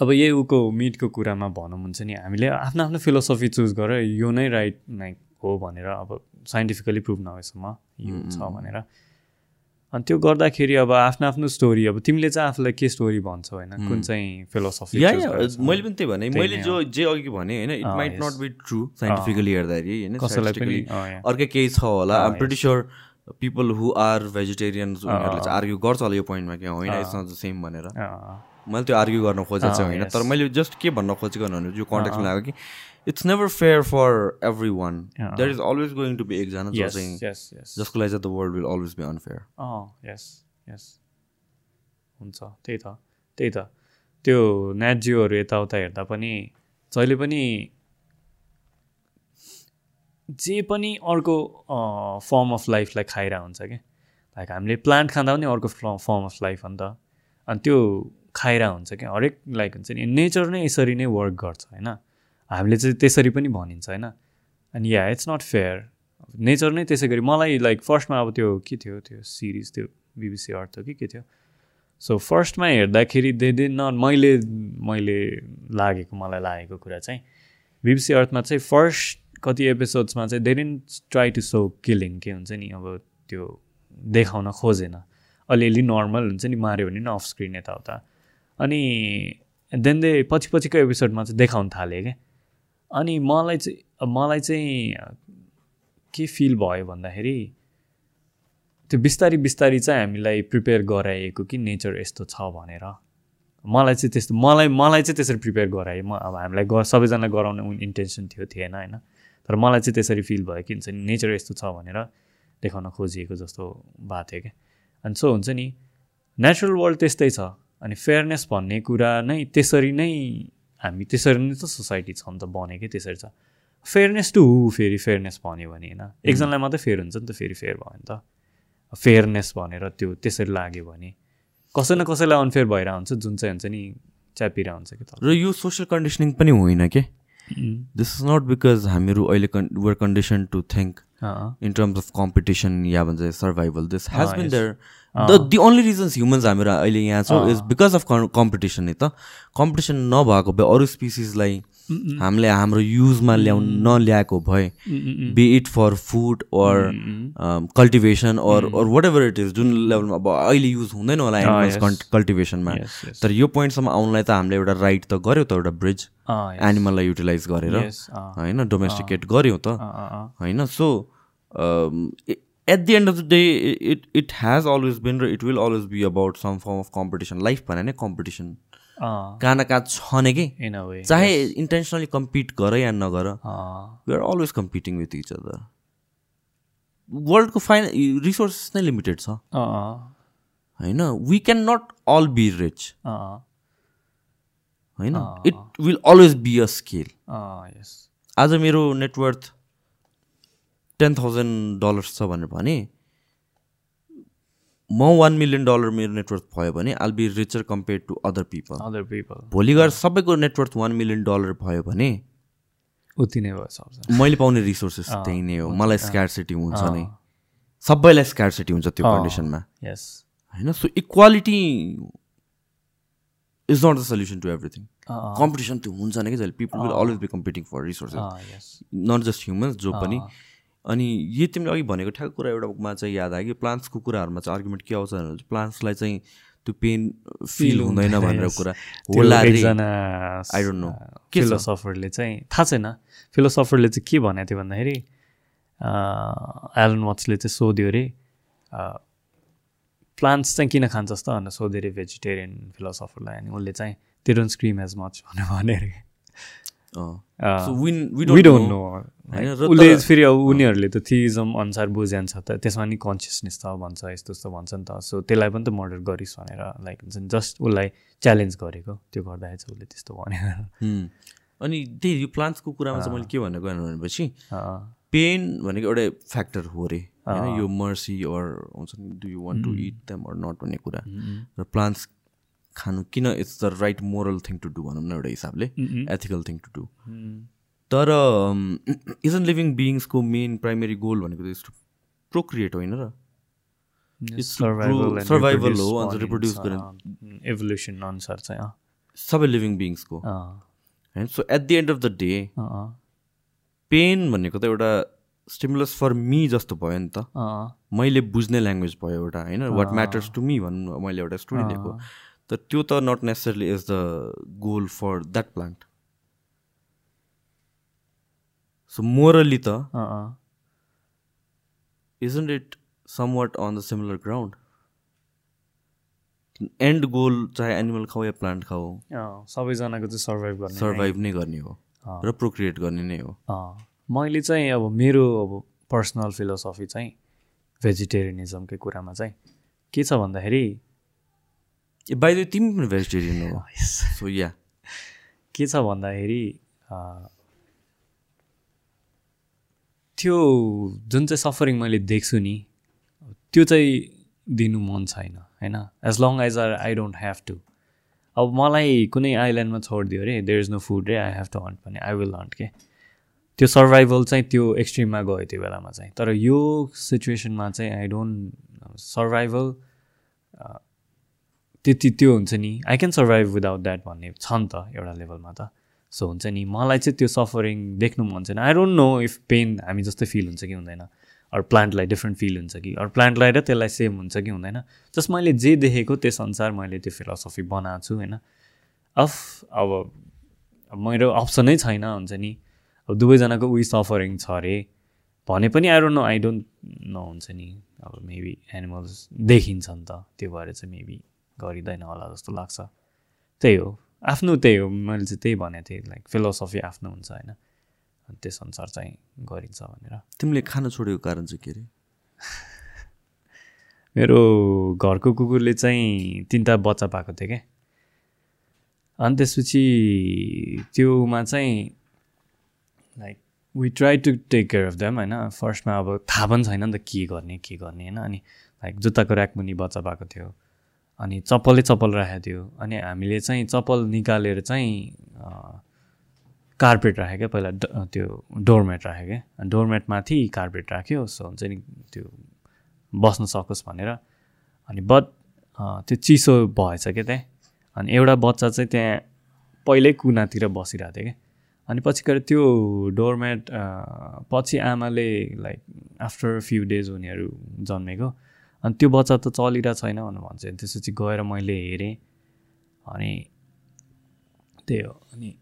अब यही उको मिटको कुरामा भनौँ हुन्छ नि हामीले आफ्नो आफ्नो फिलोसफी चुज गरेर यो नै राइट लाइक हो भनेर अब साइन्टिफिकली प्रुभ नभएसम्म यो छ भनेर। अनि त्यो गर्दाखेरि अब आफ्नो आफ्नो स्टोरी अब तिमीले चाहिँ आफूलाई के स्टोरी भन्छौ होइन? कुन चाहिँ फिलोसफी मैले पनि त्यही भने मैले जो जे अघि भने होइन it might. Not be true scientifically हेर्दाखेरि होइन कसैलाई पनि. अर्कै केही छ होला। आम pretty sure people who are vegetarians उनीहरूले चाहिँ आर्ग्यु गर्छ होला यो पोइन्टमा कि होइन इट्स नट द सेम भनेर। मैले त्यो आर्ग्यु गर्न खोजेको चाहिँ अँ, होइन. तर मैले जस्ट के भन्न खोजेको भने यो कन्ट्याक्टमा लाग्यो कि it's never fair for every one uh. There is always going to be एकजना जो चाहिँ. जसको लागि चाहिँ the world will always be unfair yes yes हुन्छ त्यही त त्यही त। त्यो नेटजियोहरू यताउता हेर्दा पनि जहिले पनि जे पनि अर्को फर्म अफ लाइफलाई खाइरहेको हुन्छ क्या लाइक हामीले प्लान्ट खाँदा पनि अर्को फर्म अफ लाइफ हो नि त। अनि त्यो खाइरहेको हुन्छ क्या। हरेक लाइक हुन्छ नि नेचर नै यसरी नै वर्क गर्छ होइन? हामीले चाहिँ त्यसरी पनि भनिन्छ होइन? अनि yeah it's not fair nature नै त्यसै गरी मलाई लाइक फर्स्टमा अब त्यो के थियो त्यो सिरिज त्यो बिबिसी अर्थ कि के थियो? सो फर्स्टमा हेर्दाखेरि दे दे न मैले मैले लागेको मलाई लागेको कुरा चाहिँ बिबिसी अर्थमा चाहिँ फर्स्ट कति एपिसोड्समा चाहिँ they didn't try to show killing के हुन्छ नि अब त्यो देखाउन खोजेन। अलिअलि नर्मल हुन्छ नि माऱ्यो भने नि अफ स्क्रिन यताउता। अनि देन दे पछि पछिको एपिसोडमा चाहिँ देखाउन थालेँ क्या। अनि मलाई चाहिँ मलाई चाहिँ के फिल भयो भन्दाखेरि त्यो बिस्तारी बिस्तारी चाहिँ हामीलाई प्रिपेयर गराइएको कि नेचर यस्तो छ भनेर। मलाई चाहिँ त्यस्तो मलाई मलाई चाहिँ त्यसरी प्रिपेयर गरायो। म अब हामीलाई सबैजनालाई गराउने इन्टेन्सन थियो थिएन होइन। तर मलाई चाहिँ त्यसरी फिल भयो कि हुन्छ नि नेचर यस्तो छ भनेर देखाउन खोजिएको जस्तो भएको थियो क्या। अनि सो हुन्छ नि नेचुरल वर्ल्ड त्यस्तै छ। अनि फेयरनेस भन्ने कुरा नै त्यसरी नै हामी त्यसरी नै त सोसाइटी छ नि त बनेकै त्यसरी छ? फेयरनेस टु हु फेरि फेयरनेस भन्यो भने होइन? एकजनालाई मात्रै फेयर हुन्छ नि त फेरि फेयर भयो नि त। फेयरनेस भनेर त्यो त्यसरी लाग्यो भने कसै न कसैलाई अनफेयर भइरहेको हुन्छ जुन चाहिँ हुन्छ नि च्यापिरहेको हुन्छ कि त। र यो सोसियल कन्डिसनिङ पनि होइन के? दिस इज नट बिकज हामीहरू अहिले con our condition to think in terms of competition या भन्छ survival this has been. There the the only reasons humans हामीहरू अहिले यहाँ छौँ इज बिकज अफ कम्पिटिसन नि त? कम्पिटिसन नभएको भए अरू स्पिसिसलाई हामीले हाम्रो युजमा ल्याउ नल्याएको भए be it for food or cultivation or or whatever it is जुन लेभलमा अब अहिले युज हुँदैन होला एनिमल्स कल्टिभेसनमा Yes, yes. तर यो पोइन्टसम्म आउनलाई त हामीले एउटा राइट त गऱ्यो त एउटा ब्रिज एनिमललाई युटिलाइज गरेर होइन डोमेस्टिकेट गऱ्यौँ त होइन? So at the end of the day it it has always been र it will always be about some form of competition life भने नै कम्पिटिसन कहाँ न कहाँ छ नै कि चाहे इन्टेन्सनली कम्पिट गर या नगर we are always competing with each other वर्ल्डको फाइन रिसोर्सेस नै लिमिटेड छ होइन we can not all be rich होइन it will always be a scale आज मेरो नेटवर्थ टेन थाउजन्ड डलर्स छ भनेर भने म वान मिलियन डलर मेरो नेटवर्थ भयो भने I'll be richer compare to other people other people भोलि गएर सबैको नेटवर्थ वान मिलियन डलर भयो भने उति नै भयो मैले पाउने रिसोर्सेस त्यही नै हो। मलाई स्क्यारसिटी हुन्छ नै। सबैलाई स्क्यारसिटी हुन्छ त्यो कन्डिसनमा यस होइन? So equality is not the solution to everything competition त्यो हुन्छ नै कि जहिले। People will always be competing for resources not just humans जो पनि अनि यो तिमीले अघि भनेको ठ्याक्क कुरा एउटामा चाहिँ याद आयो कि प्लान्ट्सको कुराहरूमा चाहिँ आर्गुमेन्ट के आउँछ भने प्लान्ट्सलाई चाहिँ त्यो पेन फिल हुँदैन भनेर. कुरा होला एकजना know. के छ? फिलोसफरले चाहिँ थाहा छैन फिलोसफरले चाहिँ के भनेको थियो भन्दाखेरि एलन वाट्सले चाहिँ सोध्यो अरे प्लान्ट्स चाहिँ किन खान्छ जस्तो भनेर सोध्यो अरे भेजिटेरियन फिलोसफरलाई अनि उसले चाहिँ they don't scream as much भनेर भने अरे उसले फेरि अब उनीहरूले त थिइजम अनुसार बुझ्यान्छ त त्यसमा नि कन्सियसनेस छ भन्छ यस्तो यस्तो भन्छ नि त। सो त्यसलाई पनि त मर्डर गरिस् भनेर लाइक हुन्छ नि जस्ट उसलाई च्यालेन्ज गरेको त्यो गर्दाखेरि चाहिँ उसले त्यस्तो भन्यो। हुँ। अनि त्यही यो प्लान्ट्सको कुरामा चाहिँ मैले के भनेको भनेपछि पेन भनेको एउटा फ्याक्टर हो अरे। होइन। यो मर्सी अर हुन्छ नि do you want to eat them or not भन्ने कुरा. र प्लान्ट्स खानु किन it's the right moral thing to do भनौँ न एउटा हिसाबले. Ethical thing to do. तर इजन लिभिङ बिइङ्सको मेन प्राइमेरी गोल भनेको इज टु प्रोक्रिएट होइन र? Reproduce हो, अन्त। अँ, evolution अनुसार चाहिँ सबै लिभिङ बिइङ्सको अँ, होइन so at the end of the day pain भनेको त एउटा स्टिमुलस फर मी जस्तो भयो नि त। अँ, मैले बुझ्ने ल्याङ्ग्वेज भयो एउटा होइन? वाट म्याटर्स टु मी भनौँ मैले एउटा स्टोरी दिएको। त त्यो त not necessarily is the goal for that plant so morally त अँ, अँ, isn't it somewhat on the similar ground? And goal चाहे एनिमल खाऊ या प्लान्ट खाऊ सबैजनाको चाहिँ सर्भाइभ गर्ने। सर्भाइभ नै गर्ने हो। र प्रोक्रिएट गर्ने नै हो मैले चाहिँ अब मेरो अब पर्सनल फिलोसफी चाहिँ भेजिटेरियनिजमकै कुरामा चाहिँ के छ भन्दाखेरि ए बाहिर तिमी पनि भेजिटेरियन हो। सो या के छ भन्दाखेरि त्यो जुन चाहिँ सफरिङ मैले देख्छु नि त्यो चाहिँ दिनु मन छैन होइन? As long as are I don't have to अब मलाई कुनै आइल्यान्डमा छोडिदियो अरे देयर इज नो फुड रे आई हेभ टु हन्ट भने आई विल हन्ट के? त्यो सर्भाइभल चाहिँ त्यो एक्सट्रिममा गयो त्यो बेलामा चाहिँ। तर यो सिचुएसनमा चाहिँ आई डोन्ट सर्भाइभल त्यति त्यो हुन्छ नि I can survive without that भन्ने छ नि त एउटा लेभलमा त। सो हुन्छ नि मलाई चाहिँ त्यो सफरिङ देख्नु मन छैन। I don't know if pain हामी जस्तै फिल हुन्छ कि हुँदैन। अरू प्लान्टलाई डिफ्रेन्ट फिल हुन्छ कि। अरू प्लान्टलाई र त्यसलाई सेम हुन्छ कि हुँदैन। जस्ट मैले जे देखेको त्यसअनुसार मैले त्यो फिलोसफी बनाएको छु होइन। अफ अब मेरो अप्सनै छैन हुन्छ नि। अब दुवैजनाको उही सफरिङ छ अरे। भने पनि I don't know I don't know हुन्छ नि। अब मेबी एनिमल्स देखिन्छ नि त। त्यो भएर चाहिँ मेबी गरिँदैन होला जस्तो लाग्छ। त्यही हो। आफ्नो त्यही हो। मैले चाहिँ त्यही भनेको थिएँ लाइक फिलोसफी आफ्नो हुन्छ होइन। अनि त्यसअनुसार चाहिँ गरिन्छ भनेर। तिमीले खान छोडेको कारण चाहिँ के अरे मेरो घरको कुकुरले चाहिँ तिनवटा बच्चा पाएको थियो क्या अनि त्यसपछि त्योमा चाहिँ like we try to take care of them होइन। फर्स्टमा अब थाहा पनि छैन नि त के गर्ने के गर्ने होइन। अनि लाइक जुत्ताको ऱ्याकमुनि बच्चा पाएको थियो। अनि चप्पलै चप्पल राखेको थियो। अनि हामीले चाहिँ चप्पल निकालेर चाहिँ कार्पेट राख्यो क्या पहिला त्यो डोरमेट राख्यो क्या। डोरमेटमाथि कार्पेट राख्यो सो हुन्छ नि त्यो बस्न सकोस् भनेर। अनि बट त्यो चिसो भएछ क्या त्यहाँ। अनि एउटा बच्चा चाहिँ त्यहाँ पहिल्यै कुनातिर बसिरहेको थियो क्या। अनि पछि गएर त्यो डोरमेट पछि आमाले लाइक आफ्टर फ्यु डेज उनीहरू जन्मेको। अनि त्यो बच्चा त चलिरहेको छैन भनेर भन्छ। त्यसपछि गएर मैले हेरेँ। अनि त्यही हो। अनि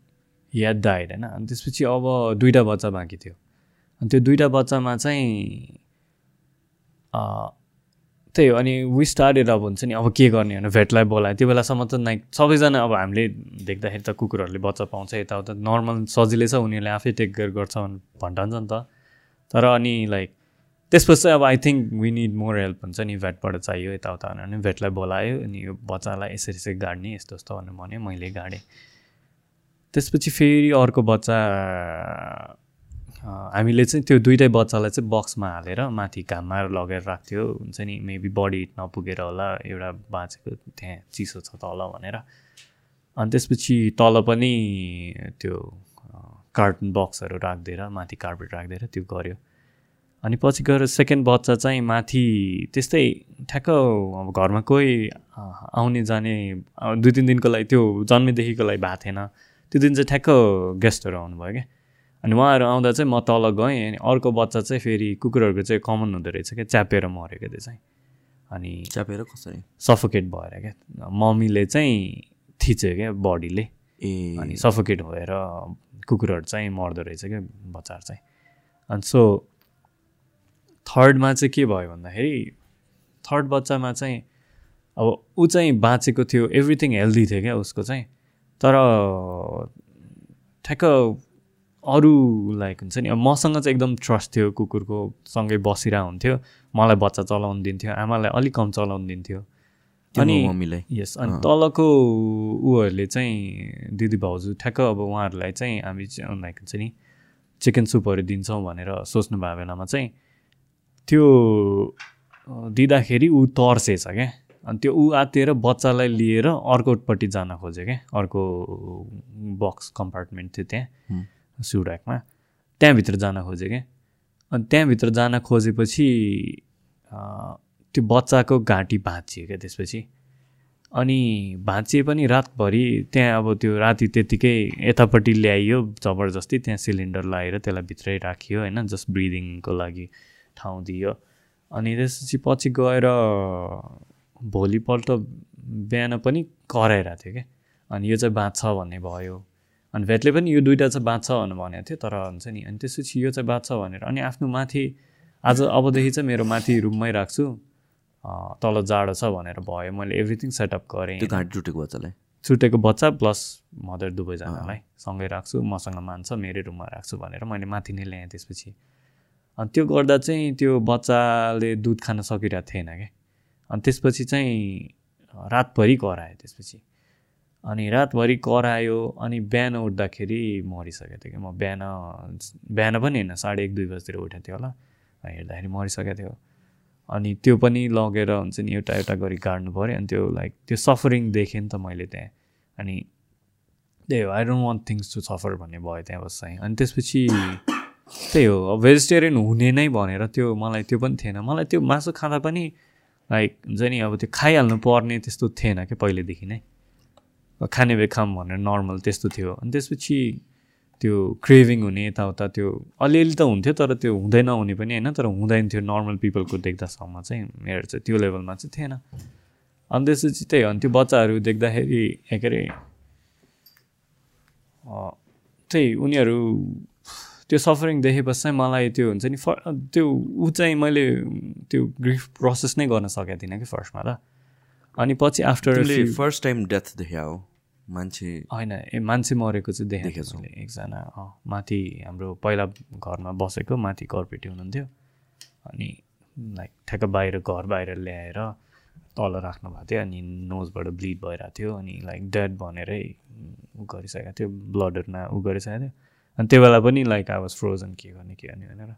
याद डाइड होइन। अनि त्यसपछि अब दुइटा बच्चा बाँकी थियो। अनि त्यो दुइटा बच्चामा चाहिँ त्यही हो। अनि वी स्टार्टेड अब हुन्छ नि अब के गर्ने भने भेटलाई बोलायो त्यो बेलासम्म त लाइक सबैजना अब हामीले देख्दाखेरि त कुकुरहरूले बच्चा पाउँछ यताउता। नर्मल सजिलै छ उनीहरूले आफै टेक केयर गर्छ भन्- भन्छ नि त। तर अनि लाइक त्यसपछि चाहिँ अब I think we need more help हुन्छ नि भेटबाट चाहियो यताउता भनेर भेटलाई बोलायो अनि यो बच्चालाई यसरी यसरी गाड्ने यस्तो यस्तो भनेर भन्यो मैले गाडेँ। त्यसपछि फेरि अर्को बच्चा हामीले चाहिँ त्यो दुइटै बच्चालाई चाहिँ बक्समा हालेर माथि घाममा लगेर राख्थ्यो हुन्छ नि मेबी बडी नपुगेर होला एउटा बाँचेको त्यहाँ चिसो छ तल भनेर। अनि त्यसपछि तल पनि त्यो कार्टुन बक्सहरू राखिदिएर माथि कार्पेट राखिदिएर त्यो गऱ्यो अनि पछि गएर सेकेन्ड बच्चा चाहिँ माथि त्यस्तै ठ्याक्क अब घरमा कोही आउने जाने दुई तिन दिनको लागि त्यो जन्मेदेखिको लागि भएको थिएन। त्यो दिन चाहिँ ठ्याक्क गेस्टहरू आउनुभयो क्या। अनि उहाँहरू आउँदा चाहिँ म तल गएँ अनि अर्को बच्चा चाहिँ फेरि कुकुरहरूको चाहिँ कमन हुँदो रहेछ क्या च्यापेर क्या त्यो चाहिँ। अनि च्यापेर कसरी? सफोकेट भएर क्या। मम्मीले चाहिँ थिच्यो क्या बडीले। ए। अनि सफोकेट भएर कुकुरहरू चाहिँ मर्दो रहेछ क्या बच्चाहरू चाहिँ। अनि सो थर्डमा चाहिँ के भयो भन्दाखेरि थर्ड बच्चामा चाहिँ अब ऊ चाहिँ बाँचेको थियो एभ्रिथिङ हेल्दी थियो क्या उसको चाहिँ। तर ठ्याक्क अरू लाइक हुन्छ नि अब मसँग चाहिँ एकदम ट्रस्ट थियो कुकुरको सँगै बसिरहेको हुन्थ्यो मलाई बच्चा चलाउनु दिन्थ्यो आमालाई अलिक कम चलाउनु दिन्थ्यो। अनि मम्मीलाई। यस अनि तलको ऊहरूले चाहिँ दिदी भाउजू ठ्याक्क अब उहाँहरूलाई चाहिँ हामी चाहिँ लाइक हुन्छ नि चिकन सुपहरू दिन्छौँ भनेर सोच्नु भएको बेलामा चाहिँ त्यो दिँदाखेरि ऊ तर्सेछ क्या अनि त्यो ऊ आत्तिएर बच्चालाई लिएर अर्कोपट्टि जान खोज्यो क्या अर्को बक्स कम्पार्टमेन्ट थियो त्यहाँ सुराकमा। त्यहाँभित्र जान खोज्यो क्या अनि त्यहाँभित्र जान खोजेपछि त्यो बच्चाको घाँटी भाँचियो क्या त्यसपछि। अनि भाँचिए पनि रातभरि त्यहाँ अब त्यो राति त्यत्तिकै यतापट्टि ल्याइयो जबरजस्ती त्यहाँ सिलिन्डर लगाएर त्यसलाई भित्रै राखियो होइन? जस्ट ब्रिदिङको लागि। ठाउँ दियो अनि त्यसपछि पछि गएर भोलिपल्ट बिहान पनि कराइरहेको थियो क्या अनि यो चाहिँ बाँच्छ भन्ने भयो। अनि भेटले पनि यो दुइटा चाहिँ बाँच्छ भनेर भनेको थियो तर हुन्छ नि। अनि त्यसपछि यो चाहिँ बाँच्छ भनेर। अनि आफ्नो माथि आज अबदेखि चाहिँ मेरो माथि रुममै राख्छु। तल जाडो छ भनेर भयो। मैले एभ्रिथिङ सेटअप गरेँ। घाँटी टुटेको बच्चालाई? छुटेको बच्चा प्लस मदर दुवैजनालाई सँगै राख्छु। मसँग मान्छ मेरै रुममा राख्छु भनेर मैले माथि नै ल्याएँ त्यसपछि। अनि त्यो गर्दा चाहिँ त्यो बच्चाले दुध खान सकिरहेको थिएन क्या अनि त्यसपछि चाहिँ रातभरि करायो त्यसपछि। अनि रातभरि करायो अनि बिहान उठ्दाखेरि मरिसकेको थियो कि? म बिहान बिहान पनि होइन साढे एक दुई बजीतिर उठेको थियो होला। हेर्दाखेरि मरिसकेको थियो अनि त्यो पनि लगेर हुन्छ नि एउटा एउटा गरी गाड्नु पऱ्यो। अनि त्यो लाइक त्यो सफरिङ देखेँ नि त मैले त्यहाँ। अनि त्यही हो I don't want things to suffer भन्ने भयो त्यहाँ बस चाहिँ। अनि त्यसपछि त्यही हो भेजिटेरियन हुने नै भनेर त्यो मलाई त्यो पनि थिएन। मलाई त्यो मासु खाँदा पनि लाइक हुन्छ नि अब त्यो खाइहाल्नु पर्ने त्यस्तो थिएन क्या पहिलेदेखि नै। खाने भए खाम भनेर नर्मल त्यस्तो थियो। अनि त्यसपछि त्यो क्रेभिङ हुने यताउता त्यो अलिअलि त हुन्थ्यो तर त्यो हुँदै नहुने पनि होइन तर हुँदैन थियो। नर्मल पिपलको देख्दासम्म चाहिँ मेरो चाहिँ त्यो लेभलमा चाहिँ थिएन। अनि त्यसपछि त्यही हो अनि त्यो बच्चाहरू देख्दाखेरि के अरे त्यही उनीहरू त्यो सफरिङ देखेपछि चाहिँ मलाई त्यो हुन्छ नि फ त्यो ऊ चाहिँ मैले त्यो ग्रिफ प्रोसेस नै गर्न सकेको थिइनँ कि फर्स्टमा त। अनि पछि आफ्टर फर्स्ट टाइम डेथ देखा हो? मान्छे होइन ए मान्छे मरेको चाहिँ देखेको। मैले एकजना माथि हाम्रो पहिला घरमा बसेको माथि घरपेटी हुनुहुन्थ्यो। अनि लाइक ठ्याक्क बाहिर घर बाहिर ल्याएर तल राख्नु भएको थियो अनि नोजबाट ब्लिड भइरहेको थियो अनि लाइक डेड भनेरै उ गरिसकेको थियो ब्लडहरू न उ गरिसकेको थियो। अनि त्यो बेला पनि लाइक आई वाज फ्रोजन के गर्ने के गर्ने भनेर।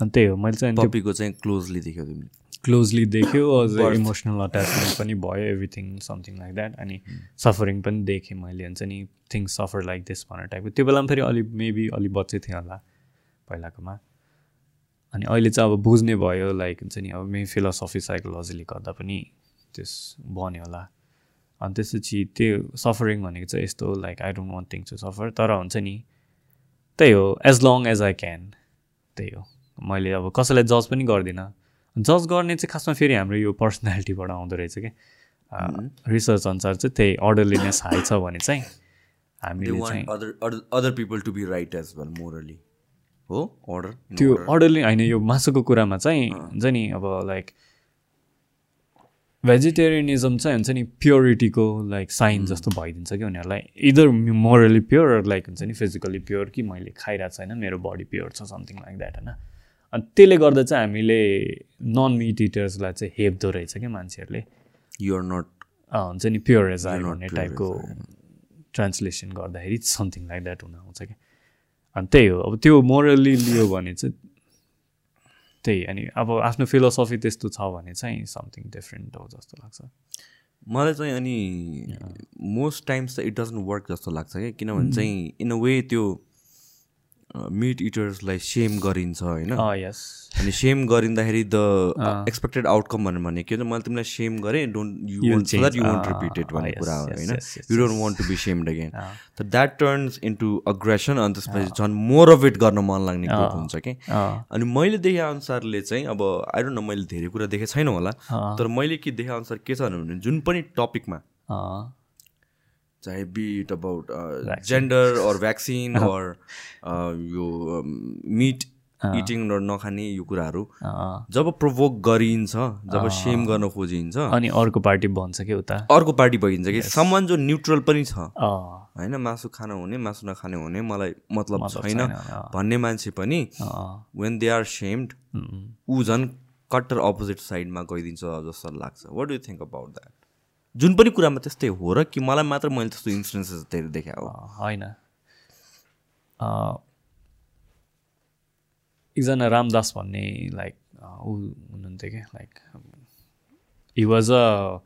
अनि त्यही हो मैले चाहिँ पपीको चाहिँ क्लोजली देख्यो तिमीले। क्लोजली देख्यो अझ इमोसनल अट्याचमेन्ट पनि भयो एभ्रिथिङ समथिङ लाइक द्याट अनि सफरिङ पनि देखेँ मैले हुन्छ नि थिङ्स सफर लाइक दिस भनेर टाइपको त्यो बेलामा फेरि अलि मेबी अलि बच्चै थिएँ होला पहिलाकोमा। अनि अहिले चाहिँ अब बुझ्ने भयो लाइक हुन्छ नि अब मे फिलोसफी साइकोलोजीले गर्दा पनि त्यस बन्यो होला। अनि त्यसपछि त्यो सफरिङ भनेको चाहिँ यस्तो like I don't want things to suffer तर हुन्छ नि त्यही हो as long as I can त्यही हो। मैले अब कसैलाई जज पनि गर्दिनँ। जज गर्ने चाहिँ खासमा फेरि हाम्रो यो पर्सनालिटीबाट आउँदो रहेछ क्या रिसर्च अनुसार चाहिँ त्यही अर्डरलिनेस हाई छ भने चाहिँ हामीले चाहिँ want other other people to be right as well morally हो? अर्डर त्यो अर्डरली होइन यो मासुको कुरामा चाहिँ हुन्छ नि अब लाइक भेजिटेरियनिजम चाहिँ हुन्छ नि प्योरिटीको लाइक साइन जस्तो भइदिन्छ कि उनीहरूलाई। इदर मोरली प्योर लाइक हुन्छ नि फिजिकली प्योर कि मैले खाइरहेको छैन मेरो बडी प्योर छ समथिङ लाइक द्याट होइन। अनि त्यसले गर्दा चाहिँ हामीले नन मिट इटर्सलाई चाहिँ हेप्दो रहेछ क्या मान्छेहरूले। युआर नट हुन्छ नि प्योर एज आई भन्ने टाइपको. ट्रान्सलेसन गर्दाखेरि समथिङ लाइक द्याट हुन आउँछ क्या। अनि त्यही हो अब त्यो मोरली लियो भने चाहिँ त्यही अनि अब आफ्नो फिलोसफी त्यस्तो छ भने चाहिँ समथिङ डिफ्रेन्ट हो जस्तो लाग्छ। मलाई चाहिँ अनि मोस्ट टाइम्स त इट डजन्ट वर्क जस्तो लाग्छ क्या। किनभने चाहिँ इन अ वे त्यो मिट इटर्सलाई सेम गरिन्छ होइन? यस अनि सेम गरिँदाखेरि द एक्सपेक्टेड आउटकम भनेर भने के हुन्छ मैले तिमीलाई सेम गरेँ don't you want that. You want repeat it ah, भन्ने कुरा हो होइन? You don't want to be shamed again. त द्याट टर्न्स इन्टु अग्रेसन अनि त्यसपछि झन् मोर अफ इट गर्न मन लाग्ने ग्रुप हुन्छ कि अनि मैले देखे अनुसारले चाहिँ अब आई डोन्ट नो मैले धेरै कुरा देखेको छैन होला तर मैले के देखे अनुसार के छ भने जुन पनि टपिकमा चाहे be it about gender or vaccine or यो मिट इटिङ र नखाने यो कुराहरू जब प्रोभोक गरिन्छ जब सेम गर्न खोजिन्छ अनि अर्को पार्टी भन्छ कि उता? अर्को पार्टी भइन्छ कि सामान जो न्युट्रल पनि छ। अँ, होइन मासु खानु हुने मासु नखाने हुने मलाई मतलब छैन। भन्ने मान्छे पनि वेन दे आर सेम्ड ऊ झन् कट्टर अपोजिट साइडमा गइदिन्छ जस्तो लाग्छ। What do think about that जुन पनि कुरामा त्यस्तै हो र कि मलाई मात्र मैले त्यस्तो इन्सुरेन्सेस धेरै देखाएँ हो। होइन। एकजना रामदास भन्ने लाइक ऊ हुनुहुन्थ्यो क्या like he was a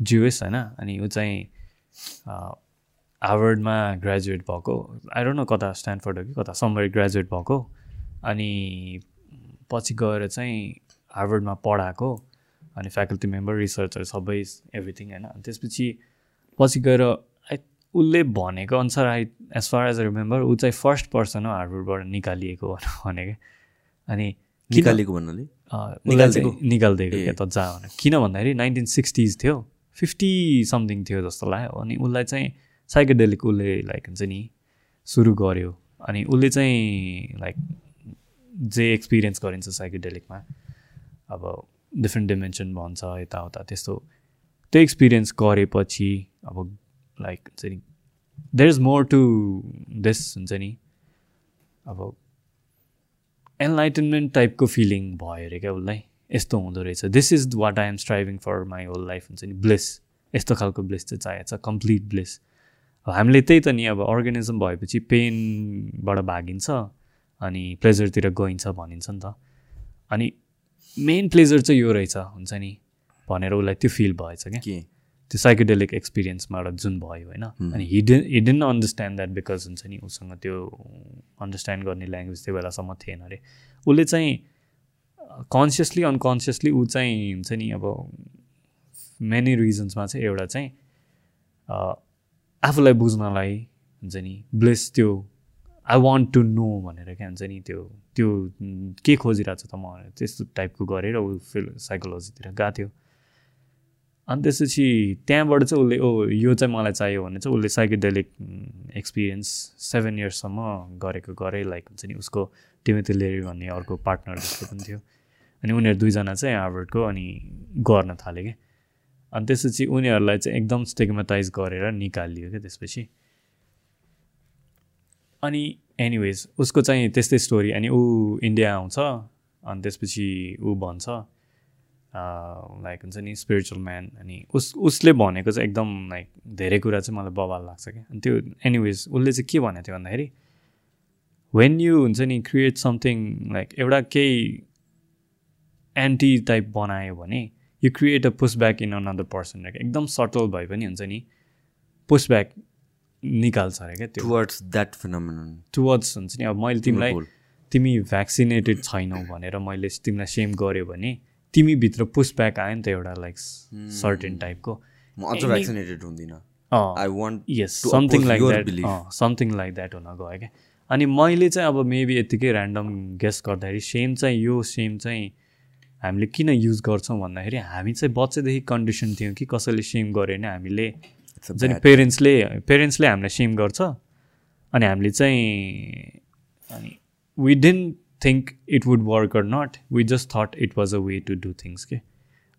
Jewish होइन? अनि ऊ चाहिँ हार्वर्डमा ग्रेजुएट भएको। आई डोन्ट नो कता स्ट्यान्डफोर्ड हो कि कता समवेयर ग्रेजुएट भएको। अनि पछि गएर चाहिँ हार्वर्डमा पढाएको। अनि फ्याकल्टी मेम्बर रिसर्चर सबै एभ्रिथिङ होइन? अनि त्यसपछि पछि गएर आई उसले भनेको अनुसार I as far as remember ऊ चाहिँ फर्स्ट पर्सन हो हार्वर्डबाट निकालिएको भनेको। क्या अनि निकालेको भन्नाले? अँ, निकालिदिएको क्या त जा भनेर किन भन्दाखेरि नाइन्टिन सिक्सटिज थियो। फिफ्टी समथिङ थियो जस्तो लाग्यो। अनि उसलाई चाहिँ साइकेडेलिक उसले लाइक हुन्छ नि सुरु गर्यो। अनि उसले चाहिँ लाइक जे एक्सपिरियन्स गरिन्छ साइकेडेलिकमा अब डिफ्रेन्ट डिमेन्सन भन्छ यताउता। त्यस्तो। त्यो एक्सपिरियन्स गरेपछि अब लाइक हुन्छ नि there is more to this हुन्छ नि। अब एनलाइटनमेन्ट टाइपको फिलिङ भयो अरे क्या उसलाई। यस्तो हुँदो रहेछ। This is what I am striving for my whole life हुन्छ नि। ब्लिस यस्तो खालको ब्लिस चाहिँ चाहिएको छ। कम्प्लिट ब्लिस हामीले त्यही त नि अब अर्गानिजम भएपछि पेनबाट भागिन्छ अनि प्लेजरतिर गइन्छ भनिन्छ नि त। अनि मेन प्लेजर चाहिँ यो रहेछ हुन्छ नि? भनेर उसलाई त्यो फिल भएछ क्या। के? त्यो साइकोडेलिक एक्सपिरियन्सबाट जुन भयो होइन अनि hidden hidden understand that because हुन्छ नि उसँग त्यो अन्डरस्ट्यान्ड गर्ने ल्याङ्ग्वेज त्यो बेलासम्म थिएन अरे। उसले चाहिँ कन्सियसली अनकन्सियसली ऊ चाहिँ हुन्छ नि अब मेनी रिजन्समा चाहिँ एउटा चाहिँ आफूलाई बुझ्नलाई हुन्छ नि ब्लेस त्यो आई वान्ट टु नो भनेर क्या हुन्छ नि त्यो त्यो के खोजिरहेको छ त म त्यस्तो टाइपको गरेर ऊ फिल साइकोलोजीतिर गएको थियो। अनि त्यसपछि त्यहाँबाट चाहिँ उसले ओ यो चाहिँ मलाई चाहियो भने चाहिँ उसले साइकेडेलिक एक्सपिरियन्स सेभेन इयर्ससम्म गरेको गरे लाइक हुन्छ नि उसको टिमेथी लेरी भन्ने अर्को पार्टनर जस्तो पनि थियो। अनि उनीहरू दुईजना चाहिँ हार्वर्डको अनि गर्न थाले क्या अनि त्यसपछि उनीहरूलाई चाहिँ एकदम स्टिगमेटाइज गरेर निकालियो क्या त्यसपछि। अनि एनिवेज उसको चाहिँ त्यस्तै स्टोरी अनि ऊ इन्डिया आउँछ अनि त्यसपछि ऊ भन्छ लाइक हुन्छ नि स्पिरिचुअल म्यान अनि उस उसले भनेको चाहिँ एकदम लाइक धेरै कुरा चाहिँ मलाई बवाल लाग्छ क्या। अनि त्यो एनिवेज उसले चाहिँ के भनेको थियो भन्दाखेरि वेन यु हुन्छ नि क्रिएट समथिङ लाइक एउटा केही एन्टी टाइप बनायो भने you create a push back in another person एकदम सटल भए पनि हुन्छ नि पुस ब्याक निकाल्छ अरे क्या त्यो? टुवर्ड्स द्याट फिनोमिनन टुवर्ड्स हुन्छ नि। अब मैले तिमीलाई। तिमी भ्याक्सिनेटेड छैनौ भनेर मैले तिमीलाई सेम गरेँ भने तिमीभित्र पुस ब्याक आयो नि त एउटा लाइक सर्टेन टाइपको म अझ भ्याक्सिनेटेड हुँदिनँ। I want yes something like that. Something like that हुन गयो क्या। अनि मैले चाहिँ अब मेबी यत्तिकै ऱ्यान्डम गेस गर्दाखेरि सेम चाहिँ यो सेम चाहिँ हामीले किन युज गर्छौँ भन्दाखेरि हामी चाहिँ बच्चादेखि कन्डिसन थियौँ कि कसैले सेम गऱ्यो भने हामीले हुन्छ नि पेरेन्ट्सले पेरेन्ट्सले हामीलाई सेम गर्छ। अनि हामीले चाहिँ अनि we didn't think it would work or not we just thought it was a way to do things के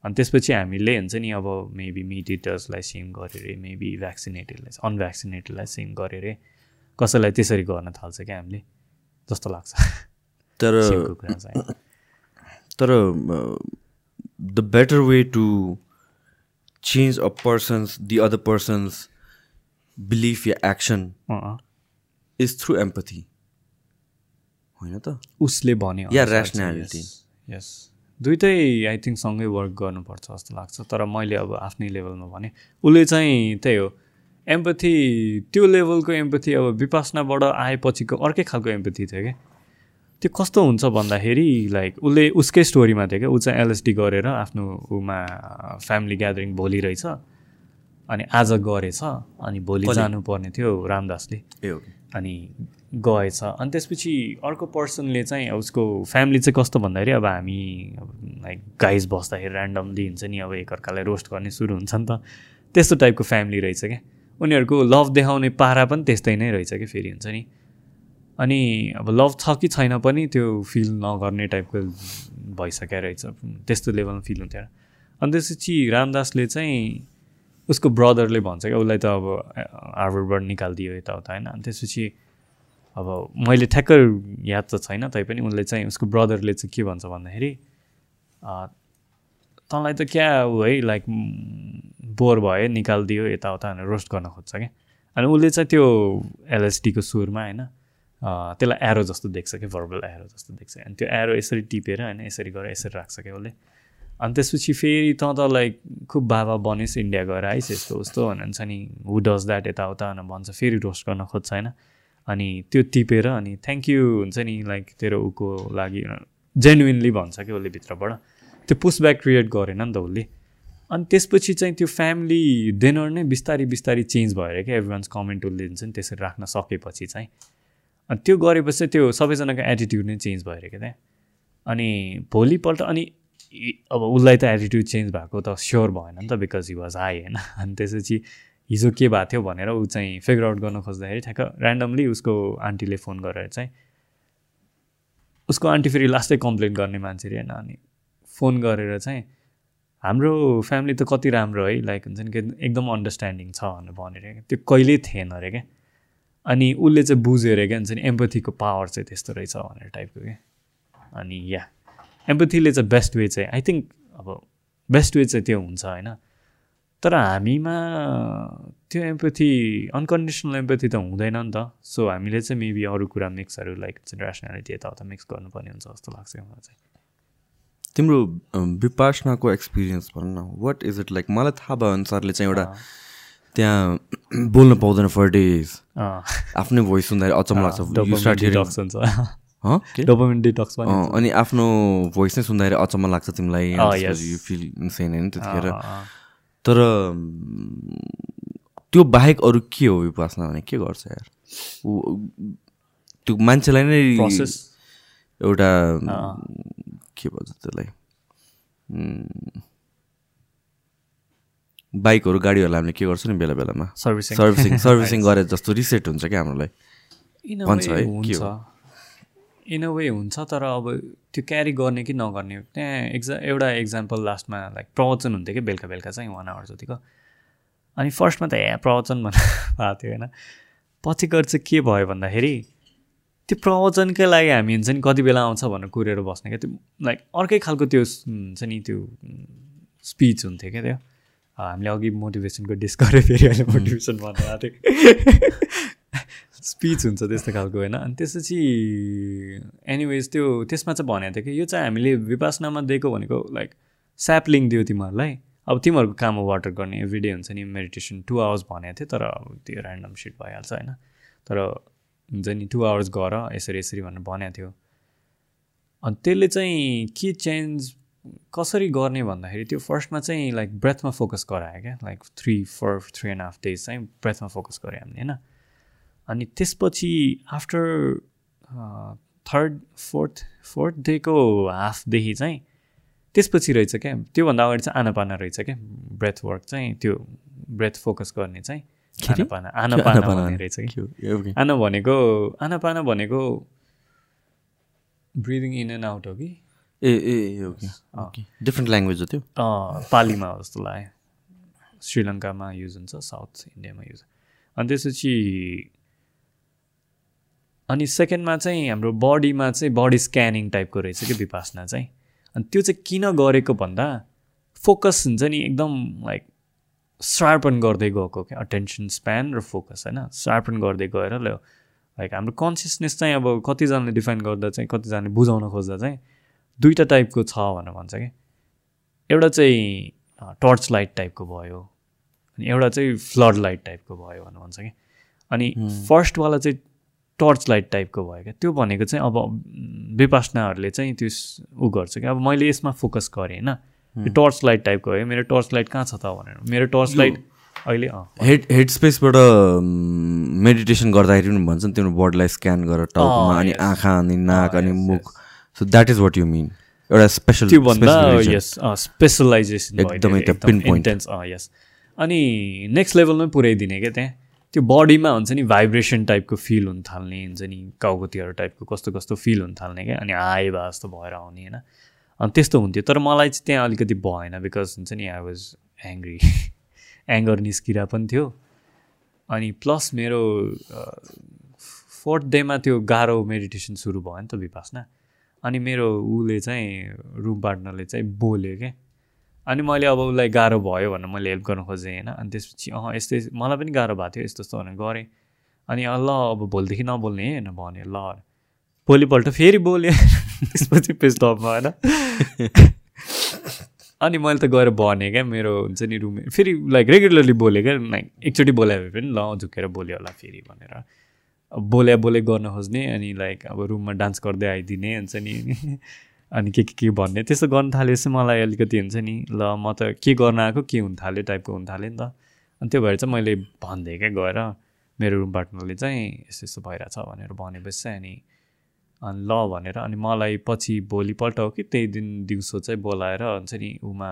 अनि त्यसपछि हामीले हुन्छ नि अब मेबी मिट इटर्सलाई सेम गरेर मेबी भ्याक्सिनेटेडलाई अनभ्याक्सिनेटेडलाई सेम गरेर कसैलाई त्यसरी गर्न थाल्छ क्या हामीले? जस्तो लाग्छ। तर तर the better way to change a person's the other person's belief yeah action is through empathy होइन त उसले भन्यो या yes, yes. दुइटै आई थिङ्क सँगै वर्क गर्नुपर्छ जस्तो लाग्छ तर मैले अब आफ्नै लेभलमा भने उसले चाहिँ त्यही हो एम्पथी त्यो लेभलको एम्पथी अब विपासनाबाट आएपछिको अर्कै खालको एम्पथी थियो क्या त्यो कस्तो हुन्छ भन्दाखेरि लाइक उसले उसकै स्टोरीमा थियो क्या ऊ चाहिँ एलएसडी गरेर आफ्नो उमा फ्यामिली ग्यादरिङ भोलि रहेछ अनि आज गरेछ अनि भोलि? जानुपर्ने थियो रामदासले। ए अनि गएछ। अनि त्यसपछि अर्को पर्सनले चाहिँ उसको फ्यामिली चाहिँ कस्तो भन्दाखेरि अब हामी अब लाइक गाइस बस्दाखेरि ऱ्यान्डमली हुन्छ नि अब एकअर्कालाई रोस्ट गर्ने सुरु हुन्छ नि त। त्यस्तो टाइपको फ्यामिली रहेछ क्या। उनीहरूको लभ देखाउने पारा पनि त्यस्तै नै रहेछ कि फेरि हुन्छ नि। अनि अब लभ छ कि छैन पनि त्यो फिल नगर्ने टाइपको भइसकेको रहेछ। त्यस्तो लेभलमा फिल हुन्थ्यो। अनि त्यसपछि रामदासले चाहिँ उसको ब्रदरले भन्छ क्या उसलाई त अब हार्वर्डबाट निकालिदियो यताउता होइन? अनि त्यसपछि अब मैले ठ्याक्क याद त छैन तैपनि उसले चाहिँ उसको ब्रदरले चाहिँ के भन्छ भन्दाखेरि तँलाई त क्या है लाइक बोर भयो निकालिदियो यताउता रोस्ट गर्न खोज्छ क्या। अनि उसले चाहिँ त्यो एलएसडीको सुरमा होइन? त्यसलाई एरो जस्तो देख्छ क्या भर्बल एरो जस्तो देख्छ। अनि त्यो एरो यसरी टिपेर होइन यसरी गरेर यसरी राख्छ क्या उसले। अनि त्यसपछि फेरि तँ त लाइक खुब बाबा बनिस् इन्डिया गएर आइस यस्तो उस्तो भन्छ नि हु डज द्याट यताउता भनेर भन्छ। फेरि रोस्ट गर्न खोज्छ होइन। अनि त्यो टिपेर अनि थ्याङ्क यू हुन्छ नि लाइक तेरो उको लागि जेन्युनली भन्छ कि उसले भित्रबाट। त्यो पुसब्याक क्रिएट गरेन नि त उसले। अनि त्यसपछि चाहिँ त्यो फ्यामिली डेनर नै बिस्तारै बिस्तारै चेन्ज भएर क्या एभ्रिवान्स कमेन्ट उसले हुन्छ नि त्यसरी राख्न सकेपछि चाहिँ। त्यो गरेपछि त्यो सबैजनाको एटिट्युड नै चेन्ज भएर क्या त्यहाँ अनि भोलिपल्ट अनि अब उसलाई त एटिट्युड चेन्ज भएको त स्योर भएन नि त बिकज हि वाज हाई होइन? अनि त्यसपछि हिजो के भएको थियो भनेर ऊ चाहिँ फिगर आउट गर्न खोज्दाखेरि ठ्याक्क ऱ्यान्डमली उसको आन्टीले फोन गरेर चाहिँ उसको आन्टी फेरि लास्टै कम्प्लेन गर्ने मान्छे अरे होइन अनि फोन गरेर चाहिँ हाम्रो फ्यामिली त कति राम्रो है लाइक हुन्छ नि एकदम अन्डरस्ट्यान्डिङ छ भनेर भनेर त्यो कहिल्यै थिएन अरे क्या। अनि उसले चाहिँ बुझ्यो अरे क्या हुन्छ नि एम्पथीको पावर चाहिँ त्यस्तो रहेछ भनेर टाइपको क्या अनि या। एम्पथीले चाहिँ बेस्ट वे चाहिँ आई थिङ्क अब बेस्ट वे चाहिँ त्यो हुन्छ होइन। तर हामीमा त्यो एम्पथी अनकन्डिसनल एम्पथी त हुँदैन नि त। सो हामीले चाहिँ मेबी अरू कुरा मिक्सहरू लाइक रेसनालिटी यताउता मिक्स गर्नुपर्ने हुन्छ जस्तो लाग्छ मलाई चाहिँ। तिम्रो विपासनाको एक्सपिरियन्स भन न वाट इज इट लाइक मलाई थाहा भयो अनुसारले चाहिँ एउटा त्यहाँ बोल्न पाउँदैन फर डेज आफ्नै भोइस सुन्दाखेरि अचम्म लाग्छ। अनि आफ्नो भोइस नै सुन्दाखेरि अचम्म लाग्छ तिमीलाई. यु फिल इन्सेन होइन त्यतिखेर। तर त्यो बाहेक अरू के हो विपासना भने के गर्छ यार? त्यो मान्छेलाई नै? एउटा। के भन्छ त्यसलाई? बाइकहरू गाडीहरूलाई हामीले के गर्छौँ नि बेला बेलामा? Servicing. सर्भिसिङ सर्भिसिङ गरे जस्तो रिसेट हुन्छ क्या हाम्रोलाई। भन्छ है, के हुन्छ हो? इन अ वे हुन्छ तर अब त्यो क्यारी गर्ने कि नगर्ने त्यहाँ एक्जा एउटा इक्जाम्पल लास्टमा लाइक प्रवचन हुन्थ्यो कि बेलुका बेलुका चाहिँ वान आवर जतिको। अनि फर्स्टमा त ए प्रवचन भनेर भएको थियो होइन? पछि गएर चाहिँ के भयो भन्दाखेरि त्यो प्रवचनकै लागि हामी हुन्छ नि कति बेला आउँछ भनेर कुरेर बस्ने क्या। त्यो लाइक अर्कै खालको त्यो हुन्छ नि त्यो स्पिच हुन्थ्यो क्या त्यो। हामीले अघि मोटिभेसनको डिस गरेँ फेरि अहिले मोटिभेसन भन्नु आएको थियो। स्पिच हुन्छ त्यस्तो खालको होइन? अनि त्यसपछि एनिवेज त्यो त्यसमा चाहिँ भनेको थियो कि यो चाहिँ हामीले विपासनामा दिएको भनेको लाइक स्यापलिङ दियो तिमीहरूलाई। अब तिमीहरूको काम हो वाटर गर्ने एभ्रिडे हुन्छ नि मेडिटेसन टु आवर्स भनेको थियो तर अब त्यो ऱ्यान्डम सिट भइहाल्छ होइन? तर हुन्छ नि टु आवर्स गर यसरी यसरी भनेर भनेको थियो। अनि त्यसले चाहिँ के चेन्ज कसरी गर्ने भन्दाखेरि त्यो फर्स्टमा चाहिँ लाइक ब्रेथमा फोकस गरायो क्या। Like three four three and half days चाहिँ ब्रेथमा फोकस गऱ्यो हामीले होइन? अनि त्यसपछि आफ्टर थर्ड फोर्थ फोर्थ डेको हाफदेखि चाहिँ त्यसपछि रहेछ क्या। त्योभन्दा अगाडि चाहिँ आनापाना रहेछ क्या। ब्रेथ वर्क चाहिँ त्यो ब्रेथ फोकस गर्ने चाहिँ? आनापाना आनापाना भन्ने रहेछ कि. आना भनेको आनापाना भनेको ब्रिदिङ इन एन्ड आउट हो कि? ए ए ओके ओके डिफ्रेन्ट ल्याङ्ग्वेज हो त्यो? पालीमा हो जस्तो लाग्यो। श्रीलङ्कामा युज हुन्छ साउथ इन्डियामा युज अनि त्यसपछि अनि सेकेन्डमा चाहिँ हाम्रो बडीमा चाहिँ बडी स्क्यानिङ टाइपको रहेछ कि विपासना चाहिँ। अनि त्यो चाहिँ किन गरेको भन्दा फोकस हुन्छ नि एकदम लाइक सार्पन गर्दै गएको क्या। अटेन्सन स्प्यान र फोकस होइन? सार्पन गर्दै गएर ल लाइक हाम्रो कन्सियसनेस चाहिँ अब कतिजनाले डिफाइन गर्दा चाहिँ कतिजनाले बुझाउन खोज्दा चाहिँ दुईवटा टाइपको छ भनेर भन्छ कि। एउटा चाहिँ टर्च लाइट टाइपको भयो अनि एउटा चाहिँ फ्लड लाइट टाइपको भयो भनेर भन्छ कि। अनि फर्स्टवाला चाहिँ टर्च लाइट टाइपको भयो क्या। त्यो भनेको चाहिँ अब विपासनाहरूले चाहिँ त्यो उ गर्छ कि। अब मैले यसमा फोकस गरेँ होइन। यो टर्च लाइट टाइपको हो मेरो टर्च लाइट कहाँ छ त भनेर। मेरो टर्च लाइट अहिले हेड हेड स्पेसबाट मेडिटेसन गर्दाखेरि पनि भन्छ नि तिम्रो बडीलाई स्क्यान गर टाउकोमा अनि. आँखा अनि नाक अनि मुख। So that is what you mean एउटा स्पेसल त्योभन्दा यस स्पेसलाइजेसन एकदमै त्यो pinpoint. इन्टेन्स अँ यस अनि नेक्स्ट लेभलमै पुऱ्याइदिने क्या त्यहाँ? त्यो बडीमा हुन्छ नि भाइब्रेसन टाइपको फिल हुन थाल्ने हुन्छ नि काउकुतीहरू टाइपको कस्तो कस्तो फिल हुन थाल्ने क्या अनि आए भए जस्तो भएर आउने होइन? अनि त्यस्तो हुन्थ्यो। तर मलाई चाहिँ त्यहाँ अलिकति भएन बिकज हुन्छ नि आई वाज एङ्ग्री एङ्गर निस्किरा पनि थियो। अनि प्लस मेरो फोर्थ डेमा त्यो गाह्रो मेडिटेसन सुरु भयो नि त विपासना। अनि मेरो उसले चाहिँ रुम पार्टनरले चाहिँ बोल्यो क्या अनि मैले अब उसलाई गाह्रो भयो भनेर मैले हेल्प गर्न खोजेँ होइन। अनि त्यसपछि अँ यस्तै मलाई पनि गाह्रो भएको थियो यस्तो यस्तो भनेर गरेँ। अनि ल अब भोलिदेखि नबोल्ने होइन भन्यो ल भोलिपल्ट फेरि बोल्यो। त्यसपछि पेस्ट अफमा होइन। अनि मैले त गएर भनेँ क्या मेरो हुन्छ नि रुम फेरि लाइक रेगुलरली बोलेँ क्या लाइक एकचोटि बोलायो भने पनि ल झुकेर बोल्यो होला फेरि भनेर। बोल्या बोले गर्न खोज्ने अनि लाइक अब रुममा डान्स गर्दै आइदिने हुन्छ नि। अनि के के के भन्ने त्यस्तो गर्न थालेपछि मलाई अलिकति हुन्छ नि ल म त के गर्न आएको के हुन थाल्यो टाइपको हुन थाल्यो नि त। अनि त्यो भएर चाहिँ मैले भनिदिएँ क्या गएर मेरो रुम पार्टनरले चाहिँ यस्तो यस्तो भइरहेछ भनेर भनेपछि चाहिँ अनि अनि ल भनेर अनि मलाई पछि भोलिपल्ट हो कि त्यही दिन दिउँसो चाहिँ बोलाएर हुन्छ नि उमा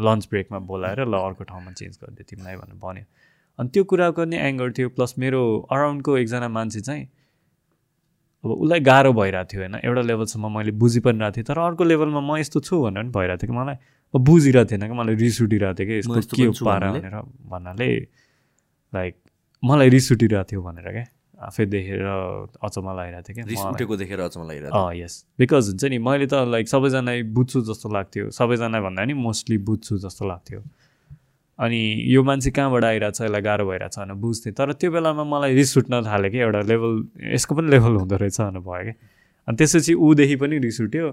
लन्च ब्रेकमा बोलाएर ल अर्को ठाउँमा चेन्ज गरिदियो तिमीलाई भनेर भन्यो। अनि त्यो कुराको नि एङ्गर थियो प्लस मेरो अराउन्डको एकजना मान्छे चाहिँ अब उसलाई गाह्रो भइरहेको थियो होइन? एउटा लेभलसम्म मैले बुझि पनि रहेको थिएँ तर अर्को लेभलमा म यस्तो छु भनेर पनि भइरहेको थियो कि मलाई अब बुझिरहेको थिएन कि मलाई रिस उठिरहेको थियो कि यस्तो के पारा? भनेर भन्नाले लाइक मलाई रिस उठिरहेको थियो भनेर क्या। आफै देखेर अचम्म लागिरहेको थियो रिस क्या उठेको देखेर अचम्म लागिरहेको अँ यस बिकज हुन्छ नि मैले त लाइक सबैजना बुझ्छु जस्तो लाग्थ्यो। सबैजना भन्दा नि मोस्टली बुझ्छु जस्तो लाग्थ्यो। अनि यो मान्छे कहाँबाट आइरहेको छ यसलाई गाह्रो भइरहेको छ भनेर बुझ्थेँ। तर त्यो बेलामा मलाई रिस उठ्न थाल्यो कि एउटा लेभल यसको पनि लेभल हुँदो रहेछ भनेर भयो कि। अनि त्यसपछि ऊदेखि पनि रिस उठ्यो।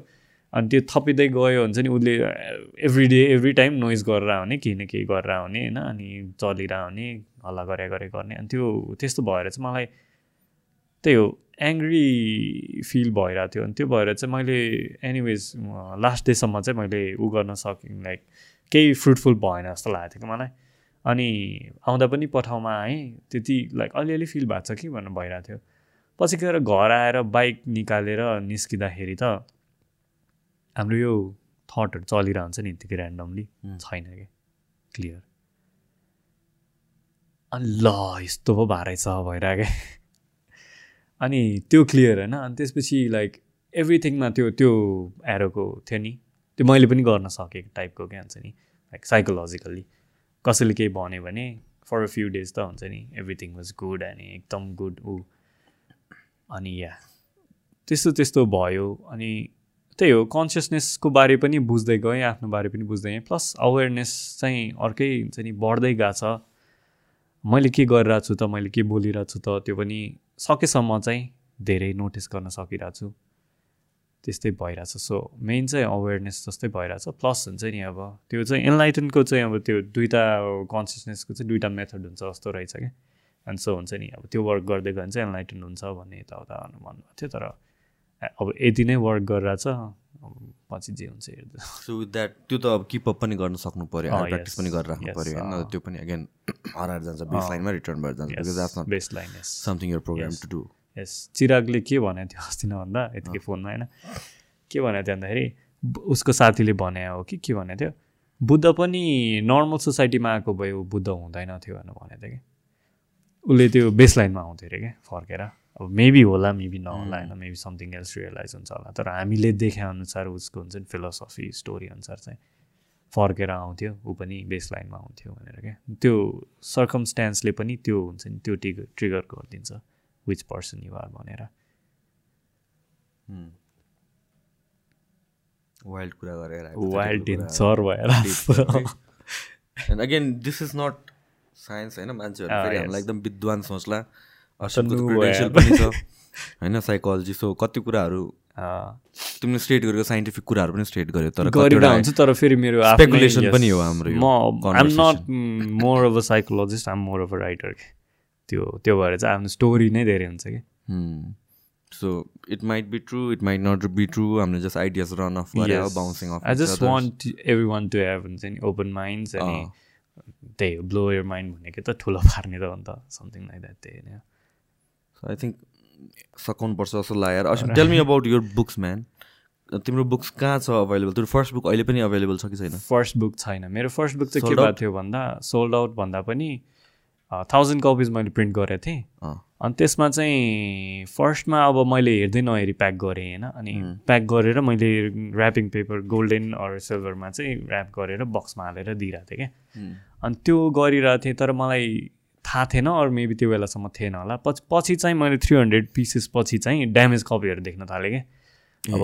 अनि त्यो थपिँदै गयो हुन्छ नि उसले every day every time noise गरेर आउने केही न केही गरेर आउने होइन? अनि चलिरह हल्ला गरे गरे गर्ने। अनि त्यो त्यस्तो भएर चाहिँ मलाई त्यही हो एङ्ग्री फिल भइरहेको थियो। अनि त्यो भएर चाहिँ मैले एनिवेज लास्ट डेसम्म चाहिँ मैले उ गर्न सकेँ लाइक केही फ्रुटफुल भएन जस्तो लागेको थियो कि मलाई। अनि आउँदा पनि पठाउमा आएँ त्यति लाइक अलिअलि फिल भएको छ कि भनेर भइरहेको थियो। पछि गएर घर आएर बाइक निकालेर निस्किँदाखेरि त हाम्रो यो थटहरू चलिरहन्छ नि यत्तिकै ऱ्यान्डमली छैन कि? क्लियर अनि ल यस्तो पो भए रहेछ भइरहेको अनि त्यो क्लियर होइन। अनि त्यसपछि लाइक एभ्रिथिङमा त्यो त्यो एरोको थियो नि। त्यो मैले पनि गर्न सकेको टाइपको क्या हुन्छ नि लाइक साइकोलोजिकल्ली कसैले केही भन्यो भने फर अ फ्यु डेज त हुन्छ नि एभ्रिथिङ वाज गुड अनि एकदम गुड ऊ। अनि या त्यस्तो त्यस्तो भयो। अनि त्यही हो कन्सियसनेसको बारे पनि बुझ्दै गएँ आफ्नो बारे पनि बुझ्दै गएँ। प्लस अवेरनेस चाहिँ अर्कै हुन्छ नि बढ्दै गएको छ। मैले के गरिरहेको छु त मैले के बोलिरहेको छु त त्यो पनि सकेसम्म चाहिँ धेरै नोटिस गर्न सकिरहेको छु त्यस्तै भइरहेछ। सो मेन चाहिँ अवेरनेस जस्तै भइरहेछ। प्लस हुन्छ नि अब त्यो चाहिँ एनलाइटनको चाहिँ अब त्यो दुइटा कन्सियसनेसको चाहिँ दुइटा मेथड हुन्छ जस्तो रहेछ क्या। अनि सो हुन्छ नि अब त्यो वर्क गर्दै गयो भने चाहिँ एनलाइटन हुन्छ भन्ने यताउता भन्नुभएको थियो। तर अब यति नै वर्क गरिरहेछ अब पछि जे हुन्छ हेर्दा। सो विथ द्याट त्यो त अब किपअप पनि गर्न सक्नु पऱ्यो प्र्याक्टिस yes, पनि गरेर राख्नु yes, पऱ्यो होइन? अँ। त्यो पनि अगेन हराएर जान्छ बेस लाइनमा रिटर्न भएर जान्छ because something your program. To do yes चिरागले के भनेको थियो अस्ति नै भन्दा यतिकै फोनमा होइन? के भनेको थियो भन्दाखेरि उसको साथीले भने हो कि के भनेको थियो? बुद्ध पनि नर्मल सोसाइटीमा आएको भए ऊ बुद्ध हुँदैन थियो भनेर भनेको थियो कि। उसले त्यो बेस लाइनमा आउँथ्यो अरे क्या फर्केर। अब मेबी होला मेबी नहोला होइन? मेबी समथिङ एल्स रियलाइज हुन्छ होला। तर हामीले देखे अनुसार उसको हुन्छ नि फिलोसफी स्टोरी अनुसार चाहिँ फर्केर आउँथ्यो ऊ पनि बेस लाइनमा आउँथ्यो भनेर क्या त्यो सर्कमस्ट्यान्सले पनि त्यो हुन्छ नि त्यो टिगर ट्रिगर गरिदिन्छ। विच पर्सन यु आर भनेर वाइल्ड कुरा गरेर वाइल्ड डेन्जर भएर and again this is not science होइन मान्छेहरू फेरि. हामीलाई एकदम विद्वान सोच्ला होइन साइकोलोजी सो कति कुराहरू तिमीले स्टेट गरेको साइन्टिफिक कुराहरू पनि स्टेट गर्यो तर गरेर हुन्छ तर फेरि मेरो speculation पनि हो हाम्रो यो म I'm not more of a psychologist I'm more of a writer के त्यो त्यो भएर चाहिँ आफ्नो स्टोरी नै धेरै हुन्छ कि। So it might be true it might not be true हामीले just ideas run of bouncing off I just want every one to have हुन्छ नि ओपन माइन्ड्स अनि त्यही हो ब्लो यर माइन्ड भनेको त ठुलो पार्ने त हो नि त समथिङ लाइक द्याट त्यही होइन सो आई थिङ्क सघाउनुपर्छ जस्तो लाग्यो। यार Asim tell me about your books man तिम्रो बुक्स कहाँ छ अभाइलेबल तिम्रो फर्स्ट बुक अहिले पनि अभाइलेबल छ कि छैन? फर्स्ट बुक छैन। मेरो फर्स्ट बुक चाहिँ के भएको? थियो भन्दा सोल्ड आउट भन्दा पनि थाउजन्ड कपिज मैले प्रिन्ट गरेको थिएँ। अनि त्यसमा चाहिँ फर्स्टमा अब मैले हेर्दै नहेरी प्याक गरेँ होइन। अनि प्याक गरेर मैले ऱ्यापिङ पेपर गोल्डन अर सिल्भरमा चाहिँ ऱ्याप गरेर बक्समा हालेर दिइरहेको थिएँ क्या। अनि त्यो गरिरहेको थिएँ तर मलाई थाहा थिएन अरू मेबी त्यो बेलासम्म थिएन होला। पछि पछि चाहिँ मैले थ्री हन्ड्रेड पिसेस पछि चाहिँ ड्यामेज कपीहरू देख्न थालेँ क्या। अब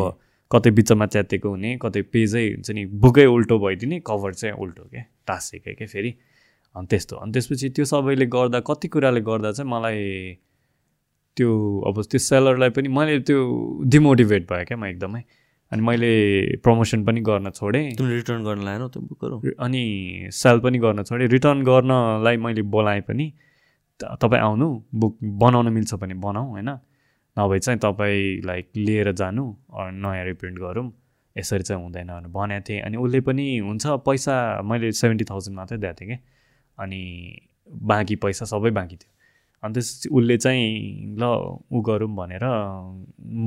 कतै बिचमा च्यातेको हुने कतै पेजै हुन्छ नि बुकै उल्टो भइदिने कभर चाहिँ उल्टो के टाँसेकै के फेरि। अनि त्यस्तो अनि त्यसपछि त्यो सबैले गर्दा कति कुराले गर्दा चाहिँ मलाई त्यो अब त्यो सेलरलाई पनि मैले त्यो डिमोटिभेट भयो क्या म एकदमै। अनि मैले प्रमोसन पनि गर्न छोडेँ। रिटर्न गर्न लाएनौ त्यो बुकहरू अनि सेल पनि गर्न छोडेँ। रिटर्न गर्नलाई मैले बोलाएँ पनि तपाईँ आउनु बुक बनाउन मिल्छ भने बनाऊ होइन? नभए चाहिँ तपाईँ लाइक लिएर जानु नयाँ रिप्रिन्ट गरौँ। यसरी चाहिँ हुँदैन भनेर भनेको थिएँ। अनि उसले पनि हुन्छ पैसा मैले सेभेन्टी थाउजन्ड मात्रै दिएको थिएँ कि अनि बाँकी पैसा सबै बाँकी थियो। अनि त्यस उसले चाहिँ ल ऊ गरौँ भनेर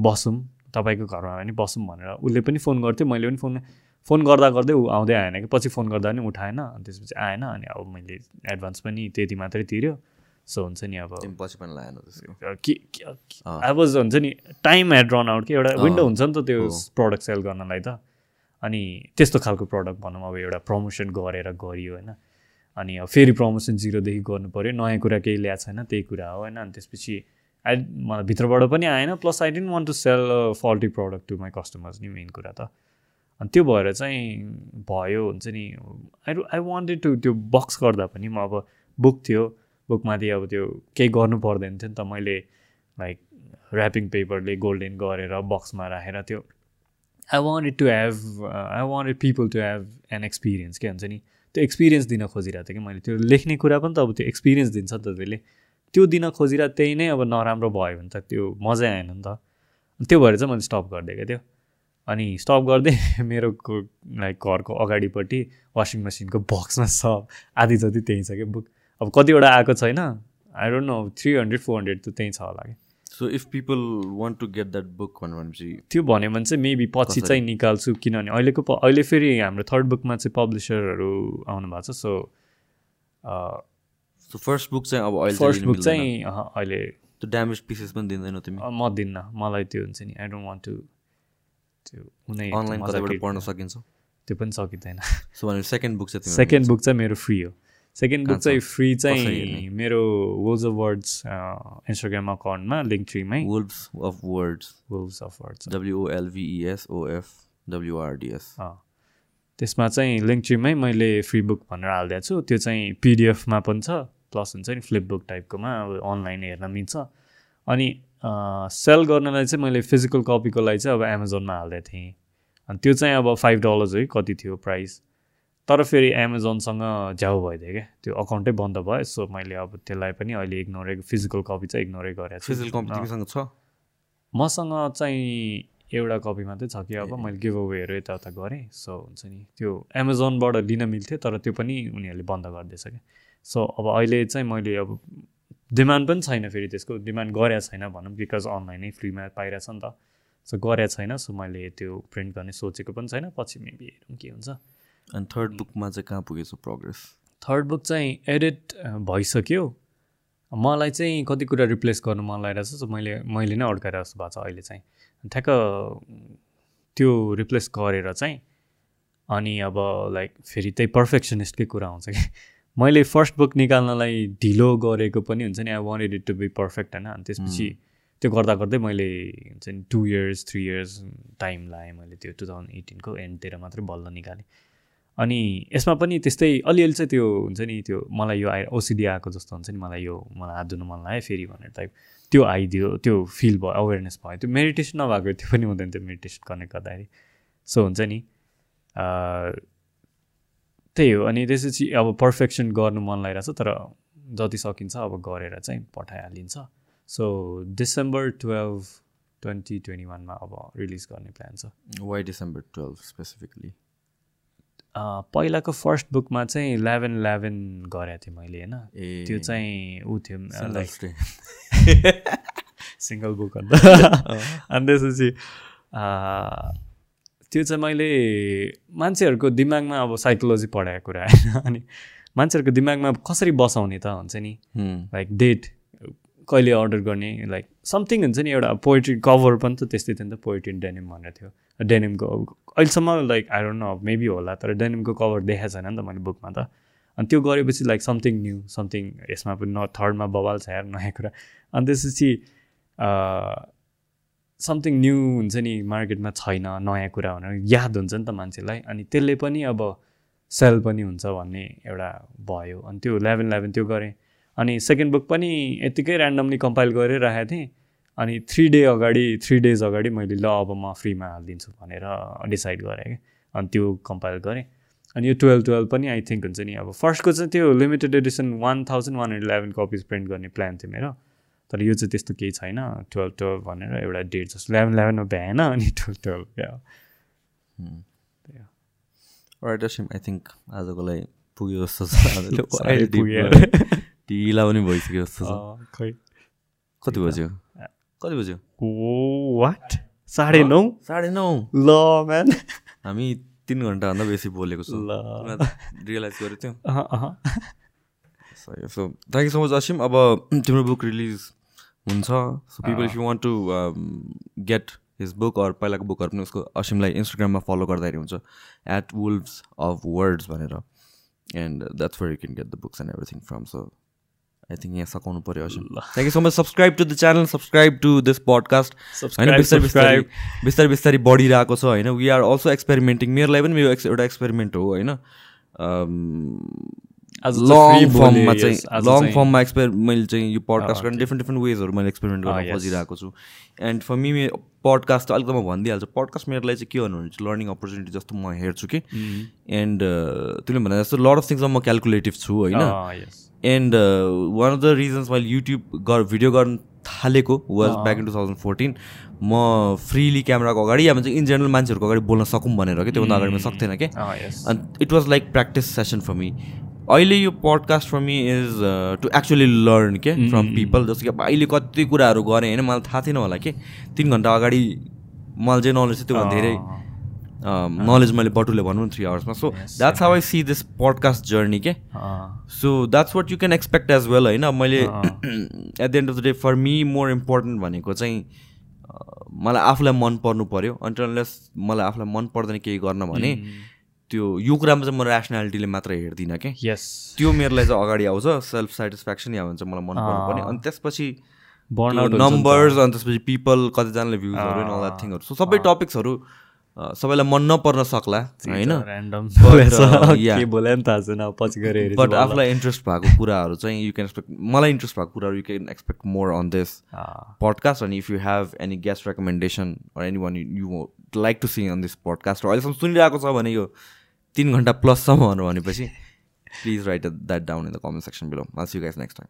बसौँ तपाईँको घरमा पनि बसौँ भनेर उसले पनि फोन गर्थ्यो मैले पनि फोन फोन गर्दा गर्दै ऊ आउँदै आएन कि पछि फोन गर्दा पनि उठाएन अनि त्यसपछि आएन अनि अब मैले एडभान्स पनि त्यति मात्रै तिर्यो। सो हुन्छ नि अब पछि पनि लाएनौ के वाज हुन्छ नि टाइम हेड रन आउट कि एउटा विन्डो हुन्छ नि त त्यो प्रडक्ट सेल गर्नलाई त। अनि त्यस्तो खालको प्रडक्ट भनौँ अब एउटा प्रमोसन गरेर गरियो होइन। अनि अब फेरि प्रमोसन जिरोदेखि गर्नु पऱ्यो नयाँ कुरा केही ल्याएको छैन त्यही कुरा हो होइन? अनि त्यसपछि आई मलाई भित्रबाट पनि आएन। Plus I didn't want to sell faulty product to my customers नि मेन कुरा त। अनि त्यो भएर चाहिँ भयो हुन्छ नि। आई आई वान्टेड टु त्यो बक्स गर्दा पनि म अब बुक थियो। बुकमाथि अब त्यो केही गर्नु पर्दैन थियो नि त। मैले लाइक ऱ्यापिङ पेपरले गोल्डेन गरेर बक्समा राखेर त्यो। I wanted to have I wanted people to have an experience के हुन्छ नि? त्यो एक्सपिरियन्स दिन खोजिरहेको थिएँ कि मैले। त्यो लेख्ने कुरा पनि त अब त्यो एक्सपिरियन्स दिन्छ नि त त्यसले। त्यो दिन खोजिरहेको त्यही नै अब नराम्रो भयो भने त त्यो मजै आएन नि त। त्यो भएर चाहिँ मैले स्टप गरिदिएको त्यो अनि स्टप गर्दै मेरो लाइक घरको अगाडिपट्टि वासिङ मेसिनको बक्समा सब आधी जति त्यहीँ छ कि। बुक अब कतिवटा आएको छैन। I don't know three hundred four hundred त त्यहीँ छ होला कि। So if people want to get that book भनेर भनेपछि त्यो भन्यो भने चाहिँ मेबी पछि चाहिँ निकाल्छु किनभने अहिलेको प- अहिले फेरि हाम्रो थर्ड बुकमा चाहिँ पब्लिसरहरू आउनु भएको छ सो सो फर्स्ट बुक चाहिँ अब अहिले फर्स्ट बुक चाहिँ अहँ, अहिले। त्यो ड्यामेज पिसेस पनि दिँदैनौ तिमी? म दिन्न मलाई त्यो हुन्छ नि आई डोन्ट वान्ट टु त्यो कुनै अनलाइन पढ्न। सकिन्छ? त्यो पनि सकिँदैन। सो सेकेन्ड बुक चाहिँ सेकेन्ड बुक चाहिँ मेरो फ्री हो। Second book? चाहिँ फ्री चाहिँ? मेरो वर्ड्स अफ वर्ड्स इन्स्टाग्राम अकाउन्टमा link थ्रीमै wolves of words words of words W O L V E S O F W R D S त्यसमा चाहिँ लिङ्क ट्रीमै मैले फ्री बुक भनेर हालिदिएको छु। त्यो चाहिँ पिडिएफमा पनि छ। प्लस हुन्छ नि फ्लिप बुक टाइपकोमा अब अनलाइन हेर्न मिल्छ। अनि सेल गर्नलाई चाहिँ मैले फिजिकल कपीको लागि चाहिँ अब एमाजोनमा हालिदिएको थिएँ। अनि त्यो चाहिँ अब फाइभ डलर्स है कति थियो प्राइस तर फेरि एमाजोनसँग झ्याउ भइदियो क्या। त्यो अकाउन्टै बन्द भयो सो मैले अब त्यसलाई पनि अहिले इग्नोरै फिजिकल कपी चाहिँ इग्नोरै गरेको छु। फिजिकल कपी छ? मसँग चाहिँ एउटा कपी मात्रै छ कि अब मैले गिभ अवेहरू यताउता गरेँ सो हुन्छ नि। त्यो एमाजोनबाट लिन मिल्थ्यो तर त्यो पनि उनीहरूले बन्द गरिदिएछ क्या। सो अब अहिले चाहिँ मैले अब डिमान्ड पनि छैन फेरि त्यसको डिमान्ड गरेको छैन भनौँ बिकज अनलाइनै फ्रीमा पाइरहेछ नि त। सो गरेको छैन सो मैले त्यो प्रिन्ट गर्ने सोचेको पनि छैन पछि मेबी हेरौँ के हुन्छ। अनि थर्ड बुकमा चाहिँ कहाँ पुगेछ प्रोग्रेस थर्ड बुक चाहिँ एडिट भइसक्यो। मलाई चाहिँ कति कुरा रिप्लेस गर्नु मन लागिरहेछ सो मैले मैले नै अड्काएर जस्तो भएको छ अहिले चाहिँ। ठ्याक्क त्यो रिप्लेस गरेर चाहिँ अनि अब लाइक फेरि त्यही पर्फेक्सनिस्टकै कुरा आउँछ कि। मैले फर्स्ट बुक निकाल्नलाई ढिलो गरेको पनि हुन्छ नि I wanted it to be perfect होइन? अनि त्यसपछि त्यो गर्दा गर्दै मैले हुन्छ नि two years three years time लाएँ मैले त्यो टु थाउजन्ड एटिनको एन्डतिर मात्रै बल्ल निकालेँ। अनि यसमा पनि त्यस्तै अलिअलि चाहिँ त्यो हुन्छ नि त्यो मलाई यो आए ओसिडी आएको जस्तो हुन्छ नि मलाई यो मलाई हात धुनु मन लाग्यो फेरि भनेर टाइप त्यो आइदियो त्यो फिल भयो अवेरनेस भयो। त्यो मेडिटेसन नभएको त्यो पनि हुँदैन त्यो मेडिटेसन गर्ने गर्दाखेरि। सो हुन्छ नि त्यही हो। अनि त्यसपछि अब पर्फेक्सन गर्नु मन लागिरहेको छ तर जति सकिन्छ अब गरेर चाहिँ पठाइहालिन्छ। So December twelve twenty twenty वानमा अब रिलिज गर्ने प्लान छ। वाइ डिसेम्बर टुवेल्भ स्पेसिफिकली पहिलाको फर्स्ट बुकमा चाहिँ इलेभेन इलेभेन गरेको थिएँ मैले होइन? त्यो चाहिँ ऊ थियो लाइक. सिङ्गल बुक अन्त। अनि त्यसपछि त्यो चाहिँ मैले मान्छेहरूको दिमागमा अब साइकोलोजी पढाएको कुरा होइन? अनि मान्छेहरूको दिमागमा कसरी बसाउने त हुन्छ नि. लाइक डेट कहिले अर्डर गर्ने लाइक समथिङ हुन्छ नि एउटा पोइट्री कभर पनि त त्यस्तै थियो नि त पोइट्री डेनिम भनेर थियो। डेनिमको अहिलेसम्म like I don't know maybe होला तर डेनिमको कभर देखाएको छैन नि त मैले बुकमा त। अनि त्यो गरेपछि लाइक समथिङ न्यू समथिङ यसमा पनि न थर्डमा बवाल छ यार नयाँ कुरा। अनि त्यसपछि समथिङ न्यू हुन्छ नि मार्केटमा छैन नयाँ कुरा भनेर याद हुन्छ नि त मान्छेलाई। अनि त्यसले पनि अब सेल पनि हुन्छ भन्ने एउटा भयो। अनि त्यो इलेभेन इलेभेन त्यो गरेँ। अनि सेकेन्ड बुक पनि यत्तिकै ऱ्यान्डमली कम्पाइल गरेर राखेको थिएँ। अनि थ्री डे अगाडि थ्री डेज अगाडि मैले ल अब म फ्रीमा हालिदिन्छु भनेर डिसाइड गरेँ कि। अनि त्यो कम्पाइल गरेँ। अनि यो टुवेल्भ टुवेल्भ पनि आई थिङ्क हुन्छ नि अब फर्स्टको चाहिँ त्यो limited edition one thousand one hundred eleven copies print गर्ने प्लान थियो मेरो। तर यो चाहिँ त्यस्तो केही छैन टुवेल्भ टुवेल्भ भनेर एउटा डेट जस्तो इलेभेन इलेभेनमा भ्याएन अनि twelve twelve yeah right Asim I think आजको लागि पुग्यो जस्तो छ। ढिला पनि भइसक्यो जस्तो छ खै कति बज्यो कति बज्यो ओ वाट साढे नौ साढे नौ ल म्यान हामी तिन घन्टाभन्दा बेसी बोलेको छौँ ल रियलाइज गरेको थियौँ so thank you so much Asim अब तिम्रो बुक रिलिज हुन्छ so people if you want to get his book or पहिलाको बुकहरू पनि उसको असिमलाई इन्स्टाग्राममा फलो गर्दाखेरि हुन्छ एट वुल्भ्स अफ वर्ड्स भनेर and that's where you can get the books and everything from so I think यहाँ सघाउनु पऱ्यो Asim thank you so much subscribe to the channel subscribe to this podcast होइन Subscribe, बिस्तारै बिस्तारै subscribe. बिस्तारै बिस्तारै बढिरहेको छ होइन वी आर अल्सो एक्सपेरिमेन्टिङ मेरो लागि पनि मेरो एक्स एउटा एक्सपेरिमेन्ट हो होइन लङ फर्ममा चाहिँ लङ फर्ममा एक्सपेर मैले चाहिँ यो पडकास्ट अँ, गर्ने डिफ्रेन्ट डिफ्रेन्ट वेजहरू मैले एक्सपेरिमेन्ट गर्न yes. खोजिरहेको छु। एन्ड फर मी पडकास्ट त अलिक त म भनिदिइहाल्छु। पडकास्ट मेरो लागि चाहिँ के भन्नु भने चाहिँ लर्निङ अपर्च्युनिटी जस्तो म हेर्छु कि। एन्ड तिमीले भने जस्तो लड अफ थिङ्समा म क्यालकुलेटिभ छु होइन। Yes. And one of the reasons मैले युट्युब गर भिडियो गर्न थालेको was back in two thousand fourteen म फ्रिली क्यामेराको अगाडि या चाहिँ इन जेनरल मान्छेहरूको अगाडि बोल्न सकौँ भनेर कि त्योभन्दा अगाडि म सक्थेन कि। अँ, yes. अनि it was like practice session for me अहिले यो podcast for me is to actually learn के फ्रम पिपल जस्तो कि अब अहिले कति कुराहरू गरेँ होइन मलाई थाहा थिएन होला कि। तिन घन्टा अगाडि मलाई जे नलेज थियो त्योभन्दा धेरै नलेज मैले बटुले भनौँ three आवर्समा so that's how I see this podcast journey के so that's what you can expect as well होइन? मैले at the end of the day for me more important भनेको चाहिँ मलाई आफूलाई मन पर्नु पऱ्यो अन्टरलेस मलाई आफूलाई मन पर्दैन केही गर्न भने त्यो यो कुरामा चाहिँ म ऱ्यासनालिटीले मात्र हेर्दिनँ कि yes. त्यो मेरो लागि चाहिँ अगाडि आउँछ सेल्फ सेटिस्फ्याक्सन या भन्छ मलाई मन पर्नु पर्ने। अनि त्यसपछि। नम्बर्स अनि त्यसपछि पिपल कतिजनाले भ्युजहरू थिङहरू सो सबै टपिक्सहरू सबैलाई मन नपर्न सक्ला। होइन? बट। आफूलाई इन्ट्रेस्ट भएको कुराहरू चाहिँ यु क्यान एक्सपेक्ट मलाई इन्ट्रेस्ट भएको कुराहरू you can expect more on this podcast अनि if you have any guest recommendation any one you like to see on this podcast अहिलेसम्म सुनिरहेको छ भने यो तिन घन्टा प्लससम्म भनेपछि please write that down in the comment section below mall you guys next time.